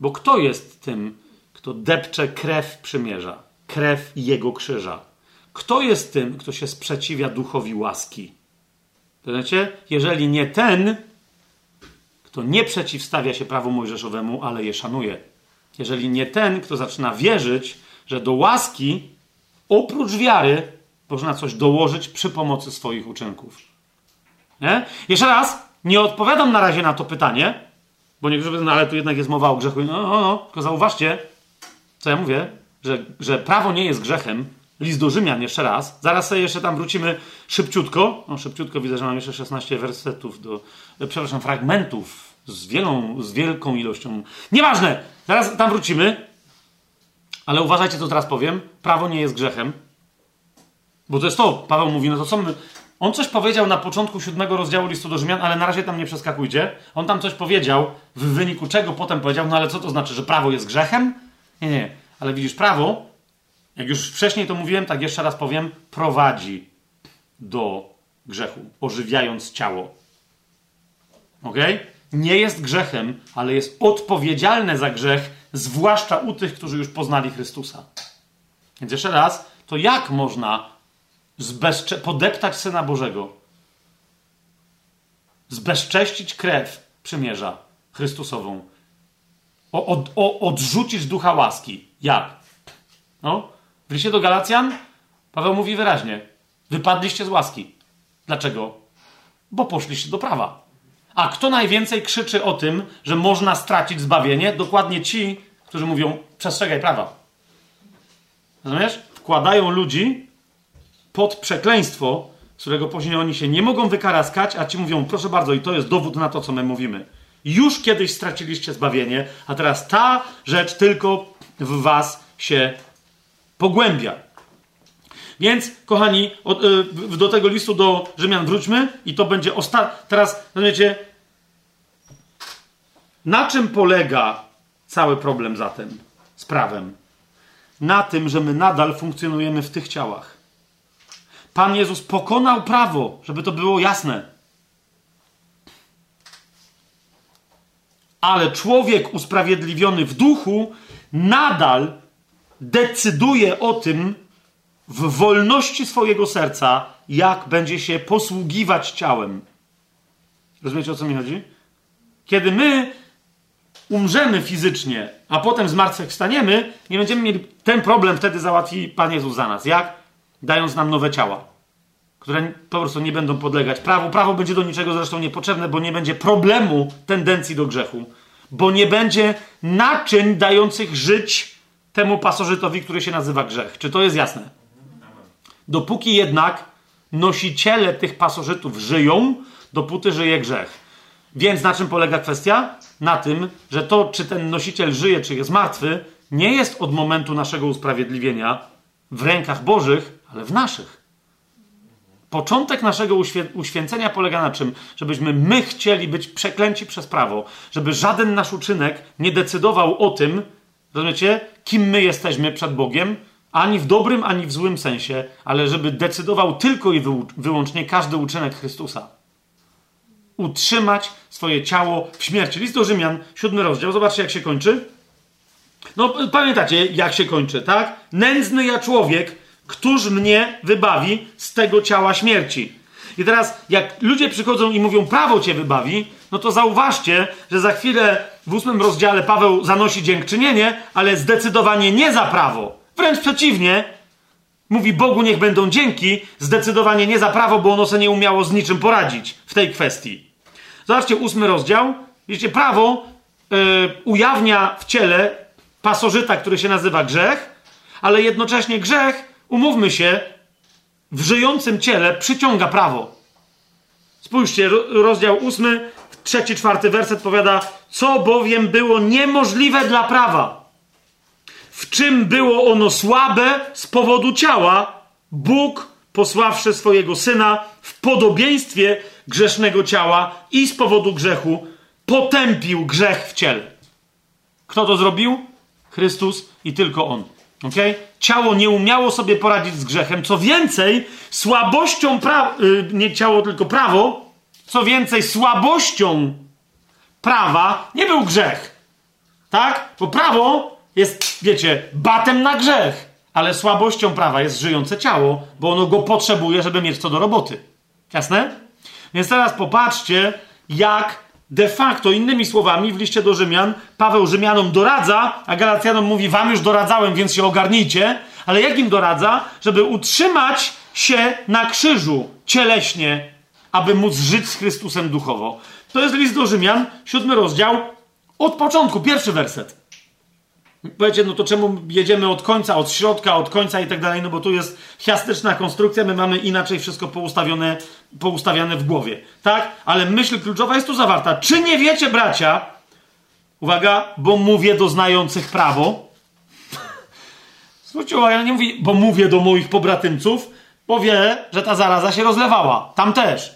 Bo kto jest tym, kto depcze krew przymierza, krew jego krzyża? Kto jest tym, kto się sprzeciwia duchowi łaski? Wiecie? Jeżeli nie ten, kto nie przeciwstawia się prawu mojżeszowemu, ale je szanuje. Jeżeli nie ten, kto zaczyna wierzyć, że do łaski oprócz wiary można coś dołożyć przy pomocy swoich uczynków. Nie? Jeszcze raz, nie odpowiadam na razie na to pytanie, bo niektórzy powiedzą, no ale tu jednak jest mowa o grzechu. No, no, no, tylko zauważcie, co ja mówię, że, że prawo nie jest grzechem. List do Rzymian jeszcze raz. Zaraz sobie jeszcze tam wrócimy szybciutko. No, szybciutko widzę, że mam jeszcze 16 wersetów do, przepraszam, fragmentów z, wielą, z wielką ilością. Nieważne, zaraz tam wrócimy. Ale uważajcie, co teraz powiem. Prawo nie jest grzechem. Bo to jest to, Paweł mówi, no to co my... On coś powiedział na początku siódmego rozdziału listu do Rzymian, ale na razie tam nie przeskakujcie. On tam coś powiedział, w wyniku czego potem powiedział, no ale co to znaczy, że prawo jest grzechem? Nie, nie. Ale widzisz, prawo jak już wcześniej to mówiłem, tak jeszcze raz powiem, prowadzi do grzechu, ożywiając ciało. Ok? Nie jest grzechem, ale jest odpowiedzialne za grzech, zwłaszcza u tych, którzy już poznali Chrystusa. Więc jeszcze raz, to jak można zbezcze- podeptać Syna Bożego, zbezcześcić krew przymierza Chrystusową, o, od, o, odrzucić ducha łaski? Jak? No, w liście do Galacjan Paweł mówi wyraźnie: Wypadliście z łaski. Dlaczego? Bo poszliście do prawa. A kto najwięcej krzyczy o tym, że można stracić zbawienie? Dokładnie ci, którzy mówią: przestrzegaj prawa. Rozumiesz? Wkładają ludzi pod przekleństwo, z którego później oni się nie mogą wykaraskać, a ci mówią: proszę bardzo, i to jest dowód na to, co my mówimy. Już kiedyś straciliście zbawienie, a teraz ta rzecz tylko w was się pogłębia. Więc, kochani, y, do tego listu do Rzymian wróćmy i to będzie ostatni. Teraz, rozumiecie, na czym polega cały problem zatem z prawem? Na tym, że my nadal funkcjonujemy w tych ciałach. Pan Jezus pokonał prawo, żeby to było jasne. Ale człowiek usprawiedliwiony w duchu nadal decyduje o tym w wolności swojego serca, jak będzie się posługiwać ciałem. Rozumiecie o co mi chodzi? Kiedy my umrzemy fizycznie, a potem zmartwychwstaniemy, nie będziemy mieli. Ten problem wtedy załatwi Pan Jezus za nas. Jak? Dając nam nowe ciała, które po prostu nie będą podlegać prawu. Prawo będzie do niczego zresztą niepotrzebne, bo nie będzie problemu tendencji do grzechu, bo nie będzie naczyń dających żyć temu pasożytowi, który się nazywa grzech. Czy to jest jasne? Dopóki jednak nosiciele tych pasożytów żyją, dopóty żyje grzech. Więc na czym polega kwestia? Na tym, że to, czy ten nosiciel żyje, czy jest martwy, nie jest od momentu naszego usprawiedliwienia w rękach Bożych, ale w naszych. Początek naszego uświę uświęcenia polega na czym? Żebyśmy my chcieli być przeklęci przez prawo, żeby żaden nasz uczynek nie decydował o tym, rozumiecie, kim my jesteśmy przed Bogiem, ani w dobrym, ani w złym sensie, ale żeby decydował tylko i wyłącznie każdy uczynek Chrystusa. Utrzymać swoje ciało w śmierci. List do Rzymian, siódmy rozdział. Zobaczcie, jak się kończy. No, pamiętacie, jak się kończy, tak? Nędzny ja człowiek, któż mnie wybawi z tego ciała śmierci. I teraz, jak ludzie przychodzą i mówią, prawo cię wybawi, no to zauważcie, że za chwilę w ósmym rozdziale Paweł zanosi dziękczynienie, ale zdecydowanie nie za prawo. Wręcz przeciwnie, mówi Bogu niech będą dzięki, zdecydowanie nie za prawo, bo ono sobie nie umiało z niczym poradzić w tej kwestii. Zobaczcie, ósmy rozdział. Widzicie, prawo yy, ujawnia w ciele pasożyta, który się nazywa grzech, ale jednocześnie grzech, umówmy się, w żyjącym ciele przyciąga prawo. Spójrzcie, rozdział ósmy, trzeci, czwarty werset powiada, co bowiem było niemożliwe dla prawa. W czym było ono słabe z powodu ciała, Bóg, posławszy swojego syna w podobieństwie grzesznego ciała i z powodu grzechu, potępił grzech w ciele. Kto to zrobił? Chrystus i tylko On. Okay? Ciało nie umiało sobie poradzić z grzechem. Co więcej, słabością prawa, yy, nie ciało, tylko prawo, co więcej, słabością prawa nie był grzech. Tak? Bo prawo jest, wiecie, batem na grzech, ale słabością prawa jest żyjące ciało, bo ono go potrzebuje, żeby mieć co do roboty. Jasne? Więc teraz popatrzcie, jak de facto, innymi słowami, w liście do Rzymian, Paweł Rzymianom doradza, a Galacjanom mówi: Wam już doradzałem, więc się ogarnijcie. Ale jak im doradza? Żeby utrzymać się na krzyżu cieleśnie, aby móc żyć z Chrystusem duchowo. To jest list do Rzymian, siódmy rozdział, od początku, pierwszy werset. Powiecie, no to czemu jedziemy od końca, od środka, od końca i tak dalej, no bo tu jest chiastyczna konstrukcja, my mamy inaczej wszystko poustawione, poustawiane w głowie, tak? Ale myśl kluczowa jest tu zawarta. Czy nie wiecie, bracia, uwaga, bo mówię do znających prawo, zwróćcie uwagę, nie mówi, bo mówię do moich pobratymców, bo wie, że ta zaraza się rozlewała, tam też.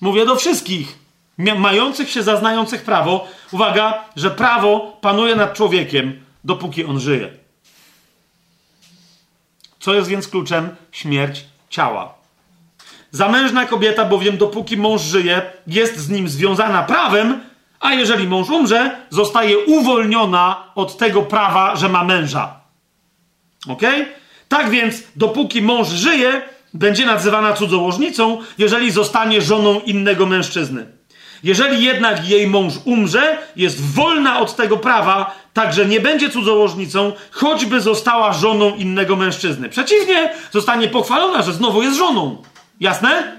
Mówię do wszystkich, mających się za znających prawo, uwaga, że prawo panuje nad człowiekiem, dopóki on żyje. Co jest więc kluczem? Śmierć ciała. Zamężna kobieta bowiem, dopóki mąż żyje, jest z nim związana prawem, a jeżeli mąż umrze, zostaje uwolniona od tego prawa, że ma męża. Ok? Tak więc, dopóki mąż żyje, będzie nazywana cudzołożnicą, jeżeli zostanie żoną innego mężczyzny. Jeżeli jednak jej mąż umrze, jest wolna od tego prawa, także nie będzie cudzołożnicą, choćby została żoną innego mężczyzny. Przeciwnie, zostanie pochwalona, że znowu jest żoną. Jasne?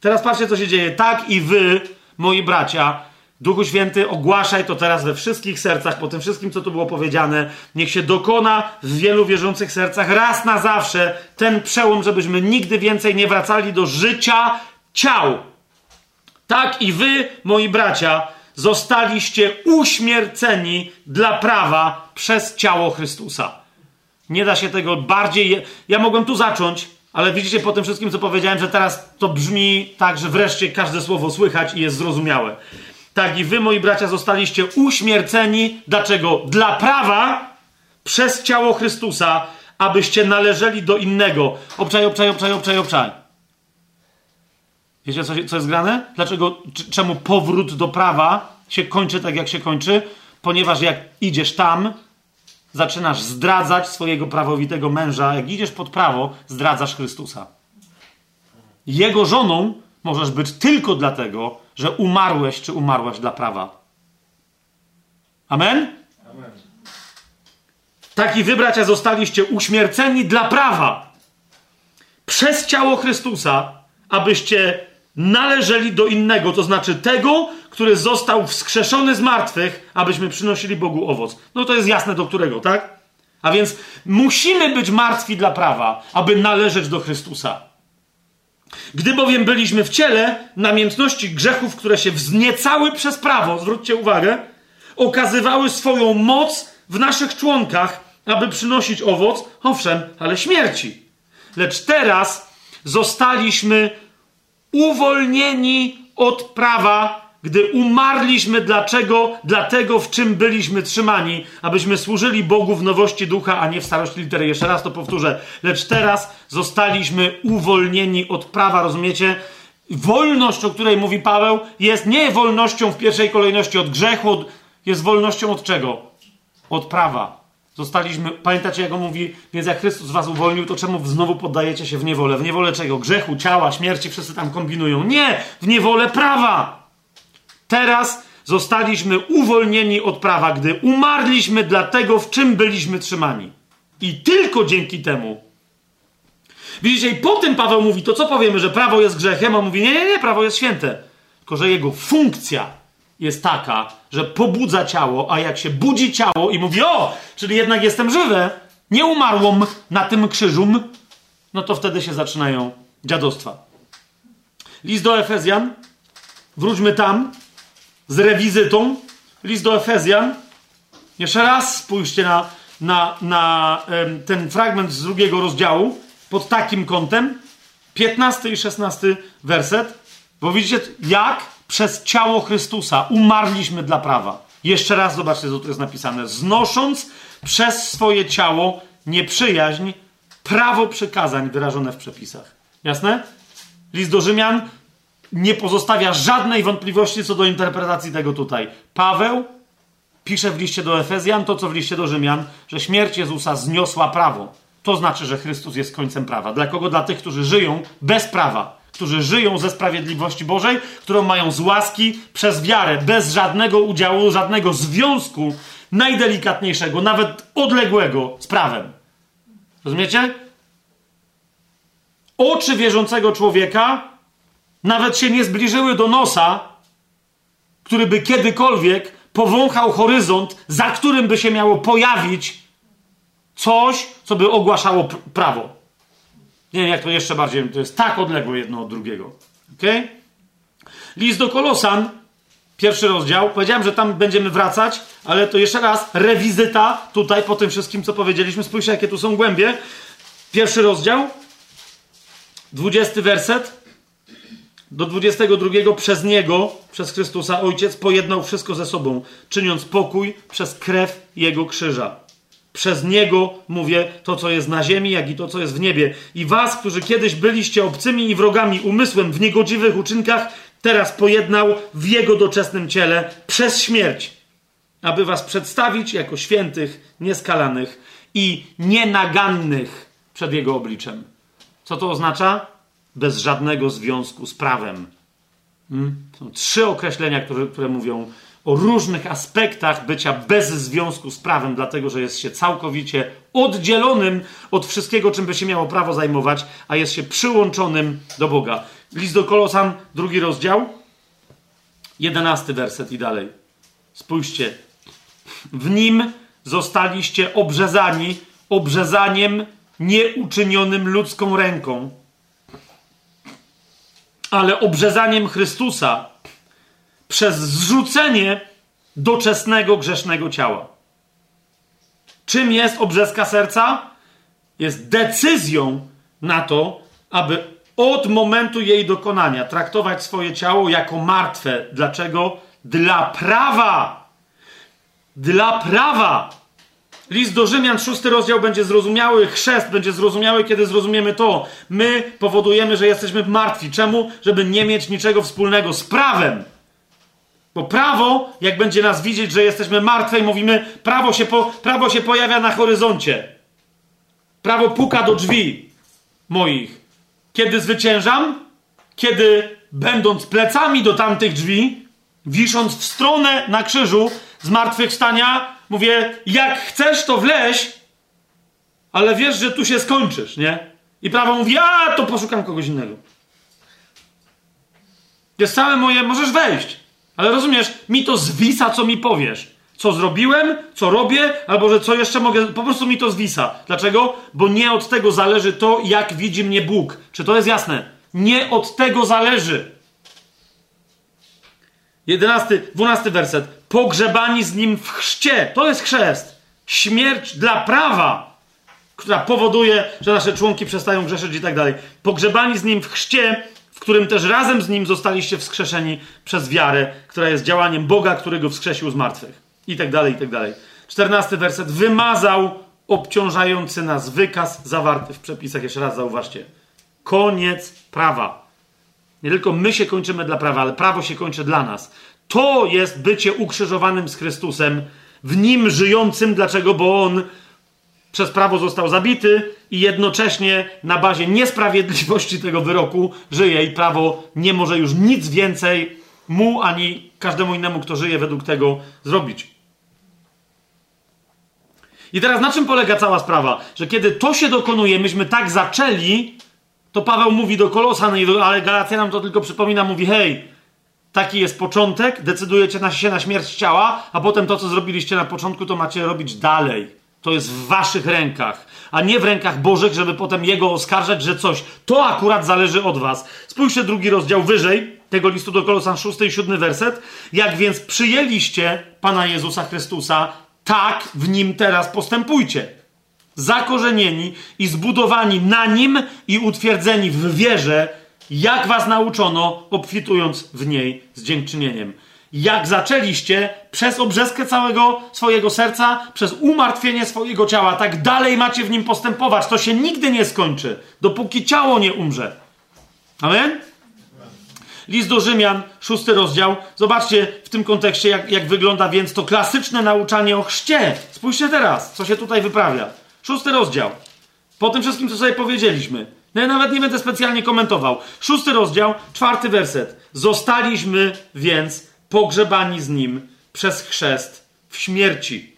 Teraz patrzcie, co się dzieje. Tak i wy, moi bracia, Duchu Święty, ogłaszaj to teraz we wszystkich sercach, po tym wszystkim, co tu było powiedziane. Niech się dokona w wielu wierzących sercach raz na zawsze ten przełom, żebyśmy nigdy więcej nie wracali do życia ciał. Tak i wy, moi bracia, zostaliście uśmierceni dla prawa przez ciało Chrystusa. Nie da się tego bardziej. Ja mogłem tu zacząć, ale widzicie po tym wszystkim, co powiedziałem, że teraz to brzmi tak, że wreszcie każde słowo słychać i jest zrozumiałe. Tak i wy, moi bracia, zostaliście uśmierceni. Dlaczego? Dla prawa przez ciało Chrystusa, abyście należeli do innego. Obczaj, obczaj, obczaj, obczaj, obczaj. Wiecie, co, co jest grane? Dlaczego, czemu powrót do prawa się kończy tak, jak się kończy? Ponieważ jak idziesz tam, zaczynasz zdradzać swojego prawowitego męża. Jak idziesz pod prawo, zdradzasz Chrystusa. Jego żoną możesz być tylko dlatego, że umarłeś czy umarłaś dla prawa. Amen? Amen. Taki wy, bracia, zostaliście uśmierceni dla prawa przez ciało Chrystusa, abyście należeli do innego, to znaczy tego, który został wskrzeszony z martwych, abyśmy przynosili Bogu owoc. No to jest jasne do którego, tak? A więc musimy być martwi dla prawa, aby należeć do Chrystusa. Gdy bowiem byliśmy w ciele, namiętności grzechów, które się wzniecały przez prawo, zwróćcie uwagę, okazywały swoją moc w naszych członkach, aby przynosić owoc, owszem, ale śmierci. Lecz teraz zostaliśmy uwolnieni od prawa, gdy umarliśmy dlaczego? Dlatego, w czym byliśmy trzymani, abyśmy służyli Bogu w nowości ducha, a nie w starości litery. Jeszcze raz to powtórzę. Lecz teraz zostaliśmy uwolnieni od prawa, rozumiecie? Wolność, o której mówi Paweł, jest nie wolnością w pierwszej kolejności od grzechu, jest wolnością od czego? Od prawa. Zostaliśmy, pamiętacie jak on mówi, więc jak Chrystus was uwolnił, to czemu znowu poddajecie się w niewolę? W niewolę czego? Grzechu, ciała, śmierci, wszyscy tam kombinują. Nie! W niewolę prawa! Teraz zostaliśmy uwolnieni od prawa, gdy umarliśmy dla tego, w czym byliśmy trzymani. I tylko dzięki temu. Widzicie, i po tym Paweł mówi, to co powiemy, że prawo jest grzechem, a mówi, nie, nie, nie, prawo jest święte. Tylko, że jego funkcja jest taka, że pobudza ciało, a jak się budzi ciało i mówi, o, czyli jednak jestem żywe, nie umarłam na tym krzyżu, no to wtedy się zaczynają dziadostwa. List do Efezjan, wróćmy tam, z rewizytą. List do Efezjan. Jeszcze raz spójrzcie na, na, na ten fragment z drugiego rozdziału pod takim kątem. 15 i 16 werset. Bo widzicie, jak przez ciało Chrystusa umarliśmy dla prawa. Jeszcze raz zobaczcie, co tu jest napisane. Znosząc przez swoje ciało nieprzyjaźń, prawo przykazań wyrażone w przepisach. Jasne? List do Rzymian nie pozostawia żadnej wątpliwości co do interpretacji tego tutaj. Paweł pisze w liście do Efezjan to, co w liście do Rzymian, że śmierć Jezusa zniosła prawo. To znaczy, że Chrystus jest końcem prawa. Dla kogo? Dla tych, którzy żyją bez prawa, którzy żyją ze sprawiedliwości Bożej, którą mają z łaski przez wiarę, bez żadnego udziału, żadnego związku najdelikatniejszego, nawet odległego z prawem. Rozumiecie? Oczy wierzącego człowieka nawet się nie zbliżyły do nosa, który by kiedykolwiek powąchał horyzont, za którym by się miało pojawić coś, co by ogłaszało prawo. Nie wiem, jak to jeszcze bardziej, to jest tak odległe jedno od drugiego. Ok? List do Kolosan, pierwszy rozdział. Powiedziałem, że tam będziemy wracać, ale to jeszcze raz rewizyta tutaj po tym wszystkim, co powiedzieliśmy. Spójrzcie, jakie tu są głębie. Pierwszy rozdział, dwudziesty werset do 22 przez Niego, przez Chrystusa Ojciec pojednał wszystko ze sobą, czyniąc pokój przez krew Jego krzyża. Przez Niego mówię to, co jest na ziemi, jak i to, co jest w niebie. I was, którzy kiedyś byliście obcymi i wrogami umysłem w niegodziwych uczynkach, teraz pojednał w Jego doczesnym ciele przez śmierć, aby was przedstawić jako świętych, nieskalanych i nienagannych przed Jego obliczem. Co to oznacza? Bez żadnego związku z prawem. Hmm? Są trzy określenia, które, które mówią o różnych aspektach bycia bez związku z prawem, dlatego że jest się całkowicie oddzielonym od wszystkiego, czym by się miało prawo zajmować, a jest się przyłączonym do Boga. List do Kolosan, drugi rozdział, jedenasty werset i dalej. Spójrzcie. W nim zostaliście obrzezani obrzezaniem nieuczynionym ludzką ręką, ale obrzezaniem Chrystusa przez zrzucenie doczesnego grzesznego ciała. Czym jest obrzeska serca? Jest decyzją na to, aby od momentu jej dokonania traktować swoje ciało jako martwe. Dlaczego? Dla prawa. Dla prawa. List do Rzymian, szósty rozdział będzie zrozumiały, chrzest będzie zrozumiały, kiedy zrozumiemy to. My powodujemy, że jesteśmy martwi. Czemu? Żeby nie mieć niczego wspólnego z prawem. Bo prawo, jak będzie nas widzieć, że jesteśmy martwi, mówimy, prawo się, po, prawo się pojawia na horyzoncie. Prawo puka do drzwi moich. Kiedy zwyciężam? Kiedy będąc plecami do tamtych drzwi, wisząc w stronę na krzyżu zmartwychwstania, mówię, jak chcesz, to wleź, ale wiesz, że tu się skończysz, nie? I prawo mówi, a to poszukam kogoś innego. Jest całe moje, możesz wejść. Ale rozumiesz, mi to zwisa, co mi powiesz. Co zrobiłem, co robię, albo że co jeszcze mogę. Po prostu mi to zwisa. Dlaczego? Bo nie od tego zależy to, jak widzi mnie Bóg. Czy to jest jasne? Nie od tego zależy. Jedenasty, dwunasty werset. Pogrzebani z nim w chrzcie. To jest chrzest. Śmierć dla prawa, która powoduje, że nasze członki przestają grzeszyć i tak dalej. Pogrzebani z nim w chrzcie którym też razem z nim zostaliście wskrzeszeni przez wiarę, która jest działaniem Boga, którego wskrzesił z martwych. I tak dalej, i tak dalej. Czternasty werset. Wymazał obciążający nas wykaz zawarty w przepisach. Jeszcze raz zauważcie. Koniec prawa. Nie tylko my się kończymy dla prawa, ale prawo się kończy dla nas. To jest bycie ukrzyżowanym z Chrystusem, w nim żyjącym. Dlaczego? Bo on przez prawo został zabity i jednocześnie na bazie niesprawiedliwości tego wyroku żyje i prawo nie może już nic więcej mu ani każdemu innemu, kto żyje według tego, zrobić. I teraz na czym polega cała sprawa? Że kiedy to się dokonuje, myśmy tak zaczęli, to Paweł mówi do Kolosan, ale Galacja nam to tylko przypomina, mówi hej, taki jest początek, decydujecie się na śmierć ciała, a potem to, co zrobiliście na początku, to macie robić dalej. To jest w waszych rękach, a nie w rękach Bożych, żeby potem Jego oskarżać, że coś. To akurat zależy od was. Spójrzcie drugi rozdział wyżej tego listu do Kolosan, szósty i siódmy werset. Jak więc przyjęliście Pana Jezusa Chrystusa, tak w Nim teraz postępujcie. Zakorzenieni i zbudowani na Nim i utwierdzeni w wierze, jak was nauczono, obfitując w niej z dziękczynieniem jak zaczęliście przez obrzeskę całego swojego serca, przez umartwienie swojego ciała, tak dalej macie w nim postępować. To się nigdy nie skończy, dopóki ciało nie umrze. Amen? List do Rzymian, szósty rozdział. Zobaczcie w tym kontekście, jak, jak wygląda więc to klasyczne nauczanie o chrzcie. Spójrzcie teraz, co się tutaj wyprawia. Szósty rozdział. Po tym wszystkim, co sobie powiedzieliśmy. No ja nawet nie będę specjalnie komentował. Szósty rozdział, czwarty werset. Zostaliśmy więc pogrzebani z nim przez chrzest w śmierci.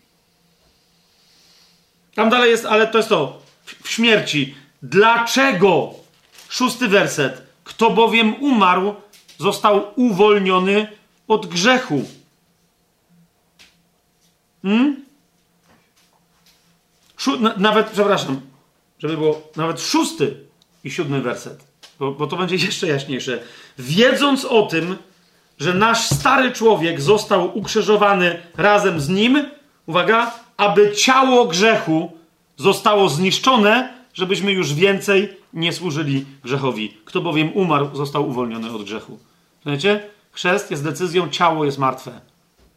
Tam dalej jest, ale to jest to, w śmierci. Dlaczego? Szósty werset. Kto bowiem umarł, został uwolniony od grzechu. Hmm? Nawet, przepraszam, żeby było nawet szósty i siódmy werset, bo, bo to będzie jeszcze jaśniejsze. Wiedząc o tym, że nasz stary człowiek został ukrzyżowany razem z nim, uwaga, aby ciało grzechu zostało zniszczone, żebyśmy już więcej nie służyli grzechowi. Kto bowiem umarł, został uwolniony od grzechu. Wiecie? Chrzest jest decyzją, ciało jest martwe.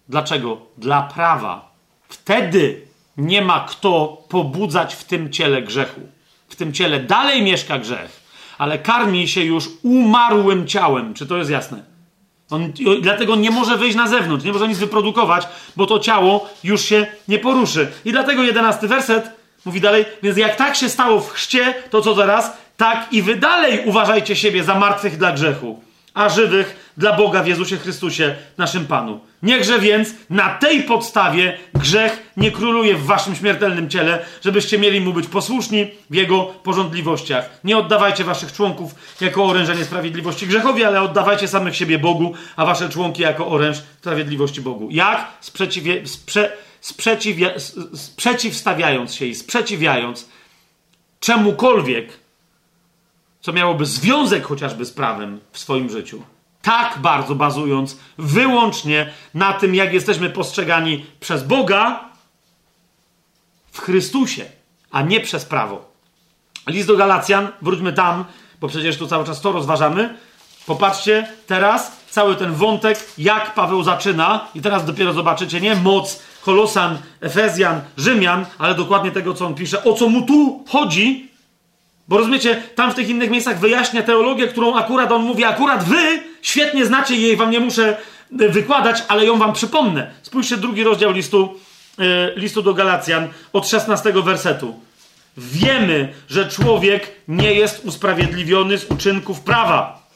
Dlaczego? Dla prawa. Wtedy nie ma kto pobudzać w tym ciele grzechu. W tym ciele dalej mieszka grzech, ale karmi się już umarłym ciałem. Czy to jest jasne? On dlatego nie może wyjść na zewnątrz, nie może nic wyprodukować, bo to ciało już się nie poruszy. I dlatego jedenasty werset mówi dalej, więc jak tak się stało w chrzcie, to co teraz? Tak i wy dalej uważajcie siebie za martwych dla grzechu, a żywych dla Boga w Jezusie Chrystusie, naszym Panu. Niechże więc na tej podstawie grzech nie króluje w waszym śmiertelnym ciele, żebyście mieli mu być posłuszni w jego porządliwościach. Nie oddawajcie waszych członków jako oręża niesprawiedliwości grzechowi, ale oddawajcie samych siebie Bogu, a wasze członki jako oręż sprawiedliwości Bogu. Jak? Sprzeciwie, sprze, sprzeciwia, sprzeciwstawiając się i sprzeciwiając czemukolwiek, co miałoby związek chociażby z prawem w swoim życiu tak bardzo bazując wyłącznie na tym, jak jesteśmy postrzegani przez Boga w Chrystusie, a nie przez prawo. List do Galacjan, wróćmy tam, bo przecież tu cały czas to rozważamy. Popatrzcie teraz cały ten wątek, jak Paweł zaczyna, i teraz dopiero zobaczycie, nie moc Kolosan, Efezjan, Rzymian, ale dokładnie tego, co on pisze, o co mu tu chodzi, bo rozumiecie, tam w tych innych miejscach wyjaśnia teologię, którą akurat on mówi, akurat wy świetnie znacie jej, wam nie muszę e, wykładać, ale ją wam przypomnę. Spójrzcie, drugi rozdział listu, yy, listu do Galacjan od 16 wersetu. Wiemy, że człowiek nie jest usprawiedliwiony z uczynków prawa,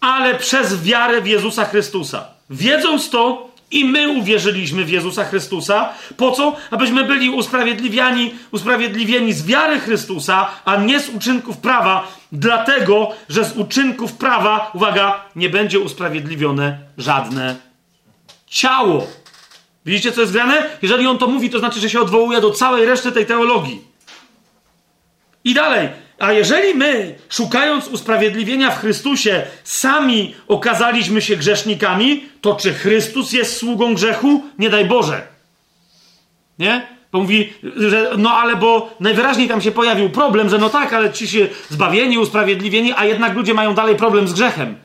ale przez wiarę w Jezusa Chrystusa. Wiedząc to, i my uwierzyliśmy w Jezusa Chrystusa. Po co? Abyśmy byli usprawiedliwiani, usprawiedliwieni z wiary Chrystusa, a nie z uczynków prawa, dlatego, że z uczynków prawa, uwaga, nie będzie usprawiedliwione żadne ciało. Widzicie, co jest grane? Jeżeli on to mówi, to znaczy, że się odwołuje do całej reszty tej teologii. I dalej. A jeżeli my, szukając usprawiedliwienia w Chrystusie, sami okazaliśmy się grzesznikami, to czy Chrystus jest sługą grzechu? Nie daj Boże. Nie? Bo mówi, że no ale bo najwyraźniej tam się pojawił problem, że no tak, ale ci się zbawieni, usprawiedliwieni, a jednak ludzie mają dalej problem z grzechem.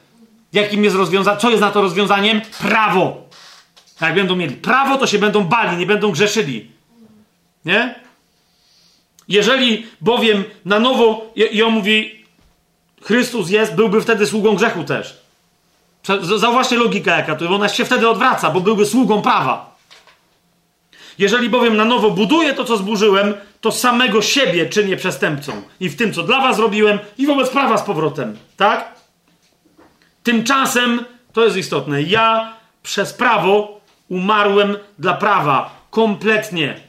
Jakim jest rozwiązanie? Co jest na to rozwiązaniem? Prawo. Jak będą mieli prawo, to się będą bali, nie będą grzeszyli. Nie? Jeżeli bowiem na nowo, i on mówi, Chrystus jest, byłby wtedy sługą grzechu też. Zauważcie logikę jaka to, ona się wtedy odwraca, bo byłby sługą prawa. Jeżeli bowiem na nowo buduję to, co zburzyłem, to samego siebie czynię przestępcą. I w tym, co dla was robiłem, i wobec prawa z powrotem. Tak? Tymczasem, to jest istotne, ja przez prawo umarłem dla prawa. Kompletnie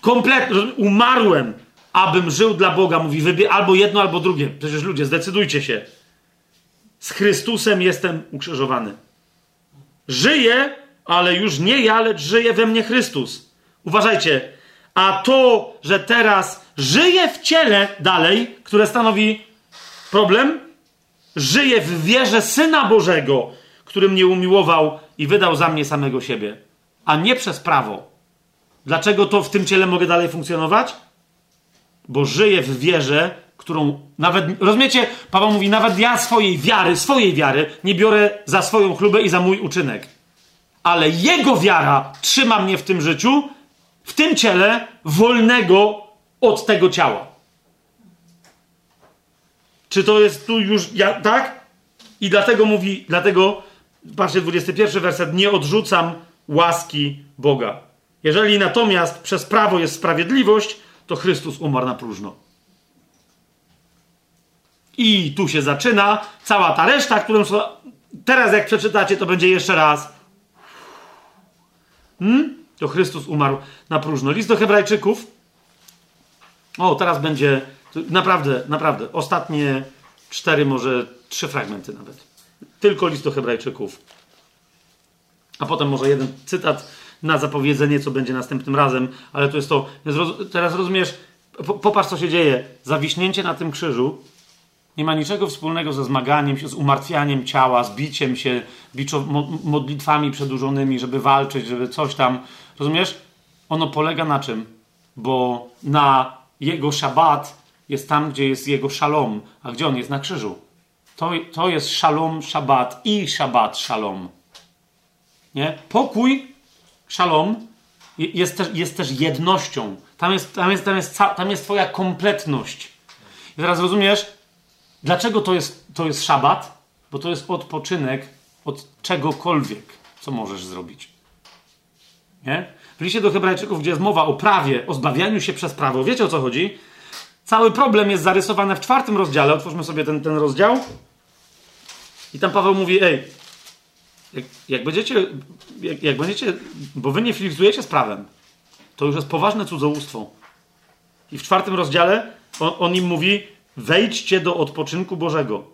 kompletnie, umarłem, abym żył dla Boga. Mówi, wybie albo jedno, albo drugie. Przecież ludzie, zdecydujcie się. Z Chrystusem jestem ukrzyżowany. Żyję, ale już nie ja, lecz żyje we mnie Chrystus. Uważajcie. A to, że teraz żyję w ciele dalej, które stanowi problem, żyję w wierze Syna Bożego, który mnie umiłował i wydał za mnie samego siebie, a nie przez prawo. Dlaczego to w tym ciele mogę dalej funkcjonować? Bo żyję w wierze, którą nawet, rozumiecie? Paweł mówi, nawet ja swojej wiary, swojej wiary nie biorę za swoją chlubę i za mój uczynek. Ale jego wiara trzyma mnie w tym życiu, w tym ciele, wolnego od tego ciała. Czy to jest tu już, ja, tak? I dlatego mówi, dlatego, patrzcie, 21 werset, nie odrzucam łaski Boga. Jeżeli natomiast przez prawo jest sprawiedliwość, to Chrystus umarł na próżno. I tu się zaczyna cała ta reszta, którą teraz jak przeczytacie, to będzie jeszcze raz. Hmm? To Chrystus umarł na próżno. List do Hebrajczyków. O, teraz będzie naprawdę, naprawdę ostatnie cztery, może trzy fragmenty nawet. Tylko list do Hebrajczyków. A potem może jeden cytat na zapowiedzenie, co będzie następnym razem, ale to jest to. Teraz rozumiesz, popatrz, co się dzieje. Zawiśnięcie na tym krzyżu nie ma niczego wspólnego ze zmaganiem się, z umartwianiem ciała, z biciem się, biczo, modlitwami przedłużonymi, żeby walczyć, żeby coś tam. Rozumiesz? Ono polega na czym? Bo na jego szabat jest tam, gdzie jest jego szalom. A gdzie on jest? Na krzyżu. To, to jest szalom, szabat i szabat, szalom. Nie? Pokój Szalom jest też, jest też jednością. Tam jest, tam, jest, tam, jest, tam jest Twoja kompletność. I teraz rozumiesz, dlaczego to jest, to jest szabat? Bo to jest odpoczynek od czegokolwiek, co możesz zrobić. Nie? W liście do Hebrajczyków, gdzie jest mowa o prawie, o zbawianiu się przez prawo, wiecie o co chodzi? Cały problem jest zarysowany w czwartym rozdziale. Otwórzmy sobie ten, ten rozdział. I tam Paweł mówi: Ej, jak, jak będziecie, jak, jak, będziecie, bo wy nie filtrujecie z prawem, to już jest poważne cudzołóstwo. I w czwartym rozdziale on, on im mówi: wejdźcie do odpoczynku Bożego.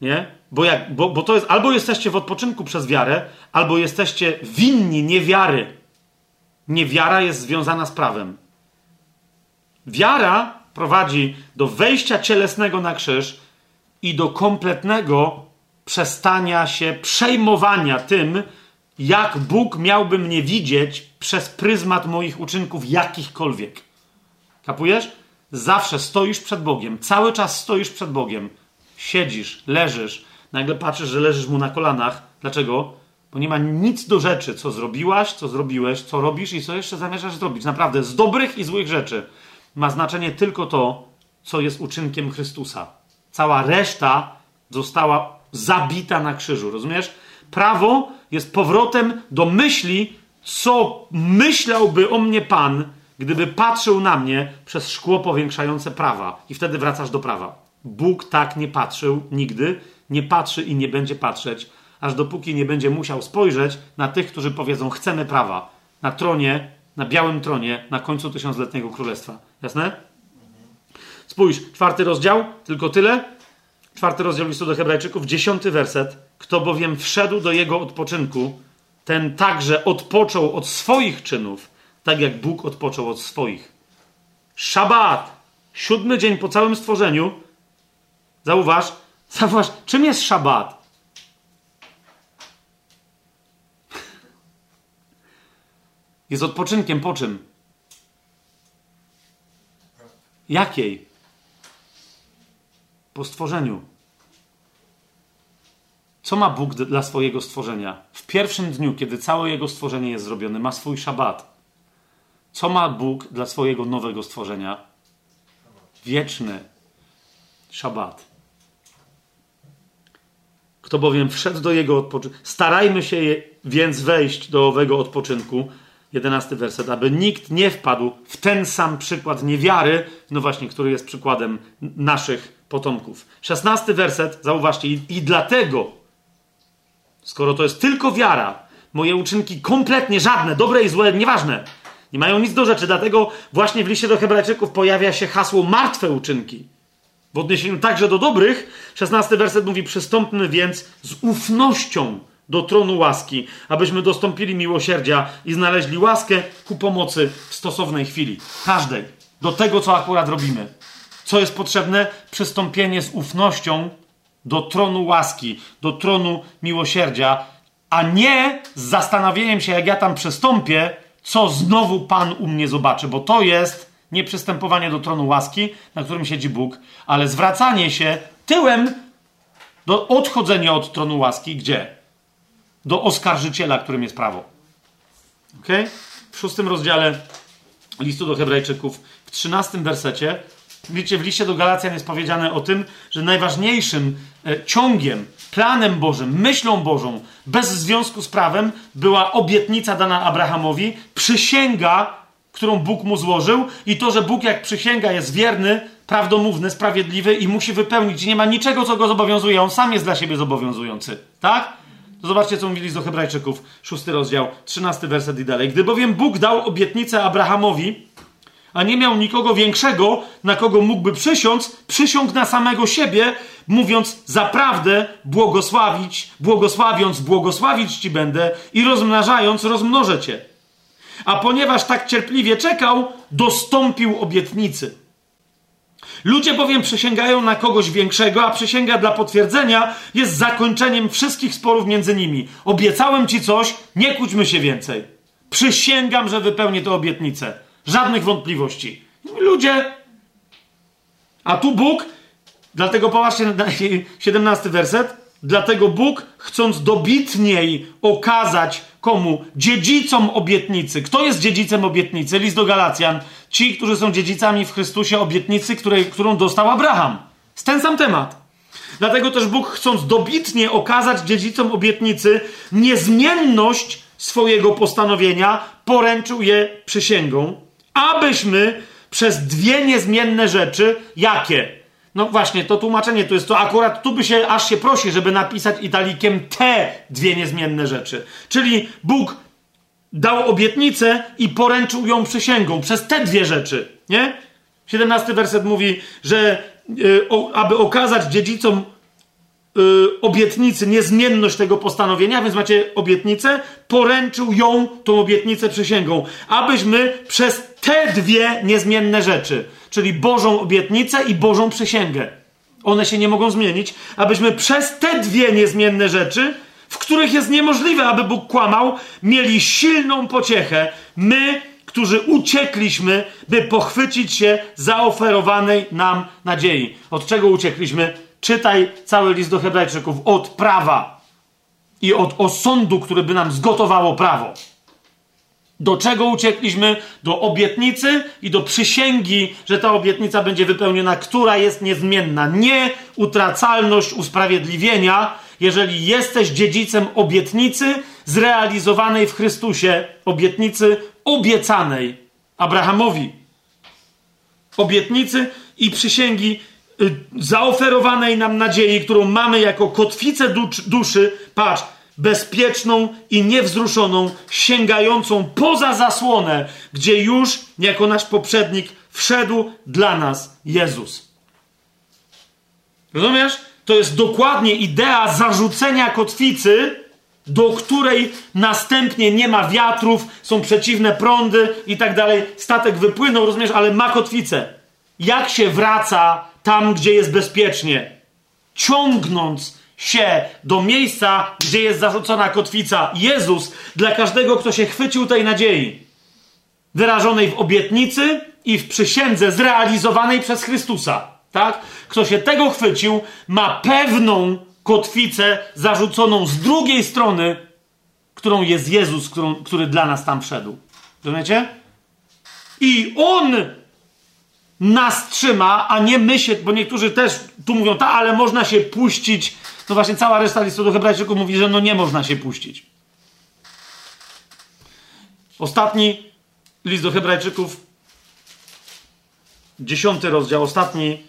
Nie? Bo, jak, bo, bo to jest albo jesteście w odpoczynku przez wiarę, albo jesteście winni niewiary. Niewiara jest związana z prawem. Wiara prowadzi do wejścia cielesnego na krzyż i do kompletnego przestania się przejmowania tym, jak Bóg miałby mnie widzieć przez pryzmat moich uczynków jakichkolwiek. Kapujesz? Zawsze stoisz przed Bogiem, cały czas stoisz przed Bogiem. Siedzisz, leżysz, nagle patrzysz, że leżysz mu na kolanach. Dlaczego? Bo nie ma nic do rzeczy, co zrobiłaś, co zrobiłeś, co robisz i co jeszcze zamierzasz zrobić. Naprawdę, z dobrych i złych rzeczy ma znaczenie tylko to, co jest uczynkiem Chrystusa. Cała reszta została zabita na krzyżu, rozumiesz? Prawo jest powrotem do myśli, co myślałby o mnie Pan, gdyby patrzył na mnie przez szkło powiększające prawa. I wtedy wracasz do prawa. Bóg tak nie patrzył nigdy, nie patrzy i nie będzie patrzeć, aż dopóki nie będzie musiał spojrzeć na tych, którzy powiedzą: Chcemy prawa. Na tronie, na białym tronie, na końcu tysiącletniego królestwa. Jasne? Spójrz, czwarty rozdział, tylko tyle. Czwarty rozdział listu do Hebrajczyków, dziesiąty werset. Kto bowiem wszedł do jego odpoczynku, ten także odpoczął od swoich czynów, tak jak Bóg odpoczął od swoich. Szabat, siódmy dzień po całym stworzeniu. Zauważ, zauważ, czym jest szabat? Jest odpoczynkiem po czym? Jakiej? Po stworzeniu. Co ma Bóg dla swojego stworzenia? W pierwszym dniu, kiedy całe jego stworzenie jest zrobione, ma swój szabat. Co ma Bóg dla swojego nowego stworzenia? Wieczny szabat. Kto bowiem wszedł do jego odpoczynku, starajmy się więc wejść do owego odpoczynku, jedenasty werset, aby nikt nie wpadł w ten sam przykład niewiary, no właśnie, który jest przykładem naszych potomków. Szesnasty werset, zauważcie, i, i dlatego, skoro to jest tylko wiara, moje uczynki kompletnie żadne, dobre i złe, nieważne, nie mają nic do rzeczy, dlatego właśnie w liście do Hebrajczyków pojawia się hasło martwe uczynki. W odniesieniu także do dobrych, szesnasty werset mówi: Przystąpmy więc z ufnością do tronu łaski, abyśmy dostąpili miłosierdzia i znaleźli łaskę ku pomocy w stosownej chwili. Każdej. Do tego, co akurat robimy. Co jest potrzebne? Przystąpienie z ufnością do tronu łaski, do tronu miłosierdzia, a nie z zastanowieniem się, jak ja tam przystąpię, co znowu Pan u mnie zobaczy, bo to jest nie przystępowanie do tronu łaski, na którym siedzi Bóg, ale zwracanie się tyłem do odchodzenia od tronu łaski, gdzie? do oskarżyciela, którym jest prawo. Ok? W szóstym rozdziale listu do Hebrajczyków, w trzynastym wersecie, wiecie, w liście do Galacjan jest powiedziane o tym, że najważniejszym e, ciągiem, planem Bożym, myślą Bożą, bez związku z prawem, była obietnica dana Abrahamowi, przysięga, którą Bóg mu złożył, i to, że Bóg, jak przysięga, jest wierny, prawdomówny, sprawiedliwy i musi wypełnić. Nie ma niczego, co go zobowiązuje. On sam jest dla siebie zobowiązujący. Tak? To zobaczcie, co mówili do Hebrajczyków, szósty rozdział, trzynasty werset i dalej. Gdy bowiem Bóg dał obietnicę Abrahamowi, a nie miał nikogo większego, na kogo mógłby przysiąc, przysiągł na samego siebie, mówiąc zaprawdę błogosławić, błogosławiąc, błogosławić ci będę i rozmnażając, rozmnożę cię. A ponieważ tak cierpliwie czekał, dostąpił obietnicy. Ludzie bowiem przysięgają na kogoś większego, a przysięga dla potwierdzenia jest zakończeniem wszystkich sporów między nimi. Obiecałem ci coś, nie kłóćmy się więcej. Przysięgam, że wypełnię tę obietnicę. Żadnych wątpliwości. Ludzie. A tu Bóg, dlatego popatrzcie na 17 werset. Dlatego Bóg, chcąc dobitniej okazać komu? Dziedzicom obietnicy. Kto jest dziedzicem obietnicy? List do Galacjan. Ci, którzy są dziedzicami w Chrystusie obietnicy, której, którą dostał Abraham. Ten sam temat. Dlatego też Bóg, chcąc dobitnie okazać dziedzicom obietnicy niezmienność swojego postanowienia, poręczył je przysięgą, abyśmy przez dwie niezmienne rzeczy, jakie? No właśnie, to tłumaczenie to jest to akurat tu by się aż się prosi, żeby napisać italikiem te dwie niezmienne rzeczy. Czyli Bóg dał obietnicę i poręczył ją przysięgą przez te dwie rzeczy, nie? 17 werset mówi, że y, o, aby okazać dziedzicom obietnicy niezmienność tego postanowienia, więc macie obietnicę, poręczył ją, tą obietnicę przysięgą, abyśmy przez te dwie niezmienne rzeczy, czyli Bożą obietnicę i Bożą przysięgę. One się nie mogą zmienić, abyśmy przez te dwie niezmienne rzeczy, w których jest niemożliwe, aby Bóg kłamał, mieli silną pociechę. My, którzy uciekliśmy, by pochwycić się zaoferowanej nam nadziei. Od czego uciekliśmy? Czytaj cały list do Hebrajczyków. Od prawa i od osądu, który by nam zgotowało prawo. Do czego uciekliśmy? Do obietnicy i do przysięgi, że ta obietnica będzie wypełniona, która jest niezmienna. Nie utracalność usprawiedliwienia, jeżeli jesteś dziedzicem obietnicy zrealizowanej w Chrystusie, obietnicy obiecanej Abrahamowi. Obietnicy i przysięgi zaoferowanej nam nadziei, którą mamy jako kotwicę duszy. Patrz, bezpieczną i niewzruszoną, sięgającą poza zasłonę, gdzie już, jako nasz poprzednik, wszedł dla nas Jezus. Rozumiesz? To jest dokładnie idea zarzucenia kotwicy, do której następnie nie ma wiatrów, są przeciwne prądy i tak dalej. Statek wypłynął, rozumiesz, ale ma kotwicę. Jak się wraca tam, gdzie jest bezpiecznie? Ciągnąc się do miejsca, gdzie jest zarzucona kotwica. Jezus dla każdego, kto się chwycił tej nadziei, wyrażonej w obietnicy i w przysiędze zrealizowanej przez Chrystusa. Tak? Kto się tego chwycił, ma pewną kotwicę zarzuconą z drugiej strony, którą jest Jezus, którą, który dla nas tam wszedł. Rozumiecie? I On nas trzyma, a nie my się, bo niektórzy też tu mówią, ta, ale można się puścić to właśnie cała reszta listu do Hebrajczyków mówi, że no nie można się puścić. Ostatni list do Hebrajczyków, dziesiąty rozdział, ostatni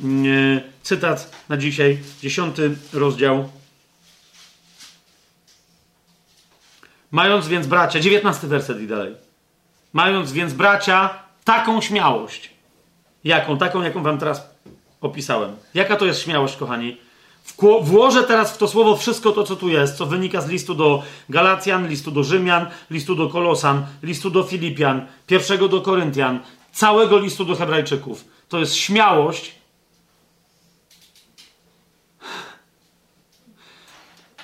yy, cytat na dzisiaj, dziesiąty rozdział. Mając więc bracia, dziewiętnasty werset i dalej. Mając więc bracia taką śmiałość, jaką, taką, jaką wam teraz opisałem. Jaka to jest śmiałość, kochani? Włożę teraz w to słowo wszystko to, co tu jest, co wynika z listu do Galacjan, listu do Rzymian, listu do Kolosan, listu do Filipian, pierwszego do Koryntian, całego listu do Hebrajczyków. To jest śmiałość.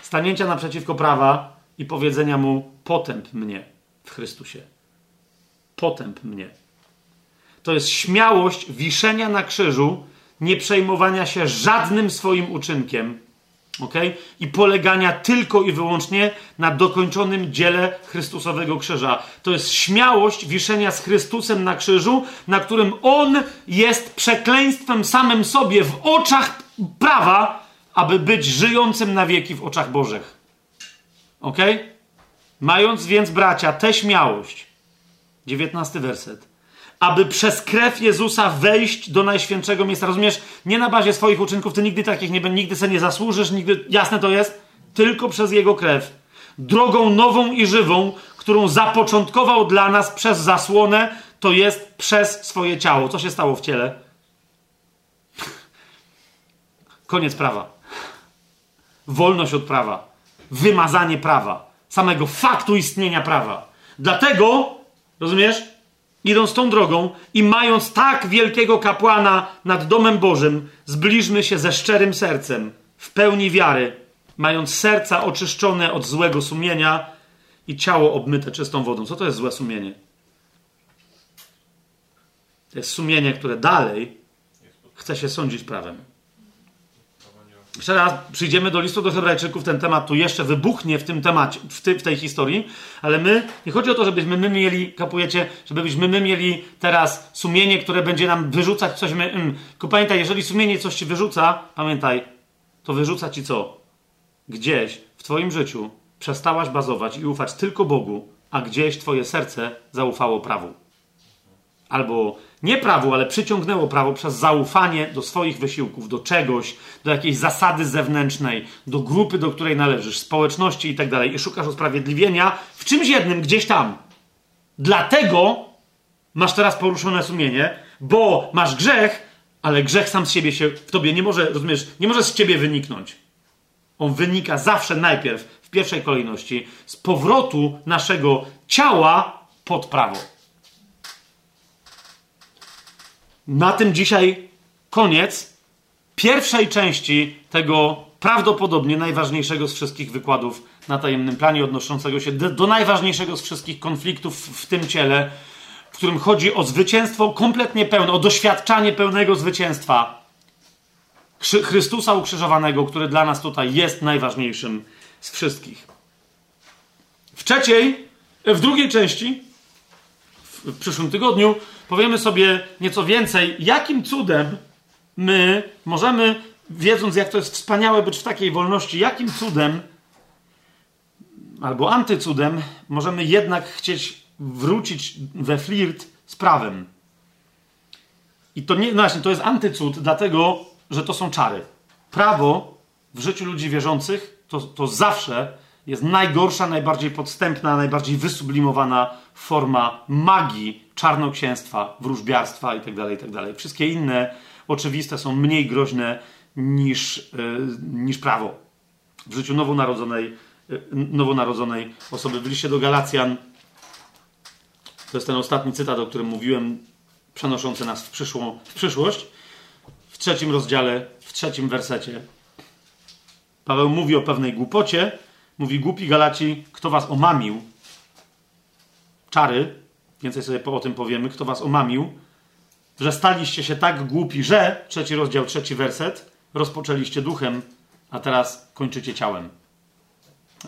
Stanięcia naprzeciwko prawa i powiedzenia mu: potęp mnie w Chrystusie. Potęp mnie. To jest śmiałość wiszenia na krzyżu nie przejmowania się żadnym swoim uczynkiem, ok? I polegania tylko i wyłącznie na dokończonym dziele Chrystusowego krzyża. To jest śmiałość wiszenia z Chrystusem na krzyżu, na którym On jest przekleństwem samym sobie w oczach prawa, aby być żyjącym na wieki w oczach Bożych. Ok? Mając więc, bracia, tę śmiałość, dziewiętnasty werset, aby przez krew Jezusa wejść do najświętszego miejsca. Rozumiesz? Nie na bazie swoich uczynków, ty nigdy takich nie nigdy sobie nie zasłużysz, nigdy, jasne to jest? Tylko przez Jego krew. Drogą nową i żywą, którą zapoczątkował dla nas przez zasłonę, to jest przez swoje ciało. Co się stało w ciele? Koniec prawa. Wolność od prawa. Wymazanie prawa. Samego faktu istnienia prawa. Dlatego, rozumiesz? Idąc tą drogą i mając tak wielkiego kapłana nad domem Bożym, zbliżmy się ze szczerym sercem, w pełni wiary, mając serca oczyszczone od złego sumienia i ciało obmyte czystą wodą. Co to jest złe sumienie? To jest sumienie, które dalej chce się sądzić prawem. Jeszcze raz przyjdziemy do listu do Hebrajczyków, ten temat tu jeszcze wybuchnie w tym temacie, w, ty, w tej historii, ale my, nie chodzi o to, żebyśmy my mieli, kapujecie, żebyśmy my mieli teraz sumienie, które będzie nam wyrzucać coś. My, mm. Tylko pamiętaj, jeżeli sumienie coś ci wyrzuca, pamiętaj, to wyrzuca ci co? Gdzieś w twoim życiu przestałaś bazować i ufać tylko Bogu, a gdzieś twoje serce zaufało prawu. Albo nie prawu, ale przyciągnęło prawo przez zaufanie do swoich wysiłków, do czegoś, do jakiejś zasady zewnętrznej, do grupy, do której należysz, społeczności i tak dalej, i szukasz usprawiedliwienia w czymś jednym, gdzieś tam. Dlatego masz teraz poruszone sumienie, bo masz grzech, ale grzech sam z siebie się w tobie nie może, rozumiesz, nie może z ciebie wyniknąć. On wynika zawsze najpierw, w pierwszej kolejności, z powrotu naszego ciała pod prawo. Na tym dzisiaj koniec pierwszej części tego prawdopodobnie najważniejszego z wszystkich wykładów na tajemnym planie, odnoszącego się do, najważniejszego z wszystkich konfliktów w tym ciele, w którym chodzi o zwycięstwo kompletnie pełne, o doświadczanie pełnego zwycięstwa Chrystusa ukrzyżowanego, który dla nas tutaj jest najważniejszym z wszystkich. W trzeciej, w drugiej części, w przyszłym tygodniu, powiemy sobie nieco więcej, jakim cudem my możemy, wiedząc jak to jest wspaniałe być w takiej wolności, jakim cudem albo antycudem możemy jednak chcieć wrócić we flirt z prawem. I to nie, no właśnie, to jest antycud, dlatego, że to są czary. Prawo w życiu ludzi wierzących to, to zawsze jest najgorsza, najbardziej podstępna, najbardziej wysublimowana forma magii, czarnoksięstwa, wróżbiarstwa itd., tak itd. Tak Wszystkie inne oczywiste są mniej groźne niż, yy, niż prawo w życiu nowonarodzonej, yy, nowonarodzonej osoby. W liście do Galacjan to jest ten ostatni cytat, o którym mówiłem, przenoszący nas w, w przyszłość. W trzecim rozdziale, w trzecim wersecie Paweł mówi o pewnej głupocie, Mówi głupi Galaci, kto was omamił? Czary, więcej sobie o tym powiemy, kto was omamił, że staliście się tak głupi, że, trzeci rozdział, trzeci werset, rozpoczęliście duchem, a teraz kończycie ciałem.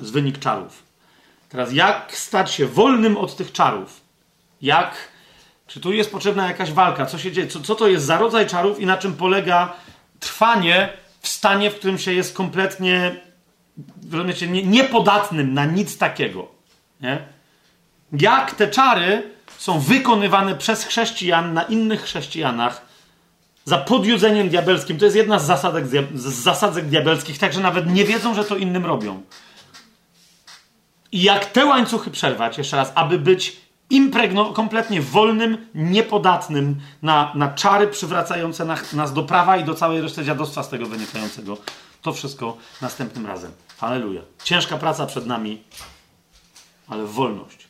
Z wynik czarów. Teraz jak stać się wolnym od tych czarów? Jak, czy tu jest potrzebna jakaś walka? Co się dzieje? Co, co to jest za rodzaj czarów i na czym polega trwanie w stanie, w którym się jest kompletnie rozumiecie, nie, niepodatnym na nic takiego. Nie? Jak te czary są wykonywane przez chrześcijan na innych chrześcijanach za podjudzeniem diabelskim. To jest jedna z, zasadek, z zasadzek diabelskich, także nawet nie wiedzą, że to innym robią. I jak te łańcuchy przerwać, jeszcze raz, aby być impregno, kompletnie wolnym, niepodatnym na, na czary przywracające nas do prawa i do całej reszty dziadostwa z tego wynikającego. To wszystko następnym razem. Halleluja. Ciężka praca przed nami, ale wolność.